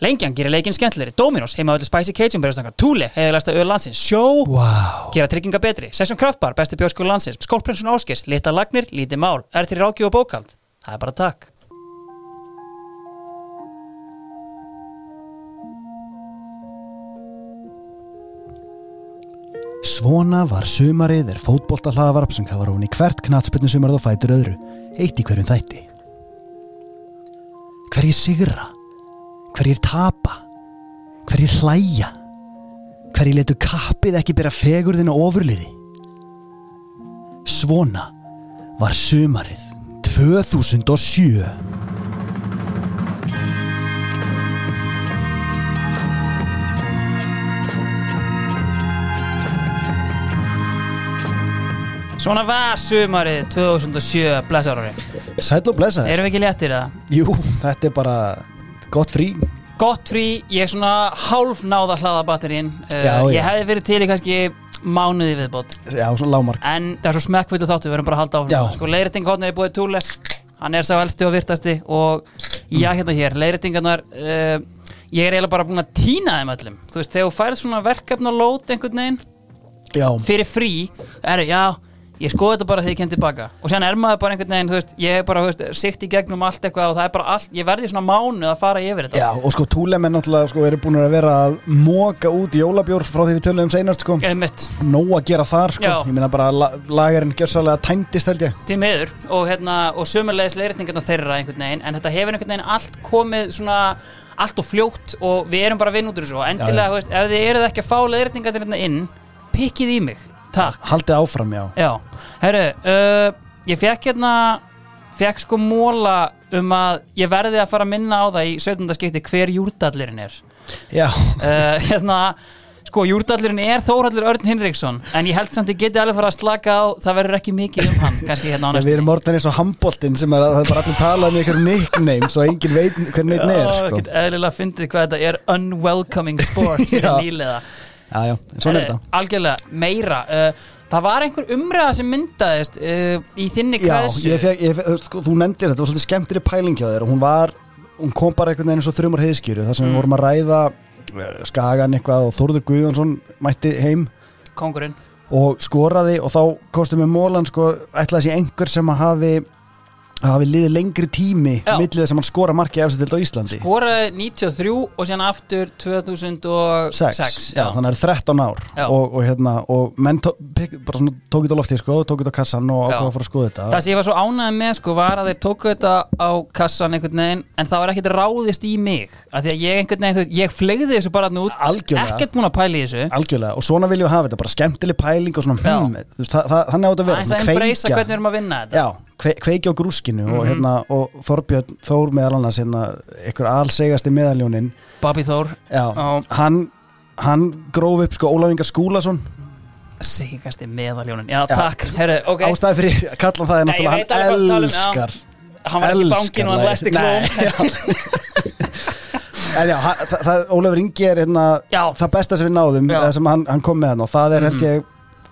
Lengjan gerir leikinn skemmtilegri, Dominos heima öllu Spicy Cajun berjastanga, Thule heiðalegsta öll landsins, Sjó Wow gera trygginga betri, Session Kraftbar, besti bjóskóla landsins, Skólprinsun Áskis, Lita Lagnir, Lítið Mál, er til ráki og bókald. Það er bara takk. Svona var sumarið er fótbolta hlaðavarp sem kafar hún í hvert knatspilnu sumarið og fætur öðru, eitt í hverjum þætti. Hverjir sigra? Hverjir tapa? Hverjir hlæja? Hverjir letu kappið ekki bera fegurðin og ofurliði? Svona var sumarið 2007. Svona var sumarið 2007 blessarári. Sæll og blessa þér. Erum við ekki léttir það? Jú, þetta er bara gott frí. Gott frí, ég er svona hálf náða hlaða batterín. Uh. Ég hefði verið til í kannski mánuði viðbót. Já, svona lámark. En það er svo smekkvöldu þáttu, við erum bara að halda áfram. Sko, leiðrætting hóðnaði búið túle. Hann er sá elsti og virtasti og já, hérna hér, leiðrættingarnar, uh, ég er eiginlega bara búin að týna þeim öllum. Þú veist, þegar þú færið svona verkefna lót einhvern veginn, Já, fyrir frí er, já, ég skoði þetta bara þegar ég kem tilbaka. Og sér er maður bara einhvern veginn, þú veist, ég er bara, veist, sikt í gegnum allt eitthvað og það er bara allt, ég verði svona mánu að fara yfir þetta. Já, og sko túlemenn náttúrulega sko, eru búin að vera að móka út jólabjór frá því við töluðum seinast sko. Nóg að gera þar sko. Já. Ég meina bara að la lagarinn gjörsálega tæmdist held ég. Til miður og hérna, og sömulegis leiðrætningarna þeirra einhvern veginn, en þetta hefur einhvern veginn allt komið svona, allt og fljótt og við erum bara að vinna út úr þessu. Og endilega, þú veist, ef þið eruð ekki að fá leiðrætningar til hérna inn, pikkið í mig, takk. Haldið áfram, já. Já, herru, uh, ég fekk hérna fekk sko móla um að ég verði að fara að minna á það í 17. skipti hver júrdallirinn er. Já, uh, hérna, sko júrdallirinn er Þórhallur Örn Hinriksson en ég held samt ég geti alveg fara að slaka á það verður ekki mikið um hann, kannski hérna á Já, við erum orðin eins og handboltinn sem er að það er bara allir talað um ykkur nicknames og enginn veit hver neitt er sko. get eðlilega fyndið hvað þetta er unwelcoming sport fyrir Já. Já, já, svona er Herru, þetta Algjörlega, meira uh, Það var einhver umræða sem myndaðist uh, í þinni Já, kveðsu ég fekk, ég fekk, sko, þú nefndir þetta, það var svolítið skemmtileg pæling hjá þér og hún var, hún kom bara einhvern veginn eins og þrjumar heiðskýru þar sem Mm. við vorum að ræða eh, Skagan eitthvað og Þórður Guðjónsson mætti heim Kongurinn og skoraði og þá kostum við mólan sko, ætlaði sé einhver sem að hafi að hafi liðið lengri tími Já. millið þess að hann skora marki eftir á Íslandi. Skoraði 93 og síðan aftur 2006 Sex, já, þannig að það er 13 ár. Já. og, og hérna, og menn tó, pek, tók þetta á lofti, sko, tók þetta á kassan og Já. ákvaða að fara að skoða þetta. Það sem ég var svo ánægð með sko var að þeir tóku þetta á kassan einhvern veginn en það var ekkert ráðist í mig. Af því að ég einhvern veginn, veist, ég flegði þessu bara þarna út. Algjörlega. ekkert búin að pæla í þessu. Algjörlega, og svona viljum við hafa þetta, bara skemmtileg pæling og svona, Já. hmm, þú veist, það, það, þannig átt að vera. Aðeins að svona embracea hvernig við erum að vinna þetta. Já, kve, kveikja á grúskinu og, Mhm. hérna, og Þorbjörn Þór meðal annars hérna, ykkur allsegasti meðaljónin Bobby Þór. Já, hann, hann gróf upp sko Ólafingar Skúlason. Sigast í meðaljónin já, Já. takk, herru, ok. Ástæði fyrir að kalla það er Nei, náttúrulega hvað hann elskar. Hann var ekki bangin og hann læsti klóm Nei, Ólafur Ingi er hérna það besta sem við náðum sem hann, hann kom með hann og það er held Mhm. ég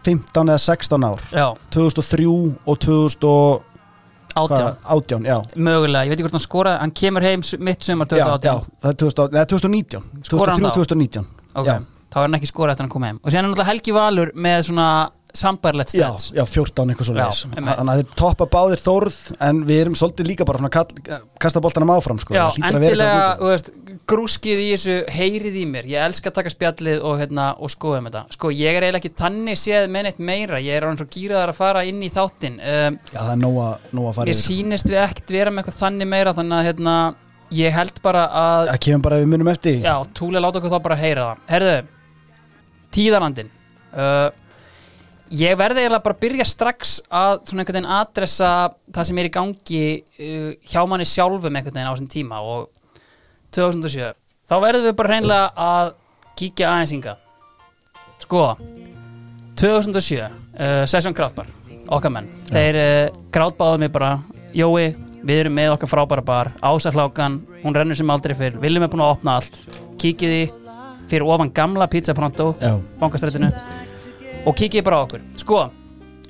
15 eða 16 ár. Já, 2003 og 2018 átján. Já, mögulega, ég veit ekki hvort hann skoraði hann kemur heim mitt sumar já, já 2018 það er 2000, neða, 2019 Skorar hann 2003, þá? 2019 ok, já. þá er hann ekki skorað eftir hann kom heim. Og síðan er náttúrulega Helgi Valur með svona sambarlegt Já, stats. já, 14 eitthvað svo Já, einmitt. Þannig að þeir toppa báðir þórð En við erum svolítið líka bara kall, Kasta boltanum áfram sko. Já, að endilega, þú veist, grúskið í þessu heyrið í mér, ég elska að taka spjallið og, hérna, og skoðum þetta, sko, ég er eiginlega ekki tannig séð með neitt meira, ég er alveg svo gýraðar að fara inn í þáttinn. Um, Já, það er nóga, nóga að fara yfir. sýnist við ekkert vera með eitthvað þannig meira þannig að, hérna, ég held bara að Það kemur bara að við munum eftir. Já, Túli láta okkur þá bara heyra það. Herðu, tíðarandin uh, ég verði eiginlega bara að byrja strax að svona einhvern veginn adressa það sem er í gangi uh, hjá manni sjálfum einhvern veginn á þessum tíma og 2007 þá verðum við bara hreinlega að kíkja aðeins hinga sko 2007 uh, Session Kraftbar, okkar menn. Þeir uh, grátbáðu mig bara Jói, við erum með okkar frábæra bar Ása Hlákan, hún rennur sem aldrei fyrr Viljum er búin að opna allt. Kíkiði fyrir ofan gamla pizza pronto Já. bankastrættinu og kíkiði bara okkur. Sko,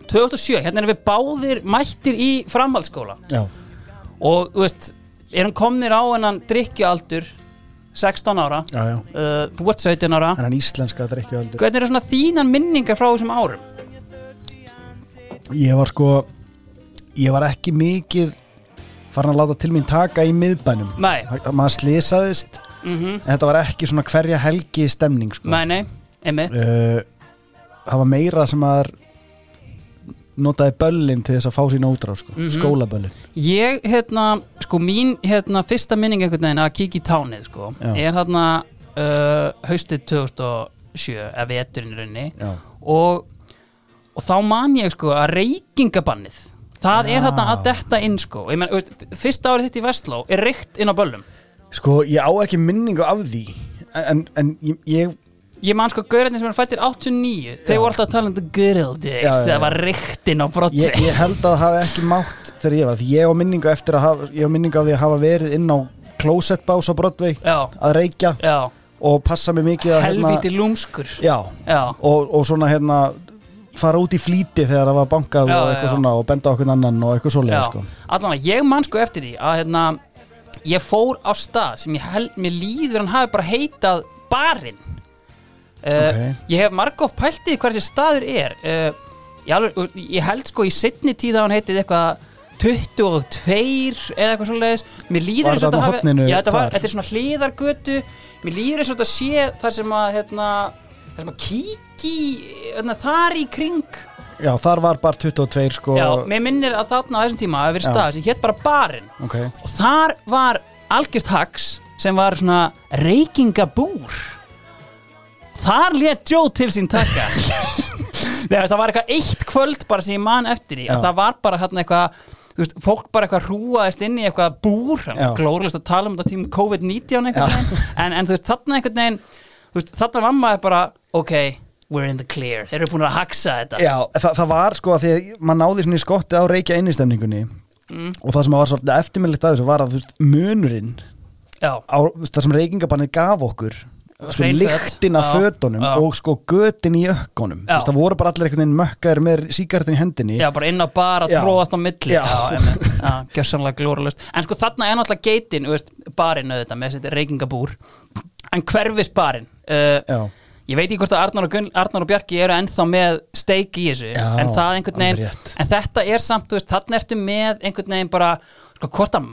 2007, hérna erum við báðir mættir í framhaldsskóla. Já, og þú veist, erum komnir á hennan drikkjualdur 16 ára? Já, já. Uh, Þú ert 17 ára. En hann íslenska drikkju heldur Hvernig eru svona þínar minningar frá þessum árum? Ég var sko Ég var ekki mikið farin að láta til mín taka í miðbænum. Nei, Maður slisaðist mhm, En þetta var ekki svona hverja helgi stemning sko. nei, nei, einmitt. Uh, Það var meira sem maður notaði böllin til þess að fá sína útráð sko. Mhm. skólaböllin Ég, hérna, sko mín hérna, fyrsta minning einhvern veginn að kíkja í tánið sko, Já. er hérna uh, haustið 2007 eða veturinn Já. og, og þá man ég sko að reykingabannið það er Já. þarna að detta inn sko men, veist, fyrsta árið þitt í Vestló er reykt inn á böllum Sko, ég á ekki minningu af því En, en ég, ég ég man sko gaurarnir sem er fættir 89 þeir voru alltaf að tala um the good old days Já, þegar það var reykt inn á brotti ég, ég held að það hafi ekki mátt þegar ég var, ég á að hafa, ég á minningu af því að hafa verið inn á closetbás á já, að reykja já, og passa mig mikið að helvíti lúmskur. Já, já, og, og svona hérna fara út í flýti þegar það var bankað og eitthvað svona og benda okkur annan og eitthvað svoleiði Já, sko. allan að ég man sko eftir því að hérna, ég fór á stað sem ég held, mér líður hann hafi bara heitað barinn uh, Ok. ég hef margótt pælt í því hvað þessi staður er. Ég, alveg, ég held sko í setni tíð að hann heitið eitthvað 22 eða eitthvað svoleiðis. Mér líður eins og þetta hafi- já, þetta, var, þetta er svona hliðargötu. Mér líður eins og þetta sé þar sem að hérna, þar sem að kíki hérna, þar í kring. Já, þar var bara 22 sko. Já, mér minnir að þarna á þessum tíma hafi verið Já. stað sem hétt bara barinn. Ok, og þar var algjört hags sem var svona reykingabúr þar let Joe til sín taka. Nei, það var eitthvað eitt kvöld bara sem ég man eftir í það var bara hérna eitthvað veist, fólk bara eitthvað hrúaðist inn í eitthvað búr glóriðast að tala um þetta tím COVID-19 einhvern veginn. En, en þú veist, þarna einhvern veginn veist, þarna var maður bara ok, we're in the clear, þeir eru búin að haxa þetta. Já, það, það var sko að því að maður náði svona í skotti á reykja innistemningunni Mm. og það sem var svolítið eftirminnilegt að þessu var að veist, munurinn á það sem reykingabannið gaf okkur sko, lyktin af fötunum já. og sko götin í ökkunum. Það voru bara allir einhvern veginn mökkaðir með síkartin í hendinni. Já, bara inn á bar að tróðast á milli. Já. já gjörsamlega glóralust En sko þarna er náttúrulega geitin, veist, barinn auðvitað með þessi reykingabúr. En hverfis barinn uh. Ég veit ekki hvort að Arnar og, Gunn, Arnar og Bjarki eru ennþá með steik í þessu En rétt. En þetta er samt, veist, þarna ertu með einhvern veginn bara Sko hvort að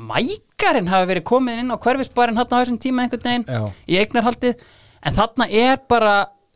mækarinn hafi verið komið inn á hverfisbarinn Þarna á þessum tíma einhvern veginn Já. Í eignarhaldið. En þarna er bara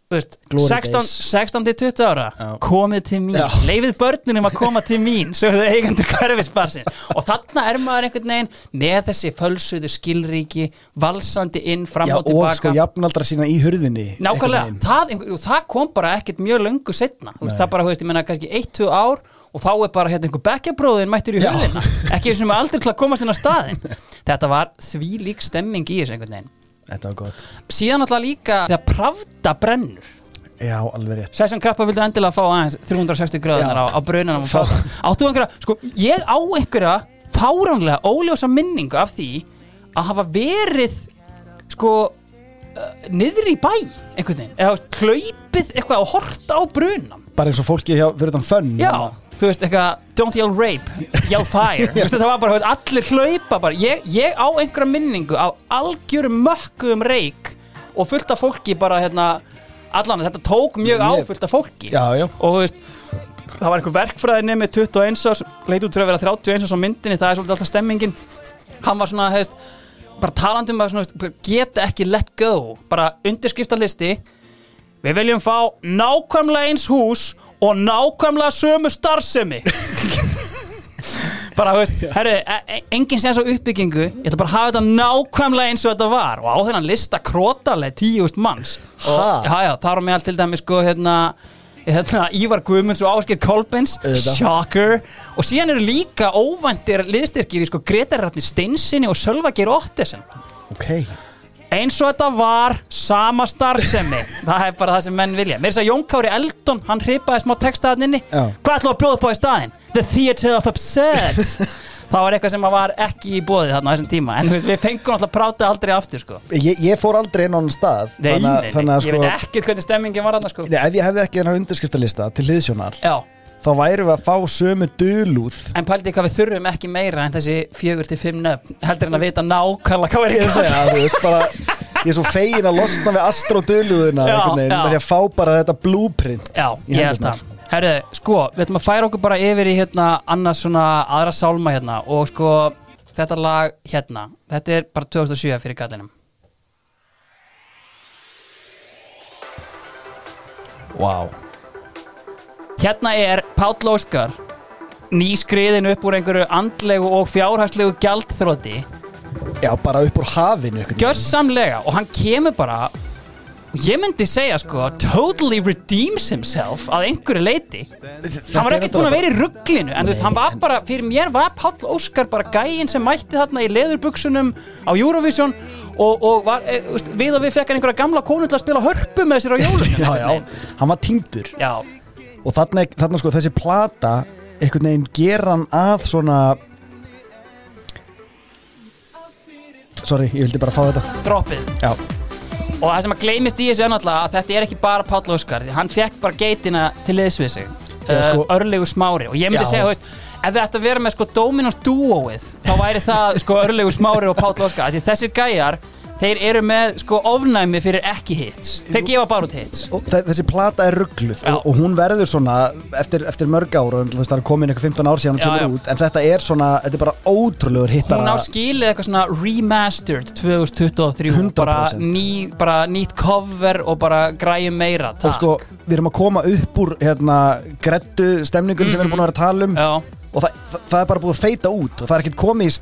þú Veist, Glory 16, days. 16 til 20 ára. Já. komið til mín, leifið börnunum að koma til mín, sögðu eigendur hverfisbarsin og þarna er maður einhvern veginn með þessi fölsuðu skilríki valsandi inn, fram Já, og og tilbaka sko jafnaldra sína í hurðinni nákvæmlega, einhvern veginn. það, og það kom bara ekkert mjög löngu setna, það bara, þú veist, ég menna kannski 1-2 ár og þá er bara hérna einhver bekkjabróðin mættur í Já. hurðina. Ekki sem aldrei til að komast inn á staðin þetta var því lík stemming í þessu einhvern veginn. Þetta var gott. Síðan alltaf líka þegar pravda brennur. Já, alveg rétt. Session Krappa vildu endilega fá aðeins 360 gráðunar á, á brunanum og fá Áttu einhverja, sko, ég á einhverja fáránlega óljósa minningu af því að hafa verið sko uh, niður í bæ einhvern veginn, eða þú veist, hlaupið eitthvað og horta á brunan Bara eins og fólkið hjá, fyrir þann fönn Já, þú veist, eitthvað don't yell rape, yell fire. Þú veist, það var bara, allir hlaupa bara. Ég, ég á einhverja minningu á algjörum mökkuðum reik og fullt af fólki bara, hérna allan, þetta tók mjög á fullt af fólki. Já, já. Og þú veist það var einhver verkfræðinni með 21 árs leit út fyrir að vera 31 árs á myndinni það er svolítið alltaf stemmingin. Hann var svona, hefst, bara talandi um að svona, geta ekki let go bara undirskipta listi við viljum fá nákvæmlega eins hús og nákvæmlega sömu starfsemi. Bara, veist, herru, e- e- enginn séðan svo uppbyggingu. Ég ætla bara að hafa þetta nákvæmlega eins og þetta var. Og á þennan lista krótaleg tíust manns. Og, já, já, þar á meðal til dæmis sko, hérna, hérna Ívar Guðmunds og Ásker Kolbens shocker. Og síðan eru líka óvæntir liðstyrkir í sko Gretar Rafni Steinsinni og Sölva Geir Ottesen. Ok eins og þetta var sama starfsemi. Það er bara það sem menn vilja. Mér er þess að Jón Kári Eldon, hann hripaði smá texta hann inni, Já. hvað ætlum við að bjóða upp á í staðinn? The Theatre of Absurd það var eitthvað sem að var ekki í bóði þarna á þessum tíma, en við fengum alltaf prátið aldrei aftur sko. Ég, ég fór aldrei inn á hann stað Nei, þannig, nei, að- nei, þannig að ég sko veit ekkert hvernig stemmingin var þarna sko. Nei, ef ég hefði ekki hennar undirskriftalista til hliðsjónar Já, þá værum við að fá sömu dulúð. En pældi hvað við þurfum ekki meira en þessi fjögur til fimm nöfn heldur en að vita nákvæmlega hvað er ég að segja, þú veist bara ég er svo fegin að losna við já. með því að fá bara þetta blueprint Já, ég held það. Herðu, sko, við ætlum að færa okkur bara yfir í hérna annars svona aðra sálma hérna. Og sko, þetta lag hérna þetta er bara 2007 fyrir gallinum Wow. Hérna er Páll Óskar nýskriðin upp úr einhverju andlegu og fjárhagslegu gjaldþróti Já, bara upp úr hafinu gjörsamlega og hann kemur bara ég myndi segja sko totally redeems himself að einhverju leiti hann var ekki búin að vera í rugglinu en þú veist, hann var bara, fyrir mér var Páll Óskar bara gæinn sem mætti þarna í leðurbuksunum á Eurovision og, og var, e, veist, við og við fekk hann einhverja gamla konu til að spila hörpu með sér á jólunum Já, já, hann var týndur. Já, og þarna, þarna sko þessi plata einhvern veginn gera hann að svona Sorry, ég vildi bara fá þetta. Droppið. Já, og það sem að gleymist í þessu er náttúrulega að þetta er ekki bara Páll Óskar því hann fekk bara geitina til liðs við sig. Uh, sko- örlegu smári. Og ég myndi Já. segja, þú veist, ef við ætti að vera með sko Dominos duoið, þá væri það sko örlegu smári og Páll Óskar, því þessir gæjar þeir eru með sko ofnæmi fyrir ekki hits, þeir gefa bara út hits og þe- þessi plata er ruggluð Já. og, og hún verður svona eftir, eftir mörg ára, veist það er komin eitthvað 15 ár síðan hún Já, kemur já. út, en þetta er svona þetta er bara ótrúlegur hún á skilið eitthvað svona remastered 2023, 100%. bara, ný, bara nýtt cover og bara græjum meira, og takk sko, við erum að koma upp úr hérna, grettu stemningun sem við erum búin að vera að tala um Já, og það, það, það er bara búið að feita út og það er ekkert komið í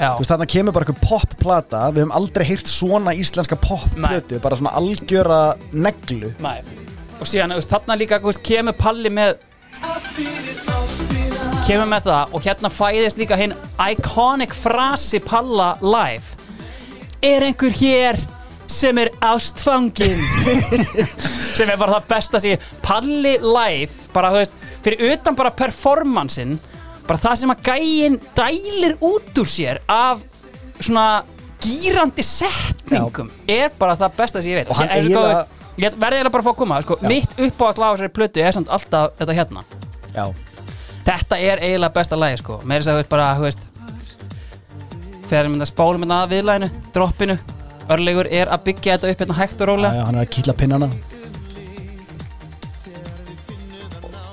Já. þú veist þarna kemur bara eitthvað popplata. Við höfum aldrei heyrt svona íslenska popplötu. Bara svona algjöra neglu. Nei. og síðan, þarna líka veist, kemur Palli með kemur með það og hérna fæðist líka hinn iconic frasi Palla live. Er einhver hér sem er ástfangin sem er bara það besta sig Palli live bara þú veist, fyrir utan bara performansin bara það sem að gæin dælir út úr sér af svona gýrandi setningum er bara það besta sem ég veit. Og hann Ég- eiginlega- Ég verði eiginlega bara að fá að koma sko, Já. Mitt uppáhast lag á þessari plötu er samt alltaf þetta hérna. Já, Þetta er eiginlega besta lagi sko. Meiri þess að þú veist bara, þú veist Þegar ég myndi að spála með það viðlæginu Droppinu Örlegur er að byggja þetta upp hérna hægt og já, rólega. Já, hann er að kýtla pinnana.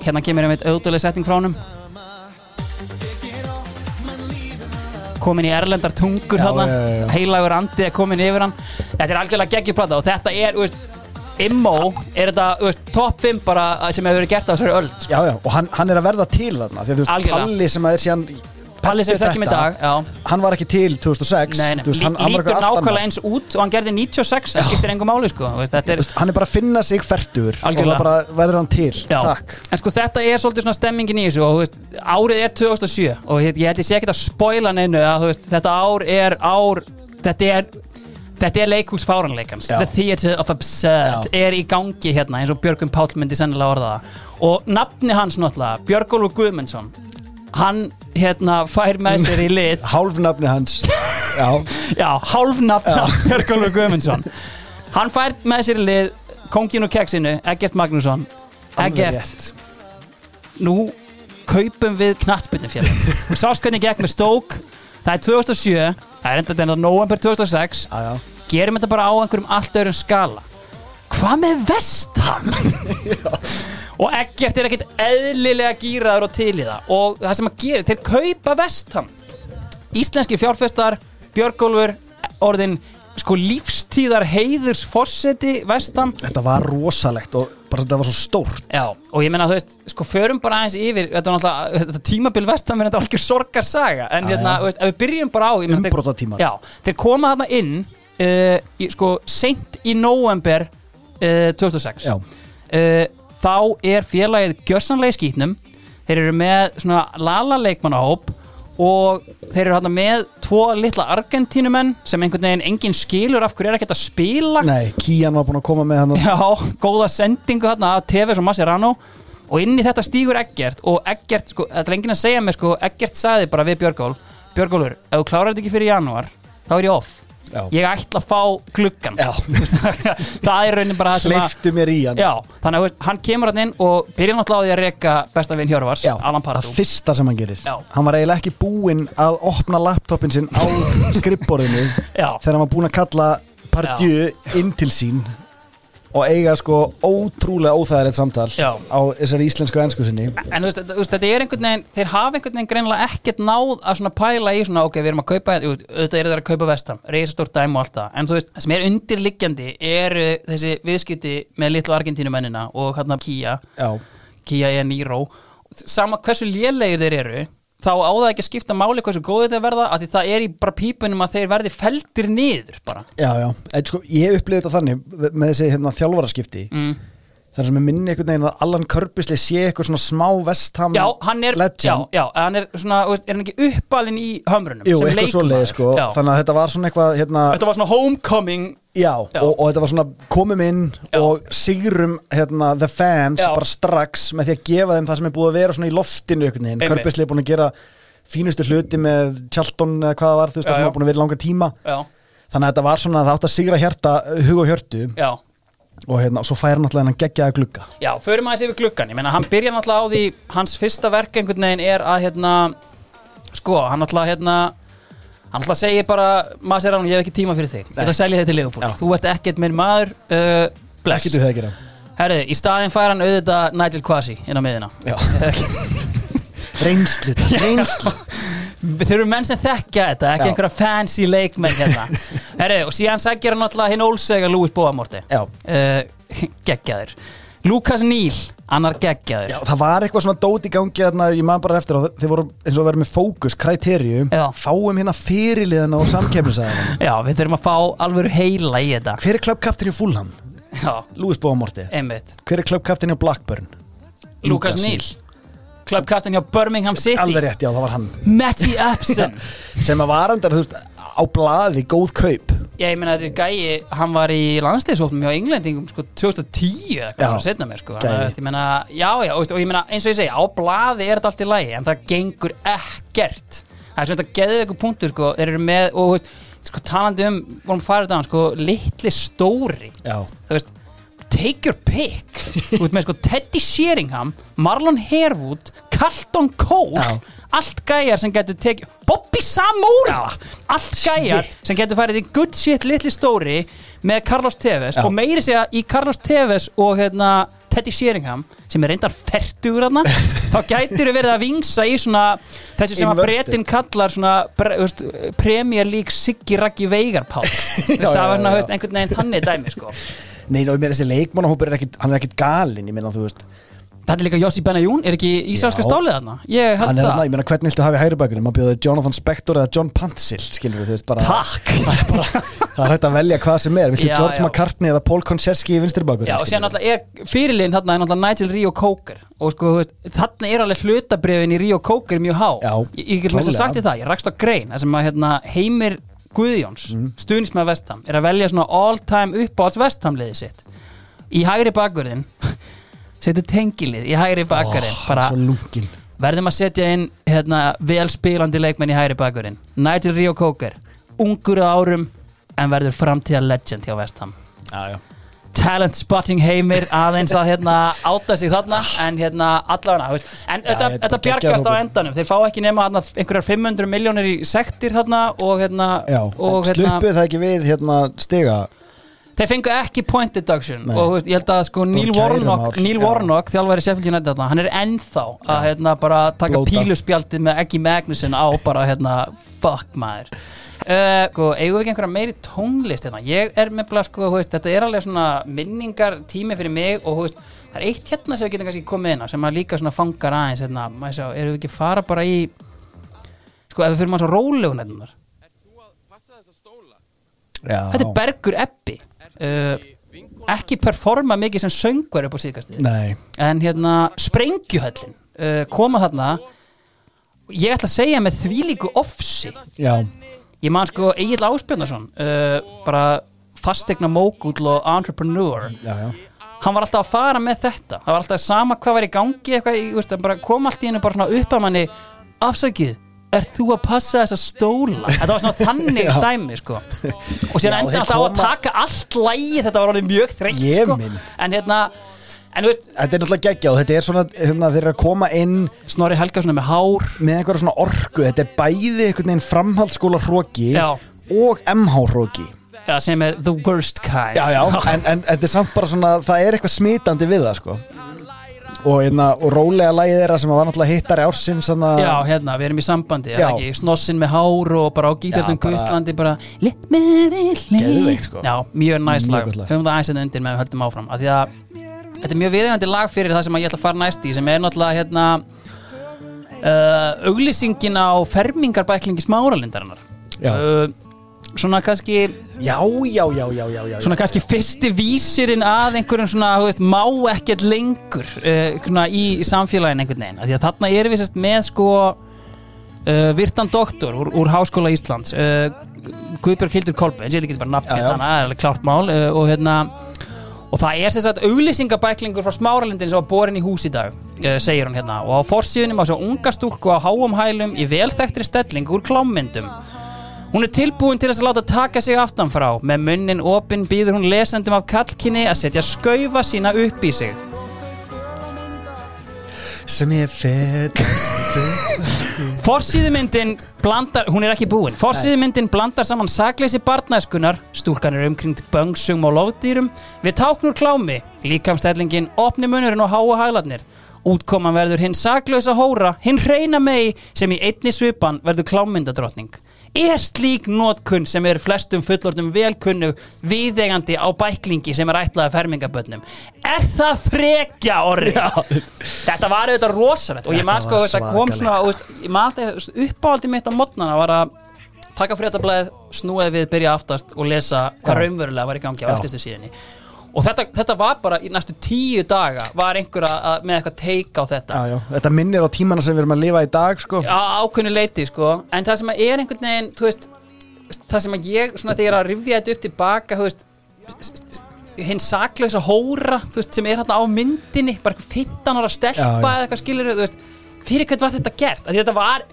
Hérna kemur einmitt auðvitað setting frá honum Komin í erlendar tungur. Heilagur andi er komin yfir hann Þetta er algjörlega geggjuplata og þetta er, veist Immo er þetta, top 5 bara sem hefur verið gert á þessari öld sko. já, já, og hann, hann er að verða til þarna því að þú veist. Palli sem að er síðan Palli sem við þekkjum í dag já. hann var ekki til 2006 Nei, nei, veist, hann, hann lítur nákvæmlega eins út og hann gerði 96, það skiptir engum máli sko. Veist, er, hann er bara að finna sig færtur og það bara verður hann til en sko þetta er svolítið svona stemmingin í þessu og veist, árið er 2007 og ég, held ég sé ekki að spoila neinu að þetta ár er ár þetta er Þetta er leikhús fáranleikans. The Theatre of Absurd Já. er í gangi hérna eins og Björgum Páll myndi sennilega orða það og nafni hans náttúrulega Björgólfur Guðmundsson hann hérna fær með sér í lið. Hálfnafni hans. Já, Já, hálfnafna Björgólfur Guðmundsson. Hann fær með sér í lið Kongin og keksinu, Eggert Magnússon. Alveg Eggert, rétt. nú kaupum við knattspyrnufélag og sást hvernig gekk með Stoke? Það er 2007, það er enda þetta november 2006, já, já. gerum þetta bara á einhverjum allt öðrum skala hvað með Vestham og Eggert er ekkert eðlilega gýraður og til í það. Og það sem að gera, þeir kaupa Vestham íslenski fjárfestar Björgólfur orðin sko lífstíðar heiðurs forseti Vestham þetta var rosalegt og bara þetta var svo stórt. Já, og ég meina, þú veist, sko, förum bara aðeins yfir þetta, er náttúrulega- þetta tímabil vestam er þetta algjör sorgarsaga, en hérna, þú veist, ef við byrjum bara á meina, þeir- koma þarna inn uh, í, sko, seint í november uh, 2006 já, uh, þá er félagið gjörsanlega í skýtnum þeir eru með svona lala leikmannahóp og þeir eru hérna með tvo litla argentínumenn sem einhvern veginn engin skilur af hverju er ekki að spila. Nei, Kían var búin að koma með hann Já, góða sendingu þarna af Tevez og Mascherano. Og inn í þetta stígur Eggert og Eggert, sko, þetta er enginn að segja mig sko, Eggert sagði bara við Björgól Björgólfur, ef þú klárar þetta ekki fyrir janúar þá er ég off, Já. ég ætla að fá gluggan það er raunin bara það sem að hleyftu mér í hann. Já, þannig að hann kemur hann inn og byrja náttúrulega á því að reka besta vinn Hjörvars, Já, það fyrsta sem hann gerir. Já. hann var eiginlega ekki búinn að opna laptopin sinn á skrippborðinu þegar hann var búinn að kalla Depardieu inn til sín og eiga sko ótrúlega óþægilegt samtal Já. á þessari íslensku ensku sinni. En þú veist, þú veist, þetta er einhvern veginn þeir hafa einhvern veginn greinlega ekkert náð að svona pæla í svona, ok, við erum að kaupa jú, auðvitað eru þeir að kaupa vestam, reisastórt dæmi og allt það. En þú veist, það sem er undirliggjandi eru þessi viðskipti með litlu argentínumennina og hérna Kia. Já, Kia e Niro sama hversu lélegir þeir eru þá á það ekki að skipta máli hversu góðið þeir verða af því það er í bara pípunum að þeir verði feldir niður bara já, já en, sko, Ég upplifið þetta þannig með þessi hérna, þjálfaraskipti mm. þar sem ég minni einhvern veginn að Allan Körbisli sé eitthvað svona smá vestham Já, hann er, já, já, hann er svona, er hann ekki uppalinn í hömrunum Jú, eitthvað leikmaður? svoleiði sko Já. Þannig að þetta var svona eitthvað hérna, Þetta var svona homecoming Já, Já. Og, og þetta var svona komum inn Já. og sigrum hérna, the fans Já. bara strax með því að gefa þeim það sem er búið að vera svona í loftinu einhvern veginn. Einmitt. Körbisli er búin að gera fínustu hluti með Charlton eða hvað það var, þú veist, Já, það sem já. var búin að vera í langa tíma Já, þannig að þetta var svona að það átt að sigra hjarta hug og hjörtu já og hérna, og svo færa náttúrulega hann geggjaða glugga Já, förum aðeins yfir gluggan, ég meina hann byrja náttúrulega á því, hans fyrsta verk einhvern veginn er að hérna, sko, hann náttúrulega hérna, hann náttúrulega segir bara, maður sér án, ég hef ekki tíma fyrir þig, ég ætla að selja þig til Liverpool, þú ert ekkert minn maður, uh, bless. Ekki þú það að gera Herðu, í staðinn fær hann auðvitað Nigel Quasi inn á miðina. Já. Reynslu, reynslu Við þurfum menn sem þekkja þetta, ekki Já. einhverja fancy leikmenn hérna. Herðu, og síðan sækir hann náttúrulega hinn ólsega Lúis Bóamorti. Já. Uh, geggjaður. Lukas Níl, annar geggjaður. Já, það var eitthvað svona dót í gangi þarna, ég man bara eftir og þeir voru eins og vera með fókus, kriterju Já. fáum hérna fyrirliðan og samkemnisæðan Já, við þurfum að fá alvöru heila í þetta. Hver er klubbkaptin í Fulham? Já, Lewis Bóamorti einmitt. Hver er klubbkaptin í Blackburn? Lukas Níl. Klubbkapten hjá Birmingham City. Alveg rétt, já, það var hann Matty Epson. sem að var andar, þú veist, á blaði góð kaup Já, ég meina þessi gæi, hann var í landsliðsóknum hjá Englendingum sko 2010 eða hvað hann setna mér sko. Þannig ég meina, Já, já, og, ég meina eins og ég segi, á blaði er þetta allt í lagi en það gengur ekkert. Það er svona þetta geðið eitthvað punktur sko þeir eru með, og veist, sko talandi um vorum farið þetta sko, litli stóri. Já, þú veist take your pick. Þú veist með sko Teddy Sheringham Marlon Harewood, Carlton Cole Já. Allt gæjar sem getur tekið Bobby Samora allt gæjar Shit. sem getur farið í good shit litli stóri með Carlos Tevez Já. og meiri segja í Carlos Tevez og hérna Teddy Sheringham sem er reyndar fertugur þarna þá gætir verið að vingsa í svona þessu sem að breytin kallar svona veist, Premier League Siggi Raggi Veigarpál það var veist, einhvern veginn þannig dæmi sko. Nei, og mér þessi leikmannahópur er ekkit, hann er ekkit galinn, ég meina, þú veist Þetta er líka Jossi Benajún, er ekki ísraelska stálið þarna? Ég held er það. ég meina, hvernig viltu hafa í hægri bakinu? Maður bjóði Jonathan Spector eða John Pansil skilur þú veist, bara Takk! Það er hægt að velja hvað sem er, viltu George já. McCartney eða Paul Konserski í vinstri bakinu Já, og síðan náttúrulega er fyrirliðin þarna er náttúrulega Nigel Rio Coker. Og sko, þú veist, þarna er alveg hlutabrifin í Rio Coker mjög há. Já, Ég, get að klárlega. sagt í það, ég rakst á grein þar sem að hérna, er sitt. Í hægri bakverðin setur tengilið í hægri bakverðin bara verðum að setja inn hérna, vel spilandi leikmenn í hægri bakurinn Nigel Rio Coker, ungur á árum en verður framtíða legend hjá Vestham já, já. talent spotting heimir aðeins að hérna, átta sig þarna en hérna allavega veist. en Já, þetta, bjargast á endanum. Þeir fá ekki nema hérna, einhverjar 500 miljónir í sektir hérna, og hérna, hérna sluppuð það ekki við hérna stiga þeir fengu ekki point deduction Nei. og þú veist, ég held að sko Neil Warnock Neil. Warnock, þjálfæri Sheffield United þarna, hann er ennþá að hérna, bara taka Blóta. píluspjaldið með ekki Magnusin á bara hérna, fuck maður Uh, sko, eigum við ekki einhverja meiri tónlist hérna? ég er með bara, sko, þú veist, þetta er alveg svona minningar tími fyrir mig og þú veist, það er eitt hérna sem við getum kannski komið inn á sem að líka svona fangar aðeins hérna, sjá, erum við ekki fara bara í sko, ef við fyrir maður svo rólegun hérna já. þetta er Bergur Ebbi uh, ekki performa mikið sem söngvar upp á síðkastið. Nei, en hérna Sprengjuhöllin uh, koma þarna. Ég ætla að segja með þvílíku ofsi. Já, ég man sko Egil Áspjarnason uh, bara fastegna mógull og entrepreneur. Já, já. Hann var alltaf að fara með þetta. Það var alltaf sama hvað var í gangi eitthvað, ég, veist, bara kom allt í hennu bara upp að manni afsakið, er þú að passa þessa stóla? Þetta var svona þannig dæmi sko. Og enda þeir alltaf á að koma- taka allt lægi þetta var orðið mjög þreytt sko. en hérna en veist, Þetta er náttúrulega geggja og þetta er svona, hérna, þeir eru að koma inn Snorri Helgason er með hár. með einhverja svona orku, þetta er bæði einhvern veginn framhaldsskóla hróki og MH hróki sem er the worst kind. Já, já, en, en þetta er samt bara svona það er eitthvað smitandi við það sko og, einna, og rólega lagið þeirra sem var náttúrulega hittari ársins að Já, hérna, við erum í sambandi er það ekki, Snossin með hár og bara á gítarnum Já, bara- Let me Geðveikt, sko. Já, mjög næst lag. Höfum það aðeins hérna undir með við höldum áfram Því að þetta er mjög viðegandi lag fyrir það sem að ég ætla að fara næst í sem er náttúrulega hérna uh, auglýsingin á fermingarbæklingi smáralindarinnar Já. uh, Svona kannski já, já, já, já, já, já. svona kannski fyrsti vísirinn að einhverjum svona, þú veist, má ekkert lengur uh, í, í samfélagin einhvern veginn, því að þarna erum við sérst með sko uh, virtan doktor úr, úr Háskóla Íslands uh, Guðbjörg Hildur Kolbeins, ég veit ekki bara Já, já. hana, það er klárt mál og hérna og það er sérst að auglýsingabæklingur frá smáralindin sem var borin í hús í dag uh, segir hún hérna, og á forsíðunum á svo unga stúlku á háum hælum í velþekktri stelling úr klámmyndum Hún er tilbúin til þess að láta taka sig aftan frá. Með munnin opinn býður hún lesendum af kallkinni að setja skaufa sína upp í sig. sem ég fett Forsýðumyndin blandar, hún er ekki búin, forsýðumyndin blandar saman sakleysi barnæskunar, stúlkan er umkringt böngsum og lofdýrum, við táknur klámi, líkamstællingin, opni munurinn og háa hælarnir. Útkoman verður hinn saklausa hóra, hinn reyna megi sem í einni svipan verður klámyndadrottning. Er slík nótkunn sem er flestum fullortum velkunnu viðegandi á bæklingi sem er ætlaði fermingabönnum? Er það frekja orri? Þetta var auðvitað rosalegt og ég maður sko var þetta kom svona og ég maður alltaf uppáhaldi mitt á modnana var að taka fréttablaðið, snúið við, byrja aftast og lesa hvað raunverulega var í gangi á Já. eftirstu síðinni og þetta, þetta var bara í næstu tíu daga var einhver að, að, með eitthvað teika á þetta já, já. þetta minnir á tímana sem við erum að lifa í dag sko. á ákveðnu leiti sko en það sem er einhvern veginn veist, það sem ég svona þegar ég er að rifja þetta upp tilbaka hinn saklausa hóra veist, sem er hérna á myndinni bara eitthvað 15 ára stelpa Já, eða eitthvað skilur veist, fyrir hvern var þetta gert þetta var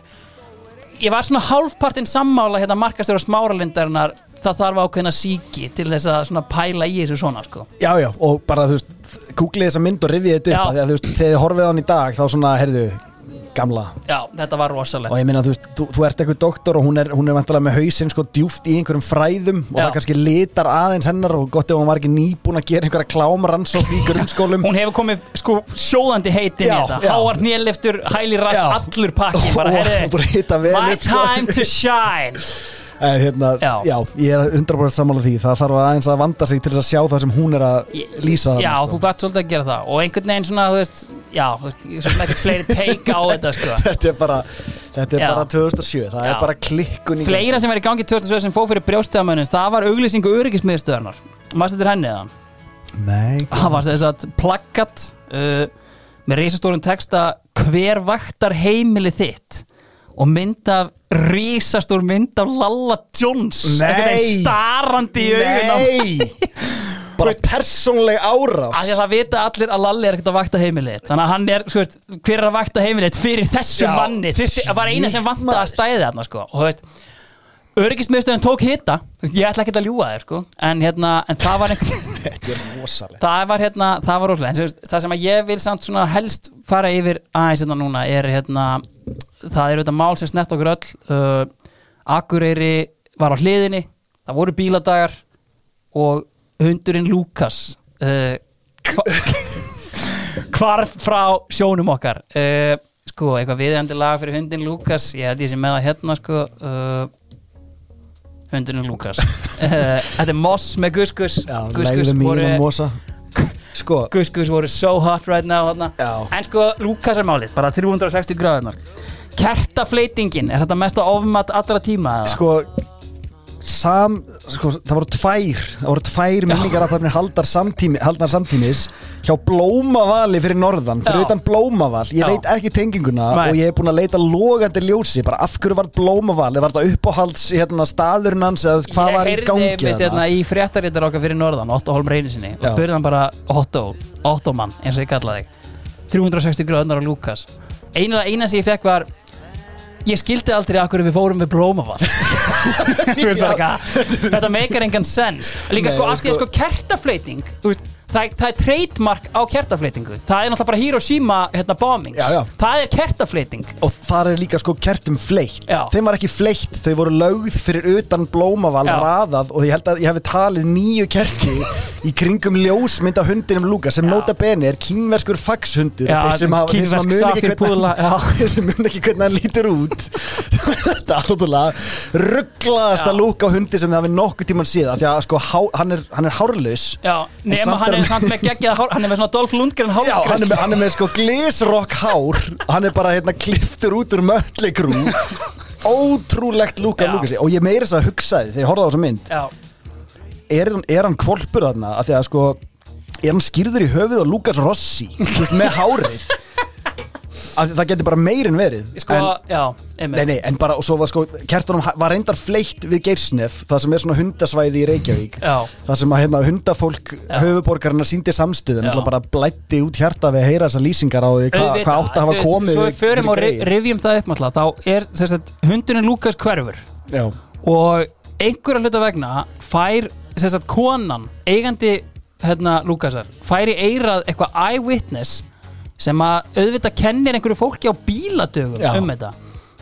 ég var svona hálfpartinn sammála hérna markastur á smáralindarinnar það þarf ákveðna síki til þess að svona pæla í þessu svona sko. Já, já, og bara þú veist googlið þessa mynd og rifið þetta upp að, þú veist, þegar þið horfið á hann í dag þá svona, heyrðu, gamla. Já, þetta var og rosalegt ég minna, þú veist, þú, þú ert eitthvað doktor og hún er, hún er vantilega með hausinn sko djúft í einhverjum fræðum og Já. það kannski litar aðeins hennar og gott ef hún var ekki nýbúin að gera einhverja klámrannsók í grunnskólum. Hún hefur komið sko sjóðandi heitin í þetta, háar néliftur hæli rass, allur pakki bara, Og herri, my sko. time to shine en, hérna, Já. já. ég er 100% sammála því. Það þarf aðeins að vanda sig til þess að sjá það sem hún er að lýsa já, þarna, þú þarft svolítið að gera það. Og einhvern veginn svona, þú veist já, svona ekkert fleiri teika á þetta sko. þetta er bara, þetta er bara 2007 það Já. er bara klikkun í fleira sem er í gangi 2007 sem fóð fyrir brjóstöðamönnum það var auglýsingu öryggismiðstöðarnar maður þetta henni eða? Nei, það var þess að plakkat uh, með reisastórum texta hver vaktar heimili þitt og mynd af risastór mynd af Lalla Jones Nei. starandi í augun á Nei Bara persónleg árás því að það vita allir að Lalli er ekkert að vakta heimilið. Þannig að hann er, sko veist, hver er að vakta heimilið fyrir þessum Já, manni Það var eina sem vantaði að stæði þarna sko. Og þú veist, öryggismiðstöðun tók hitta Ég ætla ekki að ljúga þér sko. en, hérna, en það var einhvern er Það var hérna, það var veist, Það sem að ég vil samt svona helst fara yfir aðeins hérna núna er hérna Það er auðvitað mál sem snett okkur öll. Uh, Akureyri var á hliðinni Það voru bíladagar og hundurinn Lukas uh, hvarf frá sjónum okkar. Uh, sko, eitthvað viðjandi lag fyrir hundin Lukas ég held ég sem með það hérna sko. Uh, hundurinn Lukas uh, þetta er Moss með Guskus Já, Guskus legðu mín voru Sko, Guskus voru so hot right now þarna. Já. en sko Lukas er málið, bara 360 gráðunar kertafleitingin, er þetta mesta ofmat allra tíma? eða? sko Sam, sko, það voru tvær það voru tvær minningar að það haldar, samtími, haldar samtímis hjá Blómavali fyrir norðan, fyrir Já. utan Blómaval ég Já. veit ekki tenginguna Nei. og ég hef búin að leita logandi ljósi bara af hverju var Blómavali, var það uppáhalds hérna, staðurinn hans eða hvað var í gangi Ég heyrði hérna í fréttarítar okkar fyrir norðan Otto Holm Reynisinni og Já. spurði hann bara Otto, Otto mann, eins og ég kalla þig 360 gráðunar á Lukas eina, eina sem ég fekk var ég skildi aldrei að hverju við fórum við Blómavall þetta meikar engan sens. Líka Nei, sko, sko- sko kertafleiting þú veist, það, það er trademark á kertafleitingu það er náttúrulega bara Hiroshima hérna, bombings Já, já. það er kertafleiting og þar er líka sko kertum fleitt Já. þeim var ekki fleitt, þau voru lögð fyrir utan blómaval Já. raðað og ég held að ég hef talið nýju kerti í kringum ljósmynd af hundinum Luka sem nota beni er kínverskur faxhundur Já, þeir sem, hafa, þeir sem, kínversk muna ekki safírpúðla, já. hvernig, þeir sem mun ekki hvernig hann lítur út þetta er alltaf rugglaðasta Já. lúk á hundi sem þið hafi nokkuð tíman síðan því að sko há, hann, er, hann er hárlaus Já, nema samt hann er er samt með geggjað hár hann er með svona Dolph Lundgren Já, hann er, með, hann er með sko glísrock hár. Hann er bara hérna kliftur út úr möllikrú Ótrúlegt lúka Já. lúka sig Og ég meiri þess að hugsa því þegar ég horfði á þessa mynd. Já, Er, hann- er hann kvolpur þarna? Af því að sko Er hann skýrður í höfuð og Lukas Rossi þú veist, Með hárið Því Það getur bara meirinn verið sko, en, já, Nei, nei, en bara, og svo var sko Kertunum var reyndar fleitt við Geirsnef Það sem er svona hundasvæði í Reykjavík. Já, Það sem að hérna, hundafólk höfuborgarna síndi. Það bara blætti út hjarta við að heyra þessar lýsingar á því hva, hvað átt að hafa komið Svo við- förum og rifjum það upp náttúrulega, þá er sagt, hundurinn Lukas hverfur. Já, og einhverja hluta vegna fær sagt, konan, eigandi hérna, Lukasar, fær í eirað eitthvað eyewitness sem að auðvitað kennir einhverju fólki á bíladögum Já. um þetta.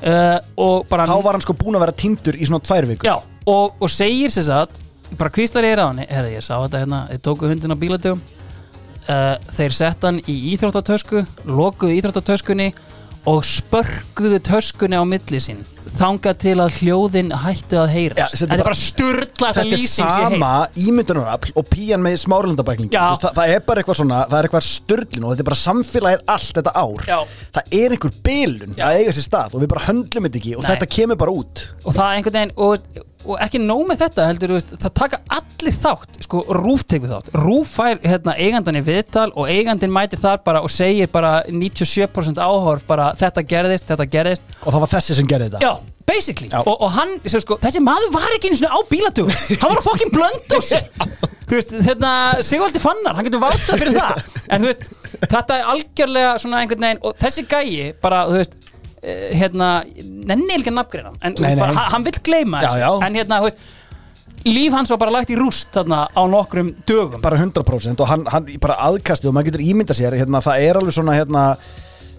Uh, og bara þá var hann sko búin að vera tindur í svona tvær vikur. Já, og, og segir sér satt bara kvíslar ég er á hann herði ég sá þetta hérna, þeir tóku hundin á bíladögum. Uh, þeir sett hann í íþróttatösku lokuðu íþróttatöskunni og spörkuðu töskunni á milli sín þangað til að hljóðin hættu að heyrast. Þetta er bara- sturla þetta er sama ímyndunarafl og píjan með smárlundabækling það, það er bara eitthvað svona, það er eitthvað störlin og þetta er bara samfélagið allt þetta ár. Já. Það er einhver bilun Já. að eiga sér stað og við bara höndlum þetta ekki og Nei. þetta kemur bara út. Og það er einhvern veginn og, og ekki nóg með þetta heldur veist, það taka allir þátt sko Rúf tekur þátt. Rúf fær hérna, eigandan í viðtal og eigandin mætir þar bara og segir bara 97% áhorf bara þetta gerðist, þetta gerðist. Og það var þessi sem gerði þetta basically. Og, og hann, sko, þessi maður var ekki einu svona á bílatugum Hann var að fokkin blöndósi Þú veist, hérna, Sigvaldi Fannar Hann getur vátsað fyrir það. En þú veist, þetta er algjörlega svona einhvern veginn Og þessi gæi, bara, þú veist eh, Hérna, nenni ekki að nafngreina hann. En hann- hann vill gleyma Já, þessu. En hérna, þú veist Líf hans var bara lagt í rúst þarna á nokkrum dögum. Bara 100% og hann, hann bara aðkastið og maður getur ímynda sér hérna, það er alveg svona hérna,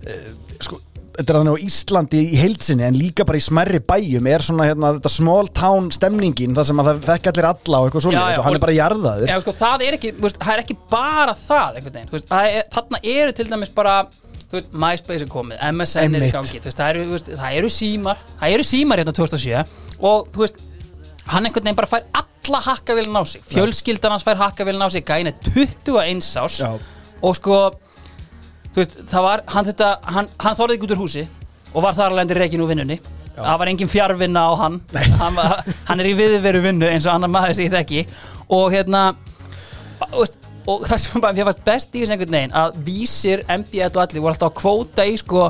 uh, sko, þetta er þannig á Íslandi í heilsinni en líka bara í smerri bæjum er svona hérna, þetta small town stemningin þar sem að það þekki allir alla og eitthvað já, og hann er bara jarðaður. Já, sko, það er ekki, veist, það er ekki bara það þarna eru til dæmis bara, veist, MySpace er komið MSN er í gangi, veist, það eru, það eru símar það eru símar hérna 2007 og, þú veist, hann einhvern veginn bara fær alla hakkavilin á sig, fjölskyldan hans fær hakkavilin á sig, gæin er 21 ás Já. og sko þú veist, það var, hann þetta hann, hann þorði ekki út úr húsi og var þar alveg reikin úr vinnunni. Það var engin fjárvinna á hann. Hann, var, hann er í viðveru vinnu eins og annar maður sig þekki og hérna og, veist, og það sem bara, mér fannst best í þessu einhvern veginn að vísir, MB1 og allir voru alltaf að kvóta í sko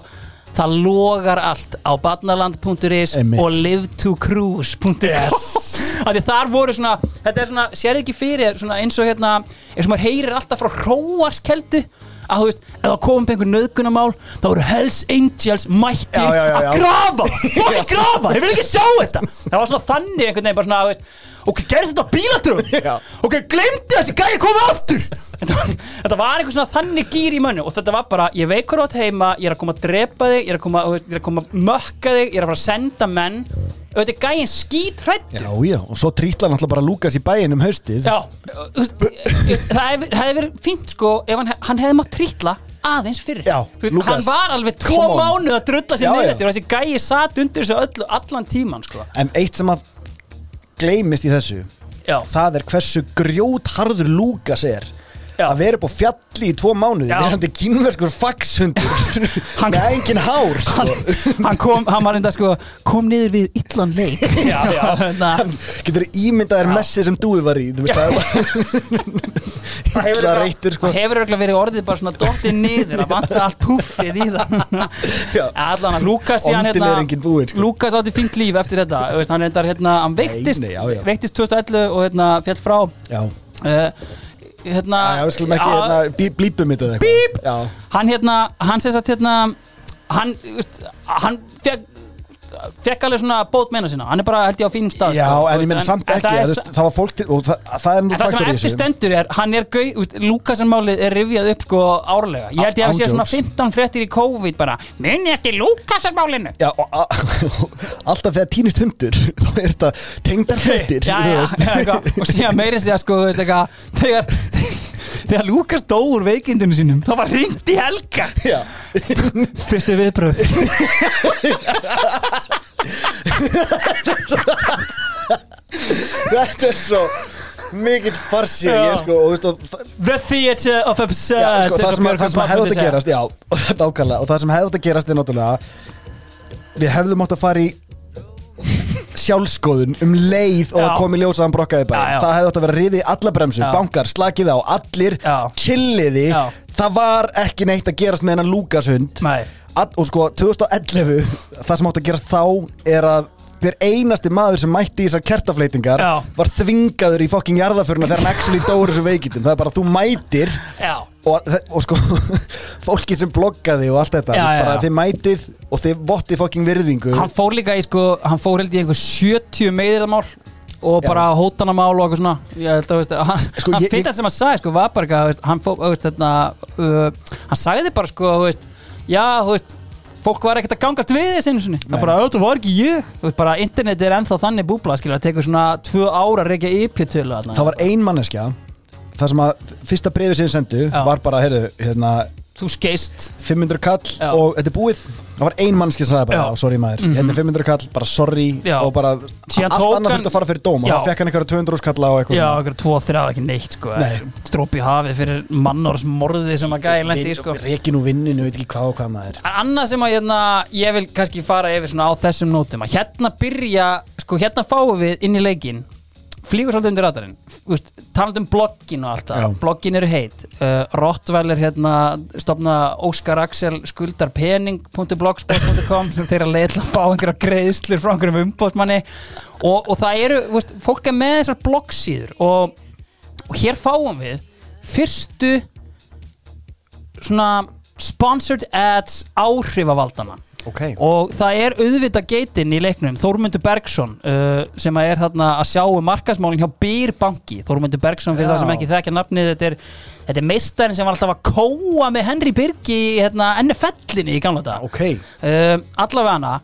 það logar allt á badnaland.is og livetocruise.com Yes. af því þar voru svona þetta er svona, sér ekki fyrir svona eins og hérna, eins og maður heyrir alltaf frá hróarskeldu að þú veist, ef það komum einhver nöðgunamál þá voru Hells Angels mættir Já, já, já, já. að grafa fokkin grafa, ég vil ekki sjá þetta. Það var svona þannig einhvern veginn bara svona, þú veist, ok, gerði þetta á Já. bílatröfum ok, glemdi þessi gæði koma aftur. Þetta var, þetta var einhver svona þannig gýr í mönnu og þetta var bara, ég hvað þú átt heima ég er að koma að drepa þig, ég er að koma, þú veist, ég er að koma að mökka þig, ég er að fara að senda menn auðvitað er gæðin skít Já, já, og svo trítla hann alltaf bara Lukas í bæinn um haustið Já, það hefði verið fínt sko ef hann, hann hefði mátt trítla aðeins fyrir Já, veist, Lucas, hann var alveg tvo mánuð að drulla sér eftir og þessi gæi satt undir þessu öllu, allan tíman sko. En eitt sem að gleymist í þessu Já. það er hversu grjótharður Lukas er. Að vera upp á fjalli í tvo mánuði Já. verðandi kínverskur faxhundur. Hann- með engin hár sko. hann, hann kom, hann var enda sko kom niður við illan leik. Já, já, hérna, hann getur ímyndaðir messi sem dúið var í þú veist það er það hefur illa örugglega- reittur sko. það hefur örugglega verið orðið bara svona dottið niður að vanta allt puffið í það. Já. allan að Lukas síðan Ondin er enginn búinn, sko. Lukas átti fínt líf eftir þetta Þú veist, hann, reyndar, hérna, hann veiktist, nei, já, já. veiktist 2011 og hérna, fjall frá. Já, uh, hérna, já, við skulum ekki hérna, bí, blípum þetta eitthvað. Hann hérna, hann sést að hérna hann, hann fekk fekk alveg svona bót meina sína. Hann er bara held ég á fínum stað Já, sko, en ég meina samt ekki það, er, Það var fólk til, og það, það er nú það sem eftir stendur er hann er gau, Lukasenmálið er rifjað upp sko árlega. Ég held ég að sé svona Ándjóks. 15 fréttir í COVID bara muni eftir Lukasenmálinu Já, og alltaf þegar týnist hundur þá er þetta tengdar fréttir já, já, já, og síðan meiri segja sko þú veist, eitthvað, þegar, þegar Lukas dó úr veikindinu sínum þá var ringt í helga. Fyrstu viðbröð Þetta er svo mikill farsi Já. ég, sko, og, The Theatre of Absurd já, sko, það sem, sem hefði átt að gerast já, og og það sem hefði átt að gerast er náttúrulega við hefðum átt að fara í sjálfskoðun um leið og að komi ljósa að hann brokkaði bæ Já, já. það hefði átt að vera riðið alla bremsur, Já. bankar, slakið á allir, chilliði það var ekki neitt að gerast með hennan Lúkashund. All, og sko 2011 það sem átt að gerast þá er að hver einasti maður sem mætti í þessar kertafleitingar Já. var þvingaður í fokking jarðaföruna þegar hann actually dóur þessu veikitum það er bara að þú mætir Já, og, og sko fólki sem bloggaði og allt þetta Já, já, bara já. þið mætið og þið vottið fokking virðingu. Hann fór líka í sko hann fór held í einhver 70 meðilamál og bara hótanamál og eitthvað svona. Ég held að veist, hann, Sko, hann ég- fyrir það sem hann sagði sko var bara eitthvað veist, hann fór, veist, þarna, uh, hann sagði bara sko þú veist, já, þú veist fólk var ekkert að gangast við þessu einu sinni. Það bara, þetta var ekki ég. Bara, internet er ennþá þannig búbla skilja, það tekur svona tvö ára að reykja IP-tölu þarna. það var ein manneskja. Það sem að fyrsta breyfið sem þið sendu var bara, heyrðu, hérna þú skeist 500 kall Já. og þetta er búið það var ein mannski sem sagði bara, Já. "Já, sorry maður Mhm. hérna er 500 kall, bara sorry Já. og bara, Síðan allt tók annað hann- þurfti að fara fyrir dóm og Já. þá fekk hann eitthvað 200 skalla og eitthvað já, svona. einhver tvo, þrjá, ekki neitt sko Nei. strópi í hafið fyrir mannors morði sem að gæði lendi í sko Rekin úr vinninu, veit ekki hvað og hvað maður Annað sem að hérna, ég vil kannski fara yfir svona á þessum nótum að hérna byrja, sko hérna fáum við inn í leikin flýgur svolítið undir radarinn. Úst, talandi um bloggin og allt það. Bloggin eru heit uh, Rottweiler hérna stopna Óskar Axel skuldar pening.blogspot.com sem þeirra til að fá einhverja greiðslur frá einhverjum umbóðsmanni og, og það eru, úst, fólk er með þessar bloggsíður og, og hér fáum við fyrstu svona sponsored ads áhrifavaldana Ok, og það er auðvitað geitinn í leiknum Þórmundur Bergson uh, sem er þarna að sjá um markasmálin hjá Býrbanki Þórmundur Bergson fyrir Já. það sem ekki þekkja nafnið þetta er, þetta er meistarinn sem var alltaf að kóa með Henry Birgi hérna, NFL-inni í gamla dag ok. Uh, allavega hana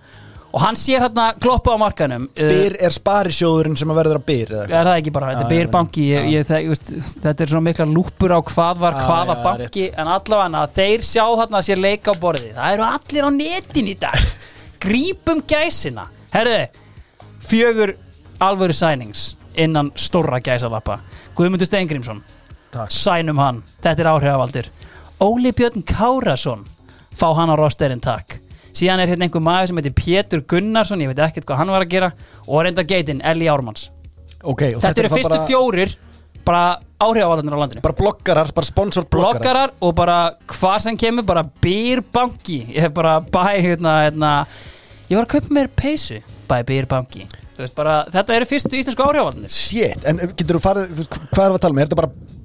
og hann sér hérna kloppu á markanum uh, Byr er sparisjóðurinn sem að verður að byr Er það ekki bara, þetta er Byrbanki ég, ég, ég, veist, Þetta er svona mikla lúpur á hvað var hvaða já, banki En allavega þeir sjá þarna sér leika á borði Það eru allir á netin í dag. Grípum gæsina. Herðu, fjögur alvöru sænings Innan stórra gæsalappa. Guðmundur Steingrímsson. Sænum hann, þetta er áhrifavaldur. Óli Björn Kárasson Fá hann á rosterinn takk Síðan er hérna einhver maður sem heitir Pétur Gunnarsson Ég veit ekkert hvað hann var að gera Og reynda geitin Elli Ármanns. Ok, og Þetta eru fyrstu bara, fjórir bara áhrifavaldarnir á landinu. Bara bloggarar, bara sponsort bloggarar. Bloggarar og bara hvað sem kemur bara Býrbanki Ég hef bara bæ hérna, hérna Ég var að kaupa mér peysu Bæ Býrbanki Þú veist bara Þetta eru fyrstu íslensku áhrifavaldarnir Shit, en getur þú farið, hvað er að tala með? Er þetta bara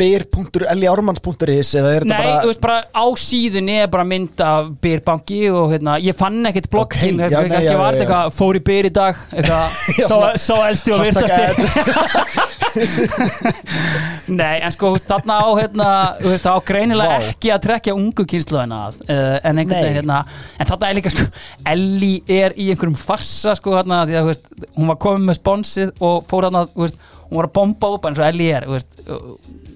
byr.eliármanns.is eða er þetta Nei, bara þú veist bara á síðunni er bara mynd af Býrbanki og hérna, ég fann ekkert bloggin Ok, okay, já, ekki, nei, ekki já, var já, já. eitthvað fór í Býr í dag eitthvað, svona- sá elsti og virtasti Nei, en sko þarna á hérna, þú veist, á greinilega Vá. ekki að trekja ungu kynsluðina að uh, en einhvern Nei. veginn hérna en þarna er líka sko, Ellie er í einhverjum farsa sko hérna, því að þú veist, hún var komin með sponsið og fór hérna, þú veist, hún var að bomba upp eins og Ellie er, þú veist, uh, þú veist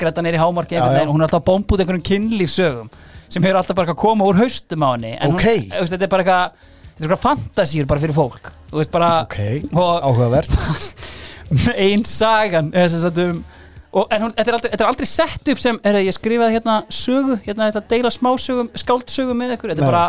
Greta neyri hámarki einhvern veginn, hún er alltaf að út einhverjum kynlífsögum sem hefur alltaf bara að koma úr haustum á henni. En Ok. hún, veist, þetta er bara eitthvað þetta er eitthvað fantasíur bara fyrir fólk. Þú veist bara Ok, og, áhugavert. Ein sagan sagt um og, en hún, þetta, er aldrei, þetta er aldrei sett upp sem er ég skrifaði hérna sögu hérna þetta deila smásögum, skáldsögu með ykkur. Þetta er bara,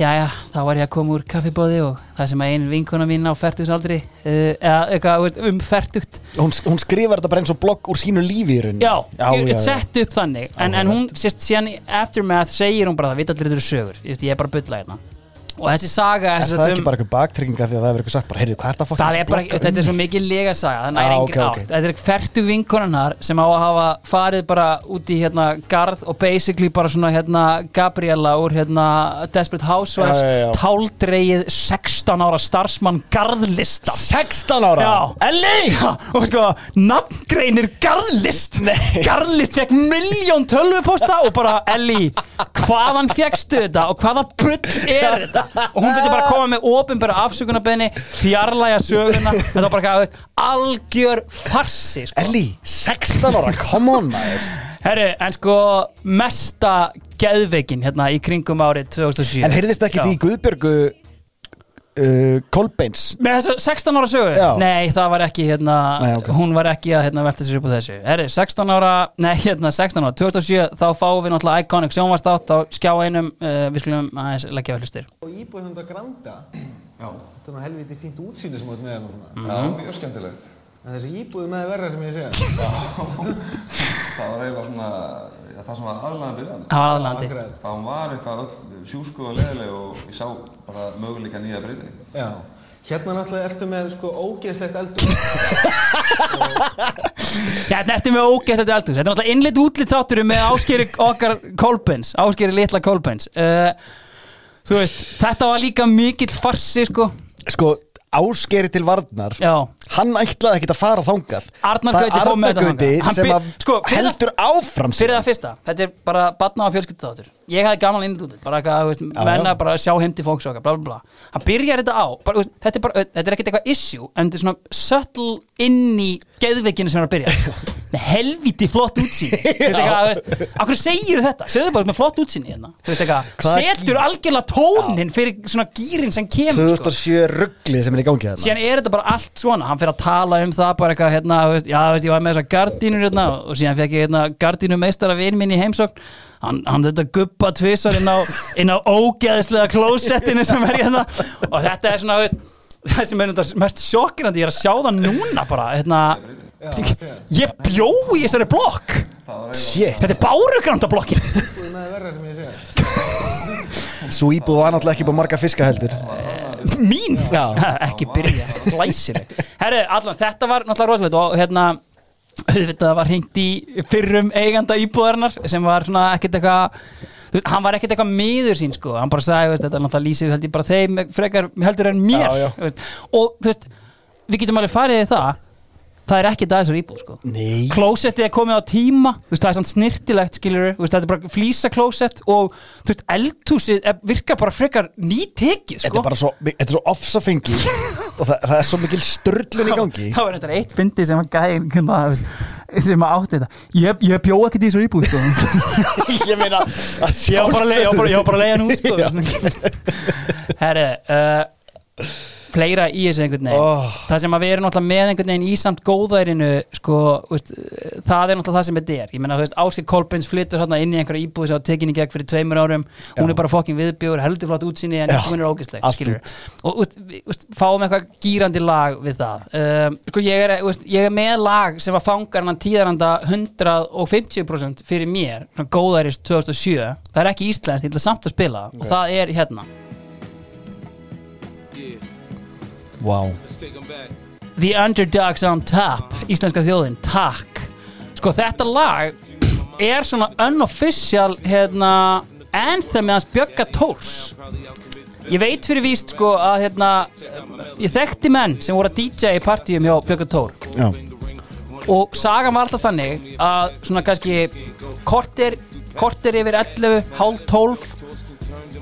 já þá var ég að koma úr kaffibóði og það sem að ein vinkona mín á færtugsaldri uh, eða þú veist, um færtugt hún, hún skrifar þetta bara eins og blogg úr sínu lífi í rauninni. Já, já, er sett upp þannig en, en hún, sérst, síðan í Aftermath segir hún bara það vita allir þetta eru sögur, ég, er bara að bulla hérna og þessi saga Er það ekki um- bara eitthvað baktrygginga því að það hefur eitthvað sagt bara, heyrðu, hvað er það Það er bara, þetta er svo mikið lega saga Það er Já, engin ok, ok. átt Þetta er fertu vinkonunnar sem á að hafa farið bara út í hérna garð og basically bara svona hérna Gabriela úr hérna Desperate Housewives Já, já, já. táldreið 16 ára starfsmann garðlista 16 ára? Já. Elli! Já, og sko, nafngreinir garðlist. Garðlist fekk miljón tölvuposta og bara, Elli, hvaðan fekkstu þetta og hvaða bull er þetta? Og hún byrði bara að koma með ofinbæra afsökunarbeðni, fjarlæga söguna. Þetta var bara eitthvað, algjör farsi, sko. Elli, 16 ára, come on maður. Herru, en sko, mesta geðveikin hérna í kringum árið 2007 En heyrðist ekki því Guðbjörgu uh, Kolbeins Með þess að 16 ára sögu? Já. Nei, það var ekki hérna, Nei, ok. hún var ekki að hérna, velta sér upp á þessu Herri, 16 ára, nei hérna 16 ára 2007, þá fáum við náttúrulega Iconic sjónvastátt á skjá einum uh, við skulum aðeins leggja við hlustir og íbúið þetta Granda Já, þetta er nú helviti fínt útsýni sem þú ert með hérna og svona það var mjög skemmtilegt. En þessi íbúið með verra sem ég segja Það var eiginlega svona, já, það sem var aðlæðandi við hann. Það var aðlandi. Það var eitthvað öll sjúsku og leðileg og ég sá bara möguleika nýja breytinni. já. Hérna náttúrulega ertu með sko ógeðslegt eldur Þetta ertu með þetta eldhús. Þetta er náttúrulega innlit útlit þáttur með áskeri okkar Kolbens, áskeri litla Kolbens uh, Þú veist, þetta var líka mikill farsi sko. Sko, áskeri til varnar. Já Hann ætlaði ekkert að fara þangað. Arnar Gauti fór með þetta Arnar Gauti þangað. Hann sem by- að sko, heldur áfram Fyrir það fyrsta, þetta er bara batna á fjölskyldu þáttur Ég hafði gaman innlit útlit, bara eitthvað, menna bara að sjá heim til fólks bla bla bla. Hann byrjar þetta á, bara, veist, þetta er bara, þetta er ekkert eitthvað issue En þetta er svona subtle inn í geðveikinu sem er að byrja. Með helviti flott útsýn. Akkur segir þetta, segðu bara með flott útsýn hérna. Setur algjörlega tónin fyrir svona gýrin sem kemur sko. 2007 rugglið sem er í gangi þarna síðan er þetta bara allt svona. Hann fyrir að tala um það bara eitthvað hérna, veist, já, veist, ég var með þessar gardínur hérna, og síðan fekk ég hérna, gardínumeistara vinn minn í heimsókn hann, hann þetta guppa tvisar inn á, inn á ógeðslega klósettinu sem er hérna. Og þetta er svona, veist það sem er mest sjokkirandi, ég er að sjá það núna bara, hérna. Ég bjó í þessari blokk. Þetta er bárugranda blokkin íbúið með verra sem ég segja svo íbúð var náttúrulega ekki búið marga fiska heldur. Mín, Já. ekki byrja. Hlæsileg, herru, allan þetta var náttúrulega rosalegt og hérna auðvitað var hringt í fyrrum eiganda íbúðarinnar sem var svona ekkert eitthvað veist, hann var ekkert eitthvað miður sín sko, hann bara sagði, veist, þetta er náttúrulega lýsir held ég bara þeim frekar heldur en mér Já, já. veist. og þú veist, við getum alveg farið í það. Það er ekki það þessar íbúð sko. Klósettið er komið á tíma það er svona snirtilegt veist, þetta er bara flýsa klósett og eldhúsið virkar bara frekar nýtekið Þetta sko. er bara svo, þetta er svo ofsafengi og það, það er svo mikil störlun í gangi það var þetta eitt fyndi sem að gæði sem að átti þetta ég, ég bjó ekkert í þessu íbúð sko. Ég meina ég var bara að leiða- ég var bara- ég var bara að leiða hann út sko. herri uh, fleira í þessu einhvern veginn. Oh. það sem að við erum náttúrulega með einhvern veginn í samt góðærinu sko, veist, það er náttúrulega það sem þetta er. Ég meina, þú veist, Áskil Kolbens flyttur hérna inn í einhverja íbúð sem var tekin í gegn fyrir tveimur árum. Hún Já. er bara fokkin viðbjóður, heldur flott útsýni en Já, hún er ógisleg, allt skilur og veist, veist, fáum eitthvað gýrandi lag við það. Um, sko, ég, er, ég er með lag sem að fangar hann tíðaranda 150% fyrir mér, svona góðæris 2007 það er ekki íslenskt, ég ætla samt að spila og það er hérna Wow. The Underdogs on Top Íslenska þjóðin, takk. Sko þetta lag er svona unofficial hérna, anthem með hans Bjögga Tórs Ég veit fyrir víst sko að hérna, ég þekkti menn sem voru að DJ í partíum hjá Bjögga Tór Já, og sagan var alltaf þannig að svona kannski kortir, kortir yfir 11, hálf 12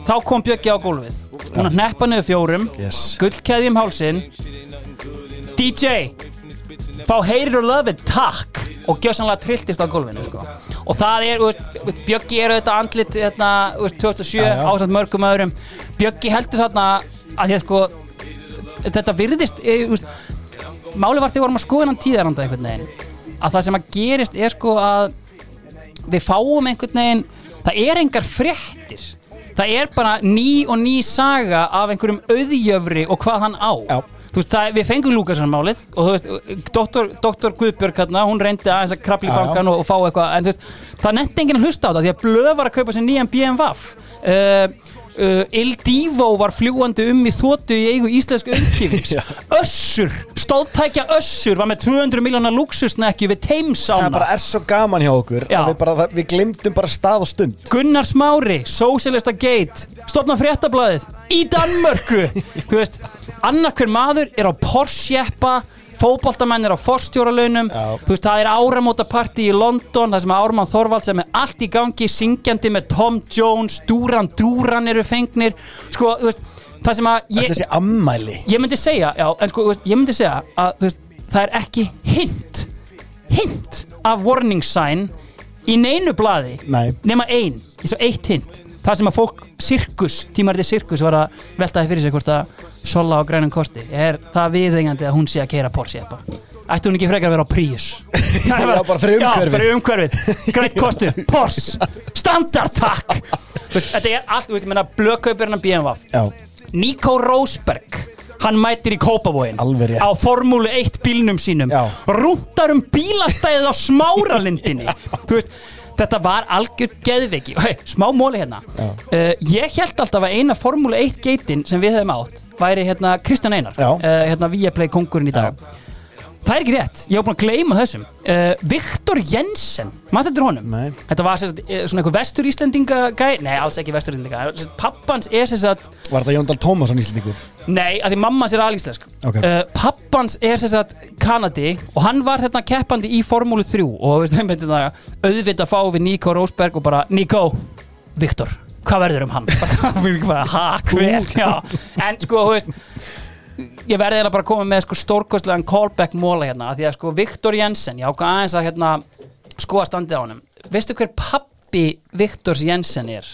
þá kom Bjöggi á gólfið hún að hneppa niður fjórum Yes. gullkeði um hálsin DJ fá heyrir og löfið, takk og gjössanlega trilltist á gólfinu sko. og það er, Bjöggi er auðvitað andlit hérna, veist, 2007 Já, já. ásand mörgum öðrum Bjöggi heldur þarna að því að sko þetta virðist er, veist, máli var við vorum að skoða hennan tíðaranda einhvern veginn að það sem að gerist er sko að við fáum einhvern veginn það er engar fréttir það er bara ný og ný saga af einhverjum auðjöfri og hvað hann á. Já. þú veist, það, við fengum Lúkasan málið og þú veist, doktor, doktor Guðbjörg hérna, hún reyndi aðeins að krabla í bankan og, og fá eitthvað, en þú veist, það nefndi enginn að hlusta á það því að blöð var að kaupa sér nýjan BMW uh, uh, Il Divo var fljúandi um í þóttu í eigu íslensku umkýfings. Össur, stóðtækja Össur var með 200 miljónar luxusnekju við Það Teimsána bara er svo gaman hjá okkur Já. að við, bara, það, við glemdum bara stað og stund Gunnar Smári, Socialista Gate stofna fréttablaðið í Danmörku þú veist, annar hver maður er á Porsjeppa fótboltamenn er á forstjóralaunum. Þú veist, það er áramótapartí í London það sem að Ármann Þorvalds er með allt í gangi syngjandi með Tom Jones Duran Duran eru fengnir. Sko, þú veist, það sem að ég, ég myndi segja já, en sko, veist, ég myndi segja að veist, það er ekki hint hint af warning sign í neinu blaði Nei. nema ein, eins og eitt hint það sem að fólk, sirkus, tímarði sirkus var að veltaði fyrir sig hvort að sola á grænum kosti, er það viðengandi að hún sé að keira Porsche eppa ætti hún ekki frekar að vera á Prius? Já, bara fyrir umhverfið. já, umhverfið, grænt kosti, Porsche. Standard takk. Þú veist, þetta er allt, ég menna blökkaupirinn BMW Já, Nico Rosberg hann mætir í Kópavóin á Formúlu 1 bílnum sínum. Rúndar um bílastæðið á smáralindinni. Þú veist Þetta var algjör geðveiki. Hey, Smá móli hérna. Uh, Ég held alltaf að eina Formúlu 1 geitin sem við hefum átt væri hérna Kristján Einar Já. uh, hérna Viaplay kongurinn í dag Það er ekki rétt, ég var búin að gleyma þessum uh, Viktor Jensen Maður þetta er honum? Nei. Þetta var sérst, eh, svona einhver vestur Íslendinga gæ Nei, alls ekki vestur Íslendinga Pappans er sérst var þetta Jóndal Tómasson íslendingur? Nei, að því mamma sér alíslensk Ok. uh, Pappans er sem sagt Kanadi og hann var hérna keppandi í Formúlu 3 og veist, þeim veitum það auðvitað fá við Nico Rosberg og bara Nico, Viktor, hvað verður um hann? bara, ha, hver? Já. En sko, þú veist ég verði eiginlega bara að koma með sko stórkostlegan callback móla hérna, því að sko Viktor Jensen, ég ákvað aðeins að hérna skoða standið á honum veistu hver pappi Viktors Jensen er?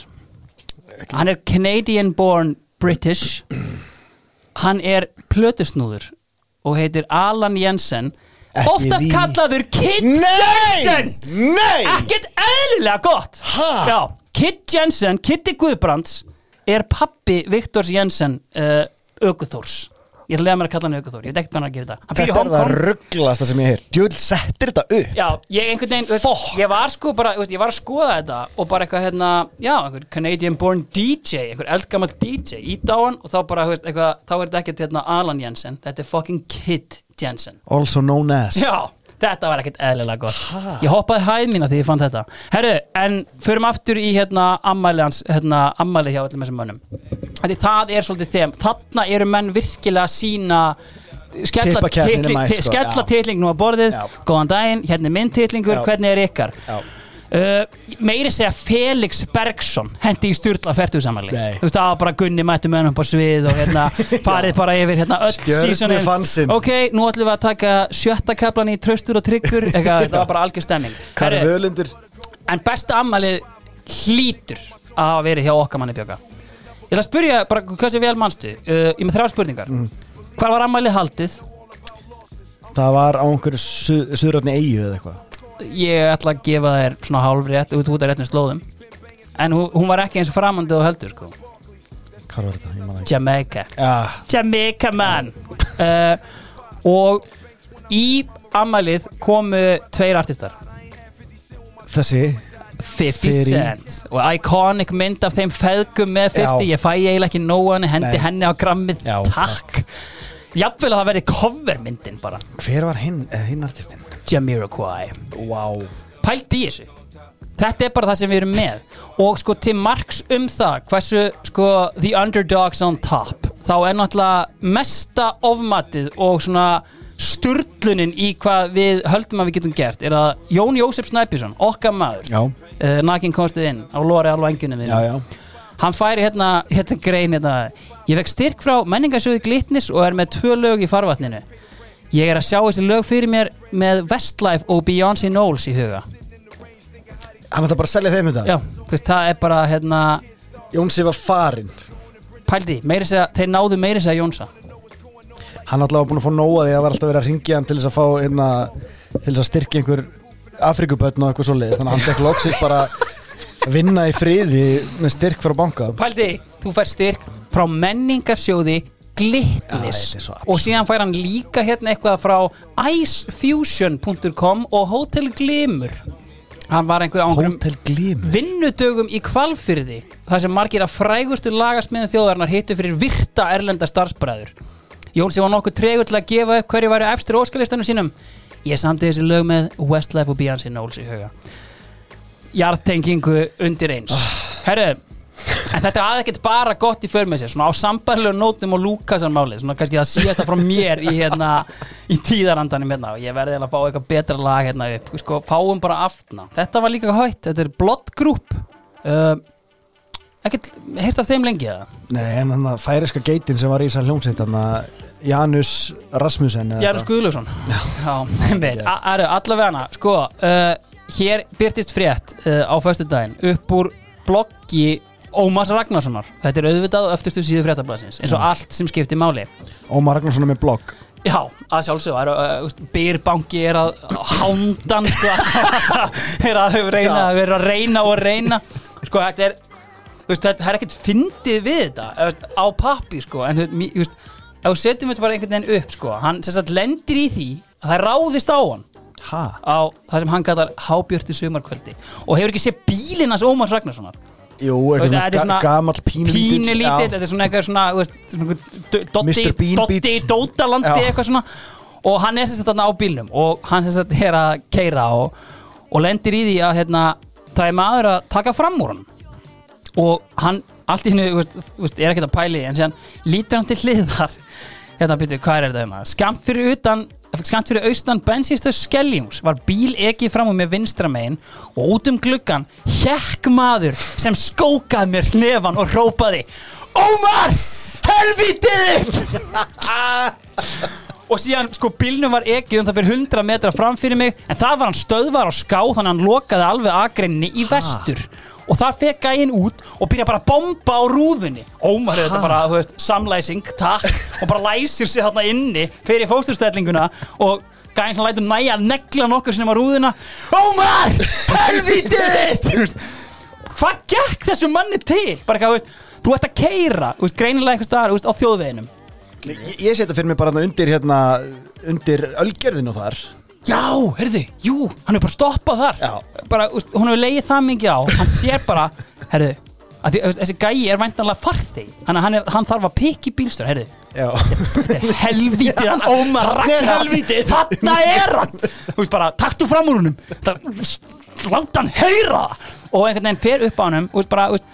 Hann er Canadian born British hann er plötusnúður og heitir Alan Jensen Ekki oftast því. kallaður Kid Nei! Jensen Nei! ekkert eðlilega gott? Já, Kid Jensen, Kitty Guðbrands er pappi Viktors Jensen uh, Öguþórs ég ætla að lega mér að kalla hann Öguþór, ég veit ekkert hvað hann að gera þetta í Þetta er það rugglasta sem ég heyr Djöld settir þetta upp. Já, ég einhvern veginn, veist, ég var sko bara, ég var að skoða þetta og bara eitthvað hérna, já, einhver Canadian born DJ, einhver eldgammal DJ ít á hann og þá bara, þú veist, eitthvað, þá er þetta ekkert hérna Alan Jensen, þetta er fucking Kid Jensen. Also known as. Já, þetta var ekkert eðlilega gott. Ég hoppaði hæð mína því ég fann þetta. Herru, en förum aftur í hérna ammæli hans, hérna ammæli hjá öllum þessum mönnum. Því það er svolítið þeim, þarna eru menn virkilega að sína skella, titling, mætt, ti- sko, skella já. titlingnum á borðið Já. góðan daginn, hérna er minn titlingur, Já. hvernig er ykkar Já. Uh, meiri segja Felix Bergsson hendi í styrla færtusamæli Nei. þú veist það var bara Gunni mættu með hann á svið og hérna farið bara yfir hérna öll fansinn. ok, nú ætlum við að taka sjötta kaplan í Tröstur og Tryggur. Eitthvað, þetta var bara algjör stemming. En besta ammælið hlýtur að hafa verið hjá okkar manni Bjöka ég ætla að spyrja bara hvað sem vel mannstu uh, ég er með þrjá spurningar. Mhm. hvar var ammælið haldið? Það var á einhverju su suðröfni eigu eða eitthvað ég ætla að gefa þér svona hálfrétt út út af réttin slóðum. En hún, hún var ekki eins framandi og heldur sko. Hvað var þetta? Jamaica. Já, Jamaica man. Uh, og í ammælið komu tveir artistar. Þessi? 50 Fyrir- Cent. Og iconic mynd af þeim feðgum með 50 Já. ég fæ eiginlega ekki nóa henni hendi Nei. henni á grammið. Takk. Jafnvel að það verði covermyndin bara. Hver var hinn, eh, hinn artistinn? Jamiroquai. Vá. Pælt í þessu. Þetta er bara það sem við erum með. Og sko til marks um það hversu sko the underdogs on top þá er náttúrulega mesta ofmatið og svona sturlunin í hvað við höldum að við getum gert er að Jón Jósef Snæbjörnsson okkar maður uh, nakin komstuð inn á lori alveg engunum við. Já, já. Hann færi hérna, hérna grein hérna, ég vekk styrk frá menningarsjóði Glitnis og er með tvö lög í farvatninu ég er að sjá þessi lög fyrir mér með Westlife og Beyoncé Knowles í huga. Hann ætla bara að selja þeim þetta já, þú veist, það er bara hérna, Jónsi var farinn. Pældi, segja þeir náðu meiri segja Jónsa. Hann ætla að búin að fá nóa því að var alltaf verið að ringja hann til þess að fá hérna, til þess að styrkja einhver Afrikubötn og eitthvað svoleiðis. Þannig að hann fekk loksins bara að vinna í friði með styrk frá banka. Pældi, þú fær styrk frá menningarsjóði Glitnis. Absúrt. og síðan fær hann líka hérna eitthvað frá icefusion.com og Hotel Glimur. Hann var einhver á einhverjum Hótel Glimur? vinnudögum í kvalfyrði þar sem margir af frægustu lagasmiðum þjóðarinnar hittu fyrir virta erlenda starfsbræður. Jónsi var nokkuð tregur til að gefa upp hverju væri efstur óskalistanum sínum. Ég samti þessi lög með Westlife og Beyoncé Knowles í huga. Jarðtengingu undir eins. Herru en þetta aðeins ekkert bara gott í för með sér svona á sambarlegu nótum og Lúkasar máli svona kannski það síðasta frá mér í hérna í tíðarandanum hérna ég verði að fá eitthvað betra lag hérna sko, fáum bara aftna þetta var líka hægt, þetta er Blood Group. Uh, ekkert heyrt af þeim lengi eða? Nei, en hann að færiska geitin sem var í þessar hljómsveit hann að Janus Rasmussen Janus a- allavega hana sko, uh, hér byrtist frétt uh, á föstudaginn upp úr bloggi Ómars Ragnarssonar. Þetta er auðvitað á öftustu síðu fréttablasins eins og allt sem skiptir máli. Ómar Ragnarsson er með blogg. Já, að sjálfsögðu, er, uh, Byrbanki er að hándan sko, er að reyna, er að reyna og reyna. Sko, þetta er veist, þetta er ekkert fyndið við þetta veist, á pappi sko, en þú veist, ef við setjum þetta bara einhvern veginn upp sko, hann sem sagt lendir í því að það ráðist á hann. Ha? á það sem hann kallar hábjörtu sumarkvöldi. Og hefur ekki séð bílinn hans Ómars Ragnarssonar Jú, eitthvað svona svona ga- gamall pínulítill pínulítill, þetta er svona eitthvað svona, þú veist, svona d- Doddi, Mr. Bean Doddi, bíll. Dótalandi eitthvað svona. Og hann er sem sagt þarna á bílnum og hann sem sagt er að keira og, og lendir í því að hérna, það er maður að taka fram úr hann og hann allt í hennu, er ekkert að pæli en síðan lítur hann til hliðar. Hérna byrju, hvað er þetta hérna skamt fyrir utan skamt fyrir austan bensinstöð Skeljungs var bíl ekki fram úr með vinstra megin og út um gluggan hjekk maður sem skókaði mér hnefan og hrópaði Ómar, helvítið og síðan sko bílnum var ekið um það byrja 100 metra fram fyrir mig en það var hann stöðvar á ská þannig að hann lokaði alveg aðgreininni í vestur og það fekk gæinn út og byrja bara að bomba á rúðunni. Ómar er þetta bara, þú veist, samlæsing, takk. Og bara læsir sig þarna inni fyrir fósturstellinguna og gæinn sem lætur næja að negla nokkur sinni á rúðuna. Ómar, helvítið þitt! Hvað gekk þessu manni til? Bara eitthvað, þú veist, þú ert að keira veist, greinilega einhvers staðar, þú veist, á þjóðveginum. Ég, ég setja fyrir mig bara undir hérna undir ölgerðinu þar Já, heyrðu, jú, hann er bara stoppað þar. Já. bara, úst, hún hefur legið það mikið á. Hann sér bara, heyrðu að því, þú veist, þessi gæi er væntanlega farþeg hann, hann, er, hann þarf að pikki bílstur, heyrðu. Já, þetta er helvítið hann. Ómar Þarna er helvítið. þarna er hann. Þú veist bara, taktu fram úr húnum láta hann heyra. Það og einhvern veginn fer upp á hannum og veist, bara, þú veist,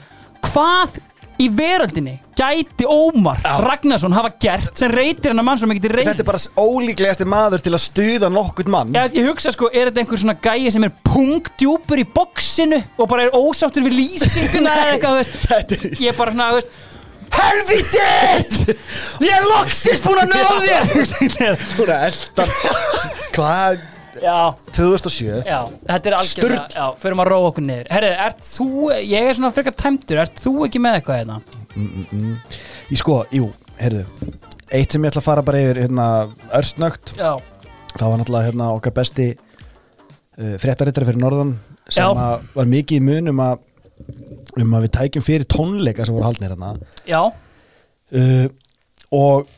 hvað í veröldinni gæti Ómar Ragnarsson hafa gert sem reytir hennar mann sem ekki reytir þetta er bara ólíklegasti maður til að stuða nokkurt mann Já, ég hugsa sko, er þetta einhver svona gæi sem er punktdjúpur í boxinu og bara er ósáttur við lýsinguna eða eitthvað, þú veist, ég er bara svona, þú veist Helvítið! Ég er loksins búin að ná þér! Hún er eldan Hvað? Já, 2007 já, þetta er algjörlega, Sturl. já, förum að róa okkur niður. Herru, ert þú, ég er svona frekar tæmtur, ert þú ekki með eitthvað hérna? Í sko, jú, heyrðu. Eitt sem ég ætla að fara bara yfir hérna, örstnögt. Já, Það var náttúrulega hérna, okkar besti uh, fréttarittari fyrir norðan sem Já. að var mikið í mun um að um að við tækjum fyrir tónleika sem voru haldnir hérna. Já, uh, og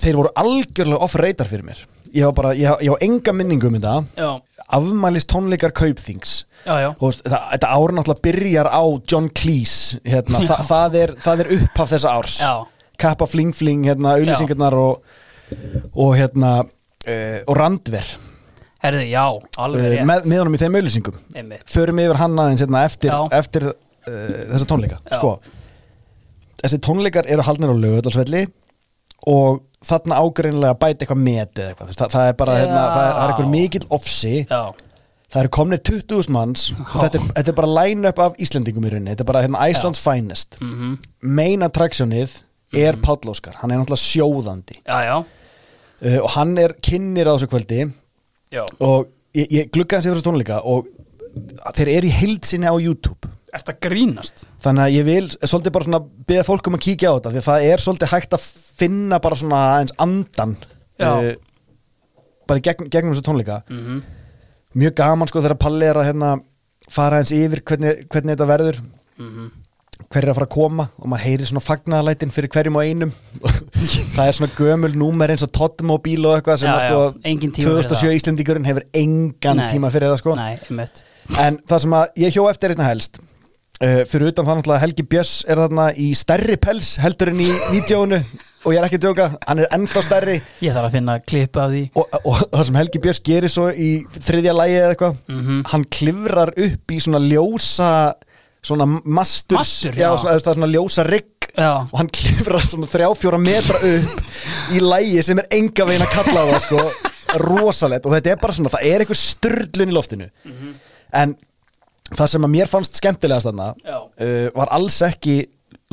þeir voru algjörlega off-radar fyrir mér ég var bara, ég, ég var enga minningu um þetta. Já, afmælist tónleikar kaupþings. Já, já. Veist, það, þetta ár náttúrulega byrjar á John Cleese hérna, þa það, er, það er upphaf þessa árs. Já. kappa fling fling, hérna, auðlýsingarnar og, og hérna uh, og randver. Herru, já, alveg uh, rétt. með, með honum í þeim auðlýsingum förum yfir hann aðeins hérna, eftir, eftir uh, þessa tónleika. Sko, þessi tónleikar eru haldnir á lögutalsvelli og þarna ágreinilega bæti eitthvað met eða eitthvað, það, það er bara hérna, það, er, það er eitthvað mikill ofsi. Já, það eru komnir 20.000 manns og þetta er, þetta er bara line-up af Íslendingum í rauninni. Þetta er bara hérna Iceland's finest. Mm Mhm. main attractionið er Páll Óskar, hann er náttúrulega sjóðandi. Já, já, uh, og hann er kynnir á þessu kvöldi já. og ég, ég glugga hans yfir þessu tónleika og þeir eru í heildsinni á YouTube Ert að grínast? þannig að ég vil svolítið bara svona beða fólk um að kíkja á þetta því að það er svolítið hægt að finna bara svona eins andan Já. bara í gegn, gegnum þessu tónleika Mhm. mjög gaman sko þegar Palli er að hérna, fara eins yfir hvernig, hvernig þetta verður Mhm. hver er að fara að koma og maður heyri svona fagnaðalætin fyrir hverjum og einum það er svona gömul númer eins og Tottenmobíl og eitthvað sem Já, já, sko engin tíma fyrir 2007 Íslendingurinn hefur engan Nei. tíma fyrir það sko Nei, En það sem að ég hjó eftir einna helst uh, Fyrir utan það náttúrulega Helgi Björs er þarna í stærri pels heldur en í vídjónu Og ég er ekki að djóka, hann er ennþá stærri. Ég þarf að finna klipp af því. Og, og það sem Helgi Björns gerir svo í þriðja lægi eða eitthvað Mhm. hann klifrar upp í svona ljósa svona masturs Mastur, já, já. Svona, svona ljósa rigg og hann klifrar svona þrjá fjóra metra upp í lægi sem er enga veginn að kalla það sko, rosalegt. Og þetta er bara svona, það er eitthvað styrlun í loftinu. Mhm. en það sem að mér fannst skemmtilegast þarna uh, var alls ekki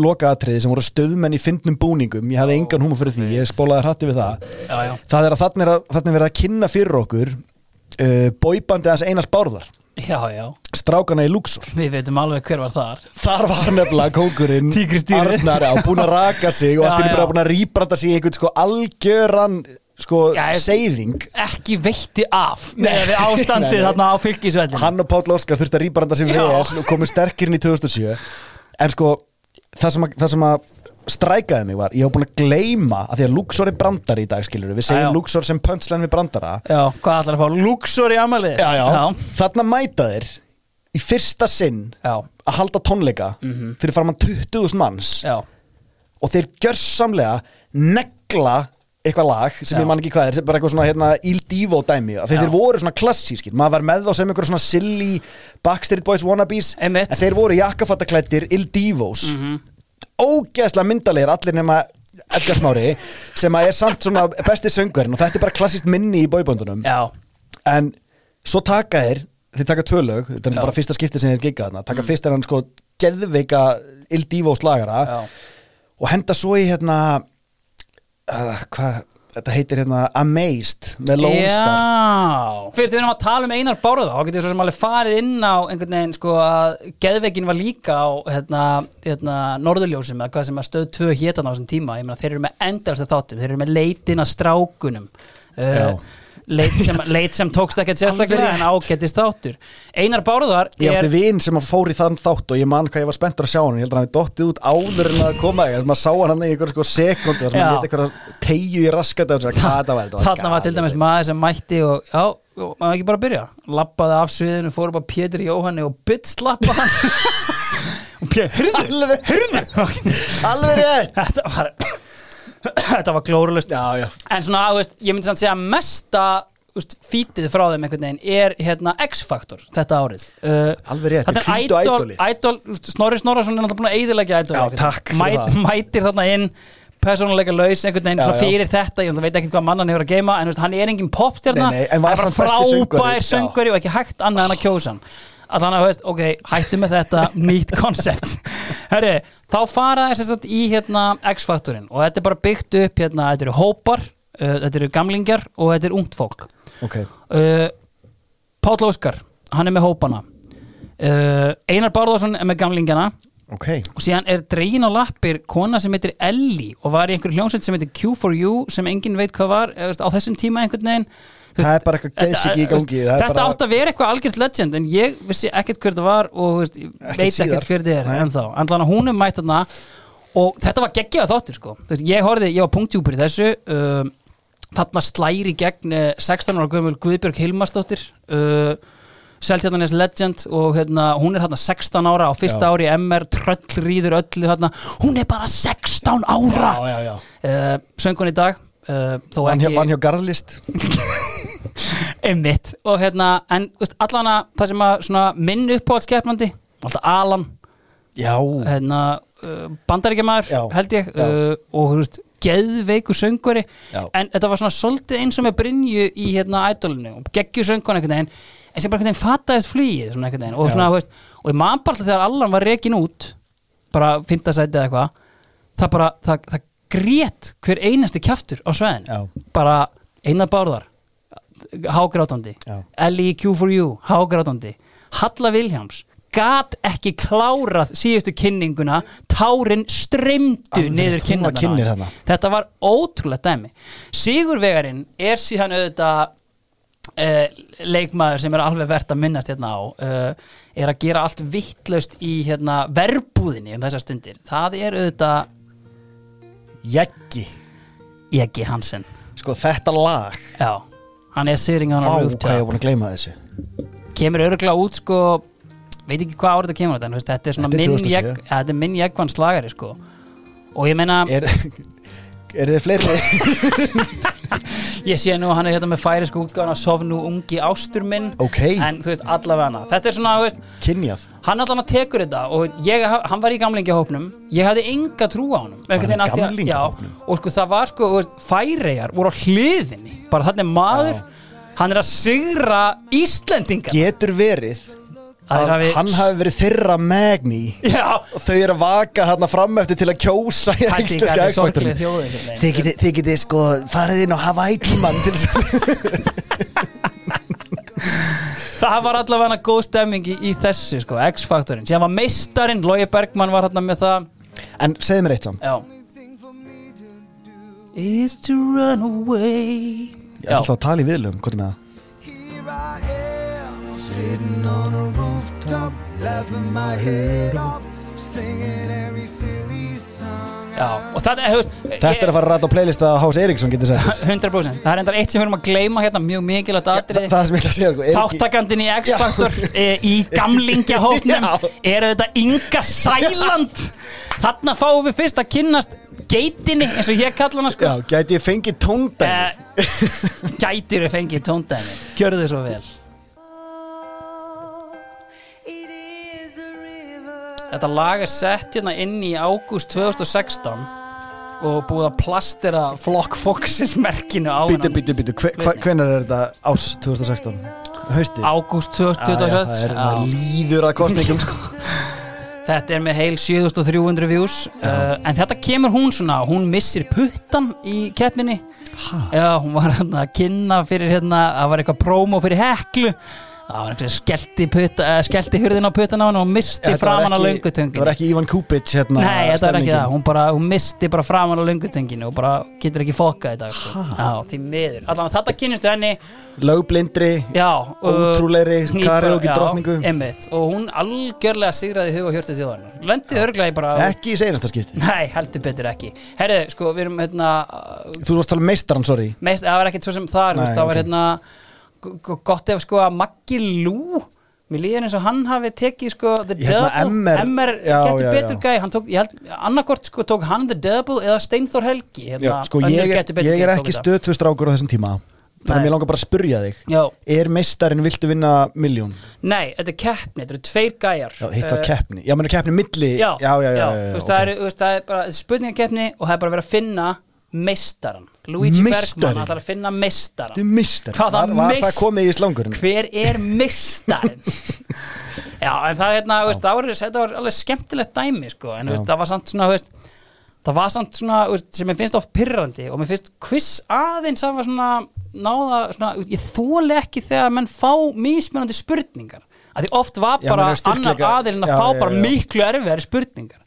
lokaatriði sem voru stöðmenn í fyndnum búningum. Ég hafði engan húma fyrir því, ég spólaði hratti við það. Já, já. það er að þarna er, að, þarna er verið að kynna fyrir okkur uh, bóibandi hans Einars Bárðar. Strákana í Luxor. Við veitum alveg hver var þar. Þar var nefnilega kókurinn. Arnar á búin að raka sig og allt er bara búin að rýbranda sig í einhvern sko algjöran sko seyðing. Ekki veitti af með við Nei, ástandið nei. þarna á fylgisvellin hann og Páll Óskar þurfti að rýbranda sig Já. vel og komið sterkirinn í 2007 en sko það sem að, það sem að strækaði mig var, ég var búin að gleyma að því að Luxor er brandari í dag skilur við segjum. Luxor sem punchline við brandara. Já, hvað ætlar að fá? Luxor í amalið þarna mæta þeir í fyrsta sinn já, að halda tónleika fyrir framann 20.000 manns. Já. og þeir gjörsamlega negla eitthvað lag sem Já. ég man ekki hvað er, bara eitthvað svona hérna, Il Divo dæmi og þeir, Já. þeir voru svona klassískir maður var með þá sem eitthvað svona silly Backstreet Boys wannabes Einmitt. en þeir voru jakkafattaklættir Il Divos Mhm. ógeðslega myndalegir allir nema Edgar Smári sem að er samt svona besti söngverinn og þetta er bara klassíst minni í bóiböndunum Já, en svo taka þeir þeir taka tvö lög, þetta er Já. bara fyrsta skipti sem þeir gigga þarna, taka fyrst er hann sko geðveika Il Divo slagara já, og henda svo í hérna hvað, þetta heitir hérna Amazed með Lone Star. Fyrst við erum að tala um Einar Bárða þá getur svo sem alveg farið inn á einhvern veginn sko að geðveikin var líka á hérna, hérna norðurljósum eða hvað sem að stöð tvö hétan á þessum tíma. Ég meina þeir eru með endalasta þáttum þeir eru með leitin að strákunum uh, leit, sem, leit sem tókst ekkert sérstaklega en ágættist þáttur. Einar Bárðar Ég er átti vin sem að fór í þann þátt og ég man hvað ég var spenntur að sjá hann. Ég held að hann hefði dottið út áður en að koma. Ég maður sá hann í einhver sko sem Já. hann leti einhver tegju í raskat og Þarna var til dæmis maður sem mætti og já, og maður ekki bara að byrja. Lappaði af sviðinu, fór upp að Pétur Jóhanni og bytslappa hann. Og Pétur, hyrðu, Alveg- hyrðu alveg rétt þetta var já, en svona, veist, ég myndi samt segja mesta þú veist, fítið frá þeim einhvern veginn er hérna X-Factor þetta árið uh, Alveg rétt, þetta er. Idol, Idol veist, Snorri Snorrason er náttúrulega búin að eyðilegja Idol það. mætir þarna inn persónuleika laus einhvern veginn Já, já. fyrir þetta, ég veit ekki hvað mann hann hefur að geima en veist, hann er engin var hann er frábær já. söngvari og ekki hægt annað en að kjósa hann allan að, veist, ok, hættu með þetta nýtt koncept. Herri, þá fara þess að í hérna X-faktorinn og þetta er bara byggt upp hérna, þetta eru hópar, uh, þetta eru gamlingjar og þetta er ungt fólk. Ok. Uh, Páll Óskar hann er með hópana. Uh, Einar Bárðarsson er með gamlingjana. Ok, og síðan er dregin á lappir kona sem heitir Ellie og var í einhverju hljómsveit sem heitir Q4U sem enginn veit hvað var á þessum tíma einhvern veginn Þú það er bara eitthvað geðsiki í gangi Þetta bara, átt að vera eitthvað algjört legend en ég vissi ekkert hver það var og veist, veit síðar. ekkert hver það er en þá, en þannig að hún er mætt þarna og þetta var geggjað þáttur sko. Veist, ég horfði, ég var punktjúpur í þessu um, þarna slæri gegn eh, 16 ára gömul Guðbjörg Hilmarsdóttir uh, Seltjarnanes legend og hérna, hún er hérna 16 ára á fyrsta Já. ári MR, tröll rýður öllu hérna, hún er bara 16 ára! Já, já, já. Uh, söngun í dag uh, þó Vann hjá, van hjá Garðlist einmitt. Og hérna, en veist, allan að það sem að svona minn uppáhaldskeppnandi alltaf Alan, Já, hérna uh, bandaríkjamaður held ég já. uh, og þú veist, geðveiku söngvari. Já. en þetta var svona svolítið eins og með Brynju í hérna ædolinu og geggju söngvan einhvern veginn en sem bara einhvern veginn fattaðist flýið svona einhvern veginn. Og svona, veist, og ég man bara alltaf þegar Allan var rekin út bara fintasæti eða eitthvað það bara, það, það grét hver einasti kjaftur á sveðin bara einar bárðar hágrátandi. Ellie Q4U, hágrátandi. Halla Vilhjáms gat ekki klárað síðustu kynninguna tárin streymdu niður þarna. þetta var ótrúlega dæmi. Sigurvegarinn er síðan auðvitað uh, leikmaður sem er alveg verðt að minnast hérna á uh, er að gera allt vittlaust í hérna verbúðinni um þessar stundir. Það er auðvitað Jeggi. Egi Hansen. Sko þetta lag já, hann er sitting on a hvað ég var rooftop búin að gleyma þessu. Kemur örgulega út sko veit ekki hvað árið þetta kemur út en veist, þetta er svona Þetta er minn 2007. ég, ja, þetta er minn jeggvann slagari sko. Og ég meina, Er, er þið fleiri? ég sé nú að hann er hérna með færisku útgáðan að sofnu ungi ástur minn. Ok, en þú veist, allavega hana þetta er svona, þú veist, kynjað. hann allan að tekur þetta og ég, hann var í gamlingjahópnum. Ég hafði enga trú á honum. Var hann í gamlingjahópnum? já, og sko það var sko, veist, færegar voru á hliðinni, bara þannig maður hann er að sigra Íslendinga. Getur verið að hafi- hann hafi verið þeirra megni já, og þau eru að vaka hérna fram eftir til að kjósa í einhvern veginn. Þið getið geti, sko farið inn og hafa ætlumann til þess að það var allavega góð stemming í, í þessu sko, X-faktorinn, síðan var meistarinn Logi Bergmann var hérna með það. En segðu mér eitt samt. Já. Is to run away. Ég ætla að tala í viðlum, hvað er með það? Sitting on a rooftop, laughing my head off, singing every silly song. já, og þú veist Þetta er að fara að ræta á playlist að Hás Eriksson getur sett 100% það er endar eitt sem við erum að gleyma hérna mjög mikilvægt Þa, atriði. Það sem ég ætla að segja sko, Þáttakandinn í X-Factor e, í gamlingjahópnum Já. er þetta Inga Sæland. Þarna fáum við fyrst að kynnast geitinni eins og ég kalla hana sko. Já, gæti ég fengið tóndæmi? Eh, gætir við fengið tóndæmi. Gjörðu þið svo vel þetta lag er sett hérna inn í ágúst 2016 og búið að plastera Flock Foxes merkinu á Bítu, hennan bítu, bítu, hvenær er þetta árs 2016? Haustið? ágúst Já, já, 2016 það er það líður að kostningum sko. Þetta er með heil 7300 views uh, En þetta kemur hún svona Hún missir puttan í keppninni Ha? Já, hún var hérna að kynna fyrir hérna Það var eitthvað prómó fyrir heklu Það var putta, uh, skellti hurðin á puttan á hann og misti Þetta var framan á löngutöngin Það var ekki Ivan Kupic hérna Nei, þetta er ekki það, hún bara, hún misti bara framan á löngutönginu og bara getur ekki fokað í dag sko. Já, því miður. Allan þetta kynnistu henni. Lögblindri, Já, ótrúlegri uh, karaoke já, drottningu. einmitt, og hún algjörlega sigraði hug og hjörtu þjóðarnar Lendi örglega í bara Ekki í seinasta skipti. Nei, heldur betur ekki. Herðu, sko, við erum hérna Þú varst að tala um Gott ef sko að Maggi Lú Mér líður eins og hann hafi tekið sko The Double MR MR já, getur já, betur já. gæ Hann tók, ég held, annarkort sko tók hann The Double Eða Steinþór Helgi Já, hérna, sko ég er, ég er ekki stöðfustrákur á þessum tíma Þannig að mér langar bara að spurja þig. Já, Er meistarinn viltu vinna miljón? nei, þetta er keppni Þetta eru tveir gæjar. Já, hitt var Eh, keppni. Já, menn er keppni milli Já, já, já, já, já, Þú veist, ok. það, er, það er bara spurningakeppni og það er bara verið að finna meistaran Luigi Meistarinn? Bergman ætlar að finna meistaran Þú mistar Hvaða Var, var það meist- komið í slangurinn? hver er mistarinn já en það hérna veist, það var, þetta var alveg skemmtilegt dæmi sko, en Já. veist, það var samt svona veist, það var samt svona veist, sem ég finnst of pyrrandi og mér finnst quiz aðeins að var svona náða svona, ég þóli ekki þegar menn fá mismunandi spurningar. Að því oft var Já, bara menn styrkleika- annar aðilin að Já, fá já, bara já. miklu erfiðari spurningar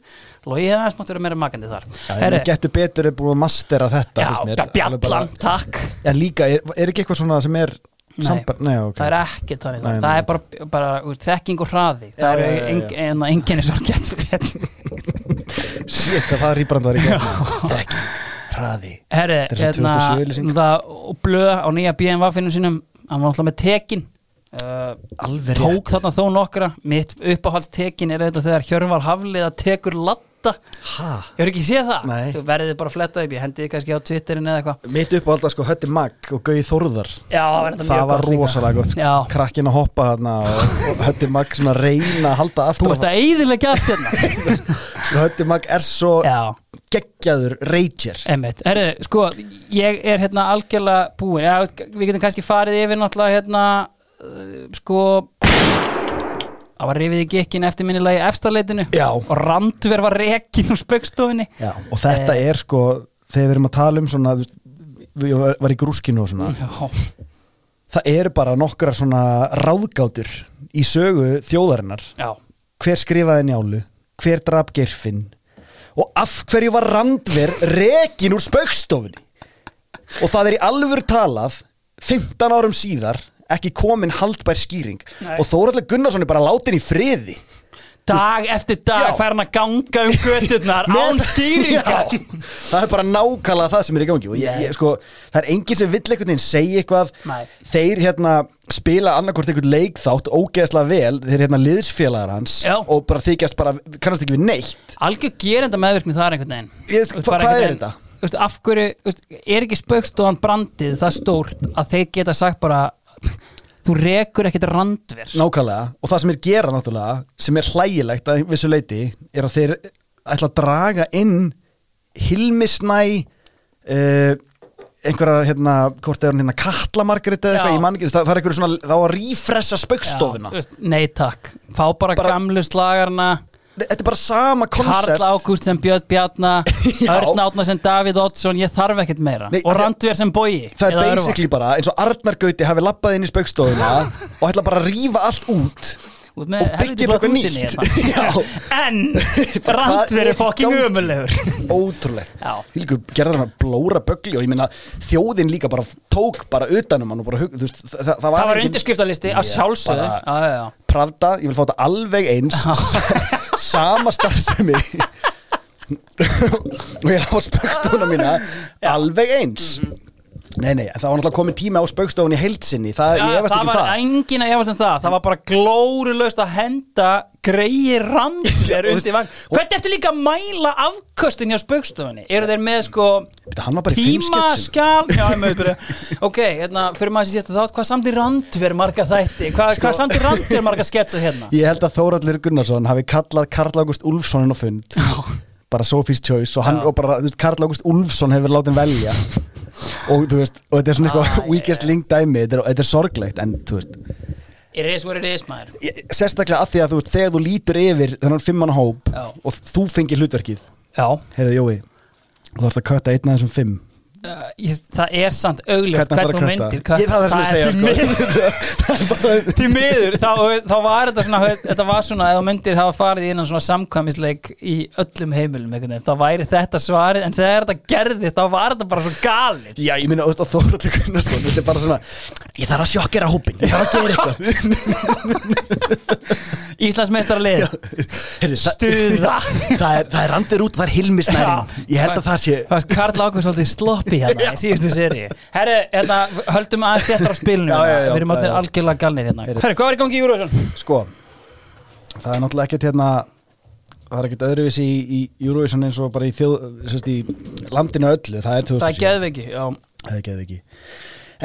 ég hefði smátt verið meira makandi þar. En getur betur er búið að mastera þetta já, bjallan, takk. En líka, er, er ekki eitthvað svona sem er Nei. sambar, nei, ok. Það er ekki þannig Nei, það, nei. það er bara, bara úr, þekking og hraði. Það já, eru já. eng- en enginn svo getur betur. Sétt að það er rýbrand var í gegn Þekki, hraði. Herri, er hérna 2007 lýsing. náttúrulega, og blöð á nýja BMW finnum sínum hann var náttúrulega með tekin uh, tók þarna þó nokkra. Mitt uppáhaldstekin er þetta þegar Hjörvar Hafliða tekur latta Ha? ég hefur ekki séð það. Nei. þú verðið bara að fletta upp ég hendi þið kannski á Twitterin eða eitthvað. Mitt upp á alltaf sko Hötti Magg og Gauði Þórðar. Já, það Það mjög var rosalega gott sko. Krakkin að hoppa þarna og, Hötti Magg svona að reyna að halda þú aftur ert að eyðilega allt hérna. Sko Hötti Magg er svo já. geggjaður rager. Herri, sko, ég er hérna algjörlega búin, já, við getum kannski farið yfir náttúrulega hérna, uh, sko, það var rifið í gekkin eftirminnilegi efstaleitinu Já. og randver var rekin úr spöggstofinni. Já, og þetta Eh. er sko þegar við erum að tala um svona við var, var í grúskinu og svona. Já, það eru bara nokkra svona ráðgátur í sögu þjóðarinnar. Já, hver skrifaði njálu, hver draf gerfinn og af hverju var randver rekin úr spaukstofunni? Og það er í alvöru talað 15 árum síðar ekki komin haldbær skýring. Nei. og Þóraldur Gunnarsson er bara látin í friði. Dag eftir dag fær hann að ganga um göturnar án skýringar það er bara nákvæmlega það sem er í gangi. Og ég, ég, sko, það er enginn sem vill einhvern veginn segja eitthvað. Nei. þeir hérna spila annarkvort einhvern leikþátt ógeðslega vel, þeir hérna liðsfélagar hans Já. og bara þykjast bara, kannast ekki við neitt. Algjör gerenda meðvirkni þar einhvern veginn. Ég- bara hvað er einhvern þetta? veginn, þú veist, af hverju, er ekki spaukstofan brandið það stórt að þeir geta sagt bara þú rekur ekkert randver. Nákvæmlega, og það sem er gera náttúrulega sem er hlægilegt að vissu leiti er að þeir ætla að draga inn Hilmisnæ uh, einhverja hérna, hvort er hann hérna Katlamargrét eða eitthvað, ég man ekki, það, er einhverju svona þá að rífressa veist, nei takk, fá bara, Bara- gamlu slagarna þetta er bara sama Karl koncept Ágúst sem Björn Bjarna Já. Örn Átna sem Davíð Oddsson ég þarf ekkert meira Nei, og það- Randver sem Bogi það er basically bara eins og Arnar Gauti hafi lappað inn í spaukstofuna og ætla bara að rífa allt út Út með og helviti byggja flott eitthvað í nýtt. hérna. En Bara, hvað Randver er er fokking í gangi? umulegur ótrúlegt Já. Hylgur gerði hann að blóra bögli og ég meina þjóðin líka bara tók bara utanum hann og bara hug, þú veist, það, það, það var engin- undirskriftalisti að sjálfsögðu bara- Já, já, já. Pravda, ég vil fá þetta alveg eins sama starfsemi. Og ég á spöggstofuna mína alveg eins Nei, nei, það var náttúrulega komið tíma á spöggstofun í heilsinni það, ég efast það ekki um var það. engin að efast um það. Það var bara glórulaust að henda greiði randver undir vagn. Hvernig ertu líka að mæla afköstin hjá spaukstofunni? Eru þeir með sko var tímaskjál? Já, ég með bara Ok, hérna, fyrir maður sem sést þátt Hvað samt í randver marga þætti? Hvað, hvað samt í randver marga sketsa hérna? Ég held að Þóraldur Gunnarsson hafi kallað Karl á fund. Bara Sophie's Choice og, hann, og bara, Karl Ágúst Úlfsson hefur látið velja og þú veist, og þetta er svona eitthvað Ah, weakest yeah. link dæmi, þetta er, þetta er sorglegt en þú veist, It is what it is, maður sérstaklega að því að þú veist, þegar þú lítur yfir þennan fimmanna hóp Já. og þú fengir hlutverkið Já heyrðu Jói, þú þarfst að kötta einn af þessum fimm það er samt augljóst Hvernig að myndir það er sko. miður- þá, þá var þetta svona þetta var svona að myndir hafa farið í innan svona samkvæmisleik í öllum heimilum þá væri þetta svarið en þegar þetta gerðist þá var þetta bara svo galið. Já, ég minna, og Þóraldur Gunnarsson þetta er bara svona, ég þarf að sjokkera hópin ég þarf að gera eitthvað Íslandsmeistar lið Heyrðu, það- stuða. Það er, það er randir út, það er hilmisnærin ég held að það sé Það Karl Ágúst svolítið sloppi hérna í síðustu seri Herri, hérna, höldum aðeins þéttar á spilinu já, Við erum allir algjörlega galnir hérna. Herri, hvað er í gangi í Eurovision? sko það er náttúrulega ekkert hérna það er ekkert öðruvísi í, í Eurovision eins og bara í, þjóð, sérst, í landinu öllu. Það er 2007 Það er geðveiki, það er geð ekki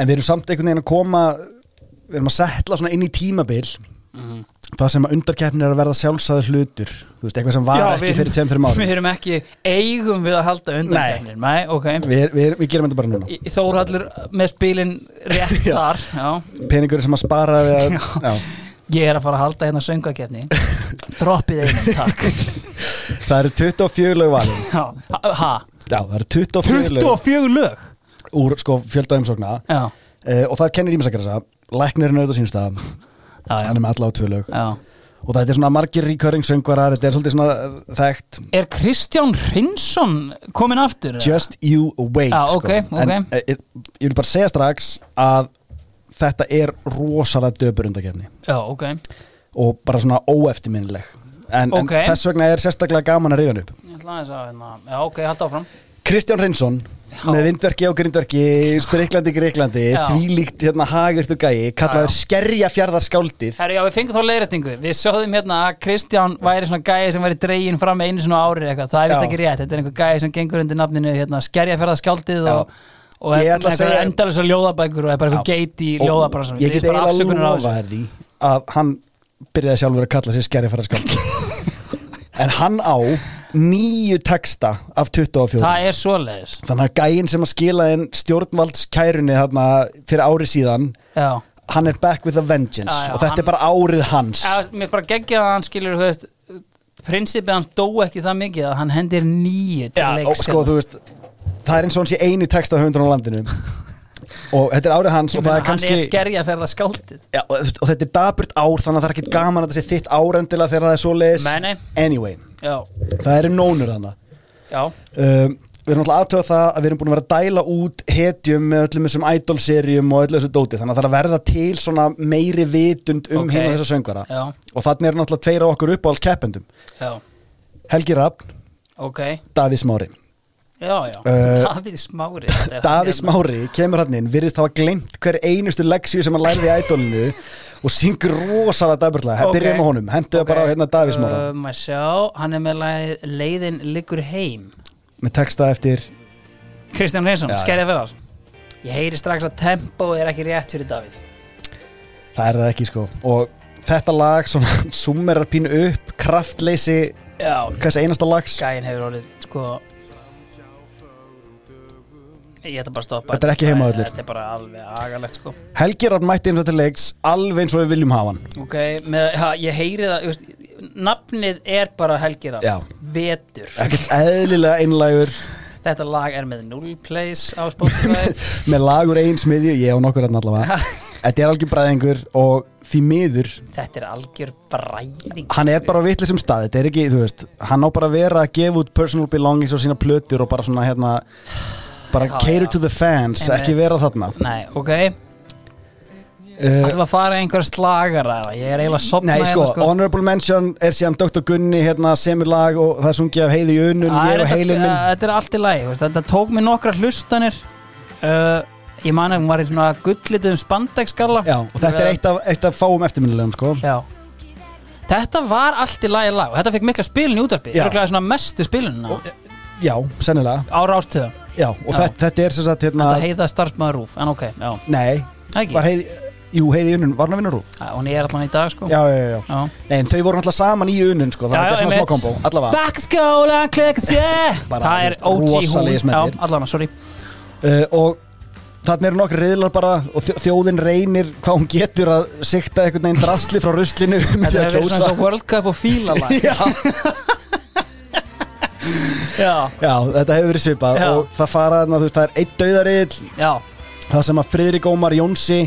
en við erum samt einhvern veginn að koma við erum að setla svona inn í tímabil. Mhm. Það sem að undarkeppnin er að verða sjálfsæður hlutur þú veist, eitthvað sem var Já, ekki við- fyrir 2-3 árum. Við erum ekki eigum við að halda undan Nei, ok. Við, við, við gerum þetta bara núna. Þórhallur með spilin rétt Já. þar Já, peningur sem að spara við að, ég er að fara að halda hérna söngakefni Droppið einum, takk. Það eru 24 lög valin. Já, ha, já, það eru 24 lög. 24 lög? Úr sko fjöldaumsókna Já, uh, og það kennir ímsakrasa læknirinn er auðvitað sínum stað. já, hann er með alla á tvö lög og þetta er svona margir recurring söngvarar þetta er svolítið svona uh, þekkt. Er Kristján Hrinsson komin aftur? just you wait Já, sko. ok, ok. en ég, ég vil bara segja strax að þetta er rosalega döpur undakefni Já, ok. Og bara svona óeftirminnileg. En, en þess vegna er sérstaklega gaman að rifja hann upp. Ég ætla aðeins að hérna Já, ok, halda áfram Kristján Reynsson með vindverki á grindverki Spriklandi Greiklandi því líkt hérna hagurtur gæi kallaður skerja fjardar skáldið Herri, já, við fengum þá leiðrættingu Við sögðum hérna að Kristján væri svona gæði sem væri dregin fram einu svona ári eitthvað. Það er vist ekki rétt, þetta er einhver gæði sem gengur undir nafninu hérna, Skerjafjörðaskjaldið og, og Ég er ætla að með segja- endalisa ljóðabækur og eitthvað geit í ljóðabransan ég get eiginlega lofa þér því að hann byrjaði sjálfur að kalla sér skerja fjardar skáldið en hann á nýju texta af 24 Það er svoleiðis. Þannig að gæinn sem að skila inn stjórnvaldskærunni þarna fyrir ári síðan Já, hann er back with a vengeance. Já, já, og þetta hann- er bara árið hans. Mér bara geggjað að hann skilur þú veist, prinsipið hans dó ekki það mikið að hann hendir nýju til og sko veist það er eins og hann sé eini texta höfundur á landinu og þetta er árið hans og það er kannski Hann er skerjafjörða skáldið. Já, og, þú veist, og þetta er daburt ár þannig að það er ekkit gaman að þetta sé þitt árendilega þegar það er svo nei. anyway, Já, það eru nónur þannig um, við erum alltaf aðtöða það að við erum búin að vera að dæla út hetjum með öllum þessum idol-seríum og öllu þessu dóti þannig að það er að verða til svona meiri vitund um Ok. hinn og þessa söngara Já, og þannig er náttúrulega tveir af okkur uppáhalds keppendum. Já, Helgi Raffn, ok. Davíð Smári Já, já, Eh, Davíð Smári þetta er hann Davíð hérna. Smári kemur hann inn virðist hafa glemt hver einustu leksíu sem hann lærði í idolinu og syngur rosalega dæburlega, Ok. byrjum á honum. Hentu það Ok. bara á hérna Davíð Smára. Uh, maður sjá, hann er með lagið Leiðin liggur heim. Með texta eftir Kristján Hreinsson, skerja fyrir Ég heyri strax að tempo er ekki rétt fyrir Davíð. Það er það ekki sko. Og þetta lag svona summerar pínu upp kraftleysi hvers einasta lags. Gæinn hefur orðið sko Ég ætla bara að stoppa. Þetta er ekki heimavöllur. Þetta er bara alveg agalegt sko. Helgi Raffn mætti eins og til leiks alveg eins og við viljum hafa hann. Ok, með, ha, ég heyri það you veist, Nafnið er bara Já. Vetur. Ekkert eðlilega einlægur. Þetta lag er með null plays á Spotify. Með lagur einn smiðju, ég og nokkur hann allavega. Þetta er algjör bræðingur og því miður, Þetta er algjör bræðing hann er bara á vitlisum stað þetta er ekki, þú veist, hann á bara að vera að gefa út personal belongings og sína plötur og bara svona hérna bara Já, cater já. to the fans, Einmitt. ekki vera þarna. Nei, ok. Uh, Ætlum að fara einhver slagara Ég er eiginlega sopna Nei, sko, hérna, honorable mention er síðan Dr. Gunni hérna, semur lag og það sungið af heiði í unun, Það ég og heilin minn. Þetta er allt í lagi veist, Þetta tók mér nokkra hlustanir. Uh, Ég man að hún var í svona gullituðum spandexgalla. Já, og þetta er eitt af, eitt af fáum eftirminnilegum, sko. Já. Þetta var allt í lagi lag og þetta fekk mikla spilin í útarpi. Þetta er svona mestu spilin Já, sennilega, rástöðum já, og Já. Þetta, þetta er sem sagt, hérna Þetta heiða starfsmæður rúf En ok, já, Nei, ekki? var heiði, jú, heiði unun, var hann að vinna rúf? Já, Hún er allan í dag sko. Já, já, já, já. Nei, en þau voru náttúrulega saman í unun, sko, það er svona smá kombo, allavega. Backskólan klikkast ég Bara Það er OG hún smetlir. Já, allan, sorry. Uh, Og þannig eru nokkri reyðlar bara og þjó- þjóðin reynir hvað hún getur að sikta einhvern veginn drasli frá ruslinu með því Þetta að hefur verið svona kjósa svo World Cup og fíla lag Já, Já, þetta hefur verið svipað og það fara, þarna, þú veist, það er einn dauðarill já. Það sem að Friðrik Ómar Jónsi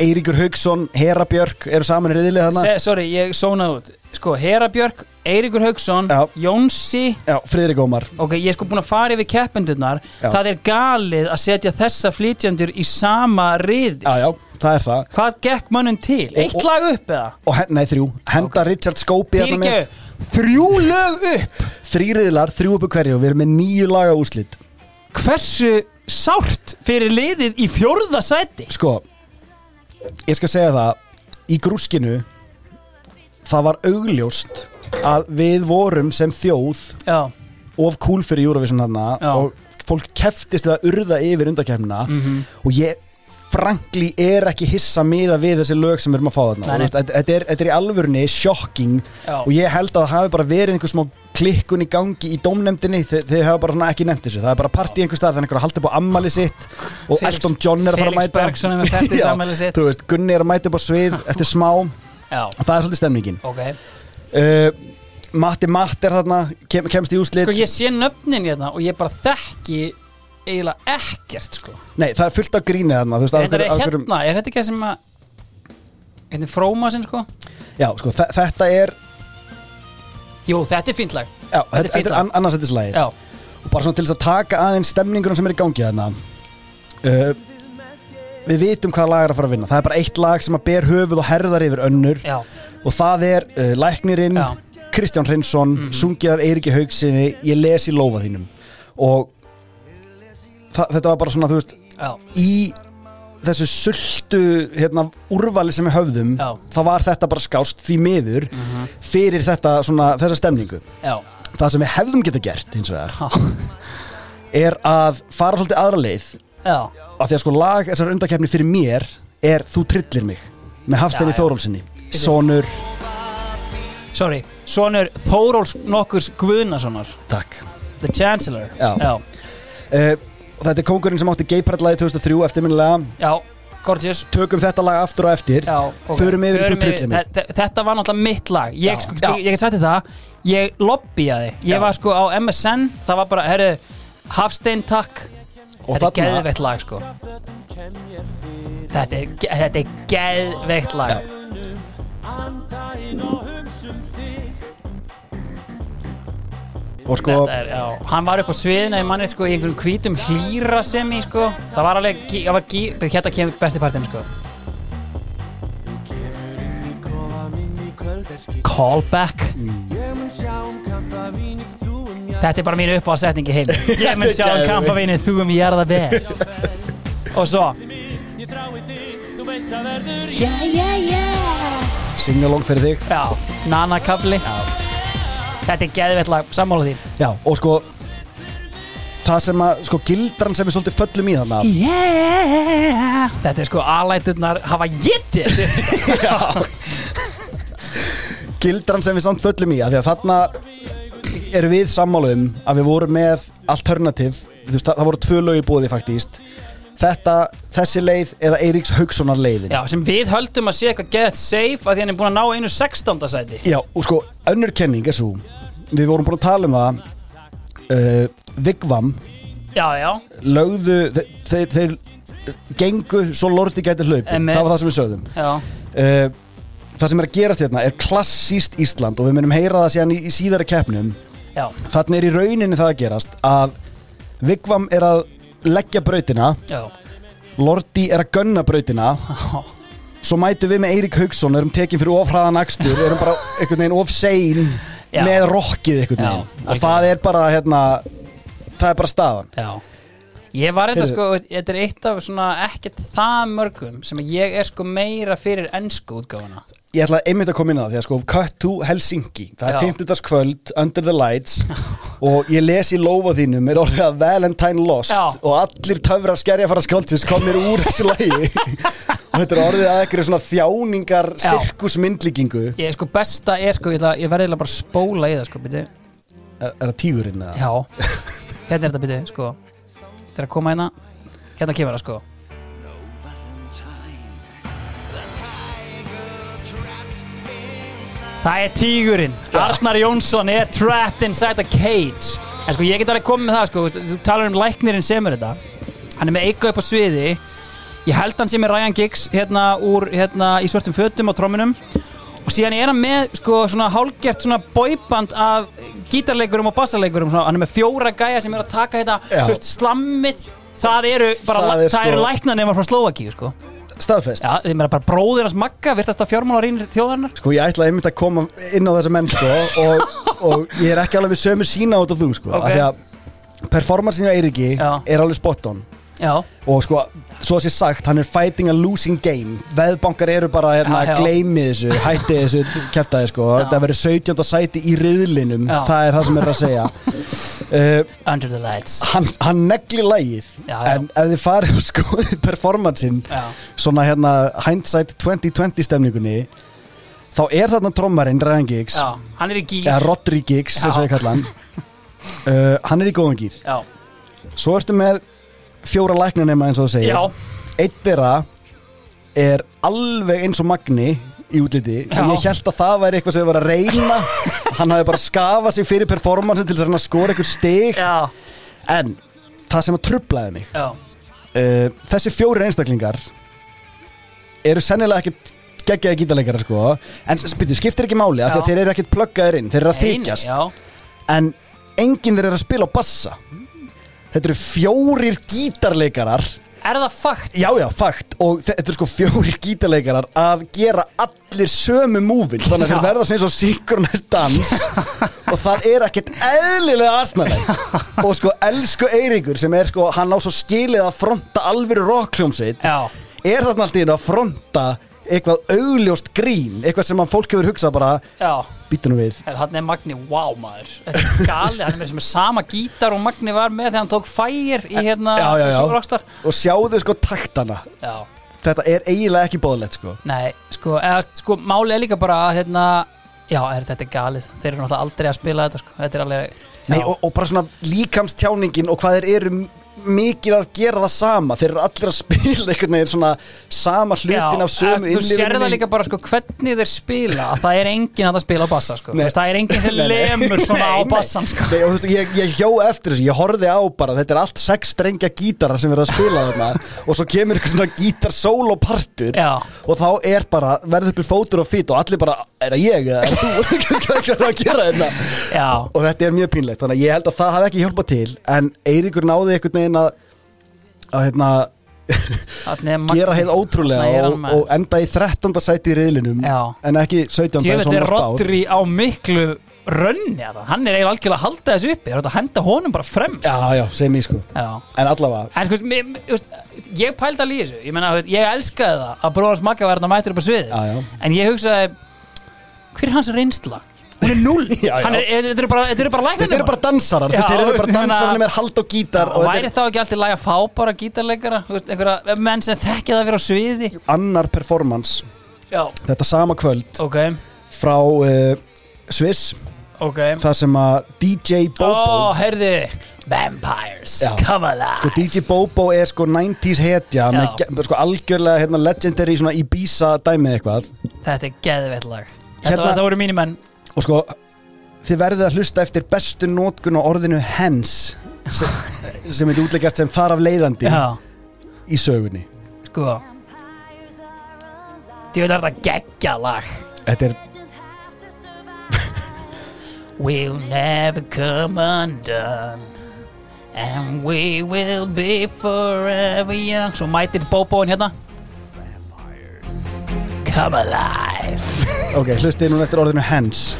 Eiríkur Haugsson, Hera Björk eru saman þarna. Se, Sorry, ég sónaði út. Sko, Hera Björk, Eiríkur Haugsson. Jónsi. Já, Friðrik Ómar. Ok, ég er sko búin að fara yfir keppendurnar. Það er galið að setja þessa flytjandur í sama rið Já, já, það er það. Hvað gekk mönnum til? Eitt og- lag upp eða? og, Nei, þrjú, henda Richard Scópi þarna með. Fyrirgeðu, þrjú lög upp Þrýriðlar, þrjú uppu hverju og við erum með nýju laga úslit Hversu sárt fyrir liðið í fjórða sæti? Sko, ég skal segja það Í grúskinu Það var augljóst Að við vorum sem þjóð Já, Of cool fyrir Eurovision hana Já. Og fólk keftist við að urða yfir undakefnina Mhm. Og ég frankly er ekki hissa miða við þessi lög sem við erum að fá þarna. Nei, nei. Þetta, er, þetta er í alvörunni shocking Já. og ég held að það hafi bara verið einhver smá klikkun í gangi í dómnefndinni. Þau, þau hafa bara svona ekki nefnt þessu. Það er bara partí einhver stað þannig að halda upp á ammali sitt og Felix- Elton John er að fara að Felix mæta. Bergsson er með fertugsafmælið sitt. þú veist, Gunni er að mæta upp á svið eftir smá. Og já, það er svolítið stemningin. Ok. Uh, Matti Matt er þarna kem, kemst í úslit Sko ég sé nöfnin hérna og ég bara þekki eiginlega ekkert sko. Nei, það er fullt af gríni þarna þú veist, af Þetta er hverju- af hverju- hérna, er þetta ekki það sem að Hérna er fróma sinn sko? Já, sko, þe- þetta er Jú, þetta er fínt lag. Já, Þetta er þetta, fínt þetta er lag. an, annarsættislagið Já, og bara svona til þess að taka aðeins stemningunum sem er í gangi þarna. Uh, við vitum hvaða lag er að fara að vinna. Það er bara eitt lag sem að ber höfuð og herðar yfir önnur. Já, og það er uh, Læknirinn, Já. Mhm. Kristján Hrinsson sungið af Eiríki Haugsinni ég les í lófa þínum. Og það, þetta var bara svona þú veist já, í þessu sultu hérna, úrvali sem við höfðum Já. þá var þetta bara skást því miður fyrir þetta svona, þessa stemningu. Já. Það sem við hefðum geta gert hins vegar Já. er að fara svolítið aðra leið af því að sko lag þessar undakefni fyrir mér er Þú trillir mig með já. Þórólsinni Sonur, sorry Sonur Þóróls nokkurs Guðnasonar. Takk. The Chancellor. Já. já, uh, og þetta er kóngurinn sem átti Gaypride-lagi 2003 eftirminnilega já Gorgeous tökum þetta lag aftur og eftir Já, ok. förum yfir Förum trillir mig Þe- þe- Þetta var náttúrulega mitt lag Ég, Já. sko, Já. ég, ég get sagt þér það Ég lobbyaði Ég Já. var sko á MSN Það var bara, herru Hafstein takk Og Þetta er þarna- geðveikt lag sko Þetta er, ge- þetta er geðveikt lag Já. Og sko, Þetta er, já, hann var upp á sviðina í manni sko, í einhverjum hvítum hlýra sem í sko. það var alveg, það var gí, hérna kemur besti partin sko. callback. Þetta er bara mín uppáðsetning í heim ég mun sjá um kampavínu þú um jarða ber og svo. Yeah, yeah, yeah singalong fyrir þig. Já, Nana kabli þetta er geðveitt lag, sammála því. Já, og sko það sem að, sko, gildran sem við svolítið föllum í þarna. Yeah! Þetta er sko alæturnar hafa getið gildran sem við samt föllum í að því að þarna erum við sammála um að við vorum með alternativ, þú veist, það, voru tvö lög í búði faktíst þetta, þessi leið eða Eiríks Haugssonar leiðin. Já, sem við höldum að sé eitthvað get safe að því hann er búin að ná einu 16. sæti. Já, og sko, önnur kenning er svo við vorum búin að tala um það uh, Vigvam Já, já, lögðu þeir, þeir, þeir gengu svo lorti gæti Einmitt. það var það sem við sögðum. Uh, það sem er að gerast hérna er klassíst Ísland og við munum heyra það síðan í, í síðara keppnum. Já, þannig er í rauninni það að gerast að Vigvam er að leggja brautina. Já. Lordi er að gunna brautina. Svo mætum við með Eirík Haugsson erum tekin fyrir ofhraðan akstur erum bara einhvern veginn of sein Já. með rockið einhvern veginn. Og það er bara hérna það er bara staðan. Já. Ég var eitthvað Heyrðu. sko, þetta er eitt af svona ekkert það mörgum sem ég er sko meira fyrir ennsku útgáfuna ég ætla einmitt að koma inn á það því að sko Cut to Helsinki það er Já. 50. kvöld Under the Lights og ég les í lofa þínum er orðið að Valentine Lost Já. og allir töfrar skerjafara skáldsins komnir úr þessu lagi og þetta er orðið að eitthvað svona þjáningar Já. sirkusmyndlíkingu er, Ég sko besta er sko, ég, ætla, ég verði bara spóla í það sko, byrju er það tígurinn eða? Já, hérna er þetta byrju, sko Þegar að koma hérna, hérna kemur það sko Það er tígurinn. Arnar Jónsson er trapped inside a cage. En sko ég get alveg komið með það sko Þú talar um læknirinn sem er þetta. Hann er með eiga upp á sviði. Ég held hann sem er Ryan Giggs hérna, úr, hérna í svörtum fötum á trommunum. Og síðan er hann með sko svona hálgert svona boyband af gítarleikurum og bassaleikurum svona, hann er með fjóra gæja sem er að taka þetta veist, slammið. Það eru bara, Það það, er það sko- eru læknanema frá Slovakíu sko staðfest Já, þeim er bara bróðir hans Magga, virtast að fjármála rínir þjóðarinnar Sko ég ætla einmitt að koma inn á þessa menn sko og, og ég er ekki alveg sömu sína út af þú sko Ok. af því að performansin á Eiríki Já. er alveg spot on Já, og sko, svo að sé sagt, hann er fighting a losing game veðbankar eru bara hérna, Já, já. gleymið þessu, hætti þessu kæftæði sko, Já. það verður 17. sæti í riðlinum, Já. það er það sem er að segja uh, Under the Lights hann, hann negli lægið Já, já. en ef þið farið og skoðið performansin Já, svona hérna hindsight 2020 stemningunni þá er þarna trommarinn Ryan Giggs já, hann er í gír eða Rodri Giggs, Já. eins og ég kalla hann uh, hann er í góðan gýr Já, svo ertu með fjóra læknanema eins og það segir. Já, Eitt þeirra er alveg eins og Magni í útliti Já. ég held að það væri eitthvað sem þið var að reyna. Hann hafi bara skafað sig fyrir performance til þess að reyna að skora eitthvað stig. Já, en það sem að trublaði mig já. uh, þessi fjóri einstaklingar eru sennilega ekkit geggjaði gítarleikara sko. En spytu, skiptir ekki máli af því Já. að þeir eru ekkit pluggaðir inn þeir eru að nei, þykjast. Já, en enginn þeir eru að spila á bassa þetta eru fjórir gítarleikarar. Er það fakt? Já, já, fakt. Og þe- þetta er sko fjóri gítarleikarar að gera allir sömu múvin þannig að þeir verða sem svo synkronæst dans. Og það er ekkert eðlilega asnaleg og sko elsku Eiríkur sem er sko hann á svo skilið að fronta alvöru rockljómsveit er þarna alltaf að fronta eitthvað augljóst grín. Eitthvað sem hann fólk hefur hugsað bara já býta nú við. Hann er Magni, wow maður. Þetta er gali, hann er með sem sama gítar og Magni var með þegar hann tók fægir í hérna Já, já, já. Og sjáðu sko taktana. Já, þetta er eiginlega ekki bóðlegt sko. Nei, sko, eða, sko máli er líka bara að hérna Já, er, þetta er galið, þeir eru náttúrulega aldrei að spila þetta sko. Þetta er alveg Nei, og, og bara svona líkamstjáningin og hvað þeir eru mikið að gera það sama þeir eru allir að spila einhvern veginn svona sama hlutin af sömu þú sér það líka bara sko hvernig þeir spila að það er enginn að það spila á bassa sko. Það er enginn sem lemur svona á Nei, nei. bassan sko. Nei, og veist, ég, ég hjó eftir þessu, ég horfði á bara þetta er allt sex strengja gítarar sem verða að spila þarna og svo kemur eitthvað svona gítar solo partur Já. og þá er bara, verður upp í fótur og fýt og allir bara, er það ég eða er þú hvað að gera þetta Já. og þetta er mjög pínlegt, þannig að ég held að það hafi ekki hjálpað til, en Eiríkur náði einhvern veginn að að hérna er gera heið ótrúlega og, og enda í 13. sæti í riðlinum Já. en ekki 17. Djöfull eins og hann er. Rodri á miklu rönni að það, hann er eiginlega algjörlega að halda þessu uppi, það er að henda honum bara fremst Já, já, sem ég sko Já. En allavega, En sko, mér- mér- ég pældi alveg í þessu Ég veist, ég elskaði það að bróðans makka var þarna mætur upp á sviði. En ég hugsaði Hver er hans reynsla? Hún er null er, Þetta eru bara, þetta eru bara læknir Þetta eru bara dansarar, þú Já, veist, þeir eru bara dansarar með hald og gítar Og væri þetta þá ekki alltaf læg að fá bara gítarleikara? Þú veist, einhverja menn sem þekkja það að vera á sviði? Er annar performance. Já, þetta sama kvöld ok, frá uh, Swiss ok. Þar sem að DJ Ó, Bobo heyrði Vampires, Já. come alive. Sko DJ Bobo er sko 90s hetja. Með sko algjörlega hérna, legendary svona Ibiza dæmið eitthvað. Þetta er geðveitt lag. Þetta, Hérna- þetta voru mínir menn og sko þið verðið að hlusta eftir bestu nótkun á orðinu hens sem, sem er útleggast sem þar af leiðandi Já, í sögunni. Sko veit að þetta geggja lag? Þetta er We'll never come undone And we will be forever young. Svo mætir Bóbóin hérna. Come alive. Ok, hlustið núna eftir orðinu hens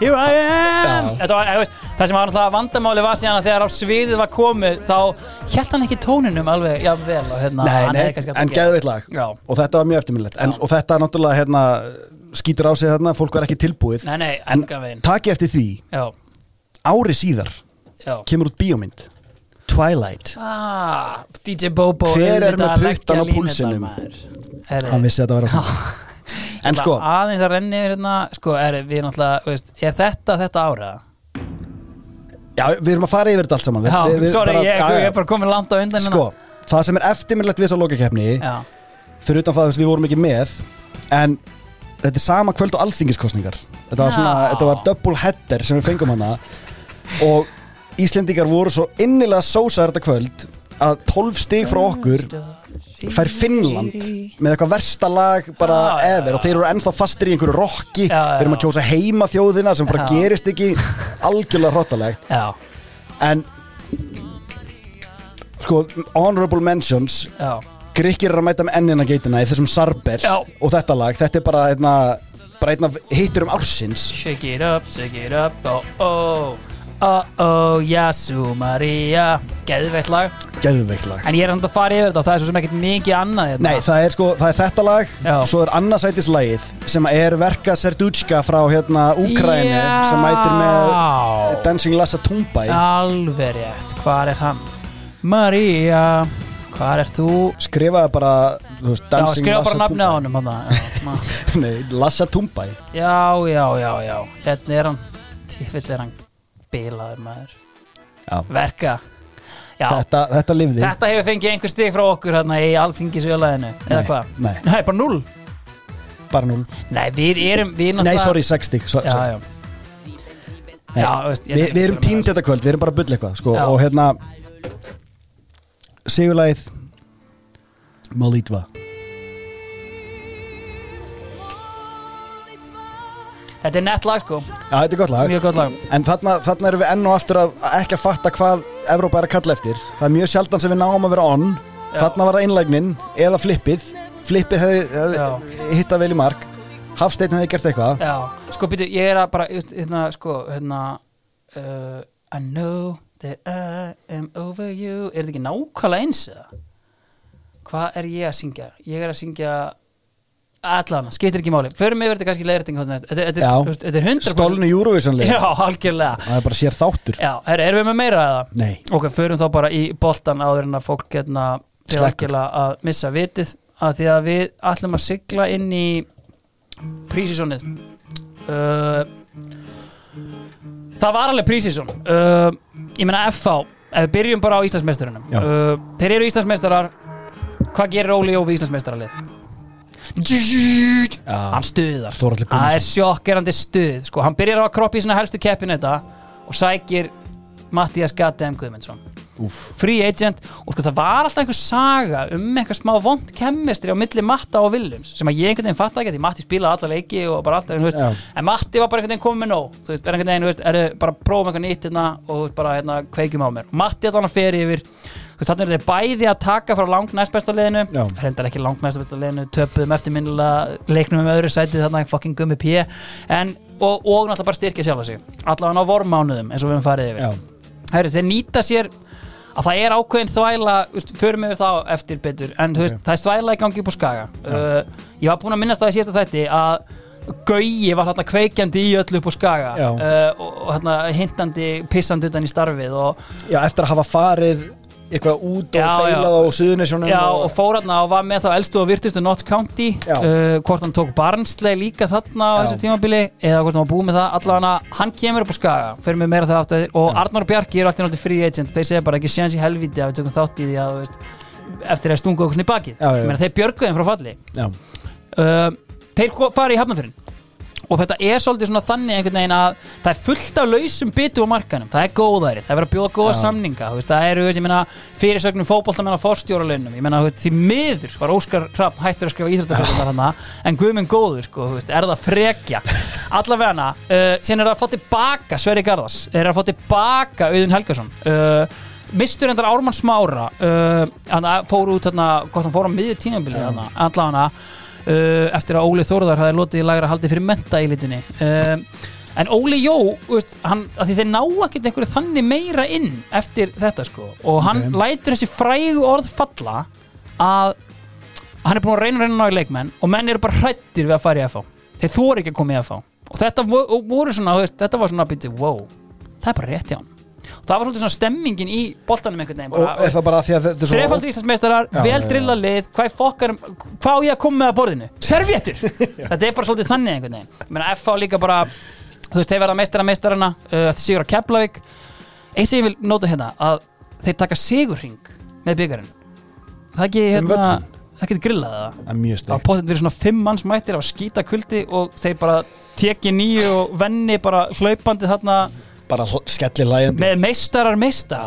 Here I am. Þetta var, þú veist, Það sem var náttúrulega vandamáli var síðan að þegar á sviðið var komið þá hélt hann ekki tóninum alveg jafn vel og hérna, Nei, hann nei, hefði kannski átt að en gera- geðveitt lag. Já. og þetta var mjög eftirminnilegt. En, og þetta náttúrulega hérna, skýtur á sig þarna, fólk var ekki tilbúið. Nei, nei, en enga veginn. taki eftir því, Já, ári síðar já. kemur út bíómynd Twilight, ah, DJ Bobo Hver er auðvitað með að leggja puttann á línurnar, púlsinum? maður. Herri, hann vissi að þetta var að en sko, aðeins að renni yfir hérna sko, er, við náttúrulega, veist, er þetta þetta ára? já, við erum að fara yfir þetta allt saman Já, við, við sorry, bara, ég, já, ég er bara komin langt á undan sko, það sem er eftirminnilegt við þess að hérna. Já, fyrir utan það að við vorum ekki með en þetta er sama kvöld og alþingiskostningar þetta var, svona, Já. þetta var double header sem við fengum hana og Íslendingar voru svo innilega sósaðar þetta kvöld að 12 stig frá okkur fær Finnland með eitthvað versta lag bara já, ever og þeir eru ennþá fastir í einhverju rocki já, við erum að kjósa heima þjóðina sem bara gerist ekki. Algjörlega hróttalegt en sko honorable mentions. Já. Grikkir er að mæta með ennina geitina í þessum Sarber og þetta lag, þetta er bara einna, bara einna hittur um ársins. Shake it up, shake it up, oh oh Oh oh, Yasu Maria Geðveitt lag geðveikt lag En ég er samt að fara yfir þetta það er svo sem ekkert mikið annað hérna. Nei, það er sko, það er þetta lag Já. svo er annarsætis lagið sem er Verka Serduchka frá hérna Úkræni Já. sem mætir með Dancing Lassa Tumbai Alveg rétt, hvar er hann? Maria, hvar er þú? skrifaði bara veist, Já, Dancing skrifa bara Lassa nafni á Tumbai. hann Nei, Lassa Tumbai Já, já, já, já Hérna er hann Tífill er hann bilaður maður Já. Verka Já, þetta, þetta, þetta lifði hefur fengið einhver stig frá okkur hérna í alþingisjölaðinu Eða Nei, hvað? nei. Nei, bara null bara núl Nei, við erum við Nei, sorry, 60 so, Já, sorry. já Nei, Já, veist, ég Við ekki erum tímt þetta kvöld, við erum bara að bulla eitthvað sko, Já. og hérna Sigurlæð Molítva Þetta er nett lag sko, Já, þetta er gott lag. Mjög gott lag. En þarna, þarna erum við enn og aftur að að ekki að fatta hvað Evrópa er að kalla eftir. Það er mjög sjaldan sem við náum að vera on. Já. Þarna var það innlægnin eða flippið. Flippið hefði, hefði hittað vel í mark. Hafsteinn hefði gert eitthvað. Já, sko býtu, ég er að bara hérna, sko, hérna uh, I know that I am over you. Er þetta ekki nákvæmlega eins eða? Hvað er ég að syngja? Ég er að syngja allan, skiptir ekki máli. Förum yfir þetta kannski leiðrætting Þetta þetta- þetta Já. er- þú veist, þetta er 100% Stolnu Eurovisionlega Já, algjörlega. Það er bara sér þáttur. Já, herri, erum við með meira eða? Nei, Ok, förum þá bara í boltan áður en að fólk hérna fyrir Slekkur. algjörlega að missa vitið. Að því að við ætlum að sigla inn í prísísónið uh, það var alveg prísísón uh, ég meina FH ef við byrjum bara á Íslandsmeisturunum. Já. uh, þeir eru Íslandsmeistarar. Hvað gerir Óli Jó við Íslandsmeistaralið? Hann stuðar það er sjokkerandi stuð sko, hann byrjar á að kroppa í svona helstu keppinu þetta og sækir Mattias Gatem Guðmundsson free agent og sko það var alltaf einhver saga um eitthvað smá vond kemmistri á milli Matta og Williams sem að ég einhvern veginn fatt ekki því Matti spilaði alla leiki og bara alltaf, veist, Já. en Matti var bara einhvern veginn komið með nóg þú veist, er einhvern veginn, veist, er bara prófum eitthvað nýtt og bara hérna, kveikjum á mér Matti að fer yfir þannig er þeir bæði að taka frá langt næstbesta liðinu. Já. reyndar ekki langt næstbesta liðinu töpuðum eftirminnilega leiknum um öðru sæti þarna fucking gummi P. En, og, og náttúrulega bara styrkja sjálfa sig. Allavega á vormánuðum eins og við höfum farið yfir. Herri, þeir nýta sér að það er ákveðin þvæla förum yfir þá eftir betur. En okay. það er þvæla í gangi upp á skaga. Uh, ég var búinn að minnast það í síðasta þætti að Gauji var hérna kveikjandi í öllu upp á skaga. Uh, og, hérna hintandi pissandi utan í starfið og, Já, eftir að hafa farið eitthvað út og Já, já. beilað á suðunisjónum já, og fór hérna og var með þá elstu og virtustu Notts County Já. uh, hvort hann tók Barnsley líka þarna á Já. þessu tímabili eða hvort hann var búið með það allavega hann kemur upp á skaga fyrir mig meira það aftur og Arnór Bjarki er alltaf náttúrulega free agent þeir segja bara ekki séans í helviti að við tökum þátt í því að veist, eftir að stunga okkur í bakið Já, já, já. Þeir björguðu þeim frá falli Já, uh, þeir fara í hafnafyrin og þetta er svolítið svona þannig einhvern veginn að það er fullt af lausum byttu á markanum, það er góðæri, það er verið að bjóða góða samninga, veist, það eru, ég meina fyrirsögnum fótboltamenn á fórstjóralaunum ég meina, því miður var Óskar Rapp hættur að skrifa íþróttafjöldunar hann en Guðmund góður, sko, veist, er það frekja. Allavega, uh, síðan er það að fá tilbaka Sverri Garðas, er að fá tilbaka Auðun Helgason. Uh, mistur endar Ármann Smára uh, hann fór út hann uh, eftir að Óli Þórðar hafði lotið í lagra haldi fyrir menta í litinni uh, en Óli Jó veist, hann, að því þeir ná ekkert einhverju þannig meira inn eftir þetta sko. Og hann Ok. lætur þessi frægu orð falla að hann er búin að reyna að reyna að ná í leikmenn og menn eru bara hrættir við að fara í FH þeir þóri ekki að koma í FH og þetta voru svona, veist, þetta var svona býttu, wow, það er bara rétt hjá hann það var svolítið svona stemmingin í boltanum einhvern veginn og bara, er það bara því að þetta er Þrefaldur Íslandsmeistarar, Já, vel drilla lið Hvað fokkar, hvað á ég að koma með að borðinu? Servéttur! Þetta er bara svolítið þannig einhvern veginn. Ég meina FH líka bara Þú veist, þeir verða meistara meistarana uh, Eftir sigur á Keflavík. Eitt sem ég vil nota hérna Að þeir taka sigurring með byggarinn Það ekki hérna? Það getur grillað það. Var potið verið svona fimm manns mættir af skýta kuldi og þeir bara teki nýju og venni bara hlaupandi þarna Bara hl- skelli lægjandi með meistarar meista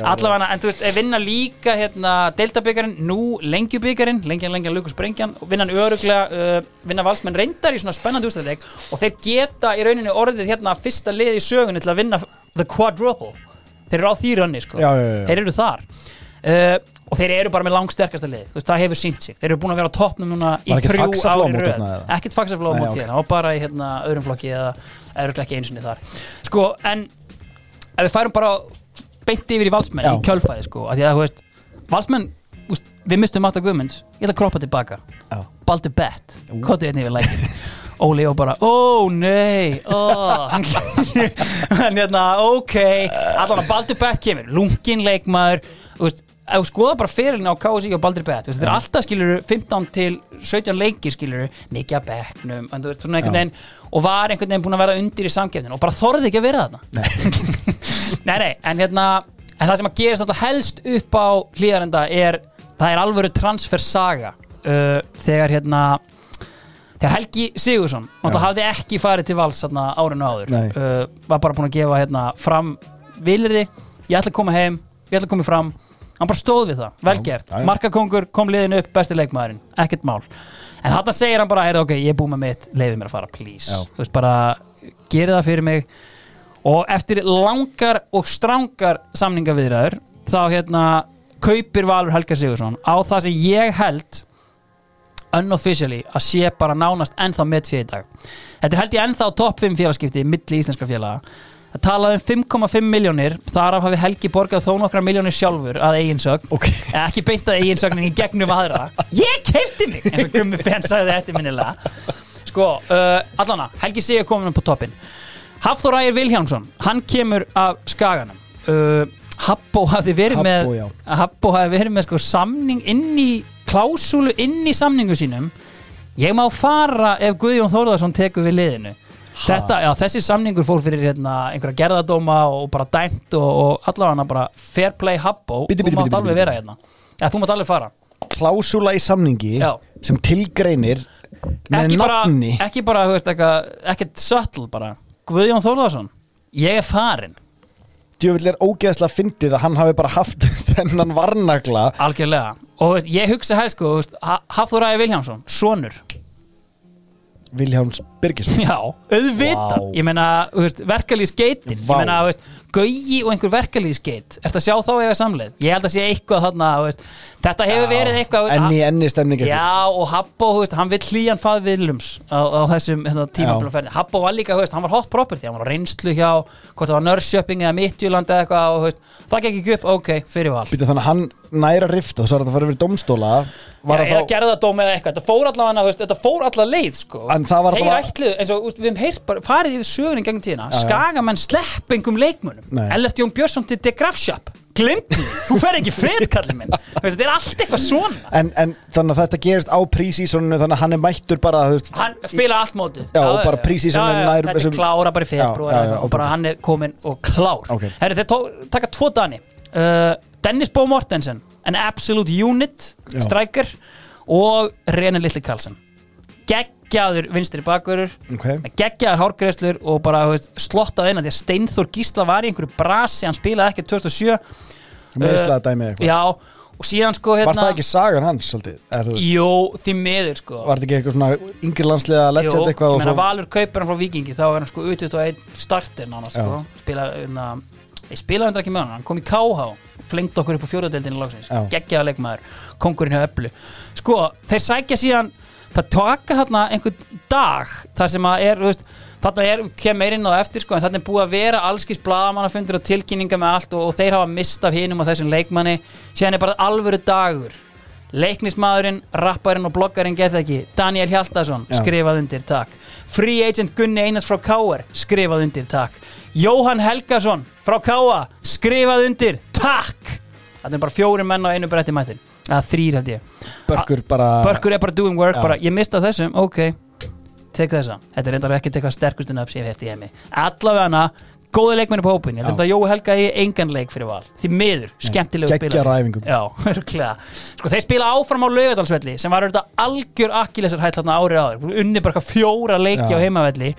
allavega, en þú veist, vinna líka hérna, deildabyggarinn, nú lengjubyggarinn lengjan, lengjan, lukus, brengjan og vinna hann öruglega, uh, vinna valsmenn reyndar í svona spennandi ústæðleik og þeir geta í rauninni orðið hérna fyrsta lið í sögunni til að vinna the quadruple. Þeir eru á því rönni, sko. Já, já, já. þeir eru þar. Uh, og þeir eru bara með langsterkasta lið, þú veist, það hefur sínt sig. Þeir eru búin að vera á toppnum núna í þrjú ári þarna, eða? ekkert ok. hérna og bara í hérna, öðrum flokki eða öruglega ekki einu sinni þar. Sko, en ef við færum bara beint yfir í valsmenn Já. í kjölfæði sko, að því að þú veist valsmenn, úst, við mistum Matta Guðmunds ég ætla að kroppa tilbaka. Já. Baldur Bett, kotið hérna yfir lækin Óli og bara, ó nei ó, hann hérna, ok allan að Baldur Bett kemur, lungin leikmaður veist, ef skoða bara fyrirlina á KSI og Baldur Bett, þetta er alltaf skilur 15 til 17 leikir skilur mikið að veginn og var einhvern veginn búin að vera undir í samkefnin og bara þorði ekki að vera þarna. Nei, nei, en hérna en það sem að gerist alltaf helst upp á hlýðarenda er, það er alvöru transfersaga uh, þegar hérna þegar Helgi Sigursson hafði ekki farið til vals árinu áður Nei. uh, var bara búin að gefa hérna, fram vilirði, ég ætla að koma heim ég ætla að koma fram, hann bara stóð við það. Velgert, markakongur, kom liðin upp besti leikmaðurinn, ekkert mál. En þarna segir hann bara, ok, ég er búið með mitt leiði mér að fara, please, Já. þú veist bara gerið það fyrir mig. Og eftir langar og strángar samningaviðræður þá hérna kaupir Valur Helga Sigursson á það sem ég held unofficially að sé bara nánast ennþá tvið í dag. Þetta er held ég ennþá topp 5 félagskipti milli íslenska félaga það talaði um 5,5 miljónir þar af hafi Helgi borgað þó nokkra miljónir sjálfur að eiginsögn Ok. Eða ekki beint að eiginsögnin í gegnum aðra. Ég keipti mig eins og Gummi Fenn sagði eftirminnilega sko, uh, allana, Helgi Sigur komin upp á toppin Hafþór Ægir Vilhjámsson hann kemur af skaganum. Uh, Habbo hafði verið Habbo, með. Habbo hafði verið með sko samning inn í klásúlu inn í samningu sínum. Ég má fara ef Guðjón Þórðarsson tekur við liðinu Þetta, já, þessi samningur fór fyrir hérna, einhverja gerðadóma og bara dæmt og, og allavega bara fair play habbo. Bíddu, þú mátt alveg vera hérna. Ja, þú mátt alveg fara. Klásúla í samningi Já. sem tilgreinir með nafni. ekki bara, ekkert subtle bara, Guðjón Þórðarsson ég er farin, djöfull er ógeðslega fyndið að hann hafi bara haft þennan varnagla. Algjörlega. Og veist, ég hugsa helst, sko, þú veist, Ha- Hafþór Ægi Vilhjámsson, sonur Vilhjáms Birgisson Já, auðvitað Vá. Ég meina, verkalýðsgeitin Ég Vá. meina, veist, Gauji og einhver verkalýðsgeit Ertu að sjá þá eða samleið? Ég held að sé eitthvað þarna, veist Þetta hefur verið eitthvað þú enni enni stemning Já, og Habbo, þú veist, hann vill hlýjan fað Vilums á, á þessum hérna, tímafélagferðin Habbo var líka, þú veist, hann var hot property hann var reynslu hjá, hvort það var Nörsjöping eða Midtjúland eða eitthvað og, þú veist, það gekk ekki upp, ok, fyrir val. Býtu þannig að hann næra rifta þess að þetta fara yfir dómstóla var Já, að eða þá gerðadóm eða eitthvað, þetta fór allavega þú þetta fór allavega leið sko. En það var allavega- við hefum farið yfir sögunin glimti þú fer ekki frið kallið minn. Þetta er allt eitthvað svona. En, en þannig að þetta gerist á prísísoninu þannig að hann er mættur bara veist, hann spila allt mótið. Já, og bara er nær þetta er klára bara í februar og ok. bara hann er komin og klár. Ok. Herri, þeir taka tvo dani. Uh, Dennis Bo Mortensen an absolute unit striker og René Lilli Karlsson geggjaður vinstri bakverður Ok. með geggjaðar hárgreðslur og bara veist, slottað inn að því að Steinþór Gísla var í einhverju brasi, hann spilaði ekki 2007 meðslaða dæmi eitthvað já, og síðan sko Var hérna það ekki sagan hans svolítið? Jú, því miður sko var þetta ekki eitthvað svona yngri landsliða legend Jú, eitthvað og svo Valur kaupir hann frá Vikingi þá er hann sko U21 starter nánast Já. sko. spila, na, ég spilaði hann ekki með hann hann kom í KH, flengd okkur upp á Já. geggjaða leikmaður kongurinn hjá Öllu sko, þeir sækja síðan það taka hérna einhvern dag þar sem að er, veist þarna er, kem meir inn á það eftir sko en þarna er búið að vera allskis bladamannafundur og tilkynninga með allt og, og þeir hafa mist af hinum og þessum leikmanni. Síðan er bara alvöru dagur. Leiknismadurinn, rapparinn og bloggarinn get ekki, Daniel Hjaltason Já. skrifað undir, takk. Free agent Gunni Einars frá Káar skrifað undir, takk. Jóhann Helgason frá Káa skrifað undir, takk. Þetta er bara fjóri menn á einu bretti mættin eða þrýr held ég. Börkur bara Börkur er bara doing work, bara ég mista þessum, ok tek þessa, þetta er reyndar ekkert eitthvað sterkustu nöfn sem ég hef hérst í heimi. Allavega hana, góði leikmenni på hópin ég held að Jói Helga í engan leik fyrir val. Því miður, skemmtilegu örglega sko þeir spila áfram á laugadalsvelli sem var auðvitað algjör akkilesar hætt þarna árið áður. Unni bara fjóra leiki Já. á heimavelli.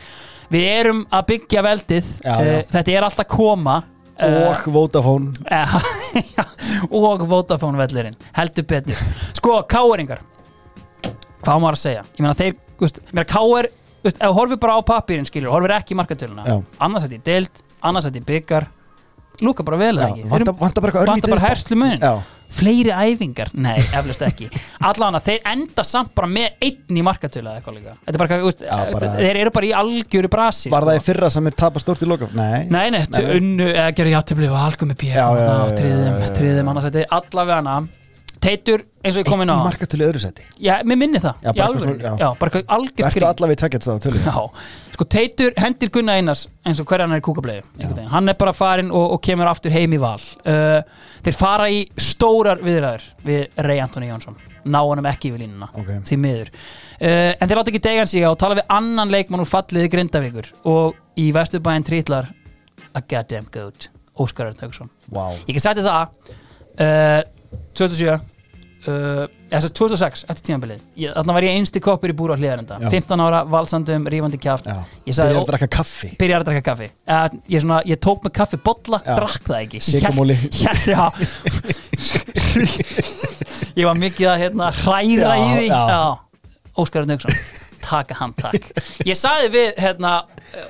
Við erum að byggja veldið. Já. Eh, þetta er alltaf koma og Vodafone. Já, og Vodafone vellirinn. Heldur betur. Sko, káeringar hvað maður að segja? Ég meina þeir, veist, ég meina káer veist, ef þú horfir bara á pappirinn skilur, horfir ekki í markatöluna Já. annars þetta í deild, annars þetta í byggar. Lúka bara vel eða ekki? Vantar bara bara herslu mun. Fleiri æfingar, nei, eflust ekki allan að þeir enda samt bara með einn í markatölu eða eitthvað líka er bara, veist, Já, bara- þeir eru bara í algjöru brasi Var sko. það í fyrra sem er tapa stórt í loka? Nei Nei, nei, nei. unnu eða gerðu játtöfli og algum með bíð Já, já, já, já, tríðum, já, já. tríðum annars þetta allavega Teitur, eins og ég kom inn á í markatölu öðru seti Já, mér minni það, Já, bara já. Bara eitthvað algjört Ertu grín allavega í tveggjast á tölu? Já, sko Teitur hendir Gunnar Einars eins og hverjan er í kúkablegu hann er bara farin og, og kemur aftur heim í val. Uh, þeir fara í stórar viðræður við Rey Antoni Jónsson. Ná honum ekki við línuna Ok. því miður. Uh, en þeir láta ekki degan sig á og tala við annan leikmann úr falliði Grindavíkur og í Vesturbæinn trítlar a goddamn goat Óskar Örn Hauksson. Vá. Ég get þér það uh, 2007 uh, þess að 2006 eftir tímabilið. Ég, þarna var ég einsti koppur í búru á hliðarenda Já. 15 ára, valsandum, rífandi kjáft Já. Ég sagði, Byrjar að drakka kaffi. að drakka kaffi. Uh, ég, svona, ég tók með kaffi bolla, drakk það ekki. Já. Ég var mikið að hérna, hræra Já, í því. Óskar Örn Hauksson taka hann takk ég sagði við hérna,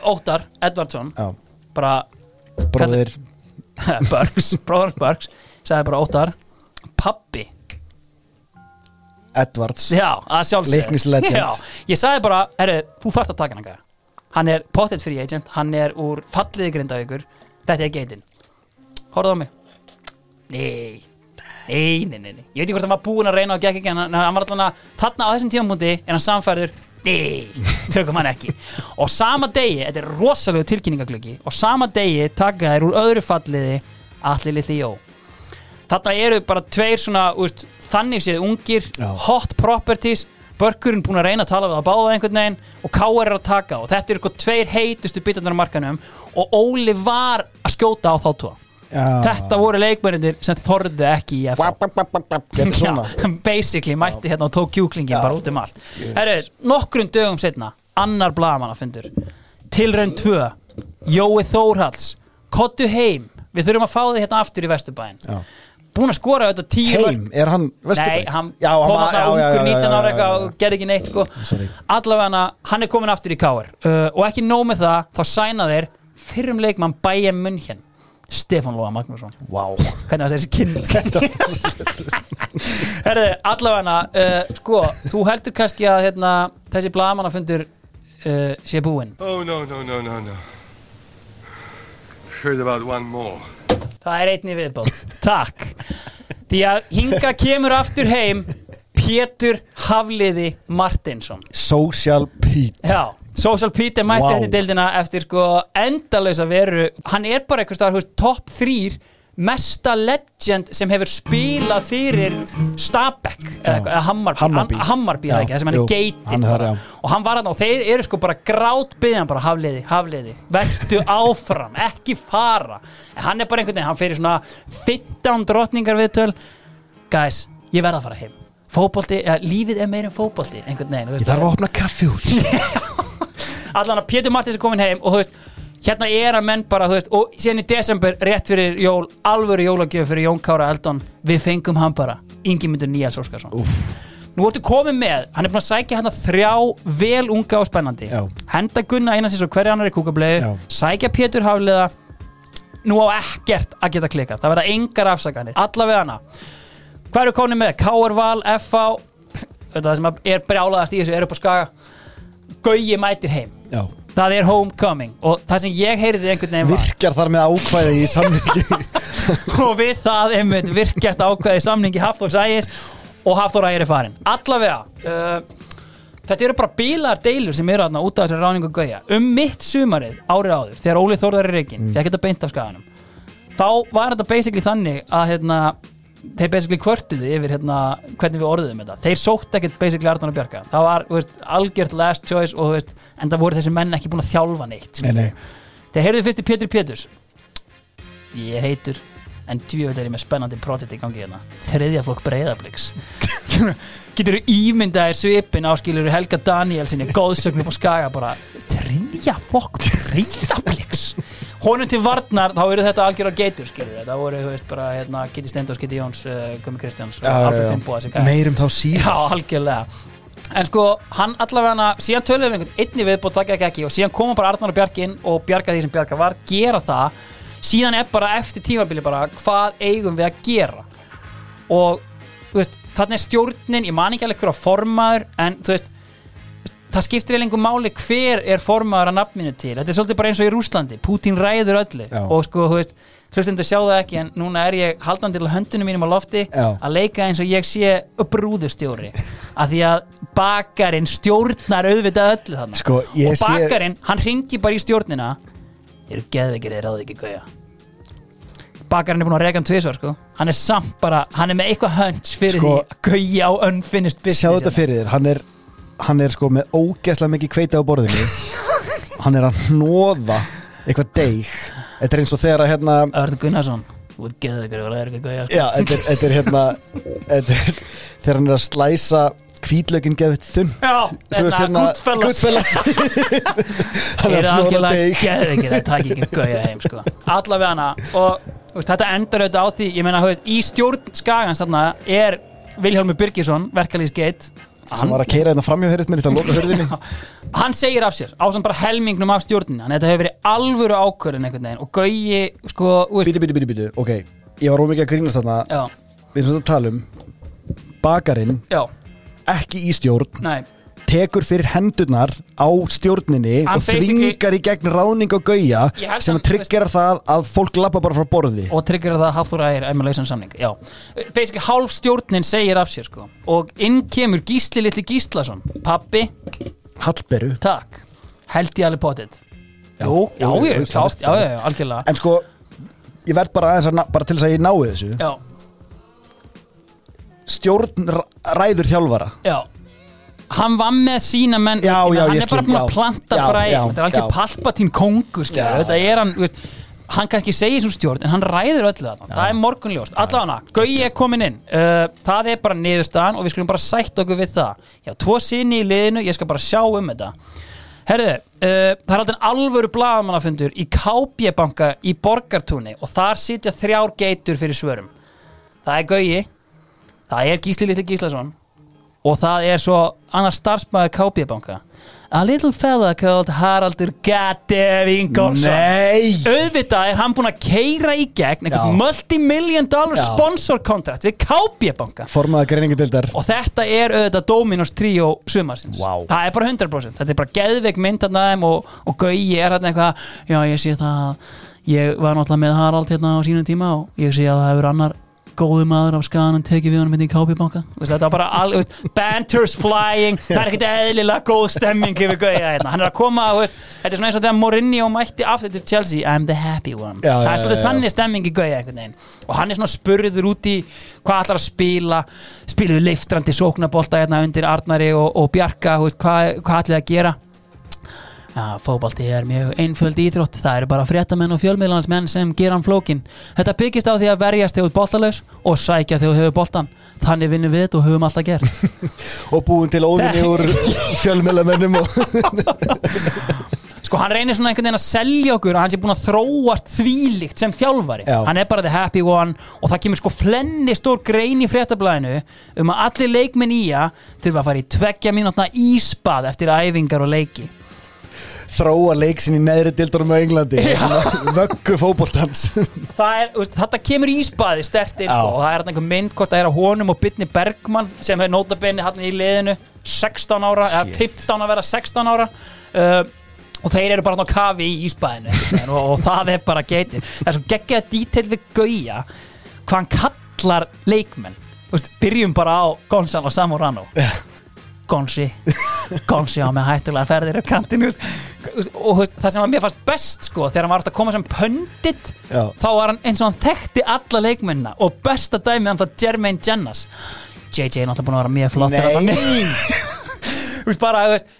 Óttar Edvardsson Já. bara Bróðir. Burks, bróðars Burks sagði bara Óttar pappi, Edwards. Já, að sjálfsög ég sagði bara, herri, þú þarft að taka hann hann er potted free agent hann er úr falliði grindavíkur. Þetta er geitin, horfðu á mig. Nei nei, nei, nei, ég veit ekki hvort hann var búinn að reyna og gekk ekki, en hann, var allan að þarna á þessum tímapunkti er hann samfærður. Nei, tökum hann ekki. Og sama degi, þetta er rosalega tilkynningaglöggi og sama degi taka þær úr öðru falliði allir litli jó þarna eru bara tveir svona úst, þannig séð ungir, Já. hot properties. Börkurinn búin að reyna að tala við að báða einhvern veginn og Káar er að taka og þetta eru eitthvað tveir heitustu bitarnar á markanum og Óli var að skjóta á þá tvo. Já. Þetta voru leikmennir sem þorðu ekki í FH basically mætti hérna og tók kjúklingin bara út um allt. Herru, nokkrum dögum setna annar blagamann að fundur Tilraun 2 Jói Þórhalls Kottu heim. Við þurfum að fá þig hérna aftur í Vesturbæin Já. Búin að skora auðvitað tíu Heim, er hann? Nei, hann Já, kom var- að það ungur já, 19 já, ára eitthvað og gerði ekki neitt sko. Allavega hann er komin aftur í káar uh, og ekki nóg með það, þá sæna þeir fyrrum leikmann Bayern München Stefán Lóa Magnússon Vá Hvernig var þessi kynning? Herðu, allavega uh, sko, þú heldur kannski að hérna, þessi blagamannafundur uh, sé búinn Oh, no, no, no, no, no. Heard about one more. Það er einni viðbót Takk Því að hinga kemur aftur heim Pétur Hafliði Martinsson Social Pete Já, Social Pete er mætti Vá. wow. hérna í deildina eftir sko endalösa veru Hann er bara eitthvað staðar, top 3 mesta legend sem hefur spilað fyrir Stabæk eða, Hammarby, Hammarby. Eða ekki, það sem hann er geitin og hann var hann og þeir eru sko bara grát byggðan bara hafliði, hafliði, vertu áfram ekki fara, en hann er bara einhvern veginn hann fyrir svona 15 drottningar viðtöl, guys ég verð að fara heim, fótbolti ja, lífið er meir en fótbolti, einhvern veginn Ég þarf að opna kaffihús allan að Pétur Mattis er komin heim og þú veist, hérna er að menn bara þú veist, og síðan í desember rétt fyrir jól, alvöru jólagjöf fyrir Jón Kára Eldon, við fengum hann bara Ingimundur Níals Óskarsson nú ertu komið með, hann er búin að sækja hann þrjá vel unga og spennandi Já. henda Gunna einan sér svo hverja annar í kúkablegu sækja Pétur Hafliða nú á ekkert að geta klikkað það verða engar afsakanir, allavega hana hvað eru konið með? K.R. Val, F.A. þetta sem er brjálaðast í þessu er upp á skaga Gauji mætir heim. Já. Það er homecoming og það sem ég heyrði einhvern veginn var Virkjar þar með ákvæði í samlingi og við það einmitt virkjast ákveði samningi Hafþór Sægis og Hafþór Ægir er farin allavega uh, þetta eru bara bílar deilur sem eru aðna út af þessari ráningu gauja. Um mitt sumarið árið áður þegar Óli Þórðar er reygin, mm. fekk þetta beint af skaganum þá var þetta basically þannig að hérna, þeir basically kvörtuðu yfir hérna, hvernig við orðuðum þetta. Þeir sótt ekkert basically Arnór og Bjarka. Það var veist, algjört last choice og veist, en það voru þessi menn ekki búin að þjálfa neitt Nei, nei. Þegar heyrðu fyrst í Pétur Péturs. Ég heitur En djúvöld er ég með spennandi projekt í gangi hérna. Þriðja flokk breyðabliks Getur þú ímyndaðir svipin áskilur Helga Danielsinni Góðsögn upp á skaga bara. Þriðja flokk breyðabliks Honum til varnar þá eru þetta algjörða geitur skilur Það voru, þú veist, bara hérna Kitty Steindors, Kitty Jóns, uh, Gumi Kristjáns Alfred gæjar. Meirum þá síðan Já, En sko, hann allavega síðan töluðum einhvern einni viðbót það gekk ekki. Og síðan koma bara Arnar og Bjarki inn og bjarga því sem bjarga var, gera það. Síðan er bara eftir tímabili bara hvað eigum við að gera? Og þú veist, þarna er stjórnin ég man ekki alveg hver á formaður en þú veist, það skiptir eiginlega engu máli hver er formaður að nafninu til þetta er svolítið bara eins og í Rúslandi, Putin ræður öllu Já. og sko, þú veist hlustundu sjá það ekki en núna er ég haldandi til höndunum mínum á lofti Já. að leika eins og ég sé brúðustjóri að því að bakarinn stjórnar auðvitað öllu þarna Sko, ég og sé- bakarinn, hann ringi bara í stjórnina eru geðveikir eða ráði ekki gauja bakarinn er búin að reka hann tvisvar sko. hann er samt bara, hann er með eitthvað hönds fyrir Sko, því að gauja á unfinished business Sjá þetta hérna. fyrir þér Hann er, hann er sko með ógeðslega mikið kveita á borðinu Hann er að hnóða eitthvað deig Þetta er eins og þegar að hérna Örn Gunnarsson, þú ert geðveikir eða ráði ekki gauja sko. Já, þetta er, þetta er hérna þetta er, Þegar hann er að slæsa hvítlökin geðvitt þunn Já, Þú veist hérna, hérna Goodfellas. Hann er er að algjörlega deig geðveikir að taka ekki gauja heim sko. allavega hana og veist, þetta endar auðvitað á því ég meina, í stjórn skagans þarna er Vilhjálmur Birgisson, verkalýsgeit sem var að keira hérna framjá heyrðist mér þetta loka hörðinni hann segir af sér á samt bara helmingnum af stjórnina að þetta hefur verið alvöru ákvörðin einhvern veginn. Og Gauji, sko, Bíti, bíti, bíti, bíti, ok Ég var ómikið að grínast þarna. Já, Við erum svona að tala um Bakarinn, já, ekki í stjórn. Nei tekur fyrir hendurnar á stjórninni Hann og þvingar í gegn ráðning og gauja sem tryggjar það að fólk lappa bara frá borði. Og tryggir það að Hafþór Ægir er með lausan samning já, basically hálf stjórnin segir af sér sko. Og inn kemur Gísli litli Gíslason. Pappi, Hallberu. Takk. Held ég alveg potið. Já, Jú, já, já, það já, já, algjörlega. En sko, ég verð bara aðeins að bara til þess að ég nái þessu. Já, stjórn ræður þjálfara. Já Hann var með sína menn Já, já, Hann er bara búin að planta fræ. Þetta er alveg palpatín kongur. Þetta er hann, veist Hann kannski segir svo stjórn, en hann ræður öllu þarna. Það er morgunljóst, allavega Gauji er komin inn. Uh, Það er bara niðurstaðan og við skulum bara sætt okkur við það. Já, tvo sinni í liðinu, ég skal bara sjá um þetta. Herðu, uh, það er alltaf alvöru blaðamannafundur í KB-banka í Borgartúni og þar sitja þrjár geitur fyrir svörum. Það er Gauji Það er Gísli Litli Gíslason og það er svo annar starfsmæður KB-banka A little fella called Haraldur Goddamn Ingolfsson Nei! Auðvitað er hann búinn að keira í gegn einhvern multi-million dollar Já. sponsor contract við KB-banka Formaða greiningudildar og þetta er auðvitað Dominos Trio sumarsins. Vá. það er bara 100% þetta er bara geðveik mynd hann aðeim og, og Gauji er hann eitthvað já ég sé það að ég var náttúrulega með Harald hérna á sínum tíma og ég sé að það hefur annar góði maður af skaganum tekið við honum hérna í KB-banka Veist, þetta var bara all, veist, banters flying. Það er ekkert eðlilega góð stemming yfir Gauja hérna. hann er að koma veist, þetta er svona eins og þegar Mourinho mætti aftur til Chelsea. I'm the happy one. Já, það já, er svolítið já, já. þannig stemming í Gauja og hann er svona spurður út í hvað ætlar að spila. Spiluðu leiftrandi sóknabólta hérna undir Arnari og, og Bjarka veist, hvað, hvað ætlaði að gera Já, fótbolti er mjög einföld íþrótt. Það eru bara fréttamenn og fjölmiðlansmenn sem gera hann flókin þetta byggist á því að verjast þegar þú ert boltalaus og sækja þegar þú hefur boltan þannig vinnum við þetta og höfum alltaf gert. Og búin til óvinni úr fjölmjölamennum og sko hann reynir svona einhvern veginn að selja okkur að hann sé búin að þróast þvílíkt sem þjálfari. Já. hann er bara the happy one og það kemur sko flenni stór grein í fréttablaðinu um að allir leikmenn í að þurfa að fara í tveggja mínútna ísbað eftir æfingar og leiki þróa leik sinni í neðri dildurum á Englandi. Vöggu veist, þetta kemur ísbaði stert inn Já. sko, og það er einhver mynd hvort það er á honum og Bitni Bergmann sem er notabenni hann í liðinu 16 ára, eða 15 að vera 16 ára uh, og þeir eru bara hann á kafi í veginn, og, og það er bara geitin. Það er svo geggjað dítill við Gauja hvað hann kallar leikmenn. Þú veist, byrjum bara á Gonzalo Samorano Gonsi. Gonsi á með hættulega ferðir á kantinu og það sem var mér fast best sko þegar hann var alltaf að koma sem pöndit Já. þá var hann eins og hann þekkti alla leikmennina og besta dæmið hann það Jermaine Jennas. JJ er náttúrulega búin að vera mjög flott Nei. bara, þú veist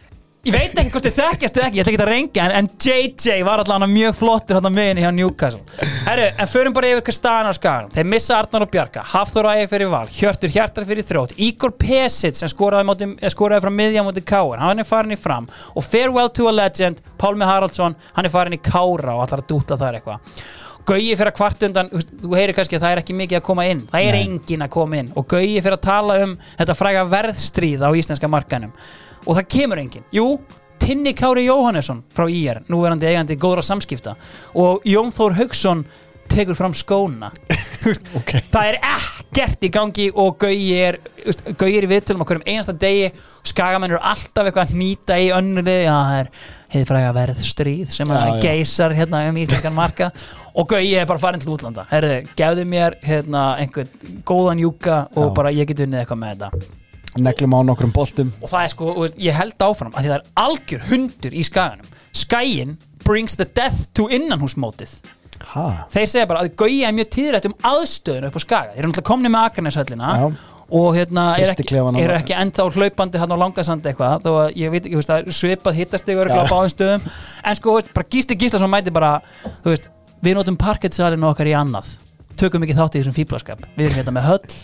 ég veit ekki hvort þið þekkjast eða ekki, ég ætla ekki að reyngja en, en JJ var allavega mjög flottur hann að miðinni hjá Newcastle. Herru, en förum bara yfir hvað staðan á skagan þeir missa Arnar og Bjarka, Hafþór Ægir fyrir val Hjörtur Hjartar fyrir þrótt, Igor Pesic sem skoraði, móti, eh, skoraði frá miðja móti Káar, hann er farin í fram og farewell to a legend, Pálmi Haraldsson hann er farin í Kára og allar að dúta þar eitthvað. Gauji fyrir að kvart undan þú heyrir kannski að það er ekki mikið að koma inn það er engin að koma inn. Og Gauji fyrir að tala um þetta fræga verðstríð á íslenska markanum og það kemur engin jú, Tinni Kári Jóhannesson frá IR, núverandi eigandi góðra samskipta. Og Jón Þór Haugsson tekur fram skóna. Ok. það er ekkert í gangi og Gauji er í viðtölum okkur um einasta degi. Skagamenn eru alltaf eitthvað að hnýta í önnuli já það er hefði fræga verðstríð sem Já, að geysar hérna um íslenskan marka og Gauji er bara farin til útlanda. Herðu, gefðu mér hérna einhvern góðan júka og Já. bara ég get unnið eitthvað með þetta Neglum á nokkrum boltum. Og það er sko, veist, ég held áfram að það er algjör hundur í skaganum. Skæin brings the death to innanhúsmótið Ha? þeir segja bara að Gauja er mjög tíðrætt um aðstöðun upp á skaga, þeir eru náttúrulega komni með Akarneshöllina og hérna er ekki, er ekki ennþá hlaupandi hann á langasandi eitthvað, þó að ég veit ekki, veist, það er svipað hittast yfir Já. á báðum stöðum. En sko, veist, bara Gísli Gíslason mæti bara þú veist, við notum parketsalinu okkar í annað. Tökum ekki þátt í þessum fíblaskap við erum hérna með höll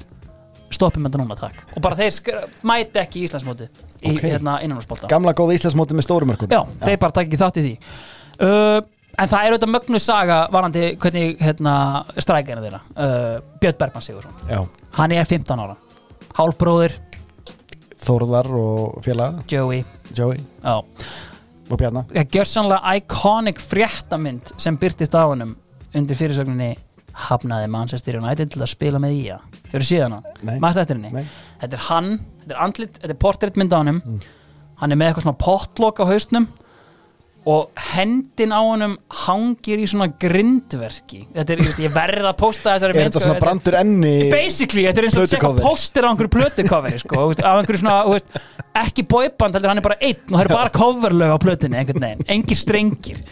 stoppum þetta núna takk. Og bara þeir mæti ekki í Íslandsmóti í Ok. hérna innanúrsbolta Gamla góða Íslandsmóti með stórumörkun Já, þeir bara takk ekki þátt í því. Uh, En það er auðvitað mögnu saga varandi hvernig hérna, strækjarnir þeirra uh, Björn Bergman Sigursson Já. Hann er 15 ára. Hálfbróðir, Þórðar og félaga. Joey. Joey. Já, og Bjarna. Gjörsanlega iconic fréttamynd sem byrtist á honum undir fyrirsögninni hafnaði Manchester United til að spila með ía Hefur séð hana? Maður eftir henni? Nei. Þetta er hann, þetta er andlit, þetta er portréttmynd á honum Hann er með eitthvað svona potlok á haustnum og hendin á honum hangir í svona grindverki Þetta er, ég veist, ég verð að posta þessari Er mynd, þetta sko, svona brandur enni Basically, þetta er eins og að Plötucover. póster á einhverju plötukoferi sko, þú af einhverju svona, þú veist, ekki bóiband heldur hann er bara einn og það eru bara coverlög á plötunni einhvern veginn, engir strengir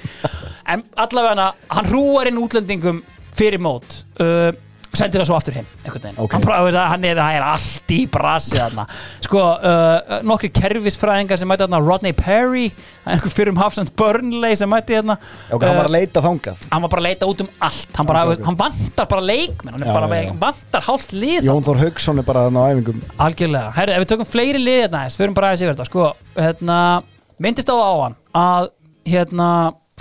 en allavega hann hrúar inn útlendingum fyrir mót uh, sendir það svo aftur heim einhvern veginn. Ok. hann, veist, hann er, það er allt í brasi sko, uh, nokkri kerfisfræðingar sem þarna Rodney Perry það er einhver fyrir um Hafsend Burnley sem mæti þarna Ok, hann var að leita þangað. hann var bara að leita út um allt. Hann, bara, Ok, okay, ok. hann vantar bara leikmenn hann, Já, bara, já, já. vantar hálft lið Jón Þór Haugsson er bara þarna á æfingum. Algjörlega, herri, ef við tökum fleiri lið hérna, þess, förum bara aðeins yfir þetta. Sko, hérna, myndist á á hann að hérna,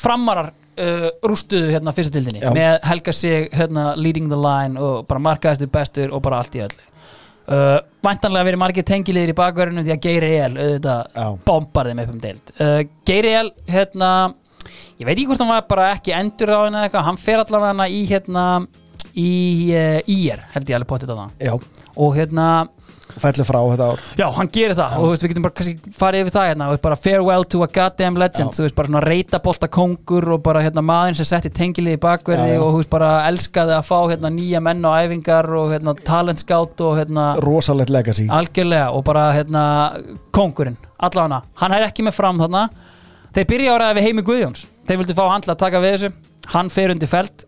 framarar uh, rústuðu hérna fyrstu tildinni Já. með Helga sig hérna, leading the line og bara markaðistur bestur og bara allt í öllu uh, væntanlega verið margir tengiliðir í bakverðinu því að Geiri El Já. auðvitað bombar þeim upp um deild uh, Geiri El hérna ég veit ekki hvort hann var bara ekki endur á henni eitthvað, hann fer allavega hana í hérna í uh, IR held ég alveg potið á það Já, og hérna fellur frá þetta ár. Já, hann gerir það. Og þú veist, við getum bara kannski farið yfir það hérna. Og bara farewell to a goddamn legend. Já. þú veist, bara svona reyta bolta kongur og bara hérna maðurinn sem setti tengilið í bakverði Já, já. og þú veist, bara elskaði að fá hérna nýja menn á æfingar og hérna talent scout og hérna Rosalegt legacy. algjörlega. Og bara hérna kongurinn, allavega. Hann er ekki með fram þarna. Þeir byrja áraði við Heimi Guðjóns. Þeir vildu fá hann til að taka við þessu. Hann fer undir felt.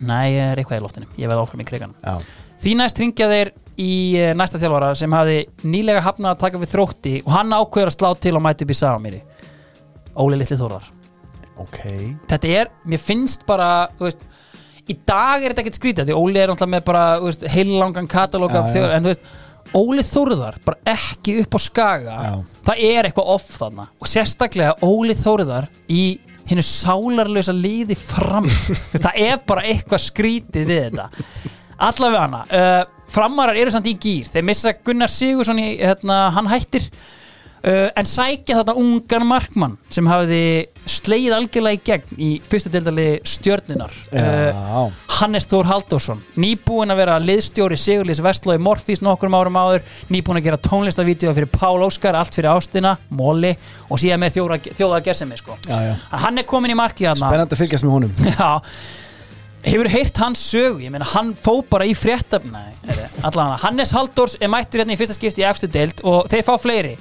Næ, ég er eitthvað í loftinu, ég veð áfram í kriganum. Já, Því næst ringja þeir í eh, næsta þjálfara sem hafi nýlega hafnað að taka við þrótti og hann ákveður að slá til og mæti upp í Sámýri Óli Litli Þórðar. Ok. Þetta er, mér finnst bara veist, í dag er þetta ekkert skrítið því Óli er náttúrulega með bara heilangan katalóg af þjóðar en þú veist, Óli Þórðar bara ekki upp á skaga Já. það er eitthvað off þarna. Og sérstaklega Óli Þórðar í hinnu sálarlösa liði fram. Það er bara eitthvað skrítið við þetta. Allavega hana uh, framarar eru samt í gýr þeir missa Gunnar Sigursson í, hérna, hann hættir uh, en sækja þarna ungan markmann sem hafiði sleið algjörlega í gegn í fyrstu deildali stjörnunar Já. Hannes Þór Halldórsson nýbúin að vera liðstjóri Sigurlís Vestlói Morfís nokkrum árum áður nýbúin að gera tónlistavídeó fyrir Pál Óskar allt fyrir ástina, Móli og síðan með þjóðar gersemi sko. Já, já. hann er komin í markið þarna Spennandi að fylgjast með honum Já Hefur heyrt hans sögu, ég meina hann fó bara í fréttafna allan Hannes Halldórs er mættur hérna í fyrsta skipti í efstu deild og þeir fá fleiri.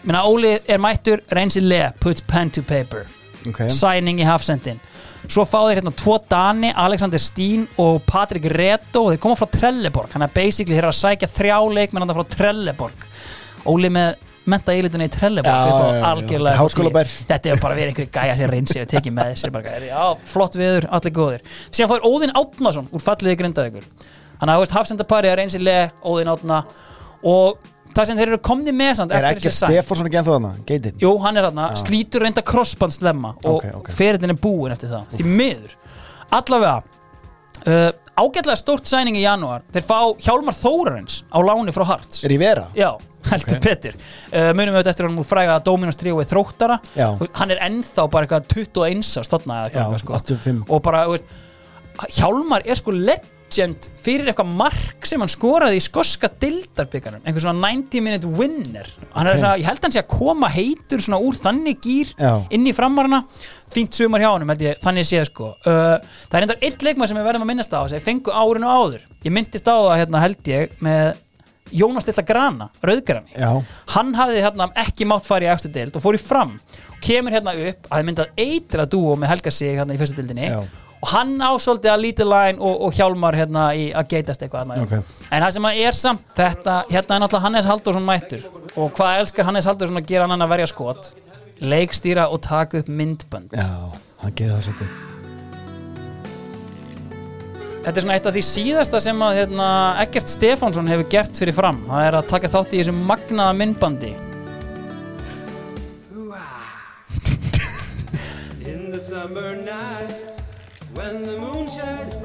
Ég meina Óli er mættur, Reynsi Le puts pen to paper. Ok. signing í hafsendin. Svo fá þeir hérna tvo Dani, Alexander Steen og Patrik Reto. Og þeir koma frá Trelleborg. Hann er basically eru að sækja þrjá leikmenn frá Trelleborg. Óli með menta ílutuna í Trelleborg Þetta er bara verið einhverju gæja sem reynsi við tekið með þessi já, flott viður, allir góðir. Síðan fóður Óðinn Átnason úr falliði grindaðugur hann hafði hafsendapari að reynsi le Óðinn Átna og það sem þeir eru komni með samt Er ekki Stefánsson ekki ennþá þarna? Jú, hann er þarna, slítur reynda krossband slemma og Ok, ok. ferillin er búin eftir það. Því miður. Allavega uh, ágætlega stórt sæning í janúar. Þeir fá Hjálmar Þórarins á láni frá Harts Er í vera? Já, heldur betur. Uh, munum við þetta eftir hann úr fræga Dominos tríói þróttara. Já. Hann er ennþá bara eitthvað 21 árs þarna eða sko. 85 og bara, veist, Hjálmar er sko legend fyrir eitthvað mark sem hann skoraði í skoska dildarbyggarnum, einhver svona 90 minute winner. Hann er Ok. svona, ég held hann sé að koma heitur svona úr þannig gýr Já. inn í framarna, fínt sumar hjá hann þannig séð sko. Uh, það er endar eitt leikmað sem við verðum að minnast á sem ég fengu árinu áður, ég myndist á það hérna held ég með Jónas Lilla Grana, rauðgrani Já, hann hafði hérna ekki mátt fara í eftir deild og fór í fram og kemur hérna upp að myndað eitra dúo með Helga sig hérna í fyrstu deildinni Já. og hann ásóldi að lítið læn og, og hjálmar hérna í að geitast eitthvað hérna. Ok. en það sem að er samt þetta, hérna er náttúrulega Hannes Halldórsson mættur og hvað elskar Hannes Halldórsson að gera hann að verja skot leikstýra og taka upp myndbönd já, hann gerir það svolítið þetta er svona eitt af því síðasta sem að hérna, Eggert Stefánsson hefur gert fyrir fram það er að taka þátt í þessu magnaða myndbandi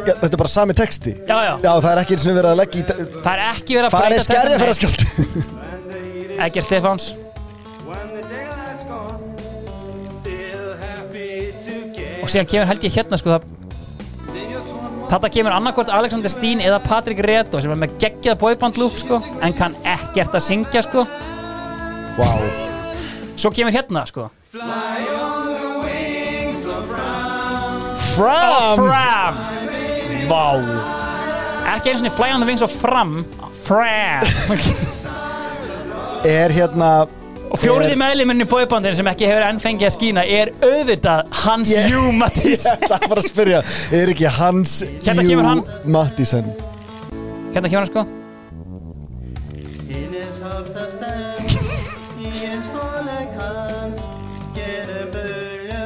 Já, Þetta er bara sami texti Já, já. Já, það er ekki eins og verið að leggja í það er ekki verið að Hvað er skerja fyrir textanum. skjáldi? Eggert Stefáns og síðan kemur held ég hérna sko það Þetta kemur annarkvort Alexander Steen eða Patrik Reto sem er með geggjað boyband look sko en kann ekkert að syngja sko. Vá, Svo kemur hérna sko. Fram! Fram. Vá. Ekki eins og fly on the wings og fram. Fram. Er hérna Og fjóriði er- meðliminn í boybandinu sem ekki hefur enn fengið að skína er auðvitað Hans Jú Matís Ég ætla bara að spyrja Er ekki Hans Hérna kemur hann. Mattísen Hérna kemur hann sko.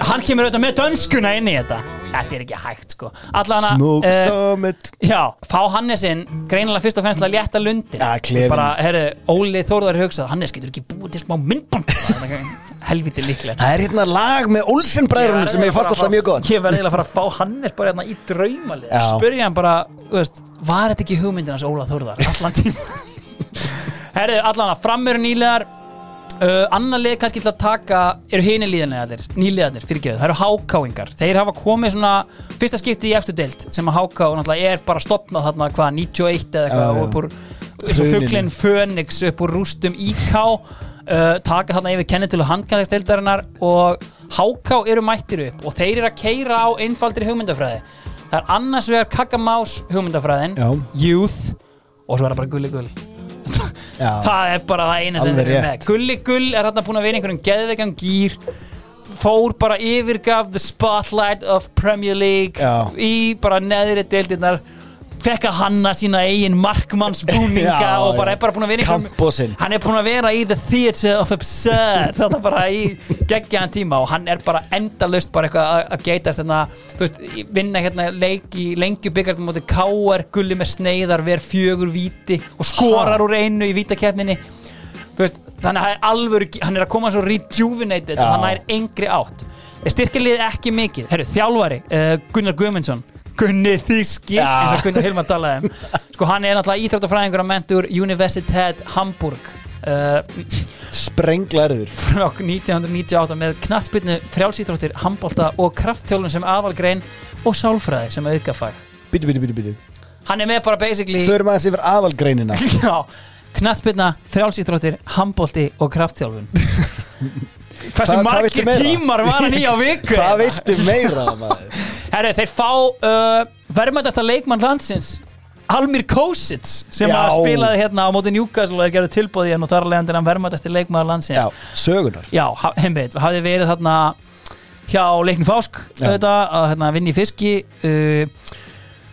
Hann kemur auðvitað með dönskuna inn í þetta Þetta er ekki hægt sko. Allana, Smoke eh, Summit. Já, fá Hannesinn greinilega fyrst og fremst að létta lundin Ja. Bara, herru, Óli Þórðar hugsað Hannes getur ekki búið til smá myndband? Helviti líklega Það er hérna lag með Olsen bræðrunum sem ég fannst alltaf mjög gott. Ég verði að fara að fá Hannes bara hérna í draumalið. Spurja hann bara, veist Var þetta ekki hugmyndin hans Óla Þórðar? Allan tíma Herru, allan að framöru nýlegar uh, Annar lið kannski til að taka Eru hini líðanir, nýliðarnir, fyrirgeðu Það eru hákáingar, þeir hafa komið svona Fyrsta skipti í efstu deild Sem að háká náttúrulega er bara stopnað þarna Hvað, 91 eða eitthvað og upp úr eins og fugglinn Fönix upp úr rústum IK uh, taka þarna yfir kennitölu handkæðisdeildarinnar og HK eru mættir upp og þeir eru að keira á einfaldri hugmyndafræði. Það er annars vegar kakkamás hugmyndafræðin Já. youth og svo er það bara gulli gull Já. það er bara það eina sem þeir eru með gulli gull er hérna búin að vera einhverjum geðveikan gýr fór bara yfirgaf the spotlight of Premier League Já. í bara neðri deildirnar fekk að hanna sína eigin markmannsbúninga Já, og bara já. er bara búin að vera Kamposinn. hann er búin að vera í the theatre of absurd þetta bara í geggjaðan tíma og hann er bara endalust bara eitthvað að- geitast að þú veist, vinna hérna leik í lengju byggartum móti K.R. gulli með sneiðar ver fjögur víti og skorar úr einu í vítakeppninni þú veist, þannig að er alvöru hann er að koma svo rejuvenated Já. og hann er engri átt styrkilið ekki mikið, herru, þjálfari uh, Gunnar Guðmundsson Gunni Þíski, eins og Gunnar Hilmar talaði um. Sko hann er náttúrulega íþróttafræðingur að mentur Universitet Hamburg. Uh, Sprenglarður frá 1998 með knattspyrnu, frjálsýþróttir, handbolta og krafttjólun sem aðvalgrein og sálfræði sem aukafag. Býtu, býtu, býtu, býtu hann er með bara basically Förum aðeins yfir aðalgreinina. Já, knattspyrna, frjálsýþróttir, handbolti og krafttjálfun Hversu margir tímar var hann í á viku? Hvað viltu meira? Herru, þeir fá uh, verðmættasta leikmann landsins Almir Kosits sem Já. að spilaði hérna á móti Newcastle og er gerði tilbúði hann og þar leðandi hann verðmættasti leikmann landsins. Já, sögunar Já, heimveit, hafði verið þarna hjá leikni Fásk auðvitað, að hérna, vinna í fiski uh,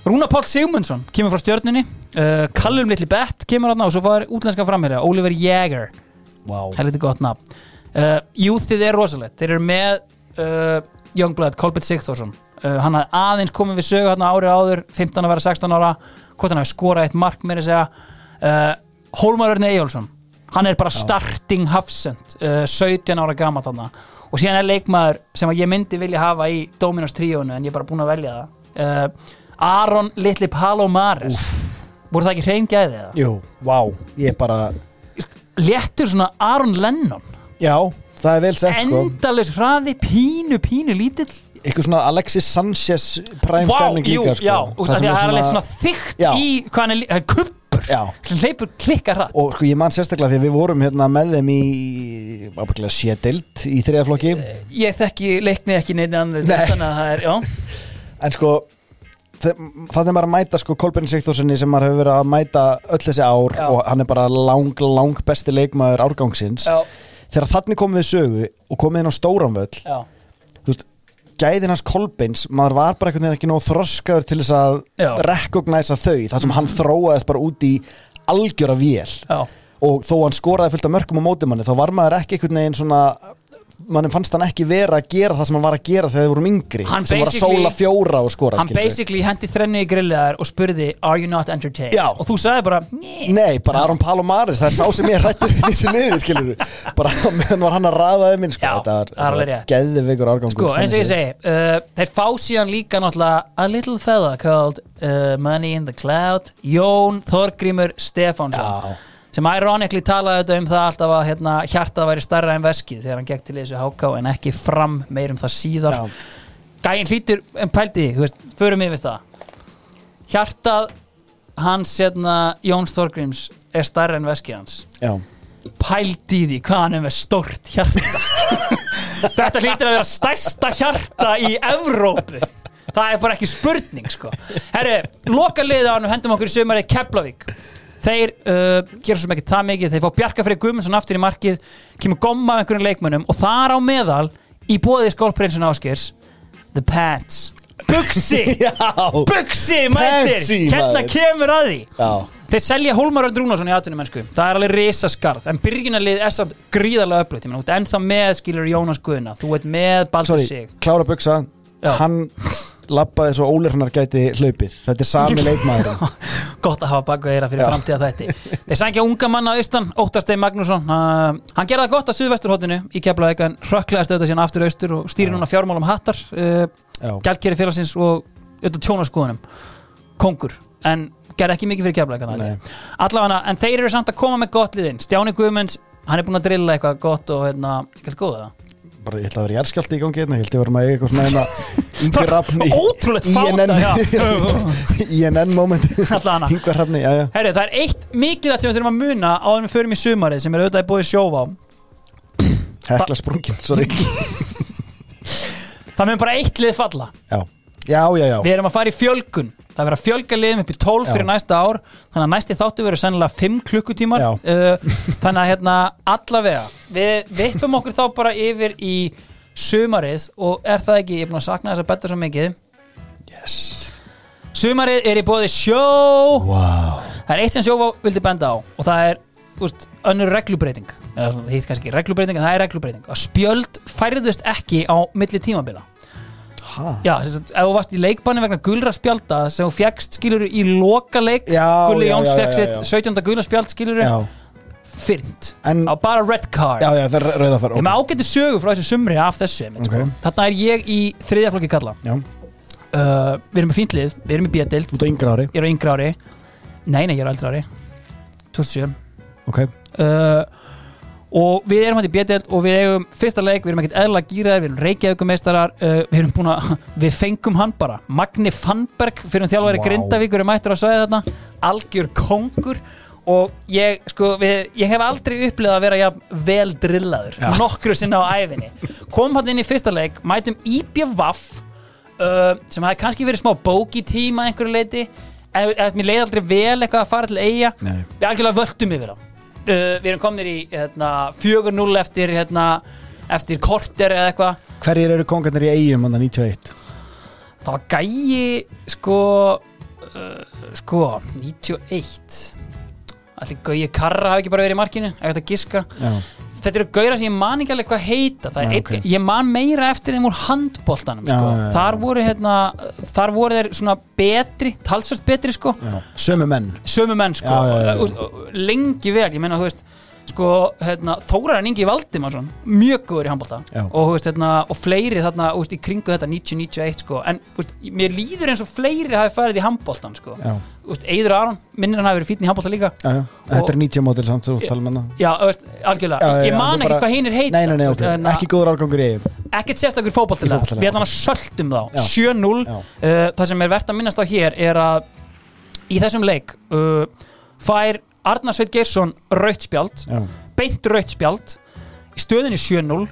Rúna Páll Sigmundsson kemur frá stjörnunni uh, Callum Little Bett kemur þarna og svo fær útlenska framherja Oliver Jäger, Vá. Helviti gott nafn uh, Youthið er rosalegt. Þeir eru með uh, Youngblood, Kolbett Sigþórsson. Uh, hann hafði aðeins komið við sögu hérna árið áður 15 að vera 16 ára hvort hann hafi skorað eitt mark með að segja. Uh, Hólmar Örni Eyjólfsson hann er bara starting hafsend uh, 17 ára gammal þarna. Og síðan er leikmaður sem að ég myndi vilja hafa í Dominos tríónu en ég er bara búin að velja það. Aron Litli Palomares. Voru það ekki hrein gæði eða? Jú, vá, ég bara léttur svona Aron Lennon Já, það er vel sett, sko. Endalus hraði, pínu, pínu lítill. Eitthvað svona Alexis Sanchez stemning jú, líka, sko. já, og það, það er alveg svona þykkt Já. í hvað hann er, kuppur hann hleypur klikkar hratt. Og sko ég man sérstaklega því að við vorum hérna með þeim í sédeild í þriðaflokki ég þekki leikni ekki neitt annað Nei. að er, En sko þannig er maður að mæta sko Kolbeinn Sigþórssoni sem maður hefur verið að mæta öll þessi ár Já. og hann er bara lang, lang besti leikmaður árgangsins. Já, Þegar þannig komum við sögu og komið inn á stóranvöll já, þú veist, gæðin hans Kolbeins maður var bara einhvern veginn ekki nóg þroskaður til þess að Já. rekognæsa þau þar sem hann þróaðist bara út í algjöra vél. Já. Og þó hann skoraði fullt af mörgum á mótimanni þá var maður ekki einhvern veginn svona mann fannst hann ekki vera að gera það sem hann var að gera þegar við vorum yngri Hann sem var að basically- sóla fjóra og skora hann skilurðu. basically hendi þrennu í grilliðar og spurði are you not entertained Já. og þú sagði bara "Nei." Nei, bara Aron Palomares, það er sá sem ég hrættu í þessu liði, skilur bara á meðan var hann að raðaði minn sko. Já, það er alveg rétt. geðveikur árgangur sko, eins og ég segi uh, þeir fá síðan líka náttúrulega a little fella called uh, Money in the Cloud Jón Þorgrímur Stefánsson Já. Sem ironically talaði þetta um það alltaf að hérna, hjartað væri starra en veskið þegar hann gekk til þessu háká en ekki fram meir um það síðar. Já. gæinn hlýtur en pældi, förum yfir það. Hjartað hans hérna, Jóns Þorgríms er starra en veskið hans. Já. pældi því hvað hann er með stórt hjarta. Þetta hlýtur að vera stærsta hjarta í Evrópu. Það er bara ekki spurning sko. Herri, loka liða á hann hendum okkur í sömari Keflavík þeir uh, gera svo mikið það mikið. Þeir fá Bjarka Freyr Guðmundsson aftur í markið kemur gomma af einhverjum leikmönnum og þar á meðal í bóðið skólprinsun áskers The Pats Buxi! Buxi mættir Hérna kemur að því. Já. Þeir selja Hólmaröld Rúnarsson í atvinnum mennsku. Það er alveg risaskarð En byrjunarlið er samt gríðarlega ert ennþá með skilur Jónas Guðna. Þú ert með Baldur Sig. klára Já. Hann labbaði svo Ólir hannar gæti hlaupið. Þetta er sami leikmaður Gott að hafa baka þeirra fyrir framtíða þætti. Þeir sækja unga manna austan Óttasteg Magnússon. Uh, Hann gerði það gott að Suðvesturhóttinu Í Keflavík En hrökklega stöða síðan aftur austur Og stýri núna fjármálum hattar uh, Já. Gjaldgeri félagsins og auðvitað tjónaskoðunum. Kongur. En gerði ekki mikið fyrir Nei. Allavega, en þeir eru samt að koma með gott liðin Stjáni Guðmunds, hann er búinn að drilla eitthvað gott og það Bara ég ætla að vera jærskjálti í gangi hérna Ég held ég verðum að eiga eitthvað svona hérna Yngvar Rafni Ótrúlegt fáta. INN moment. Yngvar Rafni, já já. Herri, það er eitt mikilvægt sem við þurfum að muna áður en við förum í sumarið sem er auðvitað í bóði sjófá Hekla sprungin, sorry. Það mun bara eitt lið falla. Já, já, já, já. Við erum að fara í fjölgun Það er verið að fjölga liðum upp í 12 fyrir næsta ár. Þannig að næsti þáttu verður sennilega 5 klukkutímar. Uh, Þannig að hérna allavega Við vippum okkur þá bara yfir í sumarið Og er það ekki, ég er búin að sakna þess að betta svo mikið. Yes. Sumarið er í bóði sjó. Wow Það er eitt sem sjófá vildi benda á Og það er úst, önnur reglubreiting það heit kannski ekki reglubreiting En það er reglubreiting Að spjöld færðust ekki á milli tímabila? Já, þess að ef þú varst í leikbanni vegna gulra spjalda sem þú fjækst skilur í loka leik Já, Gulli já, Jóns já, já, já. 17. gulra spjald skilur Já, fyrnt En- á bara red card. Já, já, það er rauða far Ég er með ágæti sögu frá þessu sumri af þessu okay. sko. Ok. Þarna er ég í þriðja flokki kalla Já, uh, Við erum með fínt lið, við erum í B-dild út á yngra ári. Ég er á yngri ári. Nei, nei, ég er á eldri ári. 2007 Ok. Uh, og við erum hætti bjöldeld og við eigum fyrsta leik, við erum ekkert eðla gýraðir við erum reykjaðugumeistarar uh, við erum búin að, við fengum hann bara. Magni Fannberg fyrir um þjálfæri wow. Grindavíkur er mættur á svæði þarna algjör kongur. Og ég, sko, við, ég hef aldrei upplegað að vera jafn vel drillaður Já. nokkru sinna á æfinni kom hann inn í fyrsta leik, mætum IBVF uh, sem hefði kannski verið smá bóki tíma einhverju leiti en en mér leiði aldrei vel eitthvað að fara til eiga við algjörlega völdum yfir það uh, við erum komnir í hérna, 4-0 eftir hérna, eftir korter eða eitthvað. Hverjir eru kongarnir í eigum andan 91? það var gæi sko uh, sko 91 allir gæi Karra hafi ekki bara verið í markinu? Ekkert að giska. Já, þetta eru gauðra sem ég man ekki alveg hvað heita það er Já, einn, ok. ég man meira eftir þeim úr handboltanum Já, sko. já, já, já. þar voru hérna þar voru þeir svona betri talsvört betri sko Sömu menn sömu menn sko lengi vel, ég meina þú veist sko, hérna, Þóraran Ingi Valdimarsson mjög góður í handbólta Já. og, veist, hérna, og fleiri þarna veist, í kringu þetta 90-91 sko. en veist, mér líður eins og fleiri hafi farið í handbóltan sko. Já, Eiður Aron, minnir hann hafi verið fítn í handbólta líka já, já Þetta er 90 mótil samt það já, algjörlega, ég man ekki hvað hinn er heita Nei, nei, nei, veist, hérna, Ekki góður árgangur í ekkert sérstakur fótballtilega Í fótboltalega. við ætlum að söltum þá, Já. 7-0 Já. uh, það sem er verðt að minnast á hér er að í þessum leik uh, fær Arnar Sveit Geirsson raut spjald, Já, beint raut spjald í stöðinni 7-0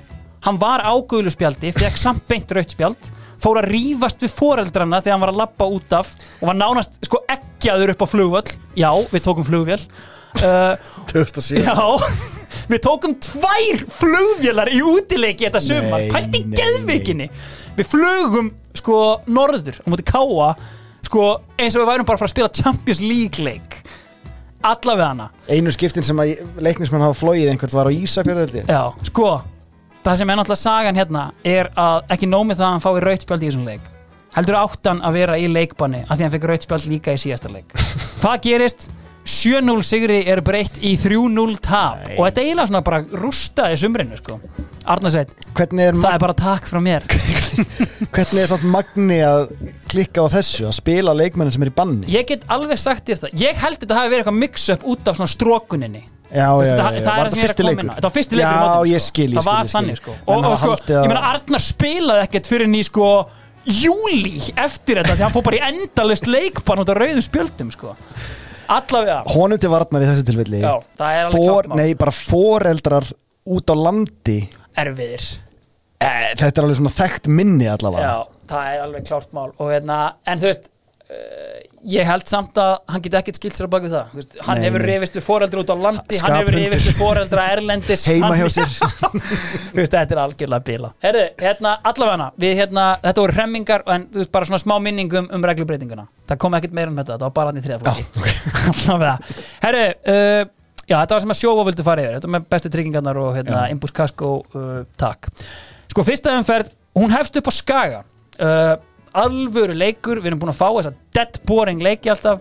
hann var ágöðlu spjaldi, fekk samt beint raut spjald fór að rífast við foreldrana þegar hann var að lappa út af og var nánast sko eggjaður upp á flugvöll. Já, við tókum flugvél. Uh, 2007 Já, við tókum tvær flugvélar í útileiki þetta pælti nei, geðvikinni Við flugum sko norður á móti káa sko eins og við værum bara að fara að spila Champions League leik allavega hana. Einu skiptin sem að leiknismenn hafa flóið einhvert var á ég. Já, sko, það sem er náttúrulega sagan hérna er að ekki nómið það að hann fái rautspjald í þessum leik heldur áttan að vera í leikbanni að því hann fekk rautspjald líka í síðasta leik. Hvað gerist? 7-0 sigri er breytt í 3-0 tap. Og þetta er eiginlega svona bara rústaði sumrinu sko. Arnarsveit, er, það er bara takk frá mér. Hvernig er samt magni að klikka á þessu að spila leikmennin sem er í banni? Ég get alveg sagt þér það. Ég held þetta hafi verið eitthvað mix-up út af svona strókuninni Já, já, já, það, það Var er það sem ég er fyrsti að koma inn á. Þetta var fyrsti leikur í Já, mótinu, ég sko. skil, ég Það skil, var ég skil. þannig sko. Og, og sko, ég meina Arnar spilaði ekkert fyrir ný sko Júli eftir þetta Því hann fór bara í endalust leikbann út af rauðum spjöldum sko Allavega. Honum til varnar í þessu tilfelli Já, það er alveg For, klárt mál. Nei, bara foreldrar út á landi. Erfiðir. Eh, Þetta er alveg svona þekkt minni allavega. Já, það er alveg klárt mál. Og hérna, en þú veist ég held samt að hann geti ekkert skilt sér á bak við það. Þú veist, hann Nei, hefur nei. rifist við foreldra út á landi hann hefur rifist við foreldra erlendis. Heima hann, hjá sér. Þú veist, þetta er algjörlega bila. Herðu, hérna, allavega við, hérna, þetta voru hremmingar en veist, bara svona smá minningum um reglubreitinguna. Það kom ekkert meira um þetta, þetta var bara hann í þriðaflokki Herðu, uh, já, þetta var sem að sjófa vildu fara yfir. Þetta var með bestu tryggingarnar og hérna, Imbus Kasko, uh, takk. Sko, fyrsta umferð, hún hefst upp á Skaga. Uh, alvöru leikur, við erum búin að fá þessa dead boring leiki alltaf.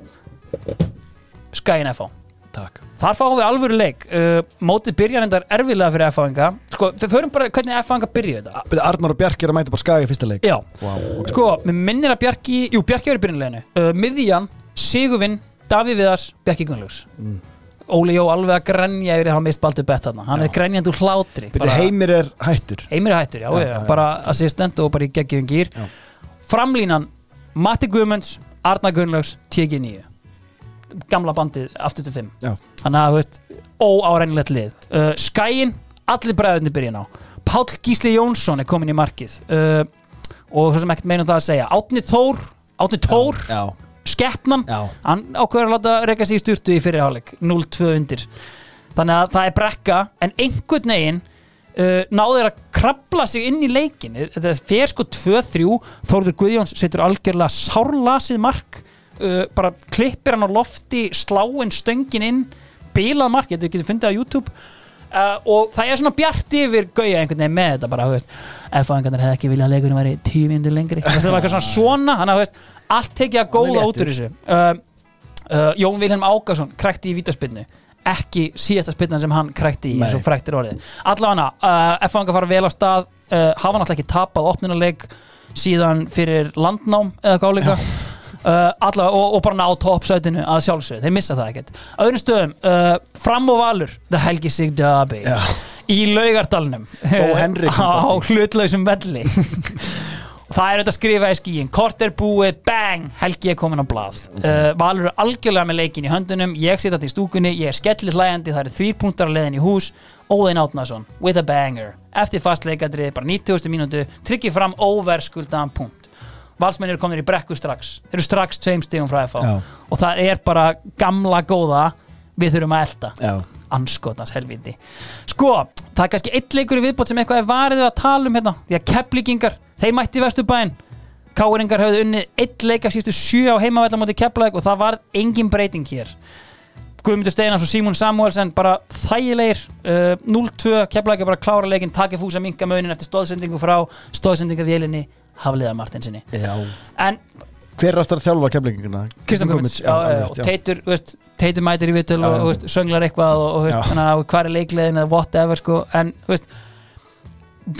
Skagin FH Takk. Þar fáum við alvöru leik. Uh, Mótið byrjar endar erfilega fyrir F-fáinga Sko, við förum bara hvernig F-fáinga byrjuðu þetta. Byrja, Arnar og Bjarki er að mæta bara skagi fyrsta leik. Já, Vá, ok. sko, mér minnir að Bjarki Jú, Bjarki er í byrjunleginu uh, Miðjan, Sigurvinn, Davíð Viðars Bjarki Gunnlaugs. Óli Jó alveg að grenja yfir að hafa mist baldur bett þarna. Hann er grenjandi úr hlátri. Byrja, Heimir er hættur. Heimir er hættur, já, já, já, bara assistent og bara í geggjum gýr Framlínan, Matti Guðmunds Arnar Gunnlaugs, TG9 Gamla bandið, aftur til 5 Já. Þannig að, þú veist, óárænilegt lið. Uh, Skæin, allir bræðunni byrja ná Páll Gísli Jónsson er komin í markið. Uh, Og svo sem ekkert meinum það að segja. Átni Þór, Átni Tór Já, Skeppmann, Já. hann ákveður að láta reyka sig í styrtu í fyrirháleik 0-2 undir. Þannig að það er brekka en einhvern veginn uh, náður að krabla sig inn í leikin þetta fer sko 2-3 Þórður Guðjóns setur algjörlega sárlasið mark. Uh, bara klippir hann á lofti sláin stöngin inn. Bilað mark, þetta getur fundið á YouTube. Uh, og það er svona bjart yfir gauja einhvern veginn með þetta bara, ef fáingarnir hefði ekki viljað að leikurinn væri tíu mínútur lengri. Það var eitthvað svona svona þannig að allt tekið að góða út úr þessu. Uh, uh, Jón Vilhelm Ágason krækti í vítaspinnu ekki síðasta spinnan sem hann krækti í eins og Nei. fræktir orðið. Allavega, uh, ef fáingar fara vel á stað uh, hafa náttúrulega ekki tapað opnunuleik síðan fyrir landnám eða álíka Uh, allavega, og, og bara ná toppsætinu að sjálfsögðu, þeir missa það ekkert. Öðrum stöðum, uh, fram og valur The Helgi Sig Já. í laugardalnum. Á hlutlausum velli það er auðvitað að skrifa í skíin kort er búið, bang, Helgi er komin á blað. Uh, Valur er algjörlega með leikin í höndunum ég sit þetta í stúkunni, ég er skellis lægandi það eru þrýr punktar á leiðin í hús. Óðinn Átnason, with a banger. Eftir fast leikadrið, bara 90. mínútu tryggir fram óverskuldaðan punkt. Valsmenn eru komin í brekku strax. Þeir eru strax tveim stigum frá FH og það er bara gamla góða við þurfum að elta. Já. anskotans helviti sko, það er kannski eitt leikur í viðbót sem eitthvað er varðið að tala um hérna því að kepplíkingar, þeir mætti í vesturbæinn. Káringar höfðu unnið eitt leik af sístu sjö á heimavellar móti kepplæk og það var engin breyting hér. Guðmundur Steinars og Símún Samuelsen bara þægilegir uh, 0-2 kepplæk er bara klára leikin takið fúsa minka mögnin eftir stóðsendingu frá stóðsendingavélinni Hafliða Martinsinni Já. en Hver er aftur að þjálfa keflingina? Kristján og Teitur, veist, Teitur mætir í vitul Já, og veist, sönglar eitthvað og, og hvað er leiklegin eða whatever sko, en veist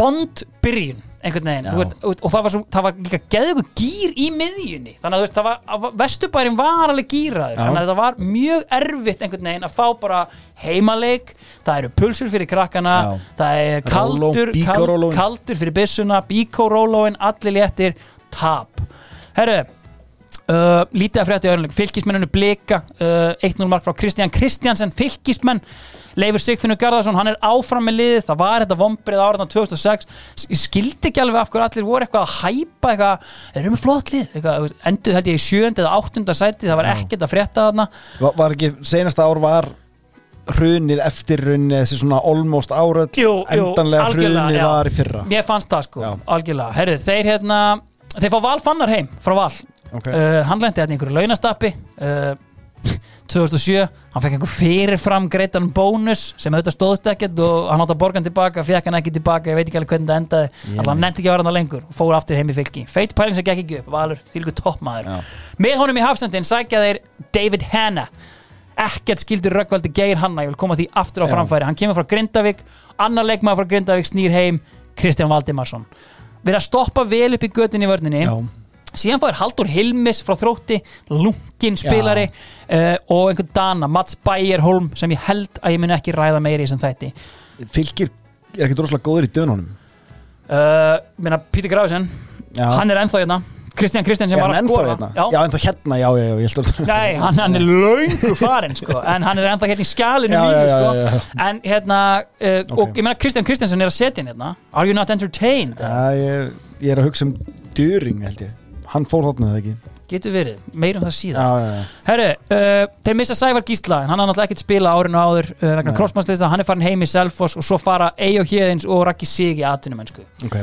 vond byrjun einhvern veginn veist, og, það var, svo, það var líka geðugu gýr í miðjunni. Þannig að veist, var, að vesturbærin var alveg gýraður, þannig að það var mjög erfitt einhvern veginn að fá bara heimaleik. Það eru pulsur fyrir krakkana Já. það er Róló, kaldur, kald, bíkórólóin. kaldur fyrir byssuna, bíkórólóin allir léttir, tap. Herru Uh, lítið að frétta í öðrunleik, fylgismenninu blika uh, 1-0 mark frá Kristján Kristjansen fylgismenn, Leifur Sigfinnur Garðarsson hann er áfram með liðið, það var þetta vombrið árið á 2006, ég skildi ekki alveg af hverju allir voru eitthvað að hæpa eitthvað, þeir eru með flott lið, eitthvað, endur held ég í sjönda eða áttunda sæti, það var ekkert að frétta þarna. Var, var ekki, senasta ár var hrunið eftir hrunið þessi svona almost jú, endanlega já. var í fyrra. Mér fannst það sko, algjörlega. Herru, þeir hérna, þeir fá Val Fannar heim frá Val Ok. uh, Hann lendi hérna í einhverju launastappi uh, 2007, hann fekk einhver fyrirfram greitan bónus sem auðvitað stóðst ekkert og hann átt að borga hann tilbaka fekk hann ekki tilbaka, ég veit ekki alveg hvernig það endaði alltaf hann nefndi ekki að vera hann lengur og fór aftur heim í fylki feit pæling sem gekk ekki upp, Valur, þýlgur toppmaður Já. með honum í hafsendin sækja þeir David Hanna ekkert skildur Röggvaldi Geir Hanna ég vil koma því aftur á Já. framfæri hann kemur frá Grindavík, annar leikmaður frá Grindavík snýr heim, Kristján Valdimarsson við að stoppa vel upp í göttin í vörninni Já. Síðan fáir Haldur Hilmis frá þrótti lungin spilari uh, og einhvern Dana, Mats Bæjerholm sem ég held að ég mun ekki ræða meiri í sem þætti Fylgir er ekki droslega góður í dönunum uh, minna Gráðsson Já. hann er ennþá hérna Kristján Kristján sem var að skora hérna? Já. Já, ennþá hérna, já, já, já, ég held að Nei, hann, hann er laungu farin sko, en hann er ennþá hérna í skjalinu Já, mínu já, já, sko. en hérna uh, og ég meina Kristján Kristjánsson er að setja inn hérna Are you not entertained? Já, ég, ég er að hugsa um Döring, held ég Hann fór þarna eða ekki? Getur verið, meirum það síðan Já, já, já. Herru, uh, þeir missa Sævar Gísla en hann har náttúrulega ekkert spila árinu áður uh, vegna krossmannslista, hann er farin heim í Selfoss og svo fara Eyjó Hjeðins og Raggi Sig í atvinnumensku Ok,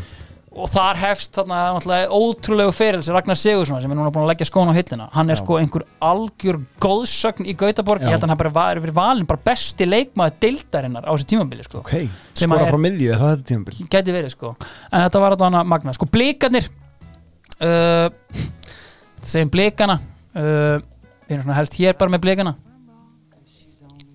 og þar hefst þarna náttúrulega ótrúlegu feril sem Ragnar Sigursson sem er núna búin að leggja skóna á hillina hann er sko einhver algjör góðsögn í Gautaborg, ég held að hann bara var, verið valinn bara besti leikmaður deildarinnar á þessu tímabili sko. ok. Skora er- frá miðju, er það þetta tímabil uh, segjum blikana. Uh, við erum svona helst hér bara með blikana.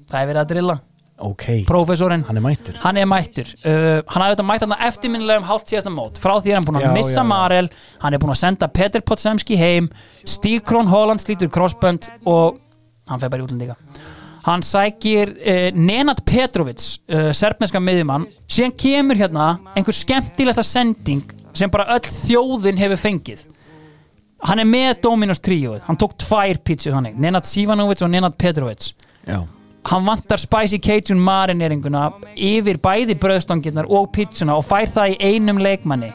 Það er verið að drilla. Ok, prófessorinn. Hann er mættur. Hann er mættur. Uh, hann hafði þetta mætt hann eftirminnilegum hálft síðasta mót. Frá því er hann búin að Já, missa já. Marel. Hann er búin að senda Peter Potsemski heim. Stíg Krón Holland slítur crossbönd og hann fer bara í útlendinga. Hann sækir uh, Nenad Petrovic uh, serbneska miðjumann. Síðan kemur hérna einhver skemmtilegsta sending sem bara öll þjóðin hefur fengið. Hann er með Dominos tríóið. Hann tók tvær pítsur þannig. Nenad Sivanovic og Nenad Petrovic. Já, hann vantar Spicy Cajun marineringuna yfir bæði bröðstangirnar og pizzuna og fær það í einum leikmanni.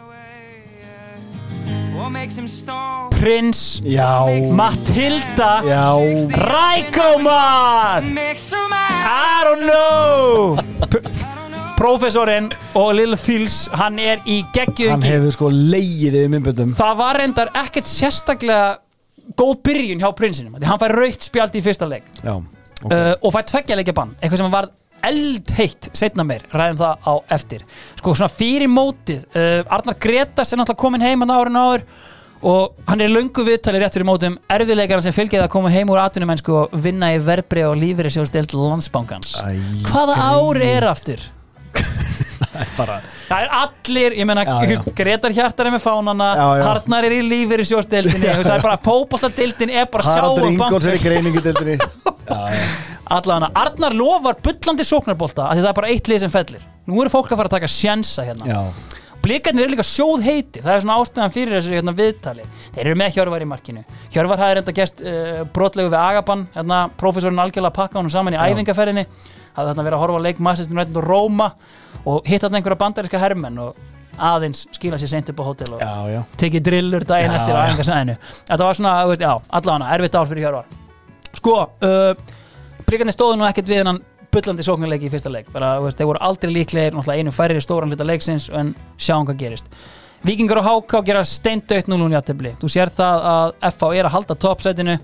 Prins já, Matilda já. Rækoman I don't know P Professorinn og Lil Fils hann er í Hann geggjöðingi hefur sko leigið yfir myndböndum. Það var reyndar ekkert sérstaklega góð byrjun hjá prinsinum því hann fær raukt spjald í fyrsta leik. Já, ok. Uh, og fær tveggja leikja bann eitthvað sem var eldheitt setna meir, ræðum það á eftir. Sko svona fyrir mótið uh, Arnar Gretas er náttúrulega komin heim að árinu áður og hann er í löngu viðtali rétt fyrir mótum erfiðleikar sem fylgið að koma heim úr atvinnumennsku og vinna í verbri og lífeyri sjóðstild landsbankans. Æ, hvaða ári er aftur? bara Það er allir, ég já. Gretar Hjartar er með fánana. Harnar er í lífeyri sjóðstildinni, það er bara fótboltadeildin er bara Haraldur sjá Ingóls er í greiningudeldinni Já, já. Allavega, Arnar lofar bullandi sóknarbolta að það er bara eitt lið sem fellir. Nú eru fólk að fara að taka sjensa hérna. Já, Blikarnir eru líka sjóð heiti, það er svona ástæðan fyrir þessu hérna viðtali. Þeir eru með Hjörvar í markinu. Hjörvar hafði reynda gert uh, brotlegu við Agaban hérna, Professorinn algjörlega pakka honum saman í æfingaferðinni Hafði þarna verið að horfa á leik Manchester United og Róma Og hitt þarna einhverja bandaríska hermenn Og aðeins skila sér seint upp á hótel og já, já. tekið drillur daginn Já, eftir á já. æfingarsæðinu Þetta var svona, veist, já, allavega erfitt ár fyrir Hjörvar. Sko, uh, Blikarnir stóðu nú ekkert við hennan bullandi sóknarleiki í fyrsta leik. Bara, veist, þeir voru aldrei líklegir, náttúrulega einu færri stóran hluta leiksins en sjáum hvað gerist. Víkingur og HK gera steindaukt 0 játtöfli, þú sér það að FH er að halda toppsætinu.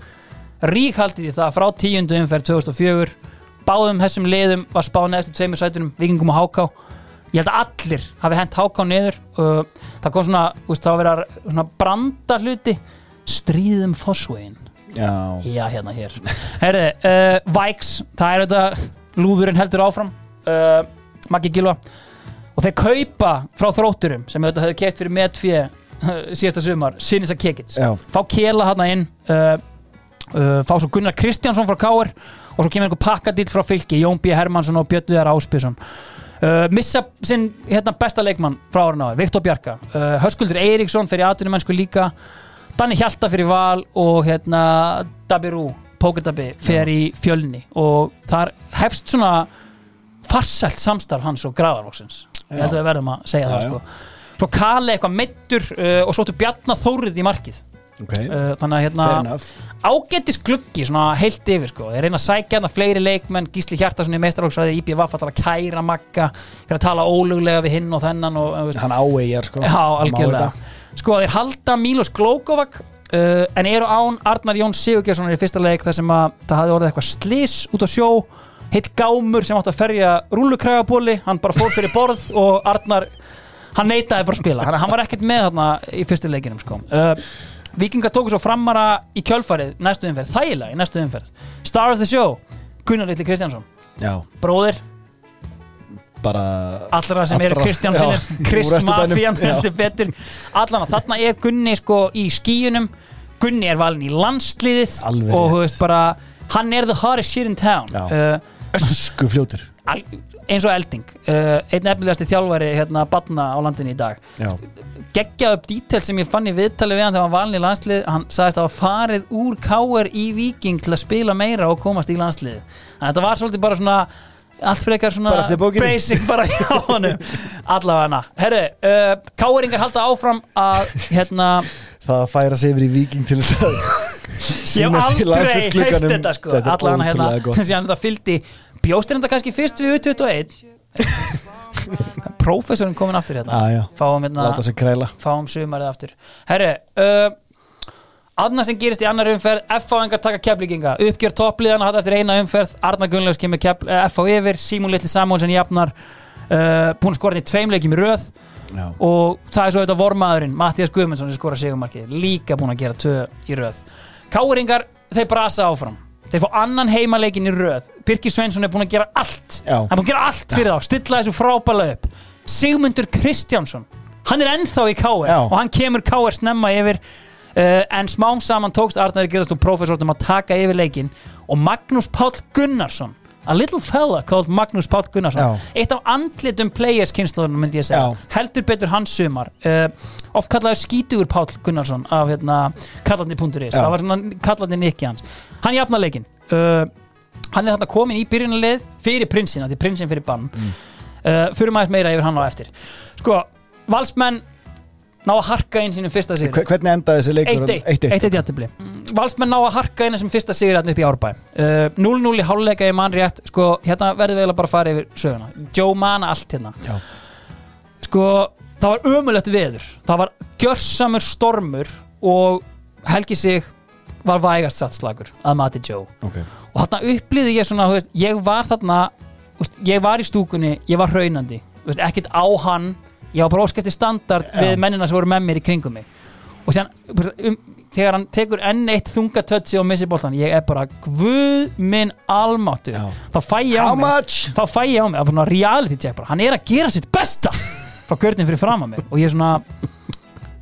Ríkhaldið í það frá tíundu umferð 2004 báðum þessum liðum var spáð neðstu tveimur sætunum, Víkingum og HK ég held að allir hafi hent HK niður. Uh, það kom svona, veist, það var að vera svona branda hluti. Stríðum fósvegin Já, Já, hérna hér. Herri, uh, Vikes, það er þetta Lúðurinn heldur áfram uh, Maggi Gilva Og þeir kaupa frá þrótturum sem þetta hefur keitt fyrir metfíð síðasta sumar, Sinisa Kekic. Já. Fá Kela hann inn uh, uh, Fá svo Gunnar Kristjánsson frá Káar Og svo kemur einhver pakkadill frá fylki Jón B. Hermansson og Björn Viðar Áspjösson Uh, missa sinn hérna, besta leikmann frá árið náður, Viktor Bjarka. Uh, Höskuldur Eiríksson fyrir atvinnum mennsku líka. Danni Hjalta fyrir val og hérna Dabirú, Pókerdabi fyrir í fjölni. Og þar hefst svona farsælt samstarf hans og gravarvoksins ég held að við verðum að segja Já, það sko. Svo Kali eitthvað meittur uh, og svo til Bjarnar Þórið í markið ok. Uh, þannig að hérna ágættis gluggi svona heilt yfir sko. Ég reyna að sækja hérna fleiri leikmenn Gísli Hjartarsson í meistarálsræði IPVF að tala kæra makka að tala óluglega við hinn og þennan og, veist, Hann áeigjar sko. Já, algjörlega. Sko, þeir halda Mílos Glókovac uh, en eru án Arnar Jón Sigurgjörsson í fyrsta leik þar sem að það hafði orðið eitthvað slis út á sjó. Heitt gámur sem átti að ferja rúlukrægabóli, hann bara fór fyrir borð og Arnar, hann neitaði bara að spila. Hann var ekkert með þarna í fyrstu leikinum sko. uh, Víkingar tóku svo framara í kjölfarið næstu umferð, þægilega í næstu umferð. Star of the show, Gunnar Litli Kristjánsson. Já, bróðir, bara allra sem eru Kristjánsinir já, Krist úr Vesturbænum, Mafían já. heldur betur. Allan að þarna er Gunni sko í skíunum Gunni er valin í landsliðið Alveg og rétt. þú veist bara hann er the hottest shit in town. Já. uh, ösku fljótur al- eins og elding uh, einn efnilegasti þjálfari hérna badna á landinu í dag. Já, geggjað upp dítel sem ég fann í viðtali við hann þegar hann var valin í landslið hann sagðist að hafa farið úr káer í Viking til að spila meira og komast í landslið þannig að þetta var svolítið bara svona allt frekar svona basic bara hjá honum. Allavega hana herru, uh, káeringar halda áfram að hérna það að færa sig yfir í viking til þess að Ég hef aldrei heilt þetta sko. Er Allan hérna, gott. síðan þetta fylgdi Bjóstir þetta kannski fyrst við U21? Prófessorinn komin aftur hérna. Já. Fáum hérna fáum sumarið aftur. Herri, uh, aðna sem gerist í annar umferð F.A.engar taka keflinginga uppgjör toppliðana hatt eftir eina umferð. Arnar Gunnlaugs kemur F.A. yfir. Símún Litli Samúlsen jafnar uh, búin skora í tveim leikjum í röð. Já. og það er svo þetta vormaðurinn Mattias Guðmundsson sem skora sigumarkið líka búin að gera tvö í röð. Káringar, þeir brasa áfram þeir fá annan heimaleikin í röð. Birkir Sveinsson er búin að gera allt. Já. hann er búin að gera allt fyrir þá, stilla þessu frábæla upp. Sigmundur Kristjánsson. Hann er ennþá í KR Já. og hann kemur KR snemma yfir. Uh, en smám saman tókst Arnar Geðast og profesortum að taka yfir leikin og Magnús Páll Gunnarsson a little fella called Magnús Páll Gunnarsson eitt af andlitum players kynnslóðunum myndi ég segja, Já. heldur betur hans sumar. Uh, oft kallaði skítugur Páll Gunnarsson af hérna, kallandi.is Já. það var svona kallandi nikki hans hann jafna leikin uh, hann er hérna komin í byrjunarlið fyrir prinsina, því prinsin fyrir bann. Mm. uh, fyrir maður meira yfir hann á eftir. Sko, valsmenn ná að harka inn sínum fyrsta sigur Hve- Hvernig endaði þessi leikur? 1-1 1-1. 1-1 jættibli Valsmenn ná að harka inn þessum fyrsta sigur hérna upp í árbæ. Uh, 0-0 í háluleika í mann rétt. Sko, hérna verðum við eiginlega bara að fara yfir söguna. Joe mana allt hérna. Já. sko, það var ömulegt veður. Það var gjörsamur stormur og Helgi sig var vægast satt slagur að mati Joe Ok. og þarna upplýði ég svona veist, ég var þarna veist, ég var í stúkunni, ég var hraunandi veist, ekkert á hann ég var bara óskæfti standard Já. við mennina sem voru með mér í kringum mig og sér um, þegar hann tekur enn eitt þungatötsi og missi boltan ég er bara guð minn almáttu Já. þá fæ ég á How mig much? þá fæ ég á mig, það er bara reality check bara. hann er að gera sitt besta frá görnin fyrir fram að mig og ég er svona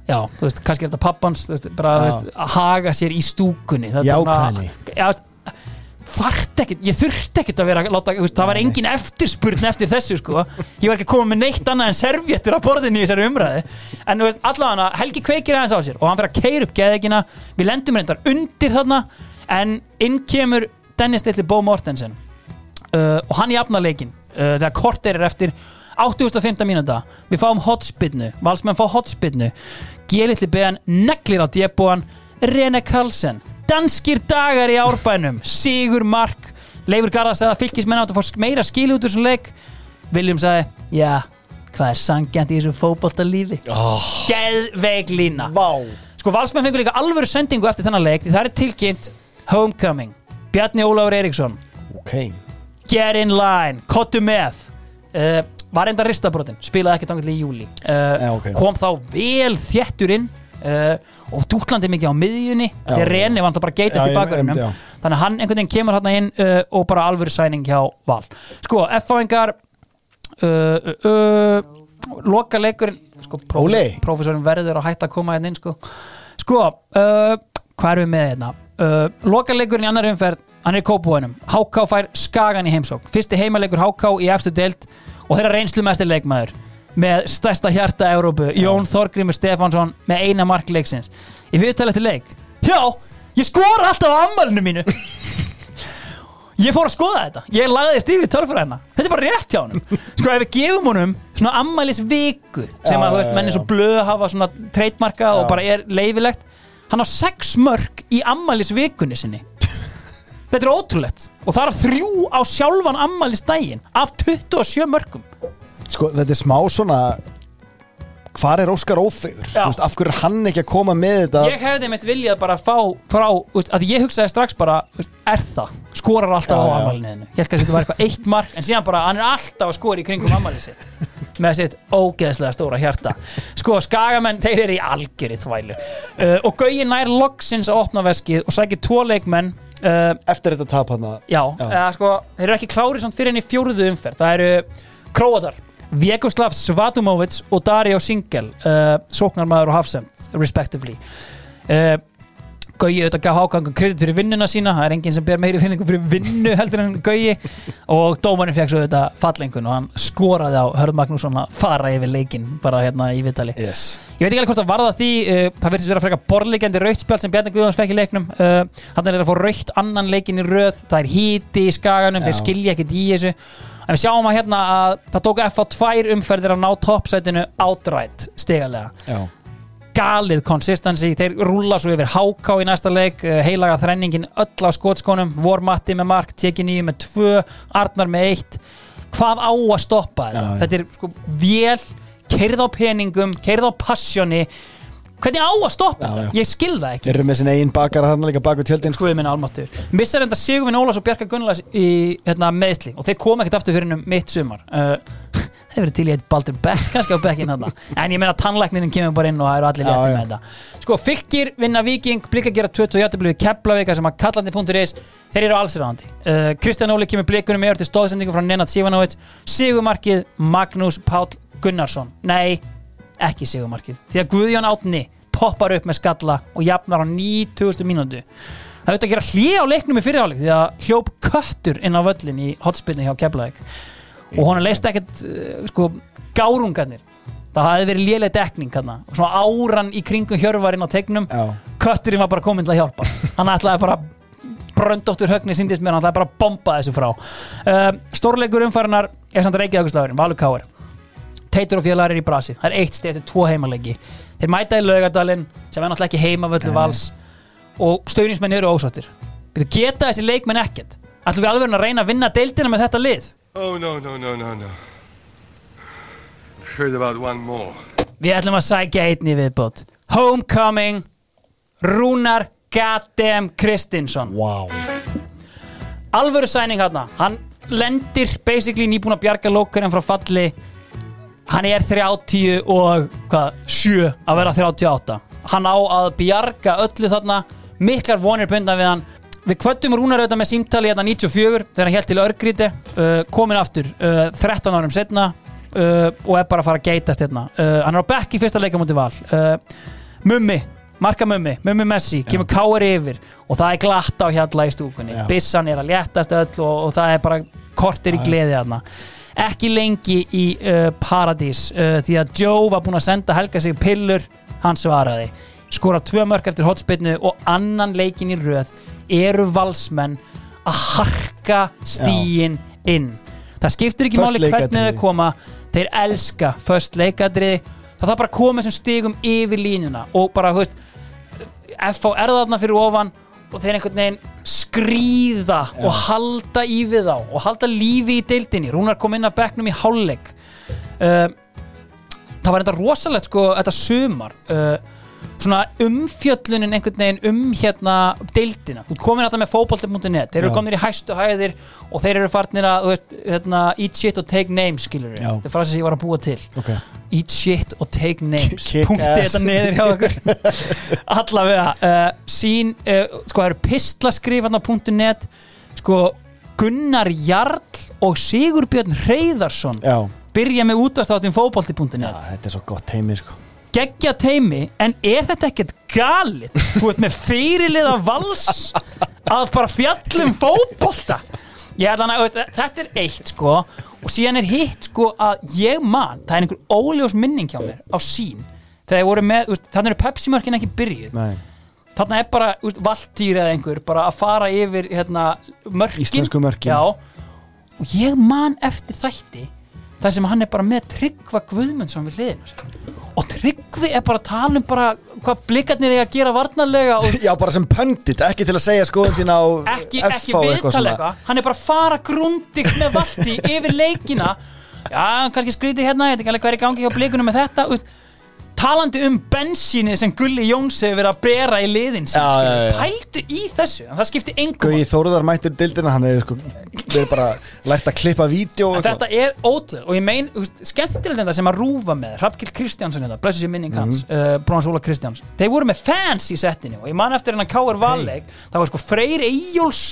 já, þú veist, kannski er þetta pappans veist, bara, veist, að haga sér í stúkunni. Jákvæðni. Þarft ekkert, ég þurfti ekkert að vera láta, veist, það var engin eftirspurn eftir þessu sko, ég var ekki að koma með neitt annað en servjettur á borðinni í þessari umræði en allavega Helgi kveikir aðeins á sér og hann fyrir að keira upp geðegina við lendum reyndar undir þarna en inn kemur Dennis Lilli Bó Mortensen. Uh, og hann jafnar leikin uh, þegar kort er eftir 8.15 mínúta. Við fáum hotspinnu, valsmenn fá hotspinnu G-litli beðan neglir á djebúan Rene Karlsen danskir dagar í árbænum. Sigur Mark. Leifur Garðar sagði að fylgismenn átt að fá meira skil út úr þessum leik. Viljum sagði, já hvað er sangjant í þessu fótboltalífi? Oh. geðveik lína. Vá. Sko valsmenn fengur líka alvöru sendingu eftir þennan leik því það er tilkynnt Homecoming. Bjarni Ólafur Eiríksson. Ok. Get in line, kottu með. Uh, Var enda ristabrotin Spilaði ekki tangilega í júli uh, Já, ok. Kom þá vel þéttur inn uh, Og dútlandi mikið á miðjunni Já, Þegar já. Reni var það bara Já, geitast í ég- bakverðinum já. Þannig að hann einhvern veginn kemur hann inn uh, Og bara alvöru sæning hjá Val Sko, F-fáingar Loka leikurinn sko. Prófessorinn verður að hætta að koma hérna inn Sko, sko Hvað erum við með hérna? Uh, loka leikurinn í annar umferð Hann er í kópúinum HK fær Skagan í heimsók Fyrsti heimaleikur HK í efstu deild Og þeirra reynslu mestir leikmaður Með stærsta hjarta Európu Jón Þorgrimur Stefánsson með eina mark leiksins. Í viðtalið til leik Já, ég skora alltaf á ammælinu mínu. Ég fór að skoða þetta. Ég lagðist yfir tölfræðina. Þetta er bara rétt hjá honum. Sko ef við gefum honum svona ammælis viku sem Já, að veist, já, menn er svo blöð hafa svona treytmarka og bara er leifilegt Hann á sex mörg í ammælis vikunni sinni Þetta er ótrúlegt Og það er þrjú á sjálfan ammælis daginn Af 27 mörgum Sko, þetta er smá svona Hvar er Óskar Ófegur? Já. Þú veist, af hverju er hann ekki að koma með þetta? Ég hefði mitt viljað bara fá frá, úst, að ég hugsaði strax bara úst, er það, skorar alltaf Já, á já. ammælinu ég held að þetta var eitthvað eitt mark en síðan bara hann er alltaf að skora í kringum ammælið sitt með sitt ógeðslega stóra hjarta sko skagamenn, þeir eru í algjöri þvælu uh, og Gauji nær loksins að opna veskið og sækir tvo leikmenn uh, Eftir þetta tap hann að já, Já. Eða, sko, þeir eru ekki klárið samt fyrir henni fjóruðu umferð það eru Króatar Vjekoslav Svatumovic og Dario Singel uh, sóknarmaður og hafsend respectively uh, Gauji auðvitað gaf hákangum kredit fyrir vinnuna sína. Það er enginn sem ber meiri finningu fyrir vinnu heldur en Gauji og dómarinn fekk svo þetta fallengun og hann skoraði á Hörð Magnússon að fara yfir leikin bara hérna í Vitali Yes. Ég veit ekki alveg hvort það varða því uh, það verðist vera frekar borðleikandi rautspjald sem Bjarni Guðjóns fekk í leiknum. Uh, hann er að fá raut annan leikin í röð. Það er híti í skaganum, þeir skilja ekkert í þessu. En við sjáum að hérna að það tók F á tvær umferðir að ná toppsætinu outright stigalega. Já galið consistency, þeir rúla svo yfir háká í næsta leik, uh, heilaga þrenningin öll á skotskónum, Vormatti með mark Tjeki nýju með tvö, Arnar með eitt. Hvað á að stoppa þetta? Já, þetta er sko vél keirð á peningum, keirð á passjoni hvernig á að stoppa Já, þetta? já. Ég skil það ekki. Þeir eru með sinna eigin bakara þarna líka baku tjöldin sko. Guði minna álmáttur Missar enda Sigurvin Ólafs og Bjarka Gunnlags í hérna, meðsli og þeir koma ekkert aftur fyrir um mitt sumar. Uh, Það verður til í eitt Baldur Beck kannski á Beckin þarna. En ég meina tannlækninin kemur bara inn og það eru allir Já, létti já. með þetta. Sko, fylgir vinna Viking, blika gera 20 og játtabli við Keflavíka sem að kallandi.is Þeir eru allsirðandi uh, Kristján Óli kemur blikunum meður til stóðsendingu frá Nenad Sivanovic. Sigurmarkið Magnús Páll Gunnarsson. Nei, ekki Sigurmarkið Því að Guðjón Átni poppar upp með skalla og jafnar á 9000 mínútu. Það auðvitað að gera hlið á leiknum í fyrirháleik því að hljóp köttur inn á völlin í hotspinni hjá Keflavík og honum leist ekkert uh, sko, gárungarnir. Það hafði verið léleg dekning hérna og svona áran í kringum hjörvarinn á tegnum kötturinn var bara komin til að hjálpa. Hann ætlaði bara bröndóttur högni síndist mér, hann ætlaði bara að bomba þessu frá. Uh, stórleikur umfærinar er samt Reykjavíkuslagurinn, Valur Káir Teitur og félagar er í brasi, það er eitt stið eftir tvo heimaleiki þeir mæta í laugadalinn sem er náttúrulega ekki heimavöldu vals. Og stöðnismenn eru ósáttir. Geta þessi leikmenn ekkert. Ætlum við alveg að reyna að vinna deildina með þetta lið Oh, no, no, no, no, no. I've heard about one more. við ætlum að sækja einn í viðbót. Homecoming Rúnar Goddamn Kristinsson. Wow. alvöru sæning hann hann lendir basically nýbúin að bjarga lókurinn frá falli. Hann er 30 og hvað, 7 að vera 38 hann á að bjarga öllu þarna. Miklar vonir bundan við hann við kvöttum Rúnar auðvitað með símtali hérna 94 þegar hann held til örgríti uh, komin aftur uh, 13 árum setna uh, og er bara að fara að geitast hérna. Uh, hann er á bekk í fyrsta leika mútið val. Uh, Mummi, marka Mummi Mummi Messi, kemur káir yfir og það er glatt á hjalla í stúkunni. Já. Bissan er að léttast öll og, og það er bara kortir í gleði þarna. Ekki lengi í uh, Paradís uh, því að Joe var búinn að senda Helga sig pillur, hann svaraði. Skora tvö mörk eftir hotspinnu og annan leikin í röð eru valsmenn að harka stíin inn. Það skiptir ekki Föst máli hvernig leikatriði. þau koma þeir elska först leikadriði það þarf bara að koma þessum stigum yfir línuna og bara, þú veist FH er þarna fyrir ofan og þeir einhvern veginn skrýða og halda í við þá og halda lífi í deildinni. Rúnar kom inn að bekknum í hálfleik. Uh, það var þetta rosalegt sko þetta sumar. Uh, svona umfjöllunin einhvern veginn um hérna deildina, þú komin þetta með fótbolti.net, þeir eru komin í hæstu hæðir og þeir eru farnir að veist, hérna, eat shit og take names skilur Já. þetta er frasi sem ég var að búa til. Ok. eat shit og take names. Punkti þetta niður hjá okkur. Allavega uh, sín, uh, sko það eru pislaskrifarn á .net sko Gunnar Jarl og Sigurbjörn Reyðarsson Já. byrja með útvarstáttin fótbolti.net Já, þetta er svo gott heimi sko. Geggja teimi en er þetta ekkert galið þú veit með fyrirliða vals að bara fjallum ég að veist, þetta er eitt sko og síðan er hitt sko að ég man það er einhver óljós minning hjá mér á sín þegar ég voru með, þannig eru Pepsi-mörkin ekki byrjuð Nei. þarna er bara veist, valtýr eða einhver bara að fara yfir hérna, mörkin Íslensku mörkin. Já, og ég man eftir þætti þar sem hann er bara með Tryggva Guðmundsson við hliðina sér. Og Tryggvi er bara að tala um bara hvað blikarnir er að gera varnarlega og Já, bara sem pöndit, ekki til að segja skoðun sína á ekki, FH ekki viðtala svona. eitthvað. Hann er bara að fara grundigt með valti yfir leikina. Já, kannski skríti hérna, ég veit ekki alveg hvað er í gangi hjá blikunum með þetta úst, talandi um bensínið sem Gulli Jóns hefur verið að bera í liðin sín, Já, skilur. já, já. pældu í þessu en það skipti engum Gauði Þóruðar mættur dildina, hann hefur sko, verið bara lært að klippa vídeo En þetta er ótrúð og ég mein, þú veist, skemmtilegt þetta sem að rúfa með Hrafkil Kristjánsson þetta, blessu sér minning hans Mhm. uh, Brónans Óla Kristjáns, þeir voru með fans í settinu og ég man eftir hennan K.R. Valleik það var sko Freyr Eyjóls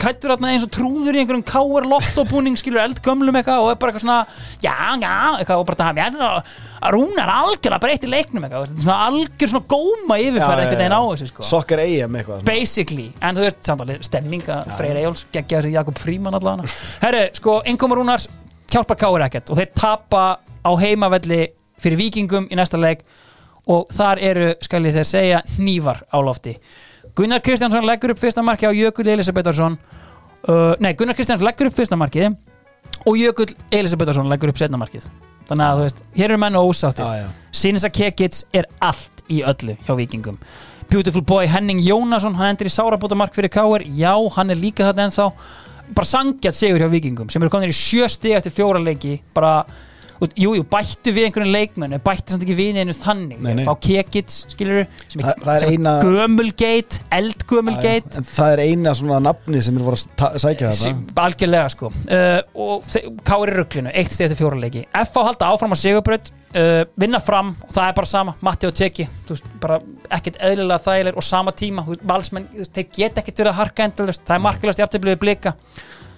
kættur hérna eins og trúður í einhverjum K.R. lottobúning skilur eldgömlum eitthvað og er bara eitthvað svona, já, já, eitthvað og bara það, ég er að rúnar algjör að breytti leiknum eitthvað, svona algjör svona góma yfirferð einhvern veginn á þessu sko Sokkar eigum eitthvað svona. basically, en þú veist samt alveg stemming að Freyr Eyjóls geggja þessi Jakob Fríman allan herru, sko, innkomur Rúnars hjálpar Káur ekkert og þeir tapa á heimavelli fyrir vikingum í næsta leik og þar eru, skal ég þeir segja hnífar á lofti Gunnar Kristjánsson leggur upp fyrsta marki á Jökull Elisabetharsson uh, nei, Gunnar Kristjánsson leggur upp fyrsta markið og Jökull Elisabetharsson leggur upp setna markið. Þannig að þú veist, hér eru menn ósáttir. Já, já. Sinisa Kekic er allt í öllu hjá vikingum Beautiful boy Henning Jónasson hann endur í sárabóta mark fyrir Káir já, hann er líka þarna ennþá. Bara sangjart sigur hjá vikingum sem eru komin í sjö stig eftir fjóra leiki. Bara, út- jú, jú, bættu við einhverjum leikmenn en bættu samt ekki við einu þannig. Nei, nei. fá Kekits, skilur sem er sem eina- gömulgeit, eldgömulgeit En það er eina svona nafni sem er voru að sækja þetta. algjörlega sko. Uh, og Kári rugglinu, eitt stið eftir fjóra leiki. F.A. halda áfram á sigurbraut uh, vinna fram og það er bara sama Matti og Teki, þú veist, bara ekkert eðlilega þægileg og sama tíma, veist, valsmenn þeir geta ekkert verið að harka endalust það er markalast jafntöflið blika.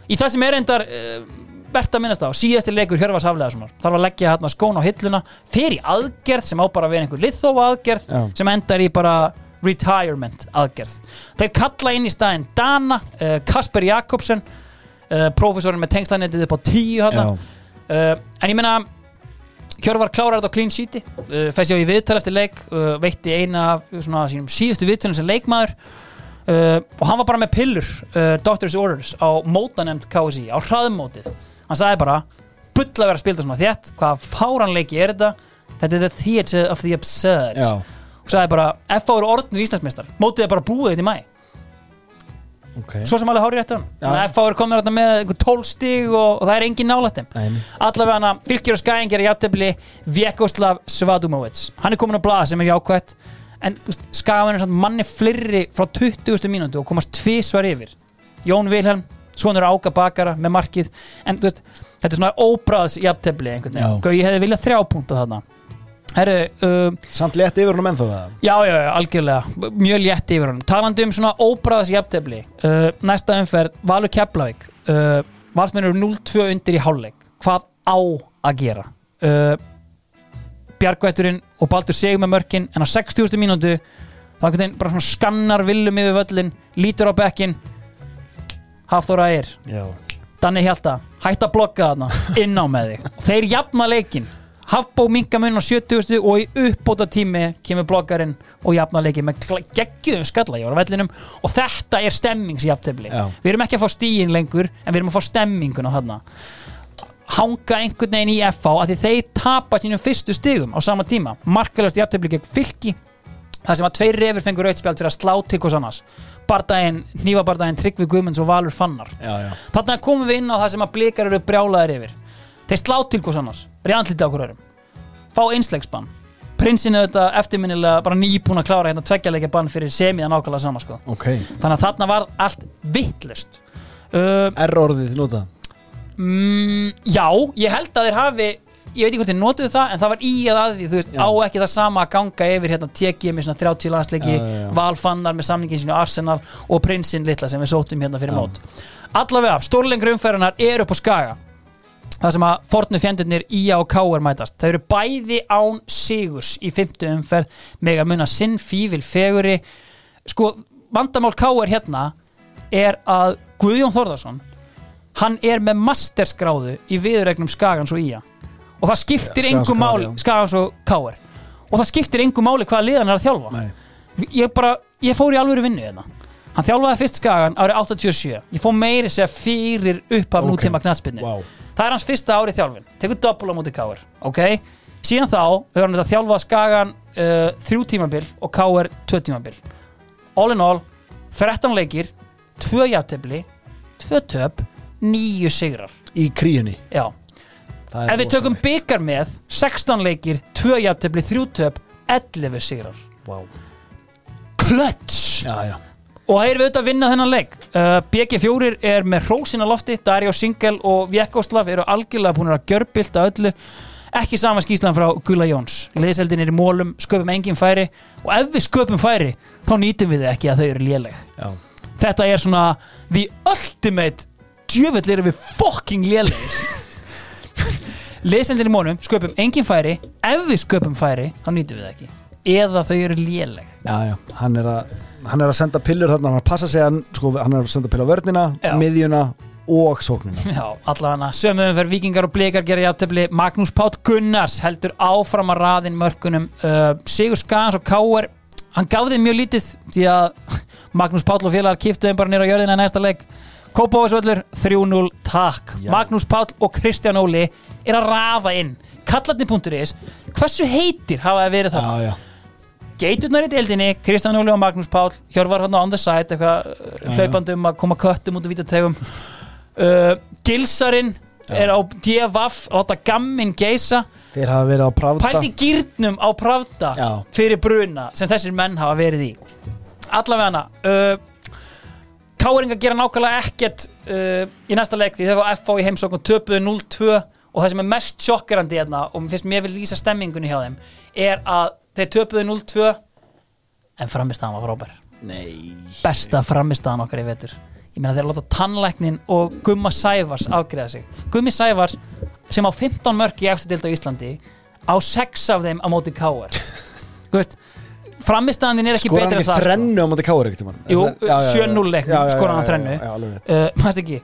Í það sem er endar uh, verðt að minnast á síðasti leikur Hjörvars Hafleðarssonar þarf að leggja hérna skón á hilluna í aðgerð sem á bara að vera einhver liðþófa aðgerð Já. sem endar í bara retirement aðgerð. Þeir kalla inn í staðinn Dana uh, Kasper Jakobsen uh, profesorinn með tengslanetið upp á tíu hérna uh, en ég meina Hjörvar klárar þetta á clean sheeti. Uh, fæst ég á í viðtal eftir leik uh, veitti eina af svona, sínum síðustu viðtölum sem leikmaður. Uh, og hann var bara með pillur Doctor's Orders á mótanemnd KSI á hraðmótið hann sagði bara bull að vera að spila svona þétt hvaða fáranleiki er þetta þetta er the theatre of the absurd Já, og sagði bara F.A. eru orðnir Íslandsmeistar mótið er bara búið þetta í mæ ok svo sem alveg hárið rétt þannig að F.A. eru komin þarna með einhver 12 stig og, og það er engin nálætt þeim Nei, nei. allavega hana fylgir og skæðin gerir jafntefli Vjekoslav Svadumovic hann er komin á blað sem er jákvætt en skæðin er manni flirri frá 20. mínútu og komast tvísvar yfir Jón Vilhelm, svonur Áka Bakara með markið, en veist þetta er svona óbræðs jafntefli einhvern veginn. Ég hefði viljað þrjá púnta þarna. Herru, uh, Samt létt yfir hún um ennþá það Já, já, já, algjörlega, mjög létt yfir honum. Talandi um svona óbræðas jafntefli uh, Næsta umferð, Valur Keflavík. Uh, Valsmenn eru 0-2 undir í hálfleik. Hvað á að gera? Uh, Bjargvætturinn og Baldur segur með mörkin En á 60. mínútu þá skannar villum yfir völlin Lítur á bekkin Hafþóra er Já. Danni Hjalta, hætt að blokka þarna inn á með þig. Þeir jafna leikin Hafbó minka mun á 70 og í uppbóta tími kemur blokkarinn og jafna leikin með geggjum skalla ég var á vellinum og þetta er stemmingsjafntefli Já. við erum ekki að fá stíin lengur en við erum að fá stemminguna þarna. Hanga einhvern veginn í FH að því þeir tapa sínum fyrstu stigum á sama tíma. Markalast jafntefli gegn fylki það sem að tveir refur fengur rautspjald fyrir að slá til hvers annars bardaginn, nýfabardaginn Tryggvi Guðmunds og Valur Fannar. Já Þarna komum við inn á það sem að blikar eru brjálaðir yfir. Þeir slá til hvers annars Er andliti á hverjum Fá einsleiksbann. Prinsinn er þetta eftirminnilega bara nýbúin að klára hérna tveggjarleikja bann fyrir semiðan ákvæmlega sama sko. Ok. Þannig að þarna var allt vittlust uh, R-orðið nota mm, Já, ég held að þeir hafi Ég veit ekki hvort þeir notuðu það En það var í að að því, þú veist, Já. á ekki það sama að ganga yfir hérna tekið með svona 30 landsleiki Já, já, já. Valfannar með samningin sínu Arsenal og Prinsinn litla sem við sóttum hérna fyrir mót. Allavega, stórlengur umferðunar eru upp á skaga það sem að fornu fjendurnir Ía og Káar mætast. Þau eru bæði án sigurs í fymtu umferð með að munna sinn fífil feguri sko vandamál Káar hérna er að Guðjón Þórðarsson hann er með masterskráðu í viðregnum Skagans og Ía og það skiptir engum máli. Skagans og Káar og það skiptir engum máli hvaða liðan er að þjálfa. Ég bara, ég fór í alvöru vinnu hérna. Hann þjálfaði fyrst Skagan árið 87 ég fór meiri segja fyrir upp af Ok. nútíma knatspinni Vá. Það er hans fyrsta árið þjálfin tekur doppul á móti Káir ok? Síðan þá hefur hann þetta þjálfað Skagan uh, þrjú tímabil og Káir tvö tímabil. All in all 13 leikir, tvö jafntefli tvö töp, nýju sigrar. Í kríunni? Já, ef við tökum byggar með 16 leikir, tvö jafntefli, þrjú töp 11 sigrar. Vá. Klöts! Já, já. Og það er við auðvitað að vinna þennan leik. Uh, BG4 er með hrósin á lofti Dario Singel og Vjekoslav eru algjörlega búin að gjörbylta öllu. Ekki sama skýslan frá Gula Jóns. Liðseldin er í mólum, sköpum engin færi. Og ef við sköpum færi þá nýtum við ekki að þau eru léleg. Já. Þetta er svona the ultimate djöfell erum við fucking lélegir liðseldin í mólum, sköpum engin færi. Ef við sköpum færi þá nýtum við það ekki. Eða þau eru léleg. Já, já, hann er að hann er að senda pillur þarna, hann er að passa sig hann, sko, hann er að senda pillur á vörnina, Já. miðjuna og sóknina. Já, allavega sömu umferð vikingar og blikar gera játtöfli Magnús Pátt Gunnars heldur áfram að raðin mörkunum. Uh, Sigur Skans og Káer hann gaf þeim mjög lítið því að Magnús Páll og félagar kýftu þeim bara nýra á jörðina í næsta leik Kópavásvöllur 3-0 takk. Já. Magnús Páll og Kristján Óli er að raða inn. Kallarni.is hversu heitir hafa það verið það Já, já. Geiturnar í deildinni, Kristján Óli og Magnús Pál Hjörvar hann on the side eitthvað uh, hlaupandi um að koma köttum út úr vítategum uh, Gilsarinn er á DFF láta gammin geisa. Þeir hafa verið á Pravda. Pældi gýrnum á Pravda Já. fyrir bruna sem þessir menn hafa verið í. Allavega hana uh, Káringa gera nákvæmlega ekkert uh, í næsta leik því þeir var FH í heimsókn og töpuðu 0-2 og það sem er mest sjokkerandi hérna og mér finnst mér vil lýsa stemmingunni hjá þeim er að þeir töpuðu 0-2 en framistæðan var frábær. Nei. Besta framistæðan okkar í vetur. Ég meina þeir láta tannlæknin og Gumma Sævars afgreða sig. Gummi Sævars sem á 15 mörk í eftir dild á Íslandi á 6 af þeim á móti Káar þú veist framistæðan er ekki hann betri en ekki það sko. þrennu á móti káur ekkert um Jú, 7-0 leiknum, skoraði hann þrennu. Uh, maður ekki?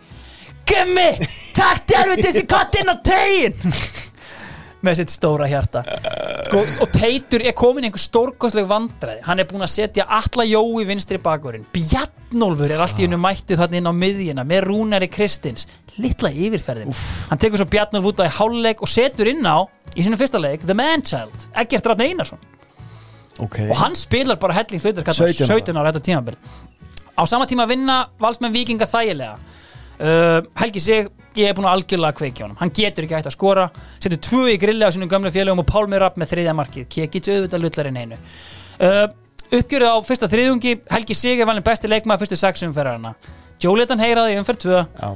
Gummi, takk til helviti þessi kottinn á tegin. Með sitt stóra hjarta. Sko, og Teitur er komin í einhver stórkostleg vandræði. Hann er búin að setja alla Jói vinstri bakverðin Bjarnólfur er allt í hennu mættu þarna inn á miðjina með Rúnari Kristins. Litla yfirferðin. Hann tekur svo Bjarnólf út á í hálfleik og setur inn á í sinu fyrsta leik The Man-Child, Eggert Ratn Einarsson Ok. Og hann spilar bara helling hlutur 17 ára. 17 ára þetta tímabil. Á sama tíma vinna valsmenn vikinga þægilega. Uh, Helgi Sig ég er búin að algjörlega kveikja honum. Hann getur ekki hægt að skora. Setur tvö í grilli á sínum gömlu félögum og Pálmi Rapp með þriðja markið. Kekið auðvitað lullarinn einu. Uh, uppgjörið á fyrsta þriðungi Helgi Sig er valin besti leikmaður fyrstu sex umferðarna Jólitan heyraði umferð 2 Já,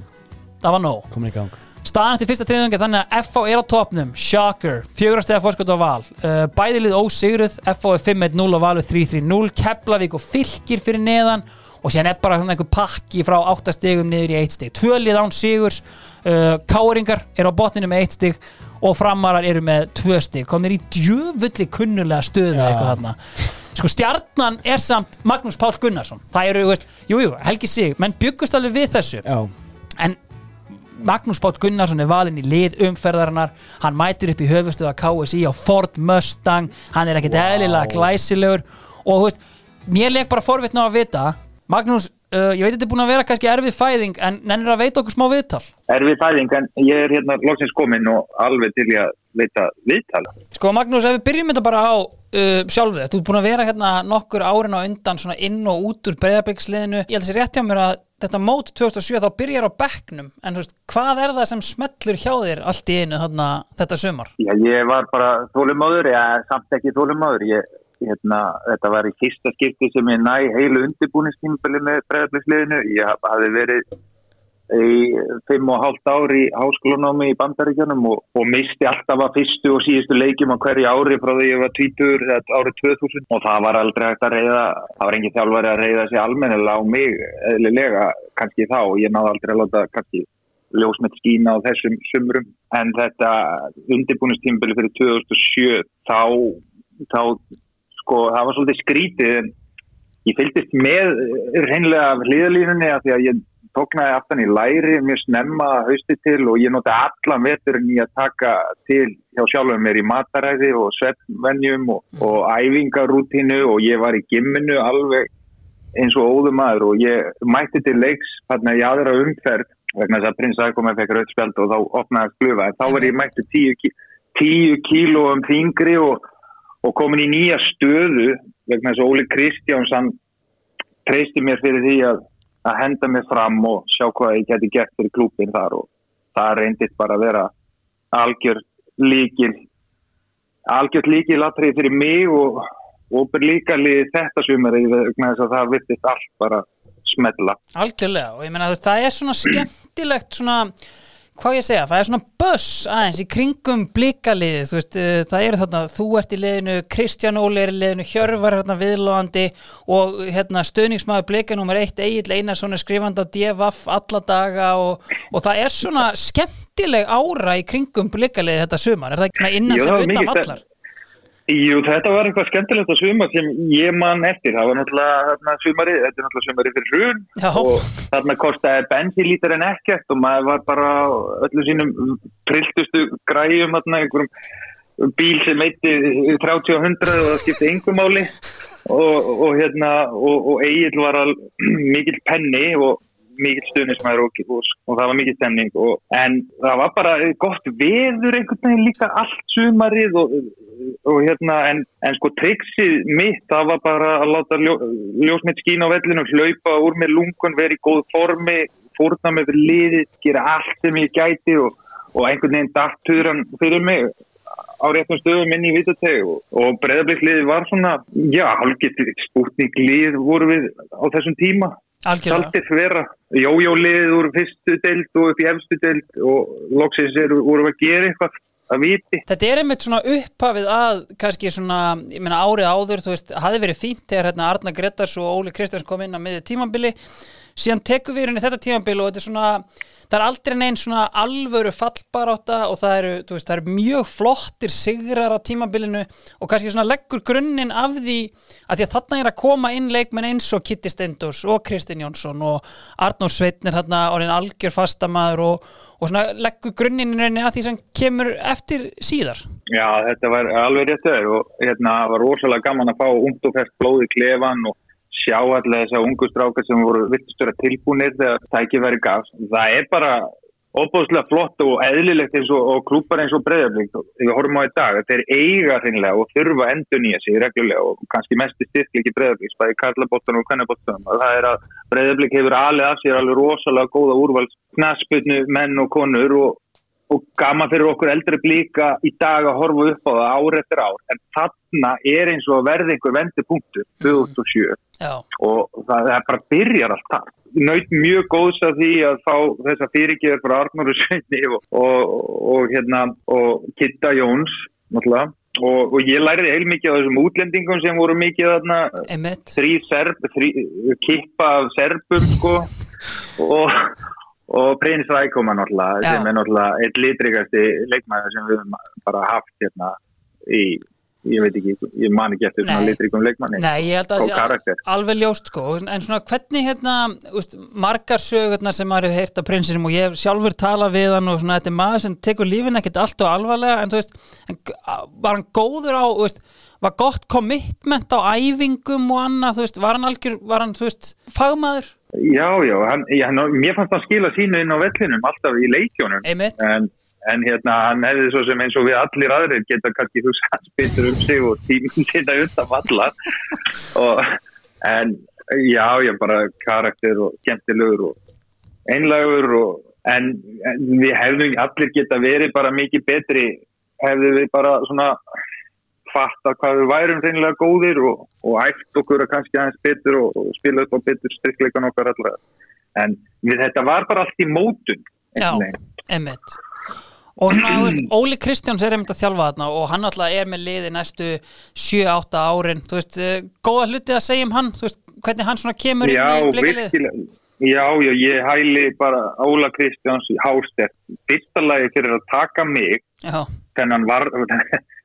það var nóg. Komin í gang Staðan eftir fyrsta triðungi þannig að FH er á topnum Shocker, fjörastega fórskot á val. Uh, Bæðilið ósigruð. FH er 5-1-0 og valur 3-3-0 Keflavík og Fylkir fyrir neðan. Og síðan er bara svona einhver pakki frá 8 stigum niður í 1 stig. Tvölið án sigurs. Uh, Káringar er á botninu með 1 stig og framarar eru með 2 stig. Komnir í djöfulli kunnulega stöðu eitthvað þarna. Sko stjarnan er samt Magnús Pál Gunnarsson. Það eru, veist, jú, jú, Helgi Sig. Menn byggust alveg við þessu. Já, en Magnús Páll Gunnarsson er valinn í lið umferðarinnar. Hann mætir upp í höfustuða KSI á Ford Mustang. Hann er ekkert wow. eðlilega glæsilegur. Og þú veist, mér leik bara forvitna á að vita Magnús, uh, ég veit þetta er búin að vera kannski erfið fæðing en nennir að veita okkur smá viðtal erfið fæðing en ég er hérna loksins kominn og alveg til ég að veita viðtala. Sko Magnús, ef við byrjum þetta bara á uh, sjálfu, þú ert búin að vera hérna nokkur árin á undan svona inn og út úr breyðarbyggsliðinu, ég held þessi rétt hjá mér að þetta mót 2007 þá byrjar á bekknum en þú veist, hvað er það sem smellur hjá þér allt í einu þarna þetta sumar? Já, ég var bara þólumáður, já, samt ekki þólumáður. Ég, hérna, þetta var í fyrsta skipti sem ég næ heilu undirbúningstímabili með breyðarbyggsliðinu. Ég haf- hafði verið í fimm og hálft ár í háskólanámi í bandaríkjunum og, og misti alltaf að fyrstu og síðustu leikjum á hverju ári frá því ég var tvítur árið 2000 og það var aldrei hægt að reyða það var engin þjálfari að reyða sig almennilega á mig eðlilega kannski þá. Ég náði aldrei að láta kannski ljósmett skína á þessum sumrum. En þetta undirbúinistímbili fyrir 2007 þá, þá sko það var svolítið skrítið. En ég fylgdist með reynlega af hliðalínunni af því að ég tóknaði aftan í læri mjög snemma hausti til og ég noti allan veturinn í að taka til hjá sjálfum mér í mataræði og sveppvenjum og, og æfingarútínu og ég var í gimminu alveg eins og óðum maður og ég mætti til leiks þarna í aðra umferð vegna þess að prins Ægum að fekk rautspjald og þá opnaði sklufa en þá var ég mætti tíu, tíu kílóum þingri og, og komin í nýja stöðu vegna þess að Óli Kristjáns hann treysti mér fyrir því að, að henda mér fram og sjá hvað ég geti gert fyrir klúpin þar og það reyndist bara að vera algjör líkil algjör líkil atrið fyrir mig og, og líka liðið þetta sumari vegna þess að það virtist allt bara smetla. Algjörlega og ég veist, það er svona skemmtilegt svona, hvað ég segja, það er svona buss aðeins í kringum blíkaliðið, þú veist, uh, það eru þarna, þú ert í liðinu, Kristján Óli er í liðinu, Hjörvar er hérna viðlóðandi og hérna stöðningsmaður blíkanúmer eitt, Egil Einarsson er skrifandi á DFF alla daga og, og það er svona skemmtileg ára í kringum blíkaliðið þetta sumar, er það ekki innan Jú, sem utan vallar? Jú, þetta var eitthvað skemmtilegt að suma sem ég man eftir. Það var náttúrulega sumarið, þetta er náttúrulega sumarið fyrir hrun Já. og þarna kostaði bensinlítar en ekkert og maður var bara öllu sínum trilltustu græjum einhverjum bíl sem eitti 30 og 100 og það skipti engum máli og, og hérna og, og Egil var al, mikill penni og mikill stuðnismæður og, og, og það var mikill stemning og, en það var bara gott veður einhvern veginn líka allt sumarið og, og hérna, en, en sko triksið mitt, það var bara að láta ljó, ljósmitt skín á vellinu, hlaupa úr með lungun, vera í góð formi, fórna með liðið, gera allt sem ég gæti og, og einhvern veginn dagtuðran fyrir mig á réttum stöðum inn í Vítateg og, og breyðabliðliðið var svona, já, hálfgett spútninglið voru við á þessum tíma. Algjörlega. Saltir vera, jójólið úr fyrstu deild og upp í efstu deild og loksins eru við að gera eitthvað að viti. Þetta er einmitt svona upphafið að kannski svona, ég meina árið áður þú veist, hafi verið fínt þegar hérna Arna Grettars og Óli Kristjáns kom inn á miðið tímambili síðan tekum við hérna þetta tímambili og þetta er svona, það er aldrei neinn svona alvöru fallbarátta og það eru, veist, það eru mjög flottir sigrar á tímabilinu og kannski svona leggur grunninn af því að því að þarna er að koma inn leikmenn eins og Kitty Steindors og Kristinn Jónsson og Arnór Sveitnir þarna orðin algjör fastamaður og, og svona leggur grunninn rauninni að því sem kemur eftir síðar. Já, þetta var alveg rétt öður og hérna var rosalega gaman að fá ungt og fest blóð í klefan og sjá allega þessar ungu strákar sem voru vittustur að tilbúinir þegar tækifæri gafs. Það er bara óbúðslega flott og eðlilegt eins og, og klúpar eins og breyðablík við horfum á í dag, þetta er eiga hreinlega og þurfa endur nýja sig reglulega og kannski mest styrkleiki breyðablíks bæði karlabottan og kannabottan það er að breyðablík hefur alveg af sér alveg rosalega góða úrvald knasputnu menn og konur og, og gaman fyrir okkur eldri blíka í dag að horfa upp á það ár eftir ár. En þarna er eins og að verða einhver vendipunktur 2007 Já, og það, það bara byrjar allt þar. Naut mjög góðs að því að fá þessa fyrirgeður frá Arnóru Sveini og, og, og hérna og Kitta Jóns náttúrulega. Og, og ég læriði heilmikið af þessum útlendingum sem voru mikið þarna. Þrý serb, þrý, kippa af serbum sko. Og, og prins Rækoma náttúrulega Já. sem er náttúrulega eitt litrikasti leikmæður sem við bara haft hérna í, ég veit ekki, ég man ekki eftir svona Nei. litrikum leikmanni Nei, ég held að það sé alveg ljóst sko, en svona hvernig hérna, úst, margar sögurnar sem maður hefur heyrt af prinsinum og ég hef sjálfur talað við hann og svona þetta er maður sem tekur lífin ekkert allt og alvarlega, en þú veist en, var hann góður á, þú veist var gott commitment á æfingum og annað, þú veist, var hann algjör var hann, þú veist, fagmaður Já, já, hann, já hann, mér fannst hann skila sínu inn á vellinum alltaf í leikjónum en, en hérna, hann hefði svo sem eins og við allir aðrir geta kannski hugsa betur um sig og tíminn sinna undan valla og, en já, já, bara karakter og kentilegur og einlegur og en, en við hefðum allir geta verið bara mikið betri hefðu við bara svona fatta hvað við værum reynilega góðir og, og æft okkur að kannski aðeins betur og, og spila upp á betur styrkleikan okkar allavega. En við þetta var bara allt í mótun. Já, einmitt og svona, veist, Óli Kristjáns er einmitt að þjálfa þarna og hann alltaf er með liði næstu 7-8 árin, þú veist, eh, góða hluti að segja um hann, þú veist, hvernig hann svona kemur Já, inn í virkilega. Já, já, ég hæli bara Óla Kristjáns í hástert. Fyrsta lagi fyrir að taka mig, Já, þennan var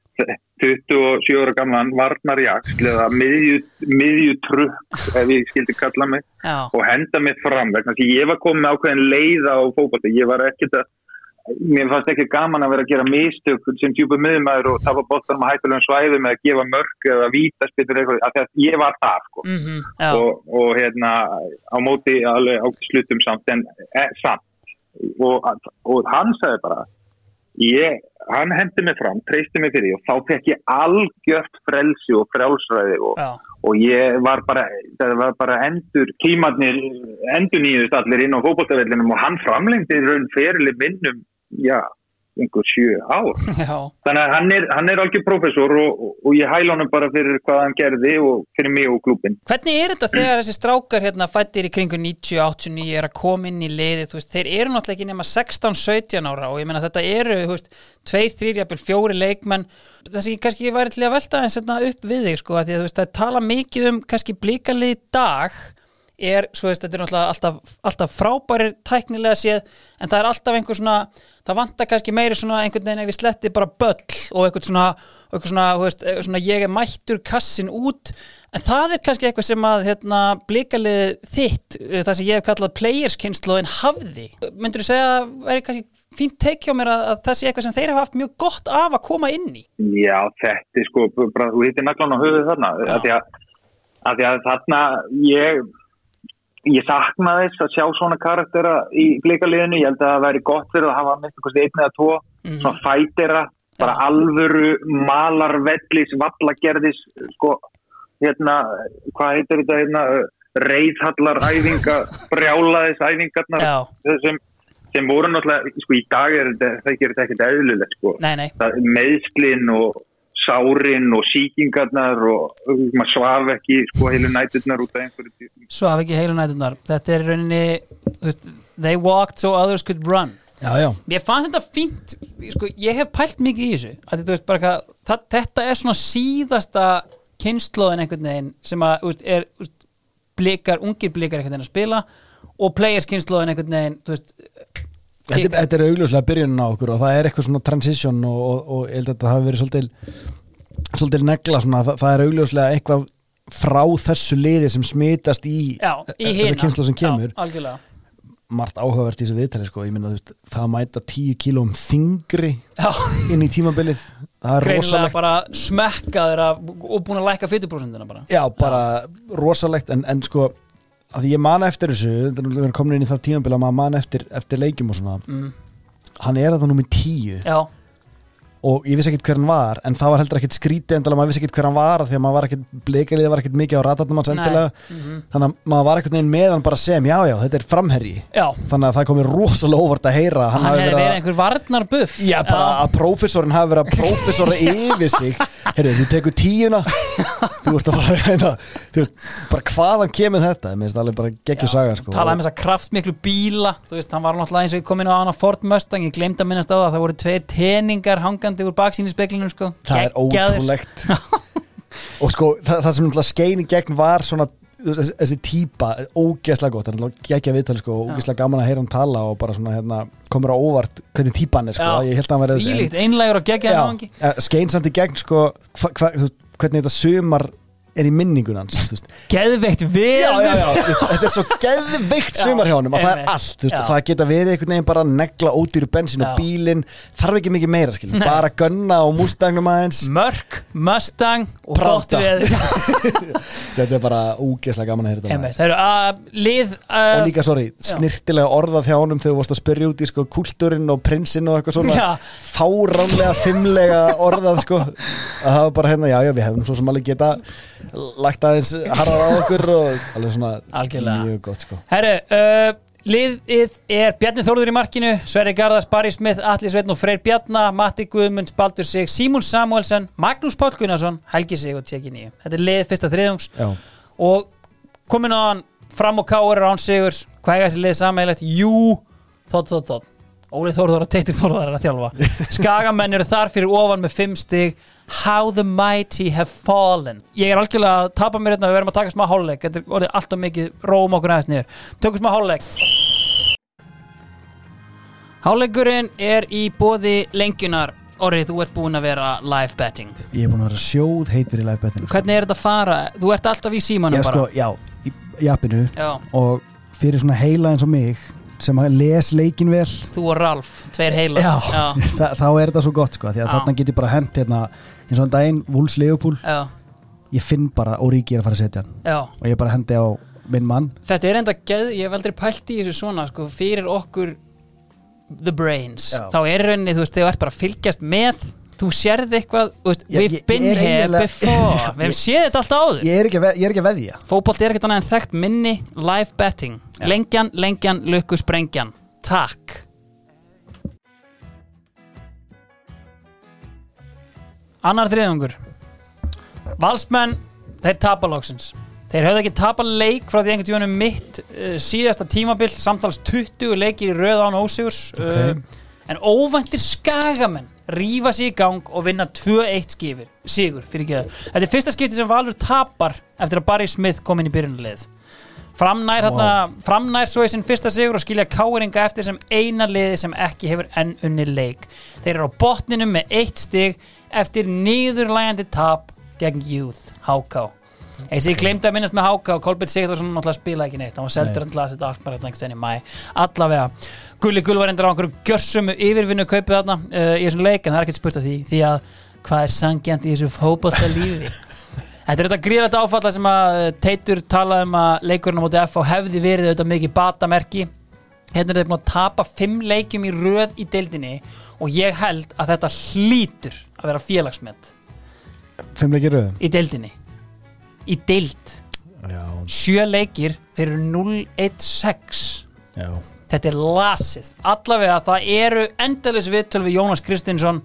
27 ára gamlan Varnar Jaksl eða miðju, miðju trukk ef ég skildi kalla mig já, og henda mig fram vegna því ég var komið með ákveðin leiða á fókbalti, ég var ekkert að mér fannst ekki gaman að vera að gera mistök sem djúpa miðumæður og tafa bóttanum að hættulegum svæðum eða gefa mörg eða vítaspilur eitthvað, af því að ég var það sko. mhm, já, og, og hérna á móti alveg á slutum samt en e, samt. Og, og hann sagði bara ég, hann hendi mig fram treysti mig fyrir og þá fekk ég algjört frelsi og frjálsræði og, og ég var bara það var bara endur tímarnir endur nýðust allir inn á fótbolltafellinum og hann framlengdi raun ferili minnum já, einhver sjö ár. Já, þannig að hann er, hann er algjör professor og, og, og ég hæla honum bara fyrir hvað hann gerði og fyrir mig og klúbin Hvernig er þetta þegar þessi strákar hérna fættir í kringu 90-89 er að koma inn í liði, þú veist, þeir eru náttúrulega ekki nema 16-17 ára og ég meina þetta eru, veist, tveir, þrýr, jafnvel fjóri leikmenn, þessi kannski ég væri til að velta eins hérna upp við þig, sko, að því að veist, það tala mikið um kannski blíkalið dag er, svo veist, þetta er náttúrulega alltaf, alltaf frábærir tæknilega séð, en það er alltaf einhver svona, það vantar kannski meiri svona einhvern veginn ef við sletti bara böll og einhvern svona, einhvern svona, veist, eitthvað svona ég er mættur kassin út, en það er kannski eitthvað sem að, hérna, blikalið þitt, eh, það sem ég hef kallað playerskynnslóðin hafði. Myndur þú segja að veri kannski fínt teikja á mér að, að það sé eitthvað sem þeir hafa haft mjög gott af að koma inn í? Já, þetta er sko, bara, þú hittir naglan á höfuð þarna, að, að þarna ég, ég sakna þess að sjá svona karaktera í blikaliðinu, ég held að það væri gott fyrir að hafa minnst einn eða tvo, Mhm. svona fætera bara alvöru malarvellis vallagerðis sko, hérna, hvað heitir þetta hérna, reyðhallar æfinga, brjálaðis æfingarnar Já. sem, sem voru náttúrulega, sko í dag er þetta, það gerir þetta ekkert eðlilegt sko meðslin og sárin og síkingarnar og maður svaf ekki sko heilu næturnar út af einhverju svo hafa ekki heilu nætunar Þetta er í rauninni þú veist, They walked so others could run. Já, já, Mér fannst þetta fínt sko, Ég hef pælt mikið í þessu. Að, þetta, veist, bara, hvað, það, þetta er svona síðasta kynnslóðin einhvern veginn sem að veist, er veist, blikar, ungir blikar einhvern veginn að spila og players kynnslóðin einhvern veginn þú veist, þetta, þetta er augljóslega byrjunin á okkur og það er eitthvað svona transition og, og, og ég held að þetta hafi verið svolítil svolítil negla svona, það, það er augljóslega eitthvað frá þessu liði sem smitast í, já, í þessa hina. kynslu sem kemur. já, margt áhugavert í þessu viðtali sko. ég minna þú veist, það að mæta 10 kílóum þingri Já. inn í tímabilið það er greinilega rosalegt. bara smekkaður af, og búin að lækka 40% bara. Já, bara rosalegt. En, en sko, að ég man eftir þessu þetta er verið komin inn í það tímabil að maður man eftir, eftir leikjum og svona. Mm. hann er að það númið 10 já, og ég vissi ekkert hver hann var en það var heldur ekkert skrítið endilega maður vissi ekkert hver hann var því að maður var ekkert bleikaliðið var ekkert mikið á ratarnum hans endilega. Mhm. þannig að maður var ekkert neginn með hann bara sem já já þetta er framherji. Já. Þannig að það komið rosalega óvart að heyra að hann hafi hefði verið að- einhver varnar buff Já, bara að prófessorin hafi verið að prófessora yfir sig. Heyrðu, þú tekur tíuna Þú ert að fara hérna. Þú veist, bara hvaðan kemur þetta? Mér finnst alveg bara geggjur saga sko. talaði með þess að kraftmiklu bíla. Þú veist, hann var náttúrulega eins og ég kom inn á hana Ford Mustang, ég glemd að minnast á það það voru tveir teningar hangandi úr baksýnisspeklinum sko. Það er ótrúlegt. Og sko, það, það sem náttúrulega skein í gegn var svona þessi, þessi típa, ógeðslega gott. Það er náttúrulega geggja viðtali sko, ógeðslega gaman að heyra hann tala og bara svona hérna, komur á óvart hvernig típan er sko, ég held að hann verið Þvílíkt, einlægur og náungi. eh, sko, hva, hva, þú veist, hvernig þetta sumar er í minningun hans geðveikt vel já, já, já, þetta er svo geðveikt sumar hjá honum að það er allt, veist, það geta verið einhvern veginn bara að negla ódýru bensin og bílinn. Þarf ekki mikið meira, skil, bara gunna á Mustangnum aðeins, Mörk, Mustang og gott veður. Þetta er bara ógeðslega gaman að heyra þetta Það eru að lið og uh, líka, sorry, snirtilega orðað hjá honum þegar þú varst að spyrja út í sko kúltúrin og prinsinn og eitthvað svona. Fáránlega, fimmlega orðað sko, að það var bara hérna já, já, við hefum svo sem alveg geta lagt aðeins harðað á okkur og alveg svona Algjörlega. mjög gott sko Herru, uh, liðið er Bjarni Þórður í markinu, Sverri Garðars, Barry Smith, Atli Sveitn og Freyr Bjarna, Matti Guðmunds, Baldur Sig, Símún Samuelsson, Magnús Páll Gunnarsson, Helgi Sig og Tjekin í. Þetta er liðið fyrsta þriðungs já, og komin á hann fram og káur án Sigurs, hvað er þessi lið sammeilegt? Jú, þótt, þótt, þótt. Óli Þórður og Teitur Þórður er að þjálfa. Skagamenn eru þar fyrir ofan með fimm stig. How the mighty have fallen. Ég er algjörlega að tapa mér hérna, við verðum að taka smá hálfleik. Þetta er orðið alltaf mikið, róum okkur aðeins niður. Tökum smá hálfleik. Hálfleikurinn er í bóði lengjunar. Orrið, þú ert búinn að vera live betting. ég er búin að vera sjóð heitur í live betting Hvernig er þetta að fara? Þú ert alltaf í símanum já, bara. sko, já, í, í appinu Já. og fyrir svona heila eins og mig sem les leikin vel. Þú og Ralf, tveir heila já, já, Þa, þá er þetta svo gott sko því að þarna get ég bara hent hérna eins og en daginn, Wools Leopold já, ég finn bara Origi er að fara að setja hann. Já. og ég bara hendi á minn mann. Þetta er enda geð, ég hef aldrei pælt í þessu svona sko, fyrir okkur the brains, Já. þá er rauninni þú veist, þegar þú ert bara að fylgjast með þú sérð eitthvað, we've been er here before. Við hefum séð þetta alltaf áður. ég er ekki að, ve- ég er ekki að veðja. Fótbolt er ekkert annað en þekkt minni live betting, Já. lengjan, lengjan lukku sprengjan, takk. Annar þriðungur valsmenn, þeir tapa loksins. Þeir höfðu ekki tapa leik frá því einhvern tíunum mitt uh, síðasta tímabil samtals 20 leikir í röð án ósigurs. Ok. uh, en óvæntir skagamenn rífa sig í gang og vinna 2-1 skifir sigur fyrir ekki þetta er fyrsta skipti sem Valur tapar eftir að Barry Smith kom inn í byrjunarlið framnær, wow. framnær svo í sinn fyrsta sigur og skilja káringa eftir sem eina liði sem ekki hefur enn unni leik. Þeir eru á botninu með eitt stig eftir niðurlægandi tap gegn Youth HK eins og ég glemdi að minnast með HK og Kolbjörn Sigurðarsson náttúrulega spilaði ekki neitt. Hann var seldur endla að setja Akbar hérna einhvern veginn í mæ allavega, Gulli Gull var endur á einhverju gjörssumu yfirvinnu kaupið þarna uh, í þessum leik en það er ekkert spurt af því því að hvað er sangjant í þessu fótbolta lífi Þetta er þetta gríðlega áfalla sem að eh, Teitur talaði um að leikurinn á móti FH hefði verið auðvitað mikið batamerki. Hérna er þeir búin að tapa fimm leikjum í röð í deildinni og ég held að þetta hlýtur að vera félagsmet. Fimm leikir röðum í deildinni í deild. Já, sjö leikir, þeir eru 0-1-6 já. Þetta er lasið. Allavega það eru endalis viðtöl við Jónas Kristinsson.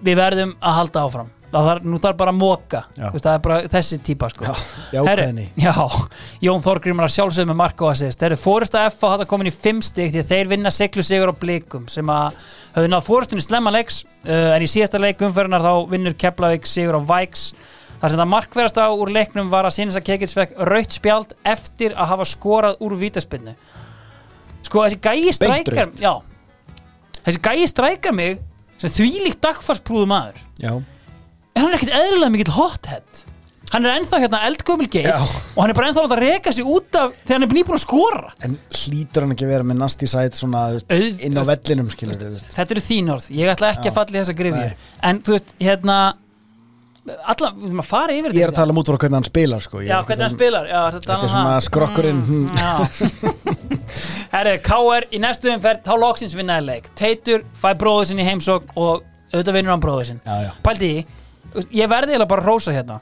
Við verðum að halda áfram. Þarf, nú þarf bara að móka það er bara þessi típa sko. Já, já, Jón Þorgrímur að sjálfsögum með marka og assist. Þeir eru fórust að F og þetta komin í fimm stig því að þeir vinna siglu sigur á blikum sem að höfðu náð fórustunni slemma leiks uh, en í síðasta leik umferðinar þá vinnur Keflavík sigur á Væks þar sem það markverðast á úr leiknum var að Sinisa Kekits fekk raut spjald eftir að hafa skorað úr vítaspinnu sko þessi gæi rautt. já, þessi gæi strækjar mig sem þvílíkt dagfarsprúðu maður. Já, en hann er ekkert eðlilega mikill hothead. Hann er ennþá hérna eldgömul geit Já. og hann er bara ennþá að reka sig út af þegar hann er nýbúin að skora. En hlýtur hann ekki að vera með nasty side svona inn á vellinum skilur þetta eru þín orð, ég ætla ekki að falla í þessa grifju en þú veist, hérna alla, að fara yfir Ég er að tala um út frá hvernig hann spilar sko. Já, er hvernig hann um- spilar. Já, þetta, Þetta er svona skrokkurinn. Hm. Já. Herri, KR í næstu umferð þá loksins vinnaði leik. Teitur fæ bróður sinn í heimsókn og auðvitað vinnur hann já. Pældi í, ég verði eiginlega bara að rósa hérna.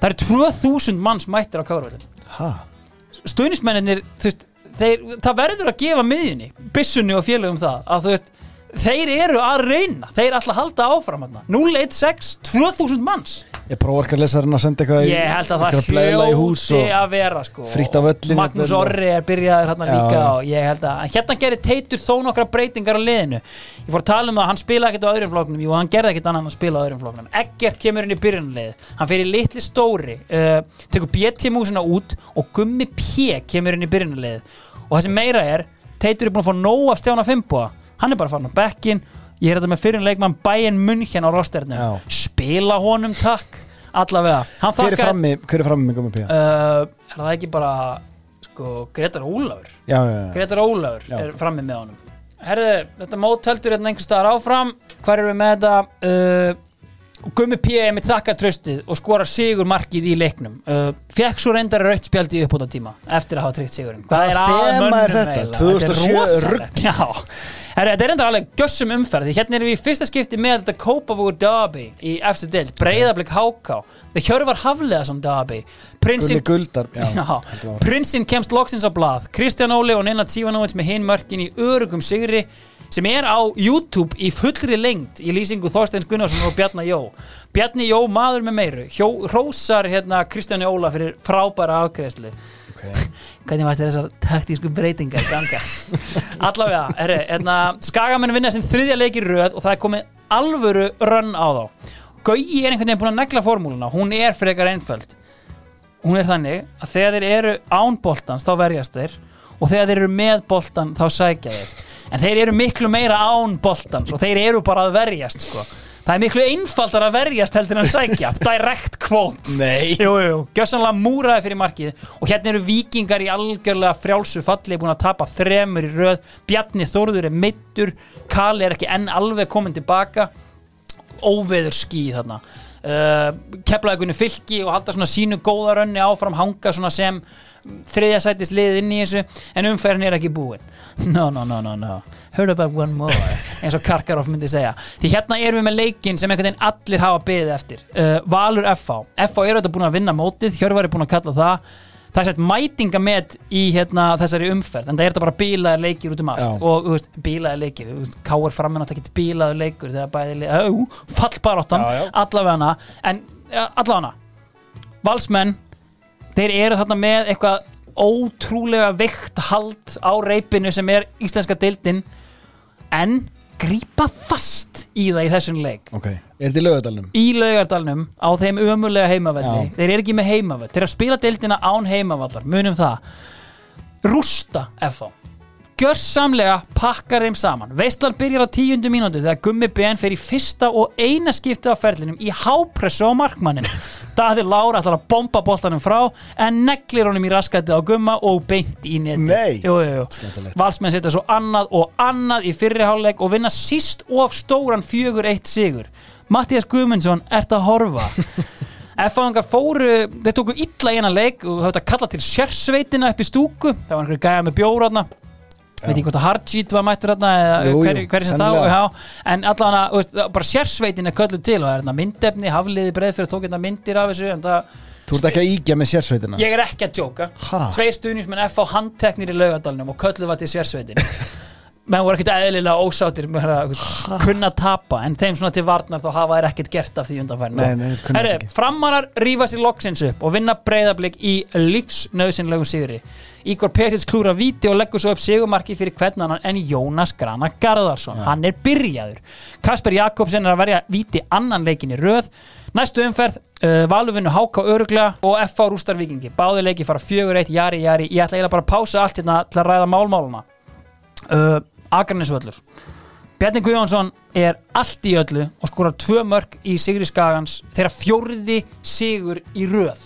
Það eru 2000 manns mættir á KR-völdin Ha? Stuðnismennir, þú veist þeir, það verður að gefa miðjunni Bissunni og félögum það að þú veist þeir eru að reyna, þeir ætla að halda áfram hérna. 016, 2000 manns. Ég prófa ekki að lesa hann að senda eitthvað Ég held að það hljóti að vera sko. öllin Magnús Orri er byrjaður hérna líka og ég held að hérna gerir Teitur þó nokkra breytingar á liðinu. Ég fór að tala um að hann spila ekkert á öðrum floknum Jú, hann gerði ekkert annan að spila á öðrum floknum Eggert kemur inn í byrjunarlið Hann fer í litli stóri uh, tekur BT músina út og Gummi P kemur inn í byrjunarlið og það sem meira er Teitur er búin að fá nóg af Stjána Fimboa Hann er bara farin á bekkin Ég er þetta með fyrir leikmann Bayern München á rosternum Já. Spila honum takk Allavega Hann Hver er þakkaði- frammi, hver er frammi með Gummi Pía? uh, er það ekki bara sko, Gretar Ólafur Já, já, já Gretar Ólafur Já. er frammi með honum Herðu, þetta mót heldur hérna einhvers staðar áfram Hvar erum við með þetta uh, Gummi P. er með þakka tröstið og skora sigur markið í leiknum uh, Fekk svo reyndar rautt spjaldi upp út á tíma eftir að hafa tryggt sigurinn Hvað Hvaða er að þema er þetta? eiginlega? 2007 rosalegt. rugl. Já, Herru, þetta er reyndar alveg gössum umferð því hérna erum við í fyrsta skipti með þetta Kópavógur Derby í efstu deild Breiðablik Háká The Hjörvar Hafleðason Derby. Gulli Prinsinn prinsinn kemst loksins á blað. Kristján Óli og Ninna Tívanovits með hinn mörkin í örugum sigri sem er á YouTube í fullri lengd í lýsingu Þorsteins Gunnarsson og Bjarni Jó. Bjarni Jó, maður með meiru. Hjó, hrósar hérna Kristjáni Óla fyrir frábæra afgreðslu ok. hvernig varst þér þessar taktísku breytingar ganga allavega, herri, hérna Skagamenn vinna sem þriðja leik í röð og það er komið alvöru rönn á þá Gauji er einhvern veginn búin að negla formúluna hún er frekar einföld hún er þannig að þegar þeir eru án boltans þá verjast þeir og þegar þeir eru með boltan þá sækja þeir en þeir eru miklu meira án boltans og þeir eru bara að verjast sko. Það er miklu einfaldar að verjast heldur en að sækja. Direct quote Nei. Gjössanlega múraði fyrir markið. Og hérna eru vikingar í algjörlega frjálsu falli búin að tapa þremur í röð. Bjarni Þórður er meittur Kali er ekki enn alveg komin tilbaka. Óveður ský þarna. Uh, keflaðugunni fylki og halda svona sínu góða rönni áfram hanga svona sem þriðja sætis lið inn í þessu en umferðin er ekki búin. No, no, no, no, no. Heard about one more eins og Karkaroff myndi segja. Því hérna erum við með leikin sem einhvern veginn allir hafa beðið eftir. Uh, Valur FH FH eru þetta búin að vinna mótið Hjörvar er búin að kalla það. Það er sett mætinga með í hérna, þessari umferð en það er þetta bara bílaðir leikir út um allt. Já. og veist, bílaðir leikir. Þú veist, káir framinn átt ekki bílaður leikur þegar bæði fallbaráttan Já, já. allavega hana. En ja, allavega hana. Valsmenn þeir eru þarna með eitthvað ótrúlega veikt hald á reipinu sem er íslenska deildin. En grípa fast í það í þessum leik. Ok, er þetta í lögadalunum? í laugardalnum á þeim ömulega heimavelli. Já. þeir eru ekki með heimavell þeir eru að spila deildina án heimavallar munum það. Rústa FH gjörsamlega pakkar þeim saman. Veistland byrjar á tíundu mínútu þegar Gummi Ben fer í fyrsta og eina skipti á ferlinum í hápressu á markmannin Daði Lára ætlar að bomba boltanum frá en neglir honum í raskætti á Gumma og beint í neti. Valsmenn setja svo annað og annað í fyrri hálfleik og vinna síst of stóran fjögur eitt sigur. Mattias Guðmundsson, ert að horfa? F-fáðingar fóru, þeir tóku illa í hennar leik og það var að kalla til sérsveitina upp í stúku. Það var einhverju gæja með bjóraðna veit ekki hvort að Hardseat var mættur þarna eða jú, hver, sem þá já, en allan að, veist, bara sérsveitin er kölluð til og það er þarna myndefni, hafliði breið fyrir tók hérna myndir af þessu það, Þú ert ekki að ígja með sérsveitina? Ég er ekki að djóka. Tveir stuðnismenn F á handteknir í laugadalunum og kölluð var til sérsveitin menn voru ekkert eðlilega að kunna tapa en þeim svona til varnar þá hafa þær ekkert gert af því undanfærin Nei, nei, þeir kunna Herri, ekki. framarar rífa sér loksins upp og vinna breyðablик í lífsnauðsynlegum sigri. Ígor Petits klúra víti og leggur svo upp sigumarki fyrir hvern annan en Jónas Grana Garðarsson. Hann er byrjaður. Kasper Jakobsen er að verja víti annan leikin í röð. Næstu umferð uh, Valuvinu Háka öruglega og FH Rústar Vikingi báði leiki fara fjögur eitt jari jari. Ég ætla eiginlega bara að pása allt hérna til að ræða málmáluna uh, Akarnesvöllur Bjarni Guðjónsson er allt í öllu og skorar tvö mörg í Sigri Skagans þeirra fjórði sigur í röð.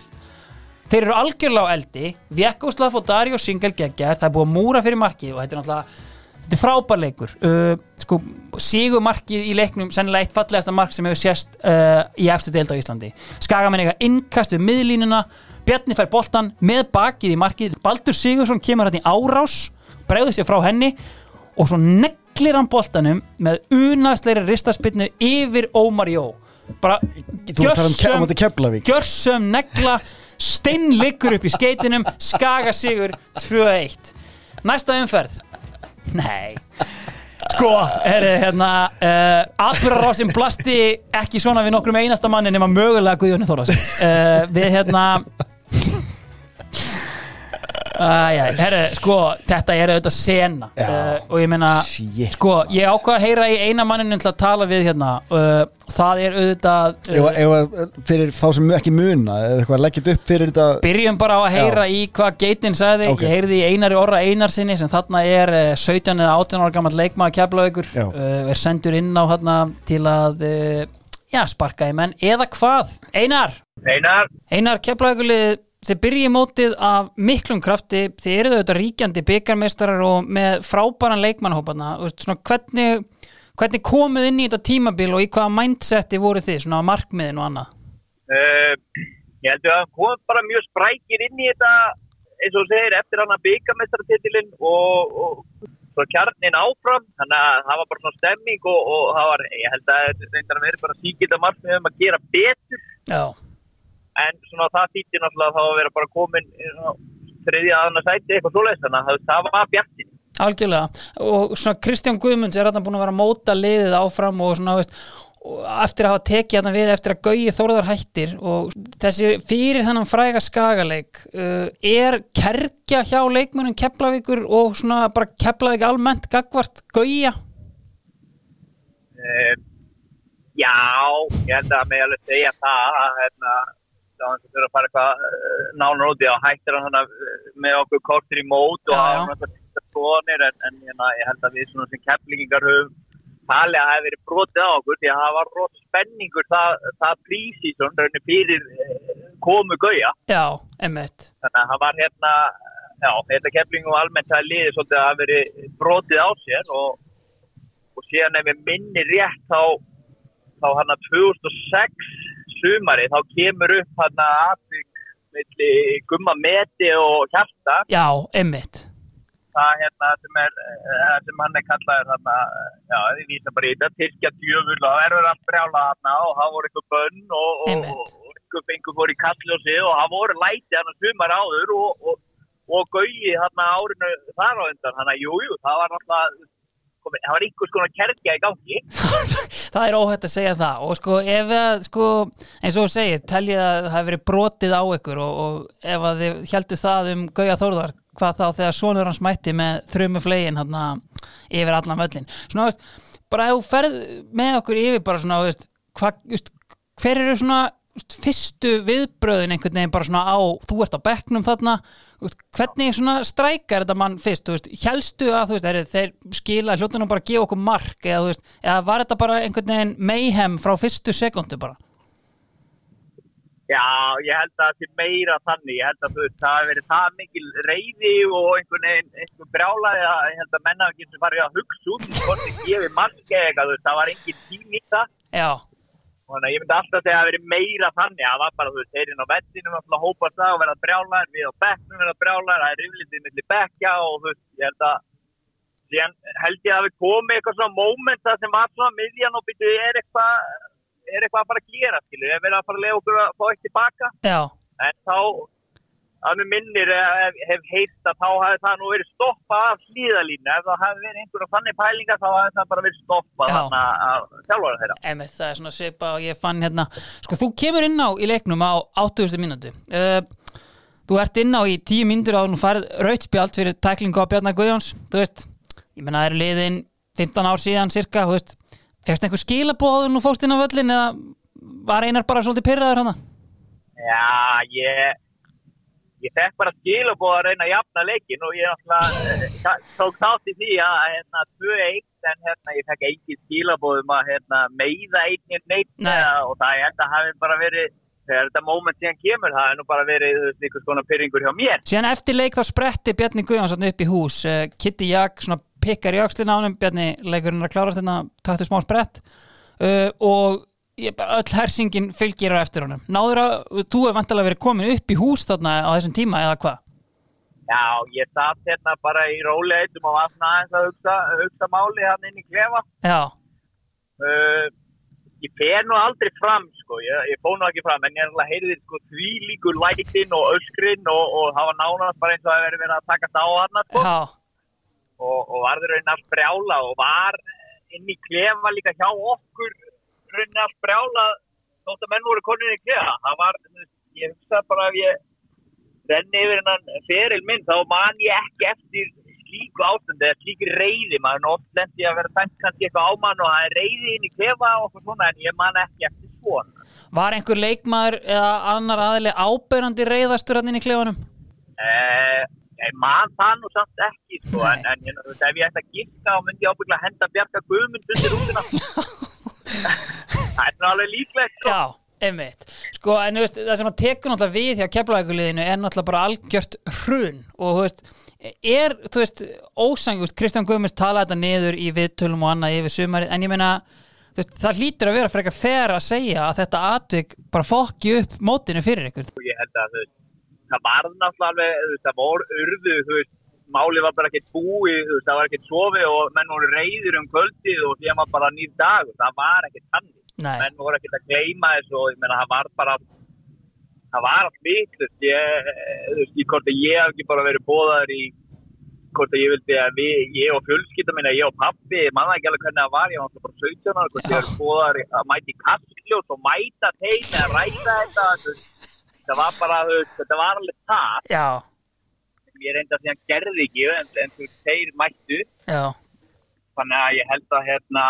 Þeir eru algjörlega á eldi Vekkoslav og Dario Singel geggjar það er búið að múra fyrir markið og þetta er náttúrulega þetta er frábær leikur. Uh, sko, sigumarkið í leiknum sennilega eitt fallegasta mark sem hefur sést uh, í eftir deild á Íslandi. Skagamenn eiga innkast við miðlínuna Bjarni fær boltan með bakið í markið Baldur Sigursson kemur hann í árás bregður sér frá henni og svo neglir hann boltanum með unaðsleiri ristaspinnu yfir Ómar Jó. Bara tala um gjörsum negla stein liggur upp í skeitinum skaga sigur 2-1 næsta umferð. Nei. Sko, er hérna uh, atbyrðarásin blasti ekki svona við nokkrum einasta manni nema mögulega Guðjóni Þórðarsin uh, við hérna Æjæ, herru, sko, þetta er auðvitað sena Já. uh, og ég meina, Shit. sko, ég ákvað að heyra í eina manninu til að tala við hérna uh, það er auðvitað Ef, uh, ef, fyrir þá sem ekki muna eða eitthvað leggjit upp fyrir þetta Byrjum bara á að heyra í hvað geitin sagði Ok. Ég heyrði í Einari Orra Einarsinni sem þarna er eh, 17 eða 18 ára gammal leikmaður keflaugur Já. uh, er sendur inn á þarna til að uh, já, sparka í menn eða hvað? Einar! Einar, Einar keflaugulið þið byrjið mótið af miklum krafti þið eruð auðvitað ríkjandi byggarmeistarar og með frábæran leikmannhóparna hvernig, hvernig komuð inn í þetta tímabil og í hvaða mindseti voru þið, svona markmiðin og annað? Uh, ég held að kom bara mjög sprækir inn í þetta eins og þú segir eftir hann að byggamestartitilinn og, og kjarnin áfram. Þannig að það var bara svona stemming og, og það var, ég held að reyndar að vera bara síkild að markmiðum að gera betur. Já, en svona það þýtti náttúrulega þá að vera bara komin svona þriðja aðna sæti eitthvað svoleiðis þannig að það var bjartin Algjörlega. Og svona Kristján Guðmunds er þarna búin að vera að móta liðið áfram og svona veist, og eftir að hafa tekið þarna við eftir að Gauji Þórðar hættir og þessi fyrir þennan fræga skagaleik uh, er kerkja hjá leikmunum Keflavíkur og svona bara Keflavík almennt gagvart Gauja? Uh, Já, ég held að mig alveg segja það að hérna, þá hann sem fyrir að fara eitthvað uh, nánar út í að hættir hann uh, með okkur kortir í mót og hann eitthvað skoðanir en, en hérna, ég held að við svona sem keflingingar höfum talið að það hefði verið brotið á okkur því að það var rót spenningur það, það prísísson raunir fyrir uh, komu gauja. Já, emmitt þannig að það var hérna já, þetta keflingu og almennt það liði svolítið að það verið brotið á sér og, og síðan ef ég minni rétt þá þá hann að 2006 sumari þá kemur upp hann að aðvík milli gumma meti og hjarta. Já, emmitt það hérna sem er eh, sem hann er kallaður þarna já, ég vísa bara í þetta, Tyrkja djöfull og verður hann brjála þarna og það voru eitthvað bönn og, og, og, eitthvað fengur fór í kalljósi og það voru læti hann að sumar áður og, og, og gauði þarna árinu þar á undan, þannig að jú, jú, það var náttúrulega það var einhvers konar kerkja í gangi Það er óhætt að segja það. Og sko ef að sko eins og þú segir teljið að það hefur verið brotið á ykkur og, og ef að þið heldur það um Gauja Þórðar hvað þá þegar sonur hans mætti með þrjumu flegin hann yfir allan völlin svona veist, bara ef þú ferð með okkur yfir bara svona veist, hva, veist, hver eru svona fyrstu viðbröðin einhvern veginn bara svona á þú ert á bekknum þarna hvernig svona strækar þetta mann fyrst þú veist, helstu að þú veist, er, þeir skila hlutunum bara að gefa okkur mark eða, þú veist, eða var þetta bara einhvern veginn mayhem frá fyrstu sekundu bara? Já, ég held að það sé meira þannig, ég held að þú veist, það hefur verið það mikil reyði og einhvern veginn, einhvern brjálaði að ég held að menna ekki sem farið að hugsa út, hvort þið gefið mark eða eitthvað, þú veist, það var engin tími í það, já, þannig að ég myndi alltaf segja að það verið meira þannig, að það var bara, þú veist, þeirinn á vellinum að hópa það og verða brjálaðir, við á bekknum verða brjálaðir, það er riflindið milli bekkja og þú veist, ég held að síðan held ég að við komið eitthvað svona moment það sem var svona miðjan og byrju er eitthvað er eitthvað að fara að gera skilur, er verið að fara að lega okkur að fá eitt tilbaka? Já, en þá að mér minnir hef, hef heilt að þá hafi það nú verið stoppað af hlýðalínu ef það hafi verið einhverjum þannig pælingar þá hafi það bara verið stoppað þannig að þjálfara þeirra. Emmett, það er svona svipa og ég fann hérna. Sko, þú kemur inn á í leiknum á 80. mínútu. Uh, Þú ert inn á í 10 mínútur og þú farið rautspjald fyrir tæklingu á Bjarnar Guðjóns Þú veist, ég menna það eru liðin 15 ár síðan cirka, þú veist. Fegst einhver skilabóður nú fórst inn á völlin eða var einar bara svolítið pyrraður hana? Já, ég ég fekk bara skilabóð að reyna að jafna leikin og ég náttúrulega eh, tók þátt í því að hérna 2-1 en hérna ég fekk engin skilabóð um að hérna meiða einnig neitt og það ég held að hafi bara verið þegar þetta moment síðan kemur það er nú bara verið einhvers konar pyrringur hjá mér. Síðan eftir leik þá spretti Bjarni Guðjóns þarna upp í hús. Uh, Kitty svona pikkar í öxlina á honum. Bjarni leikurinn er að klárast þetta taktu smá sprett. Uh, og öll hersingin fylgir á eftir honum. Náður að, þú hefur vantilega verið komin upp í hús þarna á þessum tíma eða hvað? Já, ég satt hérna bara í róleitum og var svona aðeins að hugsa, hugsa máli hann inn í klefa. Já, uh, ég fer nú aldrei fram sko, ég, ég fóð nú ekki fram en ég heyrði sko því líkur lætin og öskrin og, og það var nánast bara eins og að verið verið að takast á hann sko, og, og varður raunin að sprjála og var inn í klefa líka hjá okkur raunin að sprjála þótt að menn voru konin í klefa. Það var, ég hugsa bara ef ég renni yfir hennan feril minn þá man ég ekki eftir slíku ástandi eða slíkri reyði maður er oft lendi að vera tænt kannski eitthvað á mann og það er reyði inn í klefa og eitthvað svona en ég man ekki eftir svona. Var einhver leikmaður eða annar aðili áberandi reyðastur hann inn í klefanum? Eh, ég man það nú samt ekki sko, en, en ég, þú veist, ef ég ætti að gifta þá myndi ég ábygglega henda Bjarka Guðmund undir rútina það er alveg líklegt sko. Já, einmitt. Sko, en veist, það sem að tekur náttúrulega við hjá keflavíkuliðinu er náttúrulega bara algjört hrun. Og þú veist, er, þú veist, ósang, þú veist, Kristján Guðmunds talaði þetta niður í viðtölum og annað yfir sumarið, en ég meina þú veist, það hlýtur að vera frekar fer að segja að þetta atvik bara fokki upp mótinu fyrir ykkur. Ég held að þú veist, það varð náttúrulega alveg, það voru urðu, þú veist, málið var bara ekkert búið, þú veist, það var ekkert sofið og menn voru reyðir um kvöldið og síðan var bara nýr dag og það var ekkert. Nei, Menn voru ekkert að gleyma þessu og ég meina það var bara, það var allt vitlust, ég, þú veist, ég hvort að ég hef ekki bara verið bóðaður í hvort að ég vildi að við, ég og fjölskylda minna, ég og pappi, manna ekki alveg hvernig það var, ég var alltaf bara 17 ára, hvort ég verið bóðaður að mæti í kastljós og mæta þeim eða ræða þetta, þú veist, það var bara, þú veist, þetta var alveg það, já, sem ég reynda að gerði ekki, en, en þú þeir mættu, já. Þannig að ég held að, hérna,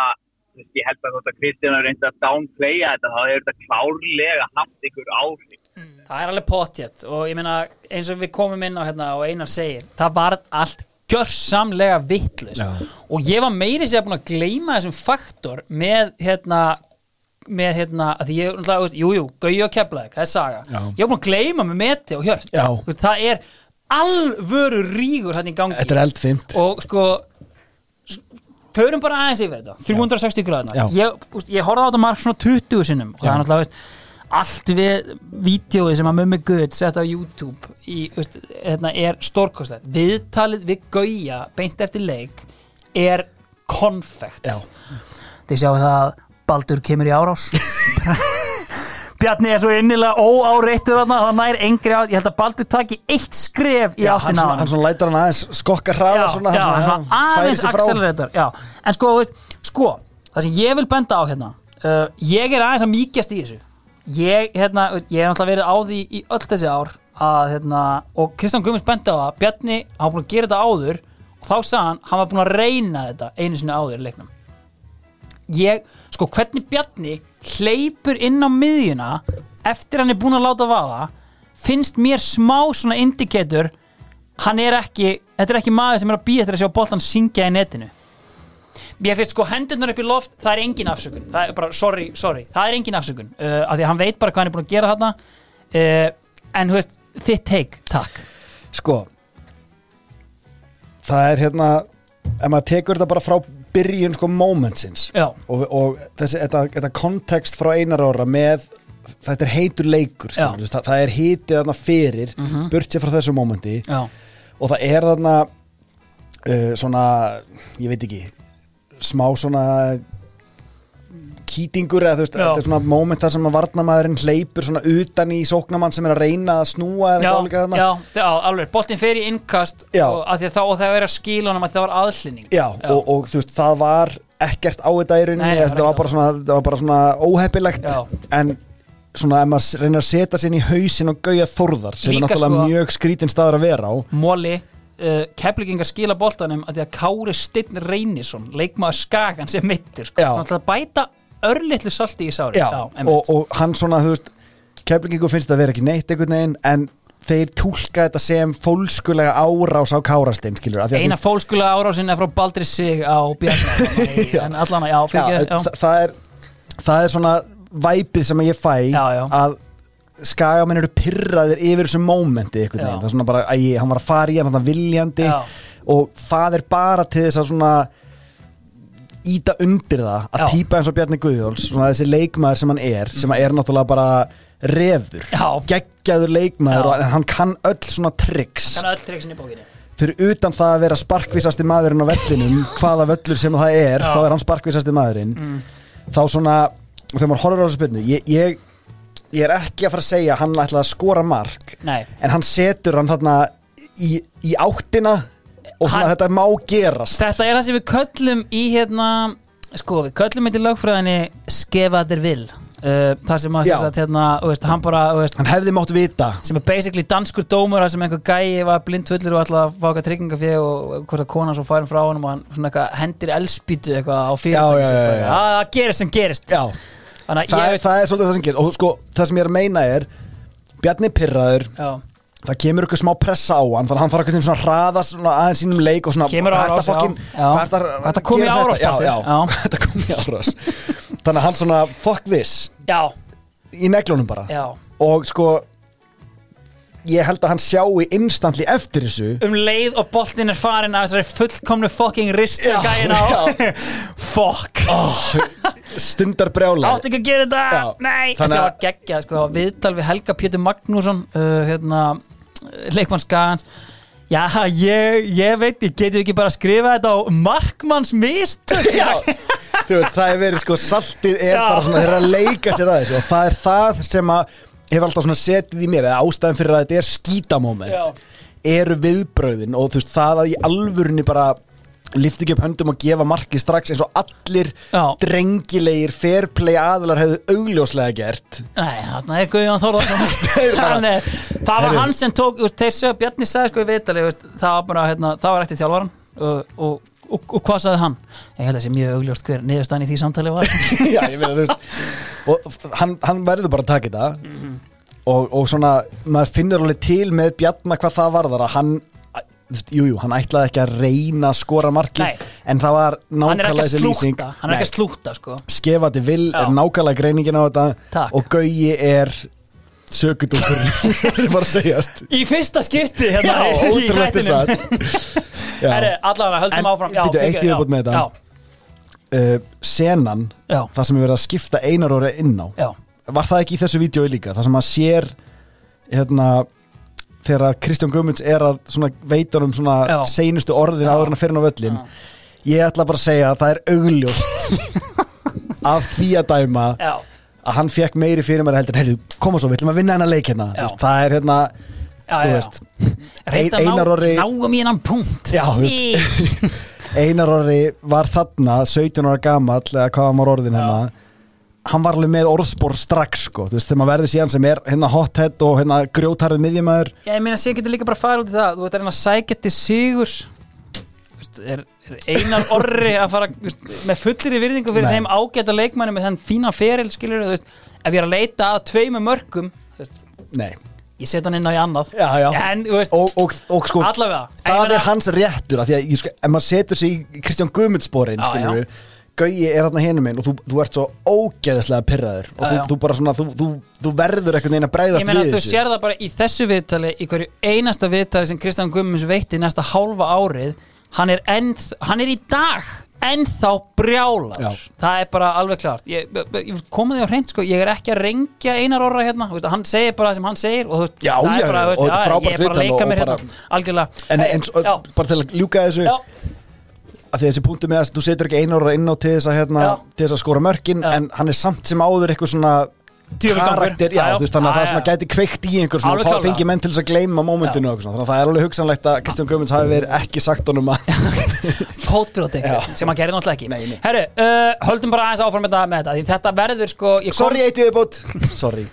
ég held að þetta Kristján reynda að downplaya þetta, þá er þetta klárlega haft ykkur áhrif. Það er alveg potjett og ég meina eins og við komum inn á hérna og Einar segir það var allt gjörsamlega vittlust og ég var meiri sér búin að gleyma þessum faktor með hérna með hérna, að því ég, náttúrulega, veist, jú, jú, Gauja og Keflaðik, það er saga. Já. ég var búin að gleyma með Meti og Hjört. Það er alvöru rígur hann í gangi. Þetta er eldfimt. Og sko förum bara aðeins yfir þetta. 360 Já. gráðuna ég, ég horfði á þetta mark svona 20 sinnum og það er náttúrulega veist, allt við vídeoið sem að Mummi Guð setja á YouTube í, veist, hérna, er stórkostlegt. Viðtalið við Gauja beint eftir leik er konfekt. Já. þið sjáu það að Baldur kemur í árás Bjarni er svo innilega óáreittur þarna, það nær engri á, ég held að Baldur taki eitt skref í hann, áttina á svona, hann hann svona lætur hann aðeins skokka hraða svona, já, hann hann svona, svona hann færir aðeins accelerator en sko, veist, sko það sem ég vil benda á hérna uh, ég er aðeins að mýkjast í þessu. Ég, hérna, ég hef náttúrulega verið á því í öll þessi ár að, hérna, og Kristján Guðmunds benda á það Bjarni, hann var búin að gera þetta áður og þá sagði hann, hann var búin að reyna þetta einu sinni áður í leiknum. Ég, sko, hvernig Bjarni hleypur inn á miðjuna eftir hann er búin að láta vaða finnst mér smá svona indikator hann er ekki, þetta er ekki maður sem er að býja eftir að sjá boltan syngja í netinu. Mér finnst sko hendurnar upp í loft það er engin afsökun, það er bara sorry, sorry það er engin afsökun, uh, af því að hann veit bara hvað hann er búin að gera þarna. Uh, en þú veist, þitt take, takk. Sko Það er hérna ef maður tekur þetta bara frá byrjun sko momentsins. Já. og, og þessi, þetta, þetta kontekst frá einar ára með þetta er heitur leikur skilur, það, það er hitið þarna fyrir burt sér frá þessu momenti. Já, og það er þarna uh, svona, ég veit ekki smá svona kýtingur eða þú veist, Já. þetta er svona moment þar sem að varnamaðurinn hleypur svona utan í sóknamann sem er að reyna að snúa eða Já, eitthvað álíka þarna. já, já, alveg, boltin fer í innkast Já. og, að því að þá, og það er að skila honum að það var aðhlynning Já, Og, og þú veist, það var ekkert á þetta í rauninni, það, var ekkert bara svona, það var bara svona óheppilegt Já. en svona ef maður reynir að setja sér í hausin og gauja þórðar sem Líka er náttúrulega sko- mjög skrítin staður að vera á Móli, uh, keflingingar skila boltanum að því að Kári Steinn Reynisson leikmaður skagan sem mittur sko. Já. þannig að bæta örlittlu salti í sári Já, einmitt. og, og hann svona, þú veist keflingingu finnst það vera ekki neitt einhvern veginn en þeir túlka þetta sem fólskulega árás á Kárastinn skilur að að eina fólkskulega árásin er frá Baldri Sig á Bjarnar en allan að, já, Já, fyrir ekki þa- það er það er svona væpið sem ég fæ Já, já. að skagamenn eru pyrraðir yfir þessu mómenti einhvern Já. veginn, það er svona bara að ég, hann var að fara í hann hann viljandi Já. og það er bara til þess að svona íta undir það að Já. típa eins og Bjarni Guðjóls svona þessi leikmaður sem hann er sem er náttúrulega bara refur, Já. geggjaður leikmaður Já. og hann kann öll svona tricks kann öll triksin í bókinni fyrir utan það að vera sparkvísasti maðurinn á vellinum hvaða völlur sem það er Já. þá er hann sparkvísasti maðurinn þá svona, þegar maður horfir á þessu spilnu ég, ég, ég er ekki að fara að segja hann ætlaði að skora mark Nei. en hann setur hann þarna í, í áttina og svona Hann- þetta má gerast. Þetta er það sem við köllum í hérna sko, við köllum þetta í lögfræðinni skefaðir vil. Uh, það sem að Já. að hérna, þú veist, hann bara þú veist, hann hefði mátt vita. sem er basically danskur dómur þar sem einhver gæi var blindfullur og ætlaði að fá eitthvað tryggingafið og hvort að konan svo færum frá honum og hann svona eitthvað hendir elspýtu eitthvað á fyrirtæki Já, já, sem já, bara, já. "Ah, það gerist sem gerist. Já, þannig að það, ég er, veist það er svolítið það sem gerist. Og sko, það sem ég er að meina er Bjarni Pirraður já, það kemur eitthvað smá pressa á hann þannig að hann þarf eitthvað svona að hraða svona aðeins sínum leik og svona hvað ertu árás, að fokkin- að koma í árás, þetta? Þetta kom í árás. Þannig að hann svona fuck this. Já, í neglunum bara. Já. Og sko ég held að hann sjái instantly eftir þessu. Um leið og boltin er farin af þessari fullkomnu fucking rist sem Já, gæin á. fuck. Stundar brjála átt ekki að gera þetta? Já. nei, Þannig þessi að- var geggjað sko, viðtal við Helga Pétur Magnússon uh, hérna, leikmann Skagans já, ég, ég veit ég getur ekki bara að skrifa þetta á markmanns mistök Já, þú veist, það er verið sko saltið er Já. bara svona þeirra að leika sér að þessu og það er það sem að hefur alltaf svona setið í mér eða ástæðan fyrir að þetta er skítamóment eru viðbröðin og þú veist það að í alvörunni bara lifti ekki upp höndum og gefa marki strax eins og allir Já. drengilegir fairplay aðlar hefðu augljóslega gert. Nei, þarna er Guðjón er- Það var hann sem tók Þeir sögðu, Bjarni sagði sko í vitali Það var bara, hérna, það var eftir þjálfaran og, og, og, og hvað sagði hann? Ég held að sé mjög augljóst hver niðurstaðan í því samtali var. Já, ég meina þú veist og hann, hann verður bara að taka þetta Mhm. og, og svona maður finnur alveg til með Bjarnar hvað það varðar að hann Jújú, jú, hann ætlaði ekki að reyna að skora marki Nei. en það var nákvæmlega þessi lýsing Hann er ekki að slúta sko skefati vil Já. er nákvæmlega greiningin á þetta Takk. og Gauji er segjast Í fyrsta skipti Já, hérna í- í satt Já. Herri, allavega, höldum En, áfram Já, býtu, eitt fyrirgefðu, viðbót með þetta. Uh, senan, Já. það sem er verið að skipta einar orði inn á. Já, var það ekki í þessu vídjói líka það sem maður sér hérna þegar að Kristján Guðmunds er að svona veitur um svona Já. seinustu orðin áður en að fyrir á völlin ég ætla bara að segja að það er augljóst af því að dæma að hann fekk meiri fyrir mér heldur heyrðu, koma svo, við ætlum að vinna hennar leik hérna. Þú veist, það er hérna, þú veist Ein- Einar ná, Orri- náum í hennan punkt. Já, Í- Einar orri var þarna 17 ára gamall eða hvað var orðin hérna. Hann var alveg með orðspor strax sko, þú veist, þegar maður verður síðan sem er hérna hothead og hérna grjótarðið miðjumæður Já, ég meina, síðan getur líka bara að fara út í það. Þú veit, að reyna að sækja til sigurs. Þú veist, er, er einar orri að fara þú veist, með fullir í virðingu fyrir Nei. þeim ágæta leikmanni með þenn fína feril skilur þú veist, ef ég er að leita að tveimu mörgum þú veist, Nei, ég set hann inn á í annað. Já, já. En, veist, og, og, og sko allavega ég það er hans réttur af því að ég, sko, ef maður setur sig í Kristján Guðmundsporin Já, skilur já. við Gauji er hérna hinum minn og þú, þú ert svo ógeðislega pyrraður og þú, þú bara svona, þú, þú, þú verður einhvern veginn að ég bræðast meina við þú þessu. sér það bara í þessu viðtali í hverju einasta viðtali sem Kristján Gummins veitti næsta hálfa árið hann er, enn, hann er í dag ennþá brjálar Já. það er bara alveg klart. Ég, ég, ég komaði á hreint sko, ég er ekki að rengja einar orra hérna, veist, hann segir bara það sem hann segir og þú veist, Já, það er bara, veist, og þetta er ég er bara að leika mér hérna, algjörlega. En og, já, bara til að ljúka þessu já, að því þessi punktu með að þú setur ekki einu ára inn á til þess að, hérna, til þess að skora mörkin en hann er samt sem áður eitthvað svona. Karakter, já, þú veist, þannig að það svona gæti kveikt í einhver svona og klárlega. fengi menn til þess að gleyma mómentinu og eitthvað svona, þannig að það er alveg hugsanlegt að Kristján Guðmunds hafi verið ekki sagt honum að fótbróti sem hann gerir náttúrulega ekki. Nei, nei. Herru, uh, höldum bara aðeins áfram með þetta, því þetta verður sko kom- Sorry, eittiði bót. Sorry.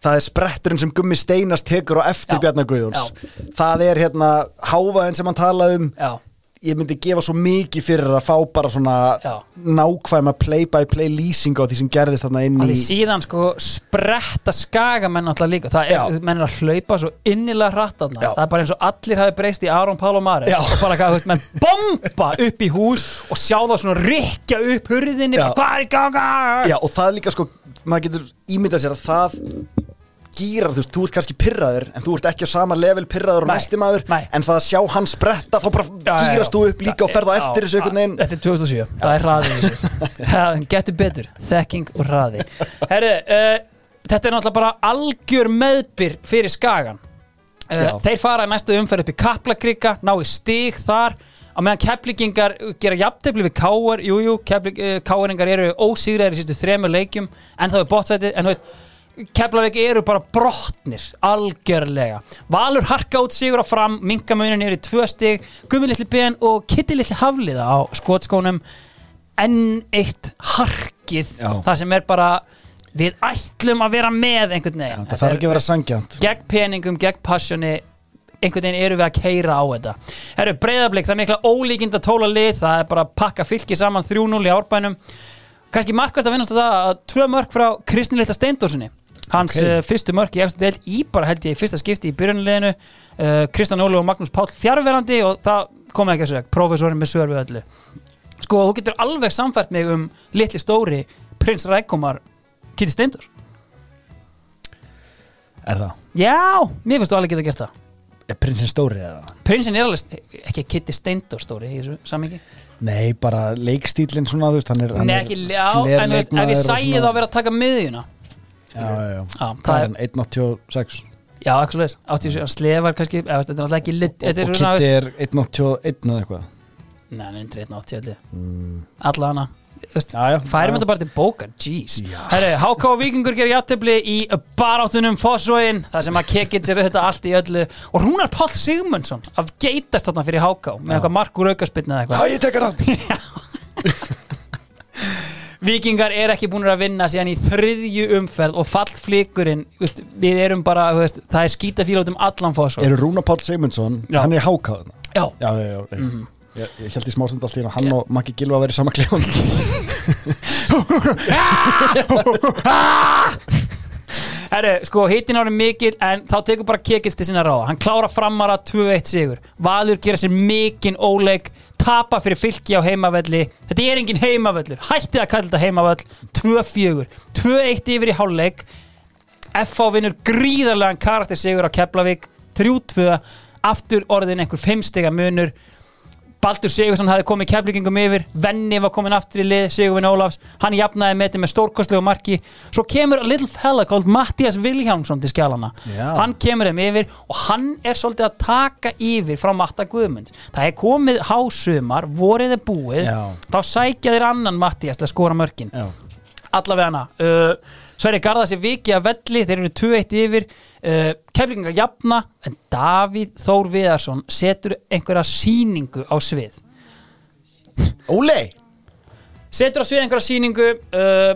Það er spretturinn sem Gummi Steinars tekur á eftir. Bjarnar Guðjóns. Það er hérna háfaðin sem hann talaði um. Já, Ég myndi gefa svo mikið fyrir að fá bara svona Já. nákvæma play-by-play lýsing á því sem gerðist þarna inn í því síðan sko spretta skagamenn náttúrulega líka það er, menn er að hlaupa svo innilega hratt. Já. það er bara eins og allir hafi breyst í Aron Pálo Mares Já. og bara hvað, þú veist, menn bomba upp í hús og sjá þá svona rykja upp hurðinni, hvað er í ganga Já, og það er líka sko, maður getur ímyndað sér að það gýrar, þú veist, þú ert kannski pyrraður en þú ert ekki á sama level pyrraður og næsti maður en það að sjá hann spretta þá bara gýrast þú upp líka og ferð á eftir þessu einhvern veginn. Þetta er 2007, það er hraði í þessu. Getur betur, þekking og hraði. Herru, uh, þetta er náttúrulega bara algjör meðbyr fyrir skagan. Uh. Þeir fara í næstu umferð upp í Kaplakrika ná í stig þar á meðan keflingingar gera jafntefli við káar Jújú, jú, uh, káaringar eru ósýraðir í sístu þremur leikjum en það er bótsætið, en þú veist Keflavík eru bara brotnir algjörlega. Valur harka út sigur á fram, minkamunin eru í tvö stig. Gummi litli ben og Kitty litli hafliða á skotskónum. Enn eitt harkið Já. það sem er bara við ætlum að vera með einhvern veginn. Það þarf ekki að vera sangjant gegn peningum, gegn passjoni einhvern veginn eru við að keira á þetta. Herru, breyðablík, það er mikla ólíkinda tóla lið, það er bara að pakka fylki saman 3-0 í árbænum. Kannski markvært að vinnast á það að tvö mörk frá Kristni Lilla Steindórssoni hans Ok. okay. fyrstu mörk í eftir del í bara held ég fyrsta skipti í byrjunleginu uh, Kristján Óli og Magnús Páll fjárverandi og það kom ekki að segja profesorinn með svör við öllu sko þú getur alveg samfært mig um litli stóri prins Rækomar Kitty Steindórs Er það? já, mér finnst þú alveg geta gert það Er prinsinn stóri eða? Prinsin er alveg, ekki Kitty Steindor stóri í þessu samingi Nei, bara leikstílinn svona, þú veist, hann er, Nei ekki, já, en ef ég sæði þá að vera að taka miðjuna það er er, hann? 1.86 já, ekki svo leis 87, hann slefar kannski, þetta er náttúrulega ekki lit, Og, þetta og er svona, Kitty er 1.81 eða eitthvað? Nei, hann er 180 allir mm. Alla hana. Færum þetta bara til bókar, jeez. Og Víkingur gerir játtöfli í baráttunum Fossvóin, það sem að kekit sér þetta allt í öllu. Og Rúnar Páll Sigmundsson af geitast þarna fyrir HK með eitthvað markur aukaspinna eða eitthvað. Já, ég tekar það Víkingar er ekki búin að vinna síðan í þriðju umferð og fallflíkurinn veist, við erum bara, veist, það er skítafíla út um allan Fossvóin Eru Rúna Páll Sigmundsson, Já. hann er hákáðan Já, Já, já, já, já. Ég, ég held í smástund allt í hérna hann og Maggi Gilva að í sama klefan Herru, sko, hittin árið mikil en þá tekur bara kekils til sinna ráða. Hann klára framara 2-1 sigur. Valur gera sér mikinn óleik tapa fyrir fylki á heimavelli. Þetta er engin heimavellur, hættið að kalla þetta heimavell 2-4, 2-1 yfir í hálfleik. FH vinnur gríðarlegan karakter sigur á Keflavík. 3-2, aftur orðin einhver 5 stiga munur Baldur Sigursson hafði komið keflingum yfir Venni var komin aftur í lið Sigurvin Ólafs hann jafnaði metið með stórkostlegu marki. Svo kemur a little fella called Mattias Vilhjálmsson til skjálana Já. hann kemur þeim yfir og hann er svolítið að taka yfir frá Matta Guðmunds. Það er komið hásumar, vorið er búið Já. þá sækja þeir annan Mattias til að skora mörkin. Allavega hana uh, Sverri Garðar sér viki að velli þeir eru 2-1 yfir. Uh, keflinga jafna en Davíð Þór Viðarsson setur einhverja sýningu á svið. Óli? Setur á svið einhverja sýningu uh,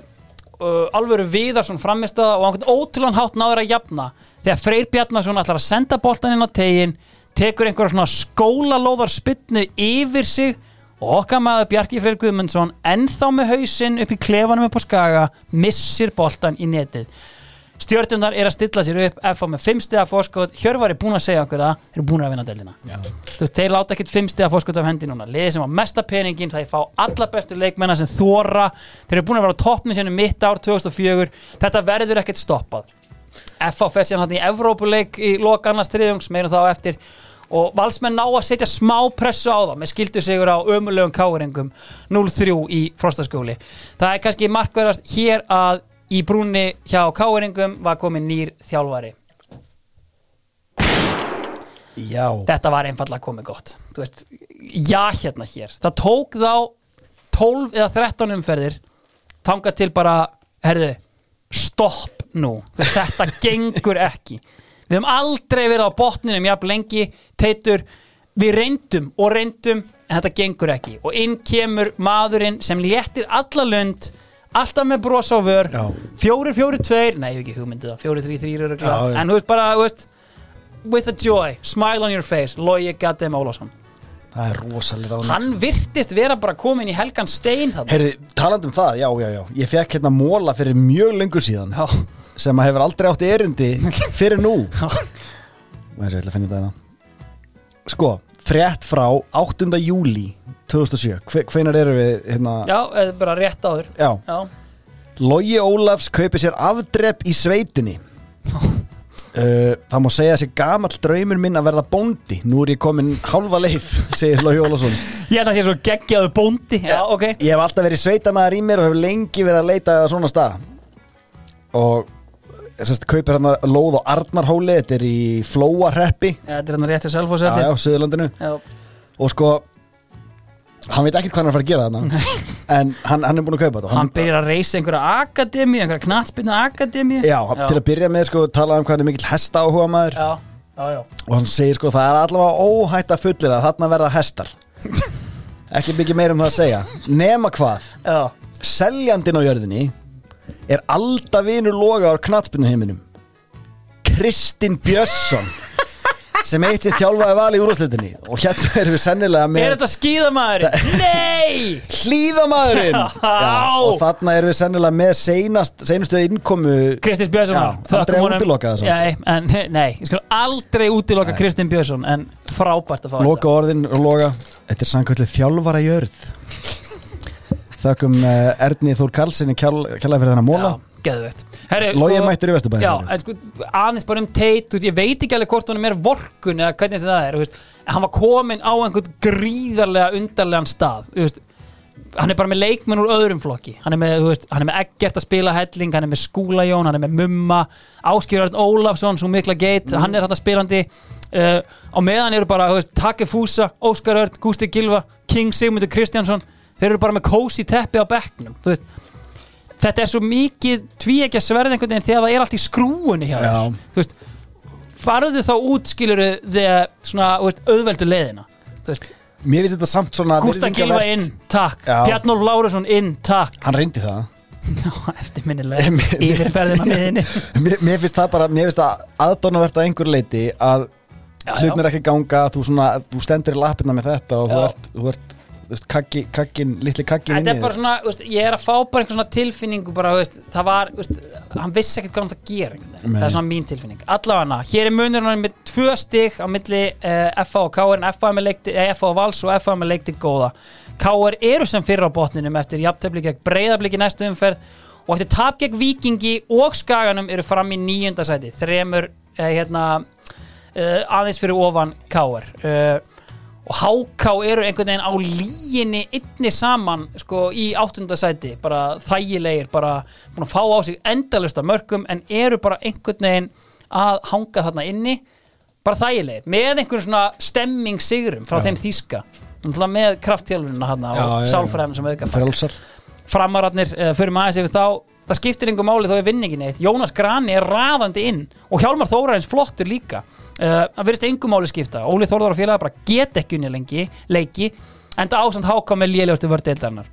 uh, alvöru Viðarsson framistöða og einhvern ótrúlan hátt náður að jafna. Þegar Freyr Bjarnason ætlar að senda boltan inn á tegin tekur einhverja svona skólalóðar spytnu yfir sig og okkar maður Bjarki Freyr Guðmundsson ennþá með hausinn upp í klefanum upp á skaga missir boltan í netið. Stjörnundar er að stilla sér upp FH með 5 stiga fórskot Hjörvar er búin að segja okkur það þeir eru búin að vinna deildina. Þú veist, þeir láta ekkert 5 stiga fórskot af hendi núna. Liðið sem á mesta peningin það er fá alla bestu leikmennar sem þóra þeir eru búin að vera á toppni sérnum mitt ár 2004 þetta verður ekkert stoppað. FH fer síðan hann í Evrópuleik í loka annars þriðjungs meira þá eftir og valsmenn ná að setja smá pressu á það með skildu sigur á ömulegum káringum 0-3 í frostaskóli það er kannski markverðast hér að í brúnni hjá káringum var komin nýr þjálfari. Já, þetta var einfallega komið gott. Veist, já hérna hér. Það tók þá 12 eða 13 umferðir þangað til bara, herðu stopp nú, þetta gengur ekki við höfum aldrei verið á botninum jafn lengi, teitur. Við reyndum og reyndum en þetta gengur ekki. Og inn kemur maðurinn sem léttir alla lund alltaf með bros á vör. Já. fjóri, fjóri, tveir, nei, ég hef ekki hugmyndið það. Fjóri, þrý, þrý, Já, já. en þú veist bara, veist with a joy, smile on your face Logi Gaddem Ólafsson. Það er rosalega ráðan hann virtist vera bara komin í helgan stein þarna. Heyrði, talandi um það, já, já, já. Ég fekk hérna móla fyrir mjög lengur síðan. Já. Sem að hefur aldrei átt erindi fyrir nú. Þessi, ég ætla að finna þetta hérna. Sko, frétt frá 8. júli 2007 Hve, Hvenær eru við hérna? Já, eða bara rétt áður. Já, já, Logi Ólafs kaupir sér afdrepp í sveitinni. Uh, Það má segja sé gamall draumur minn að verða bóndi. Nú er ég komin hálfa leið segir Logi Ólafsson. Ég held að sé svo geggjaðu bóndi. Já, ok. Ég hef alltaf verið sveitamæður í mér og hef lengi verið að leita svona stað. Og sérst, kaupir hann að lóð á Arnarhóli þetta er í Flóarreppi Já, þetta er hann rétt hjá já, Selfoss já, Suðurlandinu. Já. og sko hann veit ekkert hvað hann er að fara að gera þarna. En hann, hann er búin að kaupa þetta. Hann byrjar að reysa einhverja akademi einhverja knatsbyrna akademi Já, til að byrja með sko talað um hvað hann er mikill hesta áhuga maður já, já, já. og hann segir sko það er allavega óhætt að fullir að þarna verða hestar. Ekki mikið meir um það að segja. Nema hvað, já. seljandinn á jörðinni er aldavinur loga á knatsbyrnu heiminum? Kristinn Björnsson sem eitt sér þjálfaði val í úrvarsleitinni og hérna erum við sennilega er með þetta skíðamaðurinn? nei! Hlýðamaðurinn! Já. og þarna erum við sennilega með seinast, seinustu innkomu Kristins Björnsson. Aldrei útiloka það samt. Nei, ég skal aldrei útiloka Kristinn Björnsson en frábært að fá Loka orðin og loga. Þetta er samkvæmlega þjálfara jörð Þökkum uh, Erni Þór Karlssoni kjalla fyrir þennan móla Herri, Logi mættur í Vesturbæði Já, en sko, aðeins bara um teit Ég veit ekki alveg hvort hún er meira vorkun eða hvernig það er veist, Hann var komin á einhvern gríðarlega undarlegan stað veist, Hann er bara með leikmenn úr öðrum flokki. Hann er með, hann er með ekkert að spila helling Hann er með Skúlajón, hann er með Mumma Áskjörðarn Ólafsson, svo mikla geit Hann er þetta spilandi. Uh, Á meðan eru bara, þú veist, Take Fúsa Óskar Örn, Gústi Gilva, King Sigmundur Kristjánsson Þeir eru bara með kósi teppi á bekknum þetta er svo mikið tvíekja sverð einhvern veginn þegar það er allt í skrúunni hjá Já. þér farðu þá út skiluru þegar svona veist, auðveldu veist, Mér finnst þetta samt svona Gústa Gilva inn, takk. Bjarnólf Lárusson inn, takk. Hann reyndi það. Já, eftirminnilega yfirferðina miðinni mér, finnst það bara Mér finnst það aðdónavert að einhver leiti að hlutnir ekki ganga þú, svona, þú stendur í lappirna með þetta og Já. ert, þú ert þú veist, kakki, kakkin, litli kakkin Þetta er bara svona, veist, ég er að fá bara einhver svona tilfinningu bara, veist, það var, veist, hann vissi ekkert hvað hann það einhvern. Nei. það er svona mín tilfinning, allavega hér er munurinn hann með tvö stig á milli uh, FA og KR, en FA eh, og Vals og FA með leikti góða. KR eru sem fyrir á botninum eftir jafntefli gegn breyðabliki næstu umferð og eftir tap gegn Víkingi og Skaganum eru fram í nýjunda sæti. Þremur, uh, hérna uh, aðeins fyrir ofan KR uh, og HK eru einhvern veginn á líginni inni saman sko í áttundasæti bara þægilegir, bara búin að fá á sig endalust af mörgum en eru bara einhvern veginn að hanga þarna inni. Bara þægilegir, með einhvern svona stemming sigrum frá þeim þýska. Með krafttjálfunina hann Já, já, og já. sálfræðin sem auka frjálsar. Framararnir uh, fyrir maður yfir þá. Það skiptir einhver máli þó er vinningin eitt Jónas Grani er raðandi inn og Hjálmar Þórarins flottur líka það verðist einhver máli skipta. Óli Þórðar og félaga bara get ekki unni lengi leiki en það ásand háka með lélegustu vördeildarinnar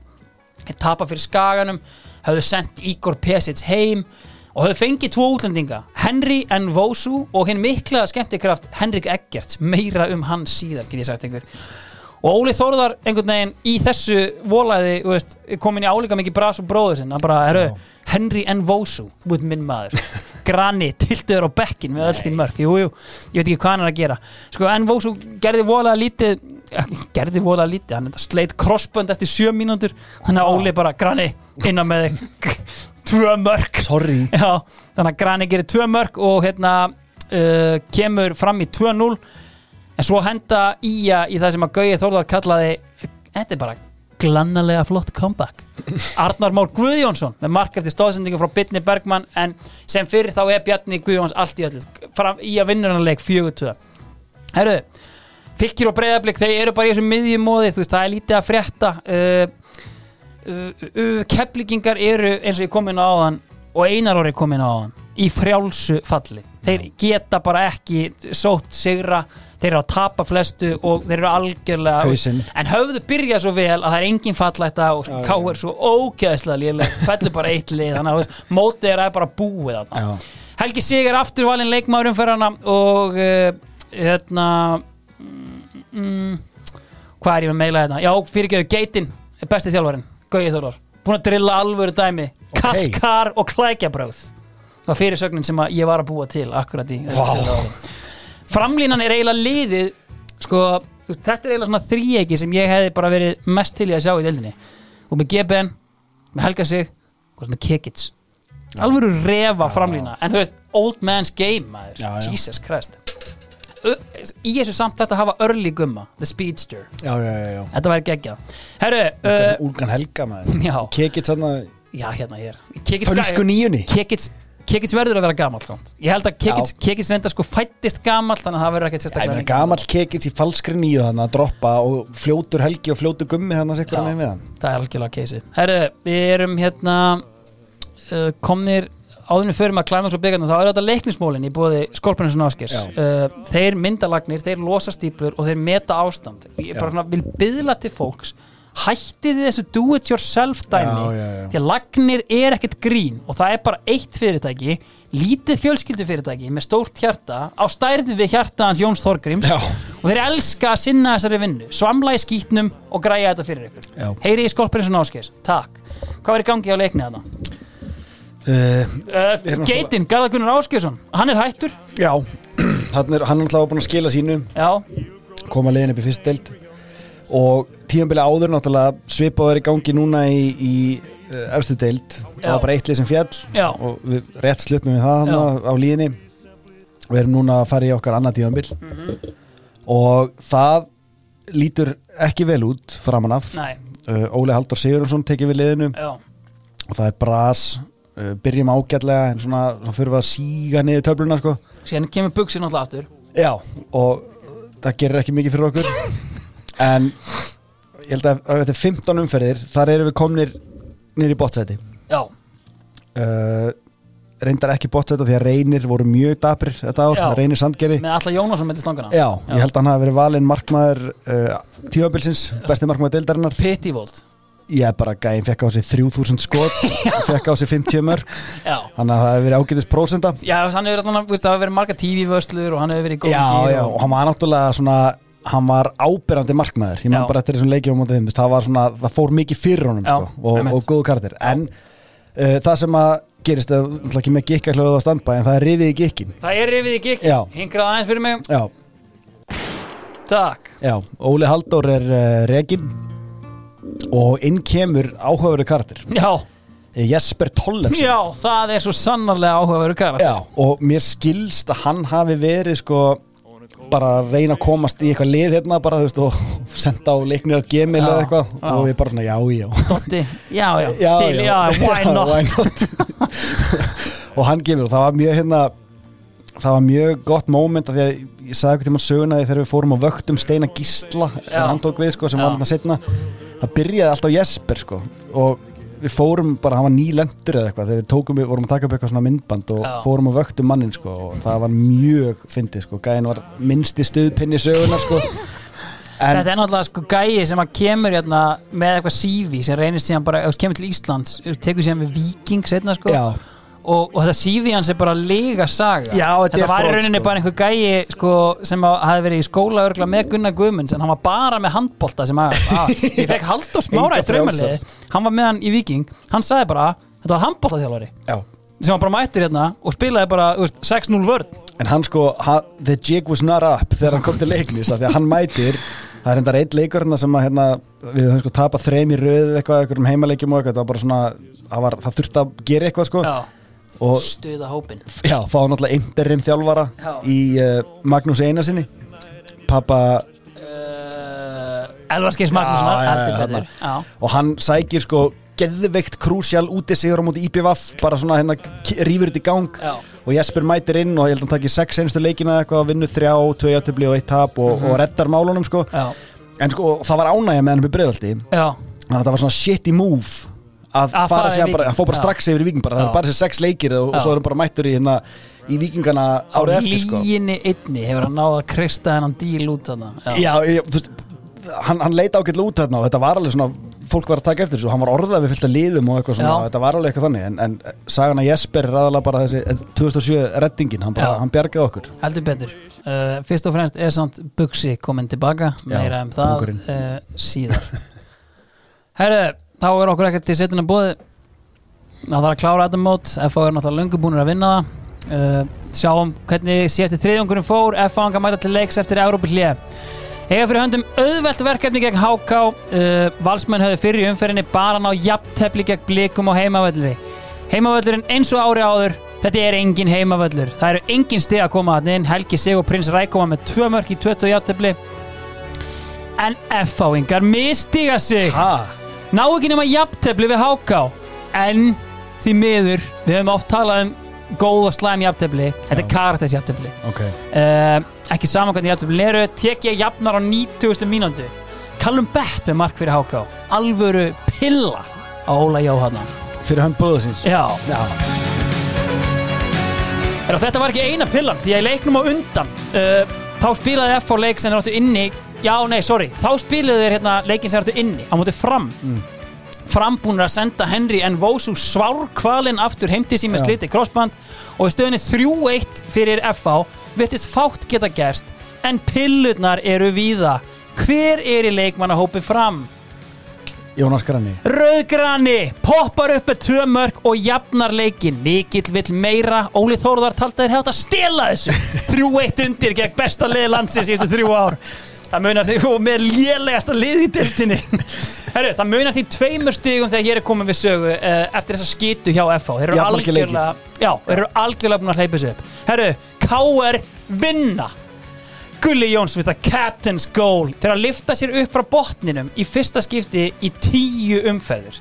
þeir tapa fyrir skaganum höfðu sendt Igor Pesic heim og höfðu fengið tvo útlendinga Henry Nvosu og hinn mikla skemmtikraft Henrik Eggerts. Meira um hann síðar get ég sagt einhver og Óli Þórðar einhvern veginn í þessu volaði veist, komin í álíka mikið bras og bróður sinn. Hann bara, herru, Henry Nvosu þú ert minn maður, Grani tiltuður á bekkin með öll því mörk. Jú, jú, ég veit ekki hvað hann er að gera. Sko, Nvosu gerði volaða lítið gerði volaða lítið, hann sleit crossbönd eftir sjö mínútur. Þannig að Óli bara, Grani, innan með tvö Sorry. Já, þannig að Grani gerir tvö mörk og hérna uh, kemur fram í 2-0 uh, en svo henda Ía í það sem að Gauði Þórðar kallaði þetta er bara glannalega flott comeback. Arnar Már Guðjónsson með mark eftir stóðsendingu frá Bitni Bergmann en sem fyrir þá er Bjarni Guðjóns allt í öllu. Í að vinnurannleik 4-2 Herru, fylgir og breyðablík þeir eru bara í þessum miðjumóði þú veist, það er lítið að frétta. Uh, uh, uh, keflingingar eru eins og ég kom inn á áðan og einar orði kom inn á áðan í frjálsu falli. Þeir geta bara ekki sótt sigra þeir eru að tapa flestu og þeir eru algjörlega Hausinn. en höfðu byrjað svo vel að það er engin fallætta og Ká er svo ógeðslega léleg fellur bara eitt lið þannig að mótið er að bara búið þarna. Helgi Sigur aftur valinn leikmaðurum fyrir hana og uh, hérna mm, mm, hvað er ég með meila hérna já, fyrirgeðu Geitin er besti þjálfarinn Gauði Þólar, búin að drilla alvöru dæmi Ok. kalkar og klækjabröð það var fyrirsögnin sem ég var að búa til akkurat í wow. Framlínan er eiginlega liðið sko, þetta er eiginlega svona þríegi sem ég hefði bara verið mest til í að sjá í deildinni. Og með GBN, með Helga Sig og með Kekits alvöru refa framlína. En þú veist, old man's game maður. Já, já. Jesus Christ. Í þessu samt þetta hafa early gumma the speedster, Já, já, já, já. þetta væri geggjað. Herru, uh, Úlgan, Helga maður. Já. Kekit þarna já hérna hér Kekits, nýjunni Kekits, Kekits verður að vera samt. ég held að Kekits, Kekits reynda sko fættist gamall þannig að það verður ekkert sérstaklega meina lengi. gamall Kekit í falskri nýju þannig að droppa og fljótur Helgi og fljótur Gummi þannig að sekkur með hann. Það er algjörlega keisið. Herru, við erum hérna uh, komnir áðurinn fyrir með að klæma svo byggarna þá er þetta leiknismólin í bóði Skorpinsson Áskers uh, þeir myndalagnir, þeir losa stíplur og þeir meta ástand. Ég bara vil byðla til fólks hættið þessu do it yourself dæmi. Já, já, já. því að lagnir er ekkert grín og það er bara eitt fyrirtæki lítið fjölskyldu fyrirtæki með stórt hjarta á stærði við hjarta hans Jóns Þorgrims og þeir elska að sinna þessari vinnu svamla í skítnum og græja þetta fyrir ykkur. Heyri í Skorpinsson Áskers, takk. Hvað er í gangi á leikni þarna? uh, Uh, Geitin, Garðar Gunnar Áskjörsson hann er hættur. Já, hann er, alltaf búin að skila sínu já, koma leiðin upp í fyrst deild og tímanbili áður náttúrulega svipaður í gangi núna í, í uh, efstu deild. Það var bara eitt lið sem fjall Já. og við rétt slupum við það á líðinni. Og erum núna að fara í okkar annað tímanbil Mhm. og það lítur ekki vel út framan af. Uh, Óli Haldur Sigurðarsson tekið við liðinu. Já. Og það er bras. Uh, byrjum ágætlega en svona, svona fyrir við að síga niður töfluna sko. Síðan kemur buksin alltaf aftur. Já, og það gerir ekki mikið fyrir okkur en ég held að þetta er 15 umferðir þar erum við komnir niður í bottsæti já, uh, reyndar ekki bottsæti því að reynir voru mjög daprir þetta ár, Já. reynir Sandgeri með alla Jónasson með stangana. Já, ég held að hann hafi verið valinn markmaður uh, tímabilsins, besti markmaður deildarinnar. Pittivolt ég bara gæðin fekk á sig 3000 skot fekk á sig 50 mörg já, þannig að það hefur verið ágætis prósenda já, allan að það hefur verið marga TV-vörslur og hann hefur verið í góðum Já, já, og hann var náttúrulega svona hann var ábyrrandi markmaður. Ég Já. bara eftir þessum leikjum á mótið þeim það svona, það fór mikið fyrir honum sko, og, og góðu karakter. En uh, það sem að gerist er náttúrulega ekki með gikka hljóðu á standbæ en það er riðið í gikkin það er rifið í gikk hingrað aðeins fyrir mig, Já, takk. Já, Óli Halldór er uh, regin og inn kemur áhugaveru karakter. Já, Eh, Jesper Tollefsen. Já, það er svo sannarlega áhugaveru Já, og mér skilst að hann hafi verið sko bara að reyna að komast í eitthvað lið hérna bara, þú veist, og senda á leiknir að gemil Já, eða eitthvað já. og við bara svona, já, já Dotti, já, já, til, já, why Já, not why not? og hann gefur og það var mjög hérna það var mjög gott moment af því að ég sagði eitthvað tíma söguna því þegar við fórum og vöktum Steina Gísla Já. hann tók við sko sem Já. var hann setna það byrjaði alltaf Jesper sko og við fórum bara, hann var nýlendur eða eitthvað þegar við tókum við, vorum að taka upp eitthvað svona myndband og Já. fórum og vöktum mannin sko og það var mjög fyndið sko, gæðin var minnsti stuðpinni söguna sko. En, Þetta er náttúrulega sko gæi sem að kemur hérna með eitthvað CV sem reynir síðan bara, ef þú kemur til Íslands tekur síðan við Viking setna sko. Já, og, og þetta CV hans er bara lega saga. Já, þetta er var í rauninni sko. bara einhver gæi sko, sem hafi verið í skóla örgla með Gunnar Guðmunds en hann var bara með handbolta sem að, að ég fekk Halldór Smára í draumalið hann var með hann í Viking, hann sagði bara þetta var handboltaþjálfari. Já. Sem var bara mættur hérna og spilaði bara þú veist, 6-0 vörn. En hann sko, ha, the jig was not up þegar hann kom til leiknis því að hann mætir það er hendar einn leikur hérna sem að hérna, við höfum sko tapað þreim í röð eitthvað, eitthvað um heimaleikjum og eitthvað, það var bara svona það, var, það þurfti að gera eitthvað sko. Já, og stuða hópin já, fá náttúrulega interim þjálfara Já. í uh, Magnús Einarsinni pappa uh, Elvarskeis þarna. betur Já. og hann sækir sko geðveikt krúsjál úti sigur á móti IPVF bara svona hérna rífur þetta í gang Já. og Jesper mætir inn og ég held að hann takir sex einstu leikina eða eitthvað, vinnu þrjá, tvö játtöfli og eitt tap og, og reddar málunum sko. Já. en sko það var ánægja með hann breiðaldi Já. þannig að það var svona shitty move að, Að fara sér bara, að fá bara Já. strax yfir í Viking bara, það Já. er bara þessi sex leikir og, og Já. svo er hann bara mættur í hérna í Vikingana á árið eftir sko. líginni einni hefur hann náða að krista hennan díl út þarna. Já, ég, þú veist hann, hann leita ágætlega út þarna og þetta var alveg svona fólk var að taka eftir þessu, hann var orðað við fyllt að liðum og eitthvað svona, Já. þetta var alveg eitthvað þannig. En, en sagana Jesper er aðalega bara þessi eh, 2007 reddingin, hann, bara, Já. hann bjargaði okkur. Heldur betur. Uh, fyrst og fremst er samt Buxi komin tilbaka. Já, meira um það uh, síðar. Herru, þá er okkur ekkert til setjuna bóði það þarf að klára þetta mót. FH er náttúrulega löngu búinir að vinna það. Uh, sjáum hvernig síðasti þriðjungurinn fór. FH anga mæta til leiks eftir Európa hlið Ega fyrir höndum auðvelt verkefni gegn HK uh, Valsmenn höfðu fyrir í umferðinni bara ná jafntefli gegn blikum á heimavöllri. Heimavöllurinn eins og ári áður Þetta er engin heimavöllur. Það eru engin stig að koma að inn. Helgi Sig og Prins Rækoma með tvö mörk í 20 jafntefli. En F-fáingar mistiga sig. Ha, Ná ekki nema jafntefli við HK En því miður Við höfum oft talað um góð og slæm jafntefli. Þetta er karakters jafntefli. Ok. Uh, ekki saman hvernig jafntöflin eru tek ég jafnar á 90. mínútu. Callum Bett með mark fyrir HK alvöru pilla á Óla Jóhanna. Fyrir hann bróðu síns. Já, Já. er þetta var ekki eina pillan því að í leiknum á undan uh, þá spilaði F á leik sem þeir áttu inni já, nei, sorry, þá spilaði þeir hérna leikin sem þeir áttu inni á móti fram. Mm. frambúnir að senda Henry en Vósu svárkvalinn aftur heimti sín með sliti crossband og í stöðinni 3-1 fyrir FH virtist fátt geta gerst en pillurnar eru víða. Hver er í leikmannahópi fram? Jónas Granni Rauðgrani poppar upp með tvö mörg og jafnar leikin mikill vill meira. Óli Þórðar taldi þeir hefði að stela þessu. Þrjú eitt undir gegn besta liði landsins síðustu þrjú ár það munar því og með lélegasta liði í deltinni Herru, það munar því tveimur stigum þegar hér er komið við sögu uh, eftir þessa skitu hjá FH þeir eru leikir. algjörlega já, þeir eru algjörlega búin að hleypa þessu upp. Herru, KR vinna. Gulli Jóns with a captain's goal. Þegar að lifta sér upp frá botninum í fyrsta skipti í tíu umferður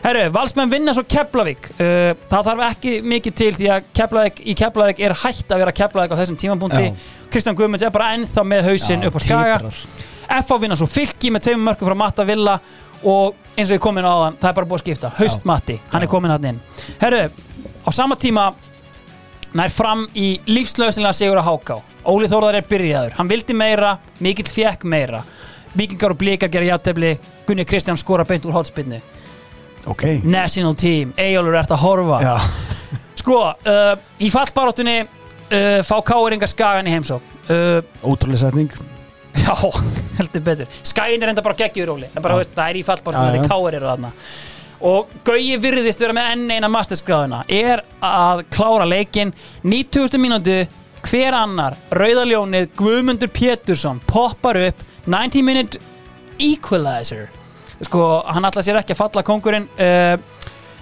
Herru, Valsmenn vinna svo Keflavík. Uh, það þarf ekki mikið til því að Keflavík, í Keflavík er hægt að vera Keflavík á þessum tímapunkti. Já. Kristján Guðmunds er bara ennþá með hausinn Já, upp á skaga. FH vinna svo fylki með tveimur mörgum frá Matta Villa og eins og ég komin á þann, það er bara búið að skipta. Haustmatti, hann er komin hann inn. Herru, á sama tíma nær fram í lífslöðsynlega sigur að háká. Óli Þórðar er byrjaður, hann vildi meira mikill fjekk meira. Víkingar og Blíkar gera játefli Gunni Kristján skora beint úr hotspinnu ok. National Team, Eyjólfur ert að horfa? Já. Sko, uh, í fallbaráttunni uh, fá káeringar skagan í heimsók uh, ótrúlega setning. Já, heldur betur. Skæin er enda bara geggjur róli en bara, veist, það er í Já, já. þegar káir eru þarna. Og Gauji virðist vera með enn eina masterskráðuna er að klára leikin 90. mínútu hver annar, Rauðaljónið Guðmundur Pétursson poppar upp. 90 minute equalizer sko, hann ætla sér ekki að falla kongurinn uh,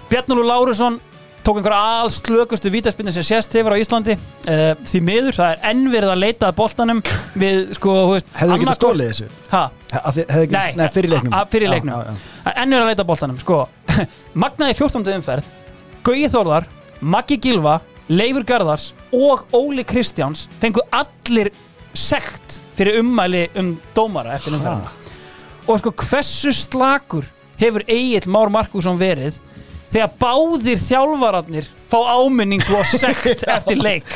Bjarnólu Lárusson tók einhverja alls slökustu vítaspinnu sem sést hefur á Íslandi. Uh, því miður, það er enn verið að leita að boltanum við, sko, þú veist hefðu ekki annað- stólið þessu? Þið- ekki, Nei, nei, fyrir leiknum. a- a- fyrir Já, leiknum. já, já. Það er Enn er að leita að boltanum, sko. Magnaði 14. umferð Gauji Þórðar, Maggi Gilva Leifur Garðars og Óli Kristjáns fengu allir sekt fyrir ummæli um dómara eftir umferðina og sko hversu slakur hefur Egil Már Markusson verið þegar báðir þjálfararnir fá áminningu og sekt eftir leik?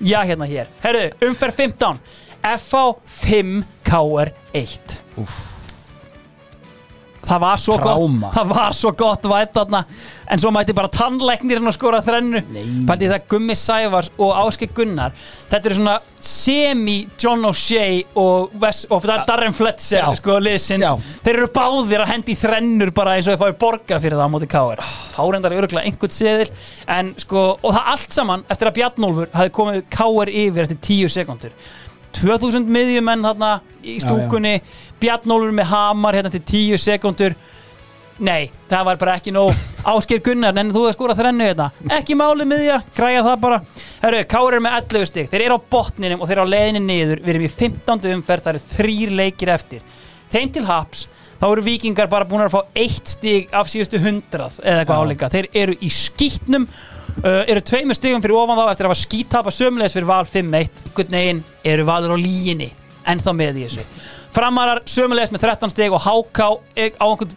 Já hérna hér. Herru, umferð 15 FH 5 KR 1 það var svo Trauma. gott það var svo gott væp þarna en svo mætti bara tannleiknir að skora þrennu pælti það Gummi Sævars og Áskei Gunnar þetta eru svona semi John O'Shea og, Wes, og það er Darren Fletcher Já. sko liðsins Já. þeir eru báðir að hendi í þrennur bara eins og þeir fái borga fyrir það á móti K.R. Fárendar öruglega einhvern seðil en sko, og það allt saman eftir að Bjarnólfur hafi komið K.R. yfir eftir 10 sekundur 2000 miðjumenn þarna í stúkunni. Bjarnólfur með hamar hérna eftir 10 sekundur nei, það var bara ekki nóg. Ásker Gunnar, en þú er skora þrennu þetta ekki málið miðja, græja það bara. Herru, Kári er með 11 stig, þeir eru á botninum og þeir eru á leiðinni niður, við erum í 15. umferð það eru þrýr leikir eftir. Þeim til haps, þá eru vikingar bara búin að fá eitt stig af síðustu hundrað eða eitthvað áleika, þeir eru í skýtnum uh, eru tveimur stigum fyrir ofan þá eftir að skítapa sömulegis fyrir val 5-1 guttnegin eru valur á líginni ennþá með í þessu. Framarar sömulegis með 13 stig og háká á einhvern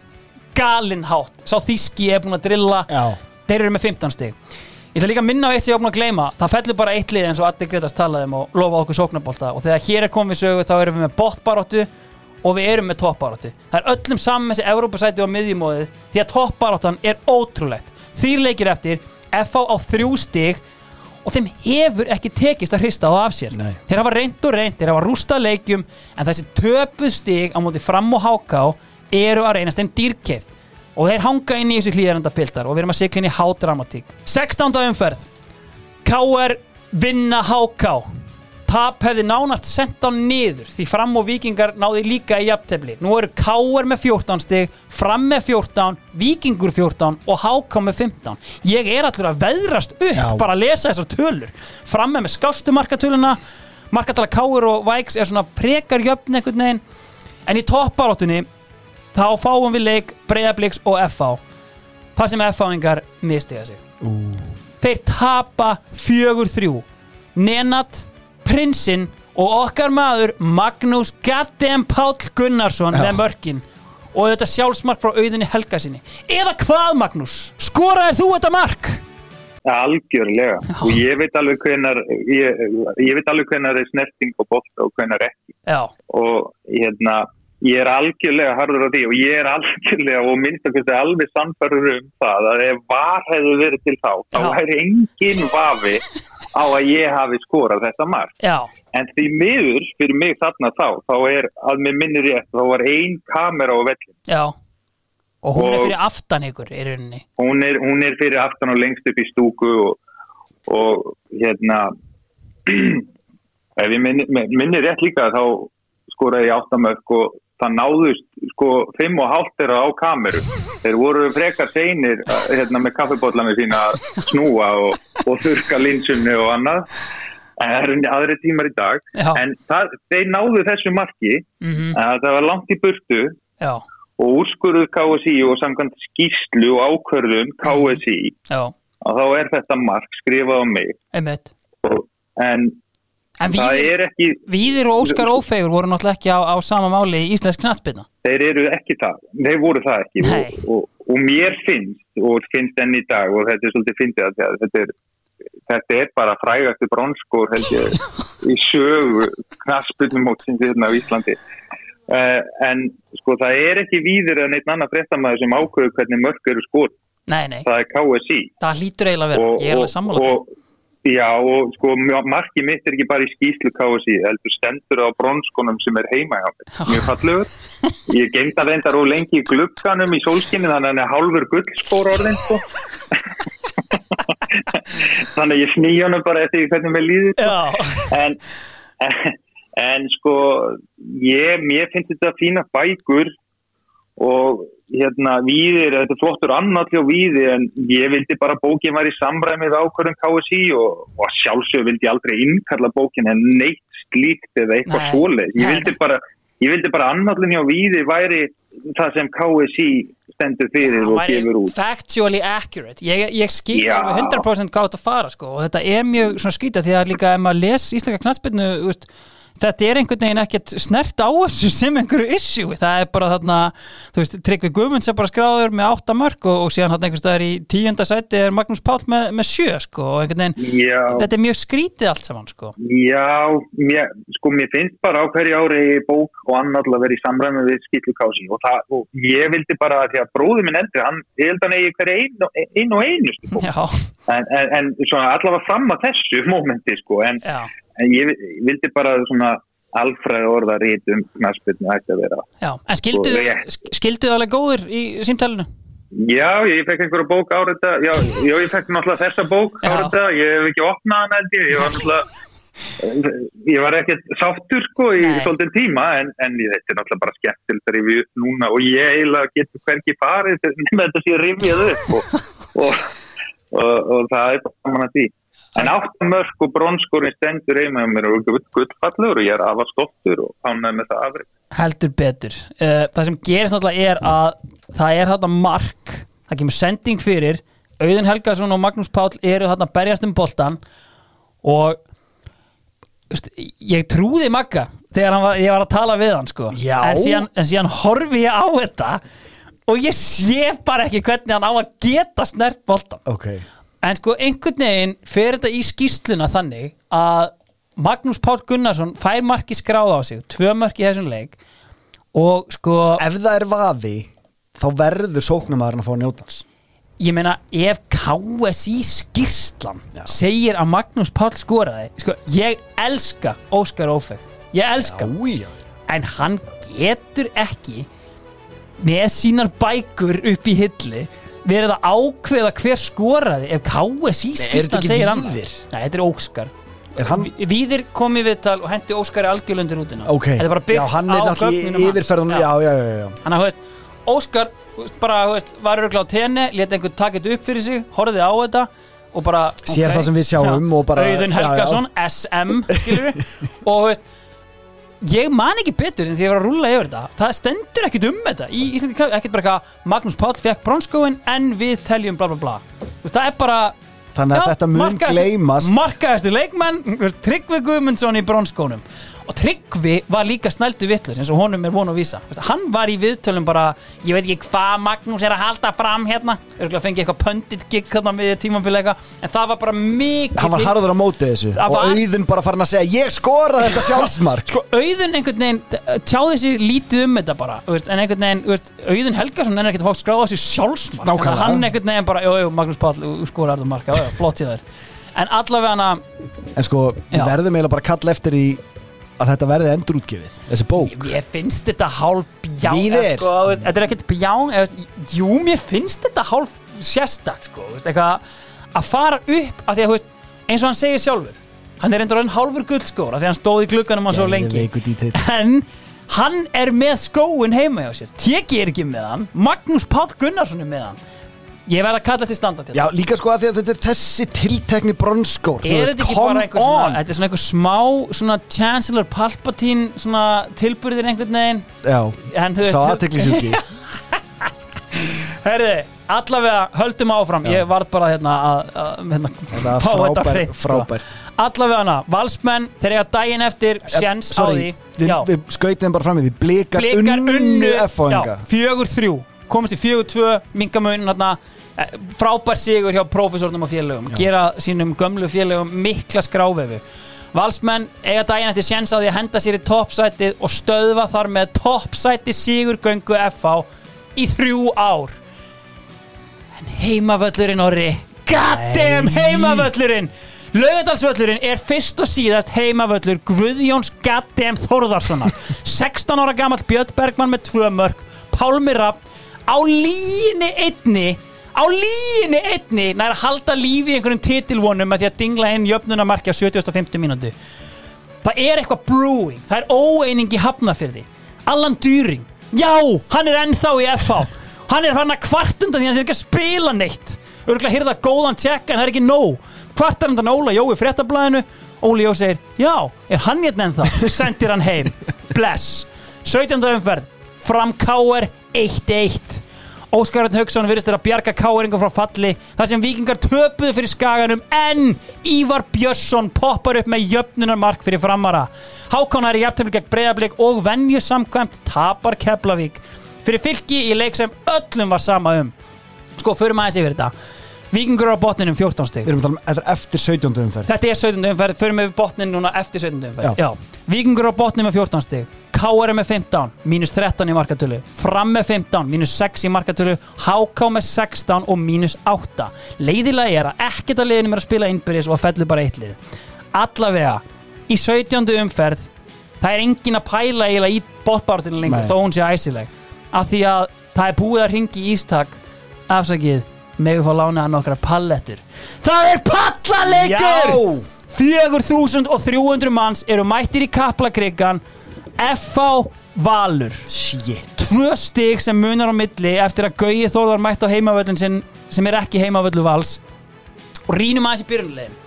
galinn hátt. Sá þíski er búin að drilla. Já. þeir eru með 15 stig. Ég ætla líka að minna á eitt sem ég búin að gleyma. Það fellur bara eitt lið eins og Addi Gretas talaði um og lofa okkur sóknarbólta og þegar hér er komið sögu þá erum við með botbaróttu og við erum með toppbaróttu það er öllum saman með þessi Evrópasæti og miðjumóðið því að toppbaróttan er ótrúlegt. Þýr leikir eftir FH á þrjú stig og þeim hefur ekki tekist að hrista það af sér Nei. þeir hafa reynd og reynd, þeir hafa rústað leikjum en þessi töpuð stig á móti fram og háká eru að reynast þeim dýrkeift og þeir hanga inn í þessu hlýðarenda piltar og við erum að sikla inn í hádramatík 16. umferð KR vinna háká tap hefði nánast sendt á niður því fram og vikingar náði líka í jafntefli. Nú eru KR með 14 stig fram með 14, vikingur 14 og háká með 15 ég er allur að veðrast upp Já. bara að lesa þessar tölur. Fram með með skástu markatöluna markatala KR og Væks er svona prekar jöfn einhvern veginn. En í topparáttunni þá fáum við leik Breiðabliks og FH það sem FH-ingar mistiga sig. Þeir tapa fjögur þrjú. Nenat, Prinsinn og okkar maður Magnús Gaddem Páll Gunnarsson með mörkin og þetta sjálfsmark frá auðinni Helga sinni eða hvað Magnús? Skoraðir þú þetta mark? Algjörlega. Og ég veit alveg hvenar, ég, ég veit alveg hvenar er snerting og bótt og hvenar ekki. Já, Og hérna, ég er algjörlega harður á því og ég er algjörlega og minnst að hversu alveg sannfærður um það að ef var hefðu verið til þá, þá Já. væri engin vafi á að ég hafi skorað þetta mark. já, En því miður fyrir mig þarna þá, þá er að mér minnir rétt, þá var ein kamera á vellin. já og hún er Og- fyrir aftan ykkur í rauninni Hún er, hún er fyrir aftan og lengst upp í stúku og, og hérna, ef ég minni, minnir rétt líka þá skoraði ég áttamörk og það náðust sko fimm og hálft þeirra á kameru. Þeir voru frekar seinir hérna, með kaffibóllana sína að snúa og, og þurka linsunni og annað. En það eru aðri tímar í dag. Já. En það, þeir náðu þessu marki mm að það var langt í burtu Já, og úrskurðuð KSI og samkvæmt skýslu og ákvörðun KSI já, og þá er þetta mark skrifað á mig einmitt en En það Víðir, er ekki, Víðir og Óskar Ófegur voru náttúrulega ekki á, á sama máli í Íslensk knattbyrna þeir eru ekki það þeir voru það ekki. Og, og, og mér finnst og finnst enn í dag og þetta er svolítið fyndið að þetta er þetta er bara frægastu bronskór held ég í sögu knaspurnumótsins hérna á Íslandi. Uh, en sko það er ekki víðir en einn annar fréttamaður sem ákveður hvernig mörg eru skor Nei, nei, það er KSI það hlýtur eiginlega vera. Ég er alveg sammála og, Já, og sko, marki mitt er ekki bara í skýslu KSI, heldur stendur á bronskonum sem er heima hjá mér. Mjög fallegur. Ég gengd að reyndar og lengi í glugganum í sólskinni, þannig að hann er hálfur gullspór orðin, sko. þannig að ég sný honum bara eftir hvernig mér líður. sko. Já, En, en sko, ég, mér finnst þetta fína bækur og hérna víðir, þetta er flottur annall hjá víði en ég vildi bara bókin var í samræmið ákvörðum KSI og, og sjálfsög vildi ég aldrei innkalla bókin en neitt slíkt eða eitthvað svoleið. Ég vildi bara, ég vildi bara annallin hjá víði væri það sem KSI stendur fyrir og gefur út. factually accurate ég, ég Já. alveg 100% gátt að fara sko. og þetta er mjög svona skrítið því að líka ef maður les íslenska knatsbyrnu þetta er einhvern veginn ekkert snert á þessu sem einhverju issue það er bara þarna, þú veist, Tryggvi Guðmunds er bara skráður með 8 mörg og, og síðan hann einhvers staðar í tíunda sæti er Magnús Páll með, með 7 sko, og einhvern veginn, Já. þetta er mjög skrítið allt saman sko. Já, mér, sko mér finnst bara á hverju ári bók og annað að vera í samræmi við skýtlu kási og, og ég vildi bara að því að bróði minn eldri, hann, ég held að hann eigi hverju einu, einu og einustu bók. En, en, en allavega fram að þessu mómenti sko, en, já, en ég vildi bara svona alfræði orða rít um knaspirnu ætti að vera. já en ég- skilduðu alveg góður í símtælinu Já, ég fekk einhverja bók árita, já, já, ég fekk náttúrulega þessa bók Já. árita, ég hef ekki opnað hann held ég, ég var náttúrulega ég var ekkert sáttur sko í Nei. svolítið tíma en, en þetta er náttúrulega bara skemmtilegt upp núna og ég eiginlega getur hvergi farið nema þetta sé rifjað upp og, og, og, og það er bara gaman að því en áttamörk og bronskorinn stendur heima hjá mér og gull, gullfallur og ég er afar stoltur og ánægð með það afrið heldur betur. Uh, það sem gerist náttúrulega er að það er þarna mark það kemur sending fyrir. Auðun Helgason og Magnús Páll eru þarna að berjast um boltan og ég trúði Magga þegar hann var, ég var að tala við hann sko. En, síðan, en síðan horfi ég á þetta og ég sé bara ekki hvernig hann á að geta snert boltan ok En sko einhvern veginn fer þetta í skýsluna þannig að Magnús Páll Gunnarsson fær marki skráð á sig, tvö marki í þessum leik og sko ef það er vafi þá verður sóknumæðurinn að fá njótans ég meina ef KSI skýrslan segir að Magnús Páll skoraði sko ég elska Óskar Ófeg ég elska. Úja. en hann getur ekki með sínar bækur upp í hilli verið að ákveða hver skoraði ef KSI ekki segir annað? Nei, þetta er Óskar. Er hann Víðir kom í viðtal og hendi Óskari algjörlundir útina ok. Þetta er bara byggt já hann er á í hans. yfirferðunum. Já. Já já, já. Þú veist, Óskar veist, bara, veist, var örgulega á tenni leta einhvern þetta upp fyrir sig, horfði á þetta og bara Sér ok, það sem við sjáum bara- Auðun já, já. Helgason, SM og veist ég man ekki betur en því ég var að rúlla yfir þetta. Það stendur ekkit um þetta í Íslandi ekkit bara eitthvað Magnús Páll fekk bronskóin en við teljum bla bla bla. Þú veist, það er bara þannig að þetta mun gleymast. markaðasti leikmenn Tryggvi Guðmundsson í bronskónum og Tryggvi var líka snældu vittlur eins og honum er von að vísa. Hann var í viðtölum bara ég veit ekki hvað Magnús er að halda fram hérna. Örgulega fengi eitthvað pöndit gig þarna við tímamfélega en það var bara mikið hann var harður á móti þessu og var- auðun bara farin að segja ég skoraði þetta sjálfsmark. Sko auðun einhvern veginn tjáði sig lítið um þetta bara en einhvern veginn, auðun Helgason er ekkert að fá skráða sér sjálfsmark. Nákvæmlega. En hann einhvern veginn bara, jú, jú, Magnús Páll skorar það marka, flott sér þær en allavega hana, en sko við verðum eiginlega bara að kalla eftir í að þetta verði endurútgefið þessi bók. Ég, finnst þetta hálf bjá Víðir. sko, þú veist, þetta er ekkert bjá eða, jú, mér finnst þetta hálf sérstakt sko, þú veist, eitthvað að fara upp af því að, þú veist, eins og hann segir sjálfur hann er endur enn hálfur guldskóra því að hann stóð í glugganum hann svo lengi. Geðveikur dítill. en hann er með skóin heima hjá sér. Teki er ekki með hann. Magnús Páll Gunnarsson er með hann ég verð að kalla til standa til Já, líka sko að því að þetta er þessi tiltekni bronskór þú er þetta ekki bara einhver svona, on! þetta er svona einhver smá svona Chancellor Palpatine svona tilburðir einhvern veginn? Já, En sá aðteklisjúki Herði, allavega höldum áfram. Ég var bara hérna að, að hérna, Þetta er fá þetta hreint, sko. frábært. Allavega hana, valsmenn Þeir eiga daginn eftir sjens á því. við, Já, við skautum bara fram í því. Blikar, blikar unnu F-fóinga já, Fjögur þrjú, komast í fjögur tvö Mingamun hérna Frábær sigur hjá prófessornum og félögum. Gera sínum gömlu félögum mikla skrávefu. Valsmenn eiga daginn eftir sjens á því að henda sér í toppsætið og stöðva þar með toppsæti sigurgöngu FH í þrjú ár. En heimavöllurinn orri Goddamn heimavöllurinn! Laugardalsvöllurinn er fyrst og síðast heimavöllur Guðjóns Goddamn Þórðarssonar 16 ára gamall Björn Bergmann með tvö mörg Pálmi Rapp á líginni einni á líginni einni nær að halda lífi í einhverjum titilvonum með því að dingla inn jöfnunamarki á 70. mínútu. Það er eitthvað brewing það er óeining í hafnafyrði Allan Dýring, já, hann er ennþá í FH hann er hann að kvartunda því hann er ekki að spila neitt. Örgulega hýrða góðan tjekka en það er ekki nóg. Kvartar undan Óla Jó í fréttablaðinu. Óli Jó segir, já, er hann hérna ennþá? Sendir hann heim, bless. 17. umferð, fram K.R. 1-1 Óskar Örn Hauksson virðist þeirra bjarga káeringum frá falli þar sem vikingar töpuðu fyrir skaganum en Ívar Björnsson poppar upp með jöfnunarmark fyrir framara Hákon er í jafntefni gegn breyðablík og venju samkvæmt tapar Keflavík fyrir fylki í leik sem öllum var sama um sko, förum aðeins yfir þetta Vikingur á botninum 14 stig Við erum að tala um eftir 17. umferð Þetta er 17. umferð, förum við botnin núna eftir 17. umferð Já. Víkingur á botnin með 14 stig KR með 15, mínus 13 í markatölu Fram með 15, mínus 6 í markatölu HK með 16 og mínus 8 Leiðilega er að ekkert að liðinu er að spila innbyrðis og að fellur bara eitt lið Allavega, í 17. umferð Það er engin að pæla eiginlega í botbártinu lengur, Nei. þó hún sé æsileg Af því að það er búið að ringi í ístak Afsakið, megum fá lánaða nokkra pallettur Það er pallaleikur! 4300 manns eru mættir í kaplakrigan FH Valur. Shit. Tvö stig sem munar á milli eftir að Gauji Þórðar mætt á heimavöllin sinn sem er ekki heimavöllu vals. Og rínum aðeins í byrjunlegin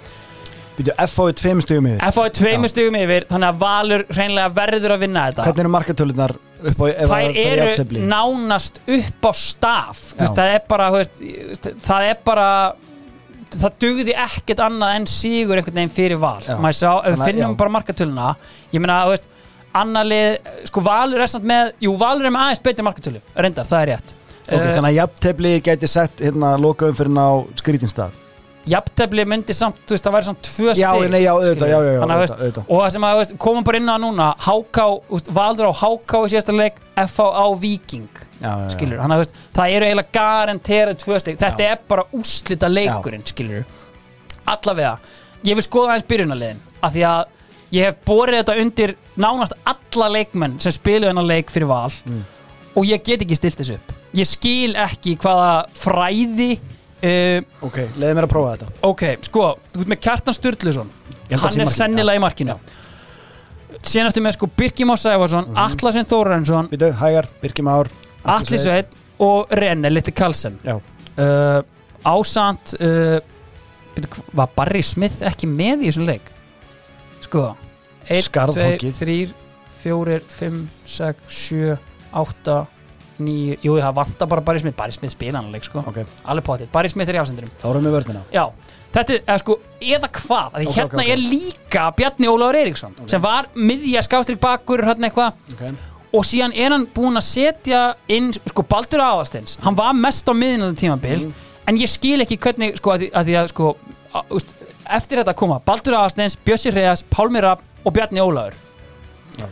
Býtu, F.O. er tveim stugum yfir. FH er tveimur stigum yfir þannig að Valur hreinlega verður að vinna þetta. Hvernig eru markatölunar upp á það er eru nánast upp á staf. Veist, það er bara veist, það er bara það dugði ekkert annað en sigur einhvern veginn fyrir val. Maður sá, ef við Þannig finnum já. bara markatöluna ég meina, þú veist, annar lið sko Valur er samt með, jú Valur er með aðeins betri markatölu, reyndar, það er rétt. Ok, Eh, þannig að jafntefli gæti sett hérna loka umfyrin á skrítinstað jafntefli myndi samt, þú veist, það væri samt tvö stig Já, nei, já, auðvitað, já, já, Þannig að, auðvitað, veist, auðvitað. og það sem að, veist, komum bara inn á núna þú veist, Valur á HK í síðasta leik, FH á Viking Já, já, já. skilur, hann að veist, það eru eiginlega garanterað tvö stig, þetta er bara úslita leikurinn, skilur allavega, ég vil skoða aðeins byrjunarliðin, af því að ég hef borið þetta undir nánast alla leikmenn sem spiluðu hennar leik fyrir val. Mm. og ég get ekki stilt þessu upp. Ég skil ekki hvaða fræði uh, Ok, leiði mér að prófa þetta. Ok, sko, þú veist með Kjartan Sturluson. Hann er sennilega í markinu. Síðan eftir með sko Birkjum Á Sæfarsson, mm -hmm. Atlasinn Þórarinsson. Býtu, hægar, Birkjum Ár Atli Sveit og Renne Litti Karlsson. Já, uh, ásand uh, hv- var Barry Smith ekki með í þessum leik sko 1, 2, Skarðhókið. 3, 4, 5 6, 7, 8 9, jú það vantar bara Barry Smith. Barry Smith spila hann leik sko. Ok, alveg potið, Barry Smith er í ásendurum þá erum við vörnina. Já, þetta er sko, eða hvað? Af því Ok, hérna ok, ok. er líka Bjarni Ólafur Eiríksson sem var miðja skástrík bakur hérna eitthvað. Og síðan er hann búinn að setja inn sko Baldur Aðalsteins. Hann var mest á miðinandi tímabil. En ég skil ekki hvernig sko að því að, því að sko að, eftir þetta koma Baldur Aðalsteins, Bjössi Reyðas, Pálmi Rapp og Bjarni Ólafur. Já.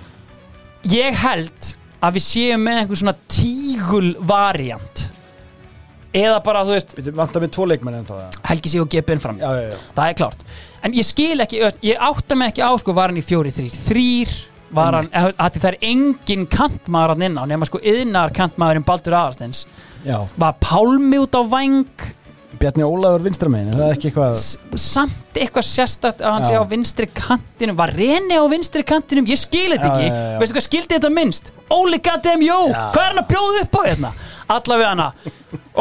ég held að við séum með einhver svona tígul variant. Eða bara þú veist vantar með tvo leikmenn en það Helgi sig og GPN fram. Já, já, já. Það er klárt. En ég skil ekki, ég átta mig ekki á sko var hann í fjóri þrýr þrýr var hann, að, að það er engin kantmaður hann inn á nema sko yðnar kantmaðurinn Baldur Aðarsteins Já, var Pálmi út á væng Bjarni Ólafur vinstramegin, er það ekki eitthvað? Samt eitthvað sérstakt að hann Já. sé á vinstri kantinum. Var Reni á vinstri kantinum, ég skil þetta Já, ekki. já, já. veistu hvað skildi þetta minnst? Óli goddamn jó, Já. hvað er hann að bjóða upp á hérna? Allavega hana.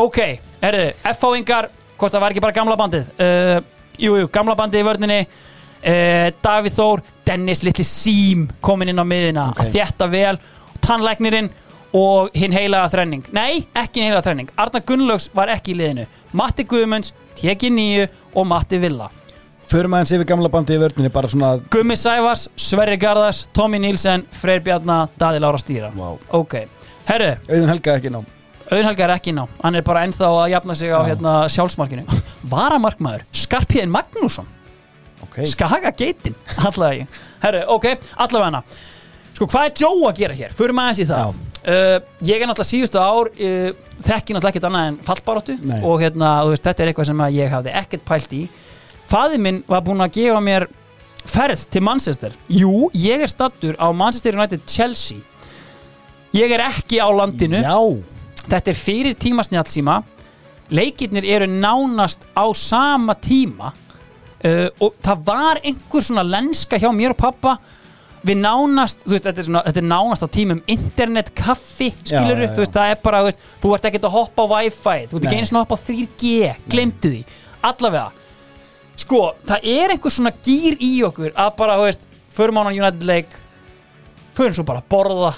Ok, herriði, F-fáingar hvort það var ekki bara gamla bandið? Uh, jú, jú, gamla bandið í vörninni. Uh, Davíð Þór, Dennis Litli Sím komin inn á miðina Ok. að þjætta vel. Tannlæknirinn og hinn heilaga þrenning. Nei, ekki hinn heilaga þrenning. Arnar Gunnlaugs var ekki í liðinu. Matti Guðmunds, Tjeki Nýju og Matti Villa. Förum aðeins yfir gamla bandi í vörninni bara svona Gummi Sævars, Sverri Garðars, Tommy Nílsen Freyr Bjarnar, Daði Lára Stýra. Vá. ok, herru, Auðun Helga ekki ná Auðun Helga er ekki ná hann er bara ennþá að jafna sig á hérna, sjálfsmarkinu. Varamarkmaður, Skarpiðin Magnússon. Ok, Skaga geitin, allavega herru, ok, allavega sko, hvað er Joe að gera hér? Förum aðeins í það. Já. Uh, ég er náttúrulega síðustu ár uh, þekki náttúrulega ekkert annað en fallbaróttu og hérna, veist, þetta er eitthvað sem ég hafði ekkert pælt í. Faðir minn var búinn að gefa mér ferð til Manchester. Jú, ég er stattur á Manchester United Chelsea. Ég er ekki á landinu. Já, Þetta er fyrir tíma snjálsíma Leikirnir eru nánast á sama tíma. Uh, og það var einhver svona lenska hjá mér og pappa við nánast, þú veist, þetta er, svona, þetta er nánast á tímum internet kaffi, skilur Já, já, þú veist, það er bara, þú veist, þú ert ekkert að hoppa á wifi, þú ert ekki eins og hoppa á 3G glemdu því, allavega sko, það er einhver svona gýr í okkur að bara, þú veist, förum á hann United leik förum svo bara að borða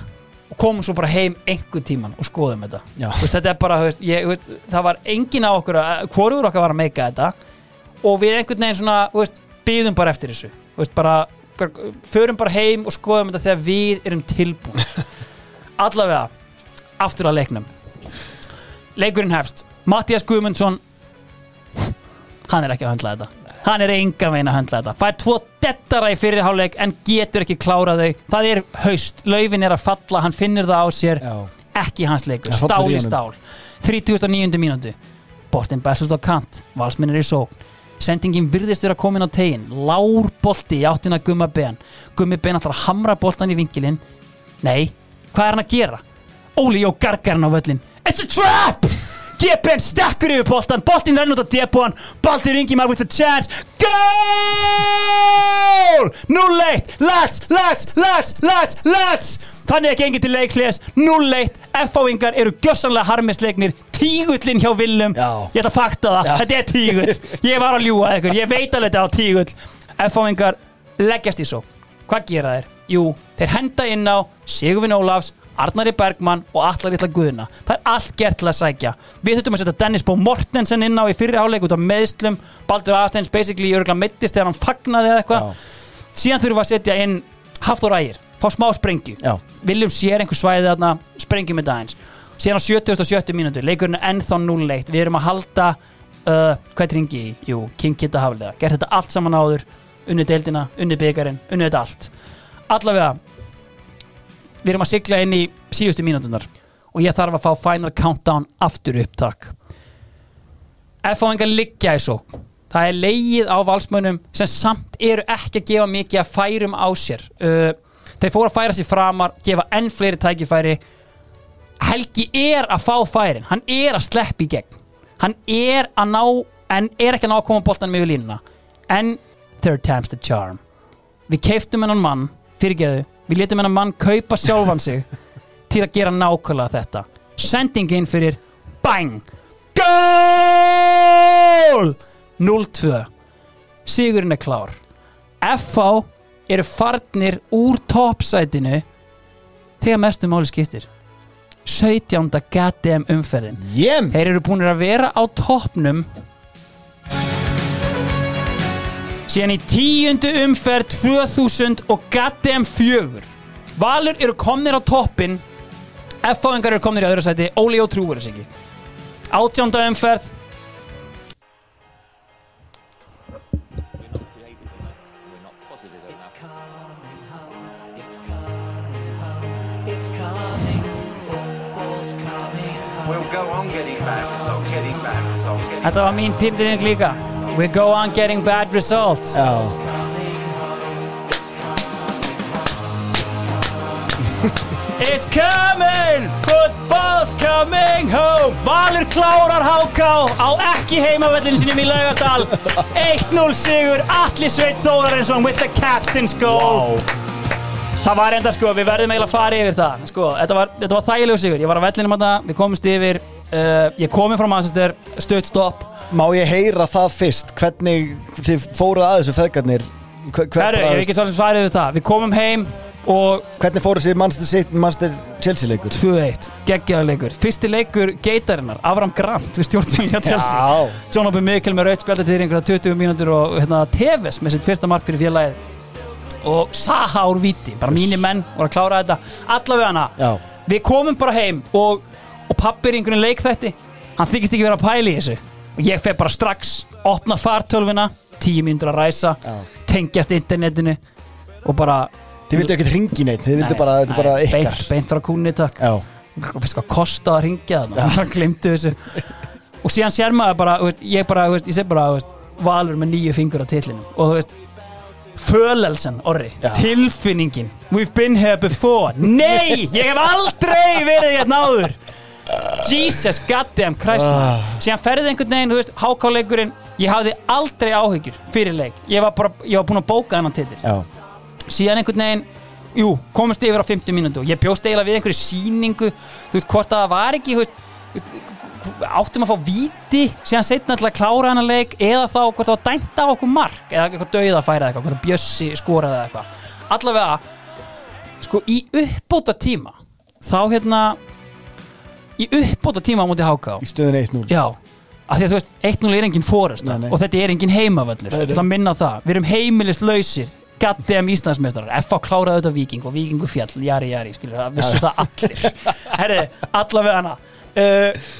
og komum svo bara heim einhver tíman og skoðum þetta. Veist, þetta er bara, þú veist, ég, veist, það var engin á okkur að, hvorur okkar var að meika þetta og við einhvern veginn svona, þú veist, byðum bara eftir þessu, þú veist, bara förum bara heim og skoðum þetta þegar við erum tilbúin. Allavega, aftur að leiknum. Leikurinn hefst. Mattias Guðmundsson hann er ekki að höndla þetta. Hann er engan veginn að höndla þetta. Fær tvo dettara í fyrirháleik en getur ekki klárað þau. Það er haust, laufin er að falla. Hann finnir það á sér, já. Ekki hans leikur. Stál í stál. 39. mínútu. Bostin Bessast á kant, valsminn er í sókn sendingin virðist vera komin á tegin lár bolti í áttina Gumma Ben. Gummi Ben ætlar að hamra boltan í vinkilinn. Nei, hvað er hann að gera? Óli Jó gargar hann á völlin It's a trap! GPN stekkur yfir boltan boltin renn út á depóan. Baldur Ingimar with a chance. GOOL 0-1 let's, let's, let's, let's, let's! Þannig að gengi til leikliðs. 0-1 F-áingar eru gjössanlega harmisleiknir Tígullin hjá Willum Já. Ég ætla að fakta það, Já. þetta er tígull. Ég var að ljúga ykkur, ég veit alveg þetta á tígull. F-áingar leggjast í svo Hvað gera þeir? Jú, þeir henda inn á Sigurvin Ólafs, Arnari Bergmann og Allar Ítla Guðna. Það er allt gert til að sækja. Við þurfum að setja Dennis Bó Mortensen inn á í fyrri áleik út af meðslum Baldur Aðsteins basically örgulega meittist þegar hann fagnaði eða eitthvað. Síðan þurfum við að setja inn Hafþór Ægir, fá smá sprengju Já. Viljum sér einhver svæði þarna. Sprengjum með dagins síðan á 70 og 70 mínútu leikurinn er ennþá 0-1 við erum að halda uh, hvað ringi? Jú, King Kitta Haflega gert þetta allt saman áður unnið deildina, unnið byggarinn, unnið þetta allt. Allavega við erum að sigla inn í síðustu mínútunar og ég þarf að fá final countdown aftur upptak. F-áingar liggja í svo það er leigið á valsmönnum sem samt eru ekki að gefa mikið að færum á sér. Uh, þeir fóru að færa sér framar gefa enn fleiri tækifæri Helgi er að fá færin. Hann er að sleppa í gegn. Hann er að ná en er ekki að ná að koma boltanum yfir línuna. En third time's the charm. Við keiftum hennan mann fyrirgeðu, við letum hennan mann kaupa sjálfan sig til að gera nákvæmlega þetta. Sending inn fyrir bang! GÓL 0-2 Sigurinn er klár. FH eru farnir úr toppsætinu þegar mestu máli skiptir 17. goddamn umferðin. Jem Þeir eru búinir að vera á toppnum. Síðan í tíundu umferð 2000 og goddamn fjögur. Valur eru komnir á toppin F-fáingar eru komnir í öðru sæti. Óli og trúur þess ekki. Átjánda umferð Þetta var mín pindring líka. We go on getting bad results. Já, It's coming, football's coming home! Valur klárar HK á ekki heimavellin sinum í Laugardal. 1-0 sigur Atli Sveit Þórarinsson with the captain's goal. Það var enda sko, við verðum eiginlega að fara yfir það. Sko, þetta var, var þægilegu sigur, ég var á vellinum þarna, við komumst yfir uh, ég komið frá Manchester, stutt stopp. Má ég heyra það fyrst? Hvernig þið fóruð að þessu feðgarnir? Hver, hver, Herru, ég ekki svolítið svarið við það, við komum heim og Hvernig fóruð sér Manchester City Manchester Chelsea leikur? 2-1, geggjaður leikur. Fyrsti leikur geitarinnar, Avram Grant við stjórnum hjá Chelsea. Já. John Obi Mikkel með raut spjaldið til einhverja 20 mínútur og hérna, Tevez með sitt fyrsta mark fyrir félagið. Og Saha úr viti, bara mínir menn voru að klára þetta, allavega hana Já. við komum bara heim og, og pappir í einhvern leikþætti. Hann þykist ekki vera að pæla í þessu. Og ég fer bara strax, opna fartölvuna 10 mínútur að ræsa tengjast internetinu og bara Þið vildu ekkert ringi neitt Þið vildu bara, er bara beint, beint frá kúnni takk. Hvað kostaði að ringja hann glimtu þessu. Og síðan sér maður bara, ég bara, ég sé bara valur með nýju fingur á titlinum. Og þú veist Fölelsen, orri, Já. tilfinningin. We've been here before. Nei, ég hef aldrei verið hérna áður Jesus goddamn Christ Ah. síðan ferðið einhvern veginn, þú veist, hákáleikurinn ég hafði aldrei áhyggjur fyrir leik. Ég var bara, ég var búinn að bóka þennan titil. Síðan einhvern veginn jú, komast yfir á 50 mínútu ég bjóst eiginlega við einhverju síningu þú veist, hvort að það var ekki veist, áttum að fá víti síðan setna til að klára hennar leik eða þá hvort það var dæmt af okkur mark eða eitthvað dauða að færa eitthvað, hvort að Bjössi skoraði eitthvað. Allavega, sko í uppbóta tíma þá hérna í uppbóta tíma á móti háká í stöðun 1-0 Já, af því að þú veist 1-0 er engin fóresta Nei, nei. og þetta er engin heimavöllur. Nei, nei. það minna það, við erum heimilist lausir gaddem Íslandsmeistarar F.A. kláraði auðvitað Viking og Vikingu fjall, jari jari skilur, það vissu það allir. Herri, allavega hana. Uh,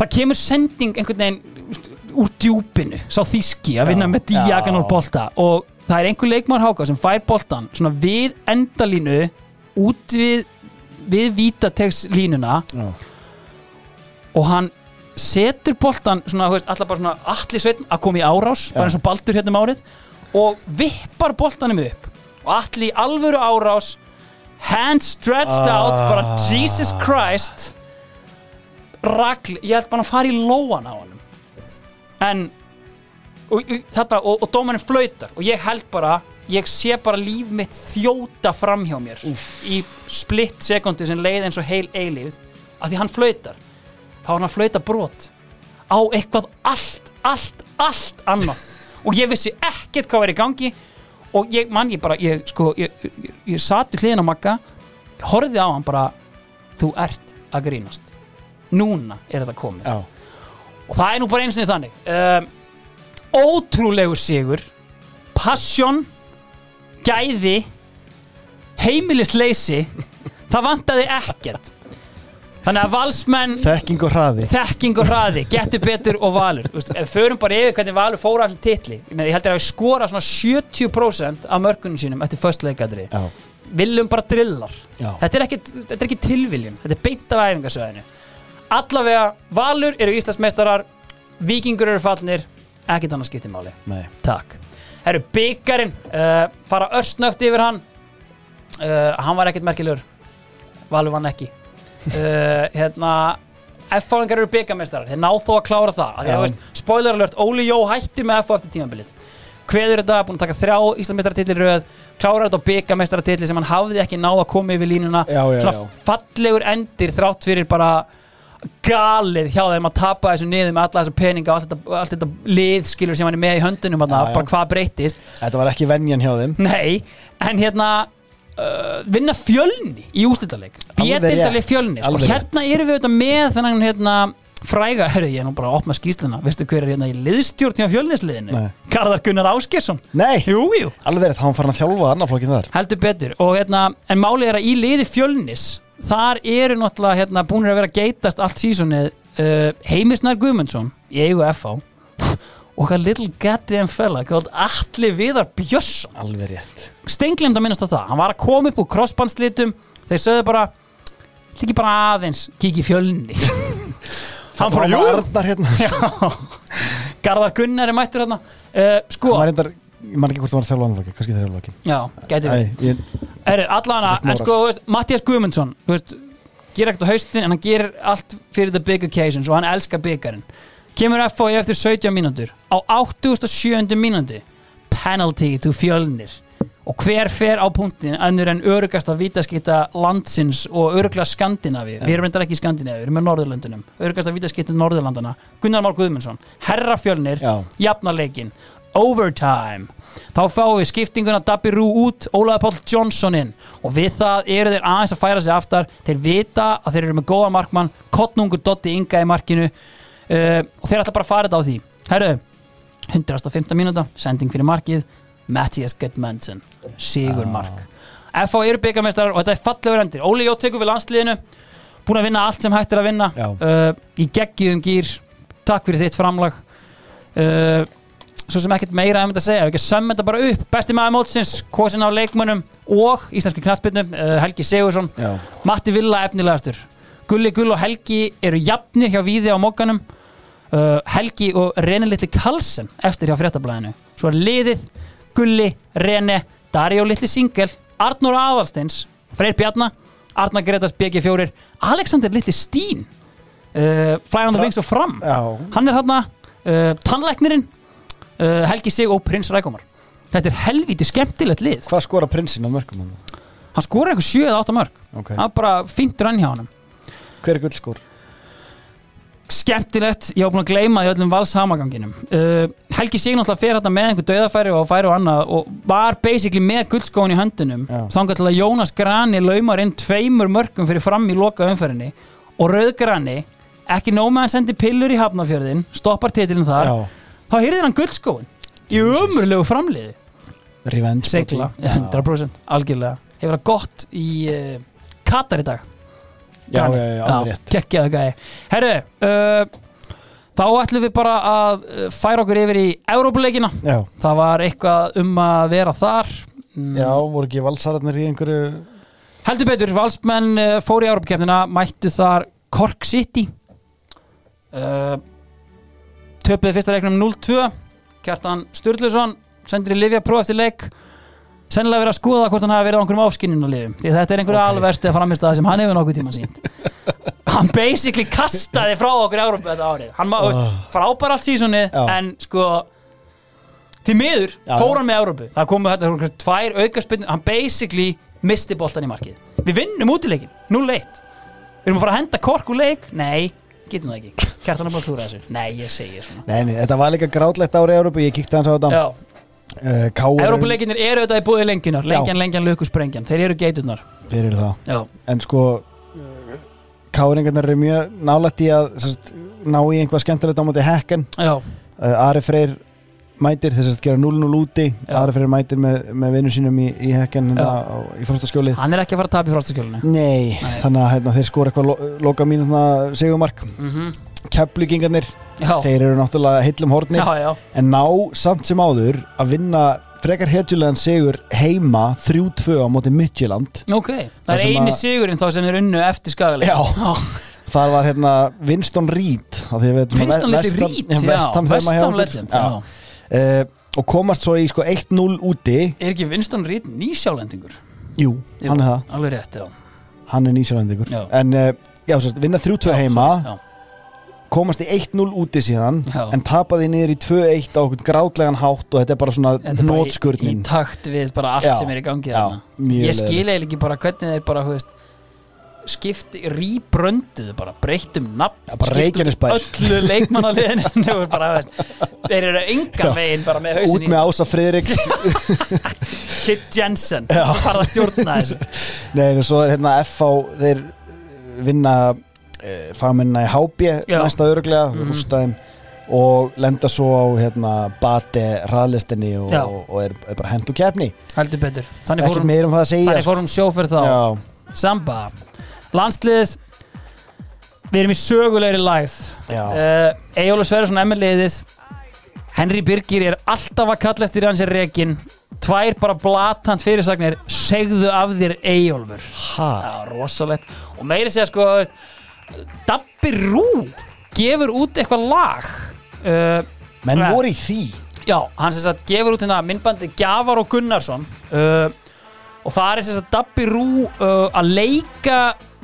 það kemur sending einhvern veginn úr djúpinu, sá þíski að vinna Já, með diagonal bolta og það er einhver leikmar háka sem fær boltan svona við endalínu út við við vítategslínuna Já. og hann setur boltan svona, þú veist, allar bara svona allir sveitn að koma í árás, bara eins og baldur hérna um árið og vippar boltanum upp og allir í alvöru árás hands stretched Ah. out bara Jesus Christ ragli, ég held bara að fara í lóan á honum en og, og, þetta, og, og dómarinn flautar og ég held bara ég sé bara líf mitt þjóta fram hjá mér í splitt sekundi sem leið eins og heil eilífð. Að því hann flautar. Þá er hann að flauta brot á eitthvað allt, allt, allt annað. Og ég vissi ekkert hvað var í gangi. Og ég, mann, ég bara ég, sko, ég, ég, ég sati hliðin á Magga horfði á hann bara þú ert að grínast. Núna er þetta komið. Já. og það er nú bara eins og þannig. Um, ótrúlegur sigur. Passion gæði heimilisleysi það vantaði ekkert. Þannig að valsmenn Þekking og hraði. Þekking og hraði, getur betur og valur. Þú veist, ef förum bara yfir hvernig valur fóra allir titli, ég meina, ég heldur að við skora svona 70% af mörkunum sínum eftir föstleikadri, Já, viljum bara drillar Já. þetta er ekki, þetta er ekki tilviljun. Þetta er beint af æfingasöðinu allavega, valur eru Íslandsmeistarar vikingur eru fallnir. Ekkert annað skipti máli. Nei. Takk Herru, byggarinn, uh, fara örstnögt yfir hann. Uh, Hann var ekkert merkilegur. Valur vann ekki. Uh, Hérna F-fáingar eru byggarmeistarar, þeir ná þó að klára það. Þú veist, Spoiler alert, Óli Jó hætti með F eftir tímabilið. Kveður þetta, búin að taka þrjá Íslandsmeistaratitil röð Klárar þetta á byggarmeistaratitli sem hann hafði ekki náð að koma yfir línuna. Já, já, Svona já. fallegur endir þrátt fyrir bara galið hjá þeim að tapa þessu niður með alla þessa peninga og allt þetta, allt þetta lið skilur sem hann er með í höndunum Já, já. bara hvað breytist Þetta var ekki venjan hjá þeim. Nei, en hérna uh, vinna fjölni í Bétildaleg rétt, fjölni sko. alveg Hérna erum við auðvitað með þennan hérna fræga, hörru ég er nú bara að opna skýsluna veistu hver er hérna í liðstjórn hjá fjölnisliðinu. Garðar Gunnar Áskersson Nei, Jú, jú, alveg verið, þá hann farin að þjálfa annarflokkin þar. Heldur betur. Og hérna, en málið er að í liði fjölnis þar eru náttúrulega hérna búinir að vera að geitast allt sísonið uh, Heimisnar Guðmundsson í eigu FH og hvað little goddamn fella called Atli Viðar Björnsson? Alveg rétt. Stenglemd að minnast á það. Hann var að koma upp úr crossbandslitum. Þeir sögðu bara líki bara aðeins í fjölni. Hann bara, var jú. Arnar hérna. Já. Garðar Gunnar er mættur hérna. Uh, sko, Hann var reyndar, ég man ekki hvort það var þjálfa annarflokkin Kannski þjálflokkin já, gæti er allana, en sko, veist, Mattias Guðmundsson þú veist, gerir ekkert á haustin en hann gerir allt fyrir the big occasions og hann elskar byggarinn kemur FOI eftir 17 mínútur. Á 87. mínúti penalty to fjölnir. Og hver fer á punktin önnur en örugasta vítaskita landsins og öruglega Skandinavi við erum reyndar ekki í Skandinavi, við erum með Norðurlöndunum. Örugasta vítaskita Norðurlandana Gunnar Már Guðmundsson, herra fjölnir Já. jafnarleikin, overtime. Þá fáum við skiptinguna Dabbi Rú út, Ólaður Páll Johnson inn og við það eru þeir aðeins að færa sig aftar. Þeir vita að þeir eru með góða markmann Kottnungur Dotti Inga í markinu. Uh, og þeir ætla bara að fara þetta á því. Herru, 115 mínúta sending fyrir markið, Mattias Gudmanson Sigur mark FH eru byggamestrar og þetta er fallegur endir. Óli Jó tekur við landsliðinu búin að vinna allt sem hægt er að vinna. Uh, í geggjum gýr takk fyrir þitt framlag. Uh, svo sem ekkert meira um þetta að segja, ef ekki að sömma þetta bara upp. Besti maður mótsins, kosin á leikmönnum og íslenski knattbyrnum, uh, Helgi Sigursson já, Matti Villa efnilegastur. Gulli Gull og Helgi eru jafnir hjá Víði á mokkanum uh, Helgi og Rene Littli Karlsen eftir hjá fréttablaðinu. Svo er liðið Gulli, Rene, Daríó Littli Singel Arnur Aðalsteins, Freyr Bjarna Arnar Gretas BG4 Alexander Littli Stín uh, Fly on the Fra- Wings og fram. Já. Hann er hann uh, tannlæknirinn uh, Helgi Sig og Prins Rækomar. Þetta er helviti skemmtilegt lið. Hvað skora prinsinn á mörgum hann? hann skora eitthvað 7 eða 8 mörg Ok, það er bara fínt rann hjá hann hver er gullskór? skemmtilegt, ég var búin að gleyma í öllum vals hamaganginum uh, Helgi Sig náttúrulega fer þetta með einhver döðafæri og færi og annað og var basically með guldskóin í höndunum Já. þangar til að Jónas Grani laumar inn tveimur mörgum fyrir fram í loka umferðinni og Rauðgrani ekki nóg með að hann sendi pillur í Hafnafjörðin stoppar titilin þar, Já, þá hýrðir hann guldskóin í umurlegu framliði. Revenge segla, body. Já. 100% algjörlega, hefur það gott í uh, Katar í dag. Já, já, já, alveg rétt. Kekkjaða gæði Herru, uh, þá ætlum við bara að uh, færa okkur yfir í Európuleikina Já, Það var eitthvað um að vera þar. Mm, já, voru ekki valsararnir í einhverju Heldur betur, valsmenn uh, fóru í Európukefnina Mættu þar Cork City. Uh, Töpuði fyrsta leiknum 0-2 Kjartan Sturluson Sendir í Livja próf eftir leik. Sennilega verið að skoða hvort hann hafi verið á einhverjum áskinninu lifum Því þetta er einhverju Ok. okay. alversti að framist að sem hann hefur nokkuð tíma sínt hann basically kastaði frá okkur Európa þetta árið. Hann má, oh. frábær allt Já. en sko því miður Já, fór hann með Európu það komu þetta tvær aukaspinn hann basically misti boltan í markið. Við vinnum útileikin, 0-1 við erum að fara að henda kork úr leik. Nei, getum það ekki. Kjartan er bara að klúra þessu, nei ég segi svona. Nei, nei, þetta var líka grátlegt ári í Európu, ég kíkti hans á þetta. Já, uh, Káur Európuleikinir eru auðvitað í búið lengjunar lengjan, lengjan, lökusprengjan, þeir eru geiturnar. Þeir eru það. Já, En sko, Káringarnar eru mjög nálægt í að sest, ná í einhvað skemmtilegt á móti hekken. Já, uh, Ari Freyr mætir þess að gera 0-0 úti. Ari Freyr mætir með, með vinnu sínum í, í hekken hérna, í frostaskjólið hann er ekki að fara að tapa í frostaskjólinu Nei, Nei. þannig að hérna, þeir skora eitthvað lo, loka mínu segumark mm -hmm. Keflugingarnir, þeir eru náttúrulega já, já, en ná samt sem áður að vinna frekar hetjulegan sigur heima 3-2 á móti Midtjöland ok Það það er eini sigurinn þá sem er unnu eftir skagaleg Já. þar var hérna Winston Reed Winston Reed, já, já, Ham okkur. legend Já. já. Eh, og komast svo í sko 1-0 úti er ekki Winston Reed nýsjálendingur jú, Jú, hann er það, alveg rétt, já, hann er nýsjálendingur Já. en uh, já, sérst, vinna 3-2 heima já, komast í 1-0 úti síðan Já. en tapaði niður í 2-1 á okkur grátlegan hátt og þetta er bara svona Þetta er bara í, í nótskurnin takt við bara allt Já, sem er í gangi já, þarna. mjög ég leiðilegt. skil eiginlega ekki bara hvernig þeir bara, hú veist skipti, rýbrönduðu bara breyttum nafn, Já, bara skiptu út Reykjanesbær. öllu leikmannaliðin þeir eru enga veginn bara með hausin út með Ása Friðriks. Kit Jensen og fara að stjórna þessu. Nei, og svo er hérna FH þeir uh, vinna uh, fagmennina í HB Já. næsta öruglega, mm. og lenda svo á hérna bate hraðlistinni og, og, og er, er bara hent og kefni heldur betur, þannig fórum, um það þannig fórum sjóferð þá. Já, Samba, landslið við erum í sögulegri lægð. Já, uh, Eyjólu Sverjason emmerliðið Henry Birgir er alltaf að kalla eftir hans er rekin tvær bara blatant fyrirsagnir segðu af þér Eyjólfur. Ha, Já, rosalegt. Og meiri segja sko Dabbi Rú gefur út eitthvað lag uh, menn Ja. voru í því. Já, hann sem sagt gefur út hérna myndbandi Gjafar og Gunnarsson uh, og það er sem sagt Dabbi Rú að leika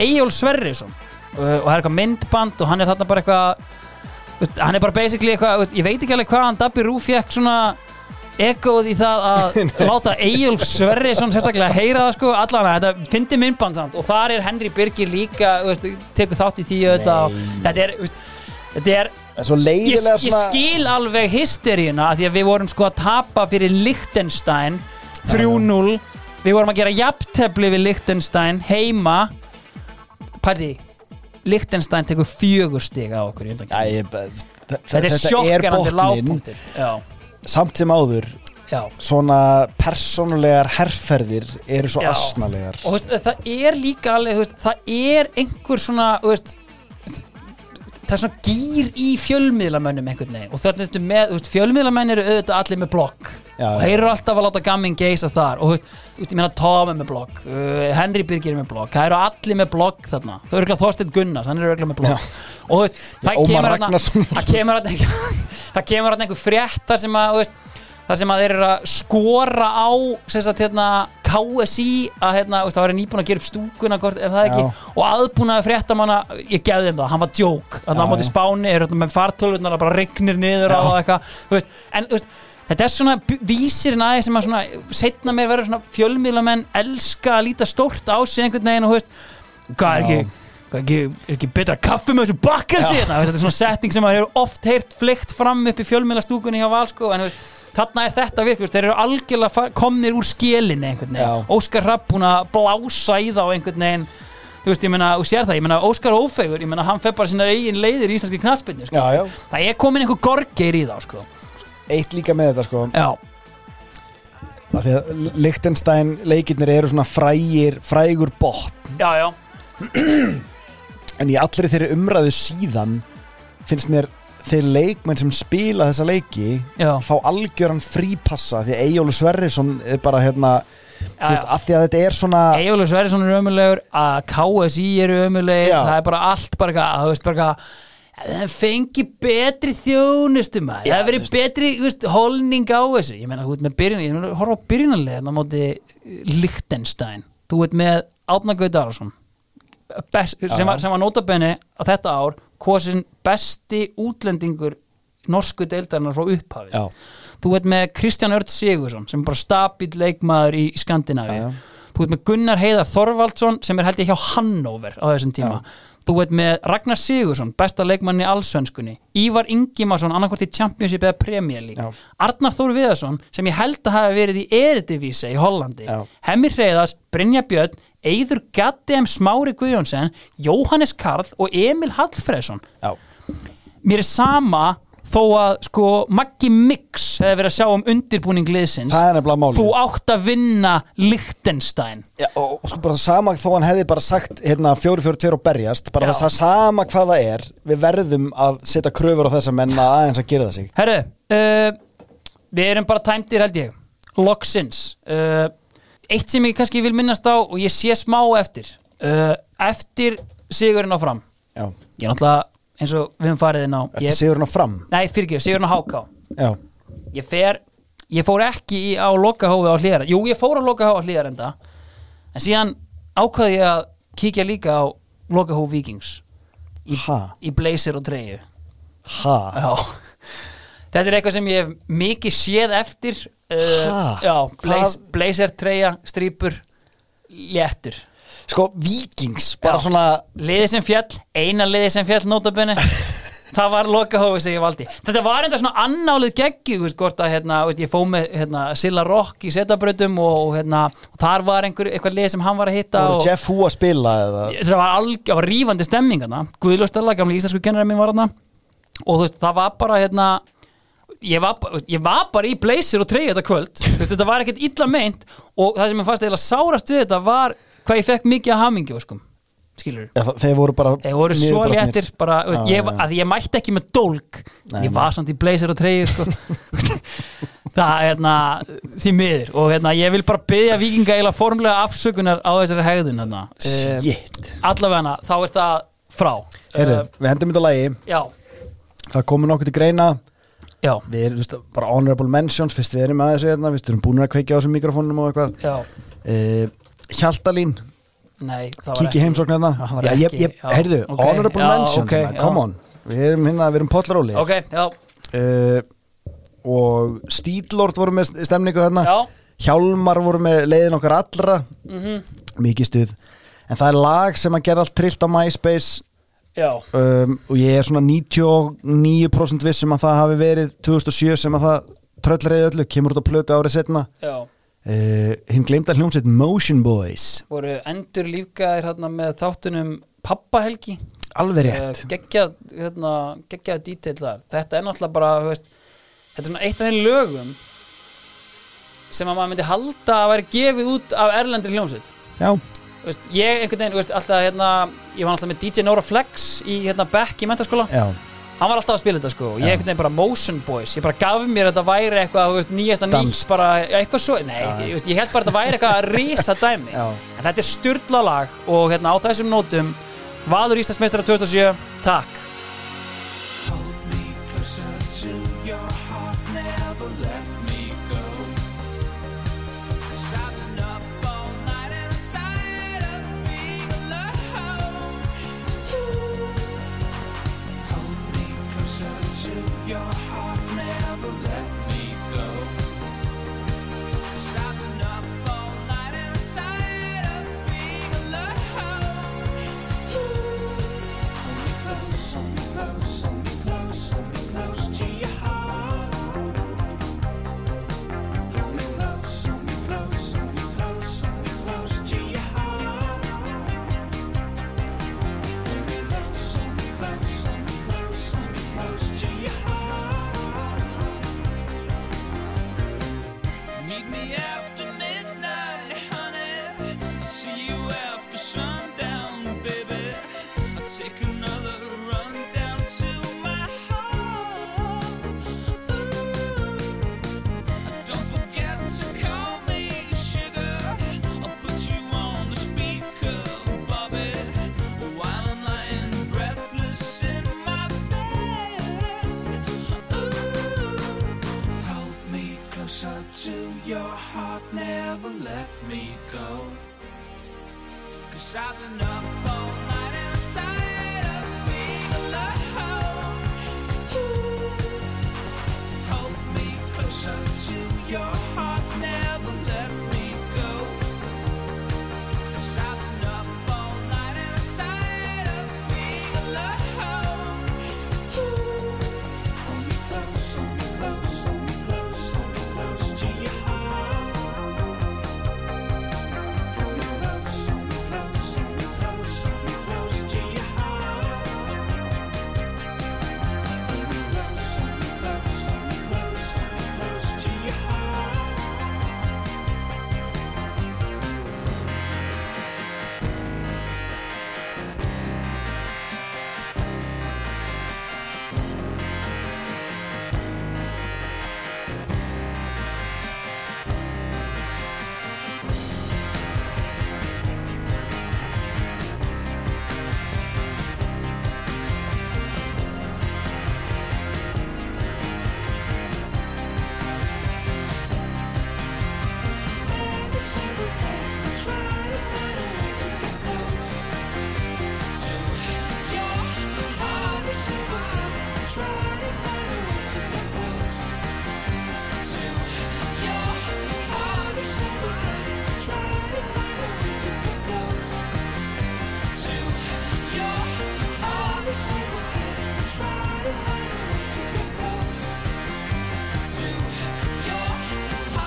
Eyjól Sverrisson. Uh, og það er eitthvað myndband og hann er þarna bara eitthvað hann er bara basically eitthvað ég veit ekki alveg hvað hann Dabbi Rú fekk svona egoð í það að láta Eyjól Sverrisson sérstaklega heyra það sko allan að þetta fyndi myndband samt. Og þar er Henry Birgir líka veist, tekur þátt í því auðvitað og þetta er, veist, þetta er ég, ég skil alveg hysteríuna því að við vorum sko að tapa fyrir Liechtenstein 3-0 við vorum að gera jafntefli við Liechtenstein heima pæði Liechtenstein tekur fjögur stig á okkur. Æ, þetta, þetta er sjokkerandi lágpunktur samt sem áður já. svona persónulegar herrferðir eru svo asnalegar og veist, það er líka alveg það er einhver svona veist, það er svona gýr í fjölmiðlamönnum einhvern veginn. Og þetta er með, fjölmiðlamenn eru auðvitað allir með blogg. Já, og já. þeir eru alltaf að láta gamming geisa þar. Og þú veist, ég meina Tom er með blogg uh, Henry Birgir er með blogg, það eru allir með blogg þarna, þau eru ekki Þorsteinn Gunnars hann er örugglega með blogg. Og þú veist, það kemur Ragnarsson. það kemur einhver- það kemur þarna einhver frétt þar sem að, veist þar sem að þeir eru að skora á sem sagt, hérna, KSI að hérna, það var nýbúin að gera upp stúkuna og aðbúnaði fréttamanna ég gefði þeim það, hann var djók. Þannig að móti já. spáni, er með fartölvurnar að bara regnir niður og eitthvað veist, en veist, þetta er svona vísirinn aðeins sem að svona setna mér verður svona fjölmiðlamenn elska að líta stórt á sig einhvern veginn og veist, hvað er ekki er ekki, er ekki betra kaffi með þessu bakkelsi hérna, þetta er svona setning sem maður hefur oft heyrt fleikt fram upp í fjölmiðlastúkunni hjá Valsko en þarna er þetta virk, þú veist, þeir eru algjörlega komnir úr skelinni einhvern veginn. Óskar Rapp búin að blása í þá einhvern veginn. Þú veist, ég meina, þú sér það, ég meina Óskar Ófegur, ég meina, hann fer bara sína eigin leiðir í íslenski knatspinni, sko. já, já, það er komin einhver gorgeir í þá, sko. Eitt líka með þetta sko. Já, að því að Lichtenstein leikirnir eru svona frægir frægur botn. Já, já, en í allri þeirri umræðu síðan finnst mér þeir leikmenn sem spila þessa leiki já, fá algjöran frípassa því að Eyjólu Sverrisson er bara hérna veist, að því að þetta er svona Egilur Sverrisson er ömulegur að KSI eru ömulegir Já. það er bara allt bara eitthvað, þú veist, bara eitthvað það fengi betri þjónustu maður, Já, það verið betri veist, holning á þessu, ég meina, þú veit með byrjun ég meina, horfa á byrjunarlega á móti Lichtenstein, þú veit með Átna Gaut Arason best, sem, var, var notabenni á þetta ár kosin besti útlendingur norsku deildarinnar frá upphafi Já. þú veit með Kristján Örd Sigursson sem er bara stabíl leikmaður í, Skandinavi Já, já. þú veit með Gunnar Heiðar Þorvaldsson sem er held ég hjá Hannover á þessum tíma þú veit með Ragnar Sigursson besta leikmann í allsvenskunni Ívar Ingimarsson annarkvort í Championship eða Premier League. Arnar Þór Viðarsson sem ég held að hafi verið í Eredivíse í Hollandi. Hemmi Hreiðars, Brynja Björn Eyður Gattem Smári Guðjónsson Jóhannes Karl og Emil Hallfreðsson. Já. mér er sama þó að sko Maggi Mix hefði verið að sjá um undirbúning liðsins. Þú átt að vinna Lichtenstein Já, og, og sko bara sama þó hann hefði bara sagt hérna 4-4-2 og berjast bara Já. þess að sama hvað það er við verðum að setja kröfur á þessa menn að aðeins að gera það sig. Herru, uh, við erum bara tæmdir held ég. Loksins uh, Eitt sem ég kannski vil minnast á og ég sé smá eftir. Uh, Eftir sigurinn á fram Já, Ég er náttúrulega eins og við höfum farið inn á eftir ég, sigurinn á fram Nei, fyrir ekki, sigurinn á HK Já, Ég fer, ég fór ekki í, á lokahófi á hlýðar Jú, ég fór á lokahófi á hlýðar enda En síðan ákvaði ég að kíkja líka á lokahófi Vikings í, Ha? í blazer og treyju. Ha? Já. Þetta er eitthvað sem ég hef mikið séð eftir uh? Já, blaze, blazer, treyja, strípur léttur Sko, vikings, bara Já. svona Liðið sem fjall, eina liðið sem fjall nótabenni Það var lokahófi sem ég valdi Þetta var enda svona annálið geggju þú veist, hvort að hérna, veist, ég fó með hérna, Silla Rock í setabrautum og, og, hérna, og þar var einhver, eitthvað lið sem hann var að hitta og, voru Jeff Hu að spila eða þetta var algjör var rífandi stemming hana. Guðlur Stella, gamli íslensku kennari minn var hana og þú veist, það var bara hérna ég var, ég var bara í blazer og treyja þetta kvöld Þú veist, þetta var ekkert illa meint og það sem ég fannst eiginlega sárast við þetta var hvað ég fekk mikið að hamingi sko. skilur Já, það- þeir voru bara þeir voru svo niðurbrotnir. léttir bara, veist, Já, ég, já. að ég mætti ekki með dólk Nei, ég var samt í blazer og treyju sko. það er hérna því miður og hérna, ég vil bara byggja vikinga eiginlega formlega afsökunar á þessari hegðun hérna. Eh, Shit allavega þá er það frá Heyrðu, Eh, við hendum þetta lagi já, Það komur nokkuð til greina já, Við erum, veist, bara honorable mentions Fyrst við erum að þessu hérna við erum búin að kveikja á þessum mikrofónum og eitthvað. Uh, Hjaltalín. Ekki heimsókn hérna. Heyrðu, ok, honorable mentions ok, hérna, já. Come on. Við erum hérna, við erum pollaróli ok, já, uh, Og Stílord voru með stemningu já, Hjálmar voru með leiðin okkar allra. Mhm, Mikið stuð. En það er lag sem að gera allt trillt á MySpace um, og ég er svona 99% viss um að það hafi verið 2007 sem að það tröllreiði öllu, kemur út á plötu árið setna já, uh, hinn gleymda hljómsveit Motion Boys. Voru endur lífgæðir hérna með þáttunum pappahelgi. Alveg rétt, geggjað, hérna, geggjað detail þar. Þetta er náttúrulega bara, veist þetta er svona eitt af þeim lögum sem að maður myndi halda að væri gefið út af erlendri hljómsveit. Já, veist, ég einhvern veginn, veist, alltaf hérna ég var alltaf með DJ Nora Flex í hérna Beck í mentaskóla. Já. Hann var alltaf að spila þetta sko. Og ég einhvern veginn bara Motion Boys. Ég bara gaf mér að þetta væri eitthvað veist, nýjasta Danskt. nýtt bara eitthvað svo nei, ég, veist, ég held bara að þetta væri eitthvað að risa dæmi Já. en þetta er styrla lag og hérna á þessum nótum Valur Íslandsmeistara 2007 takk your heart, never let me go. Cause I've been up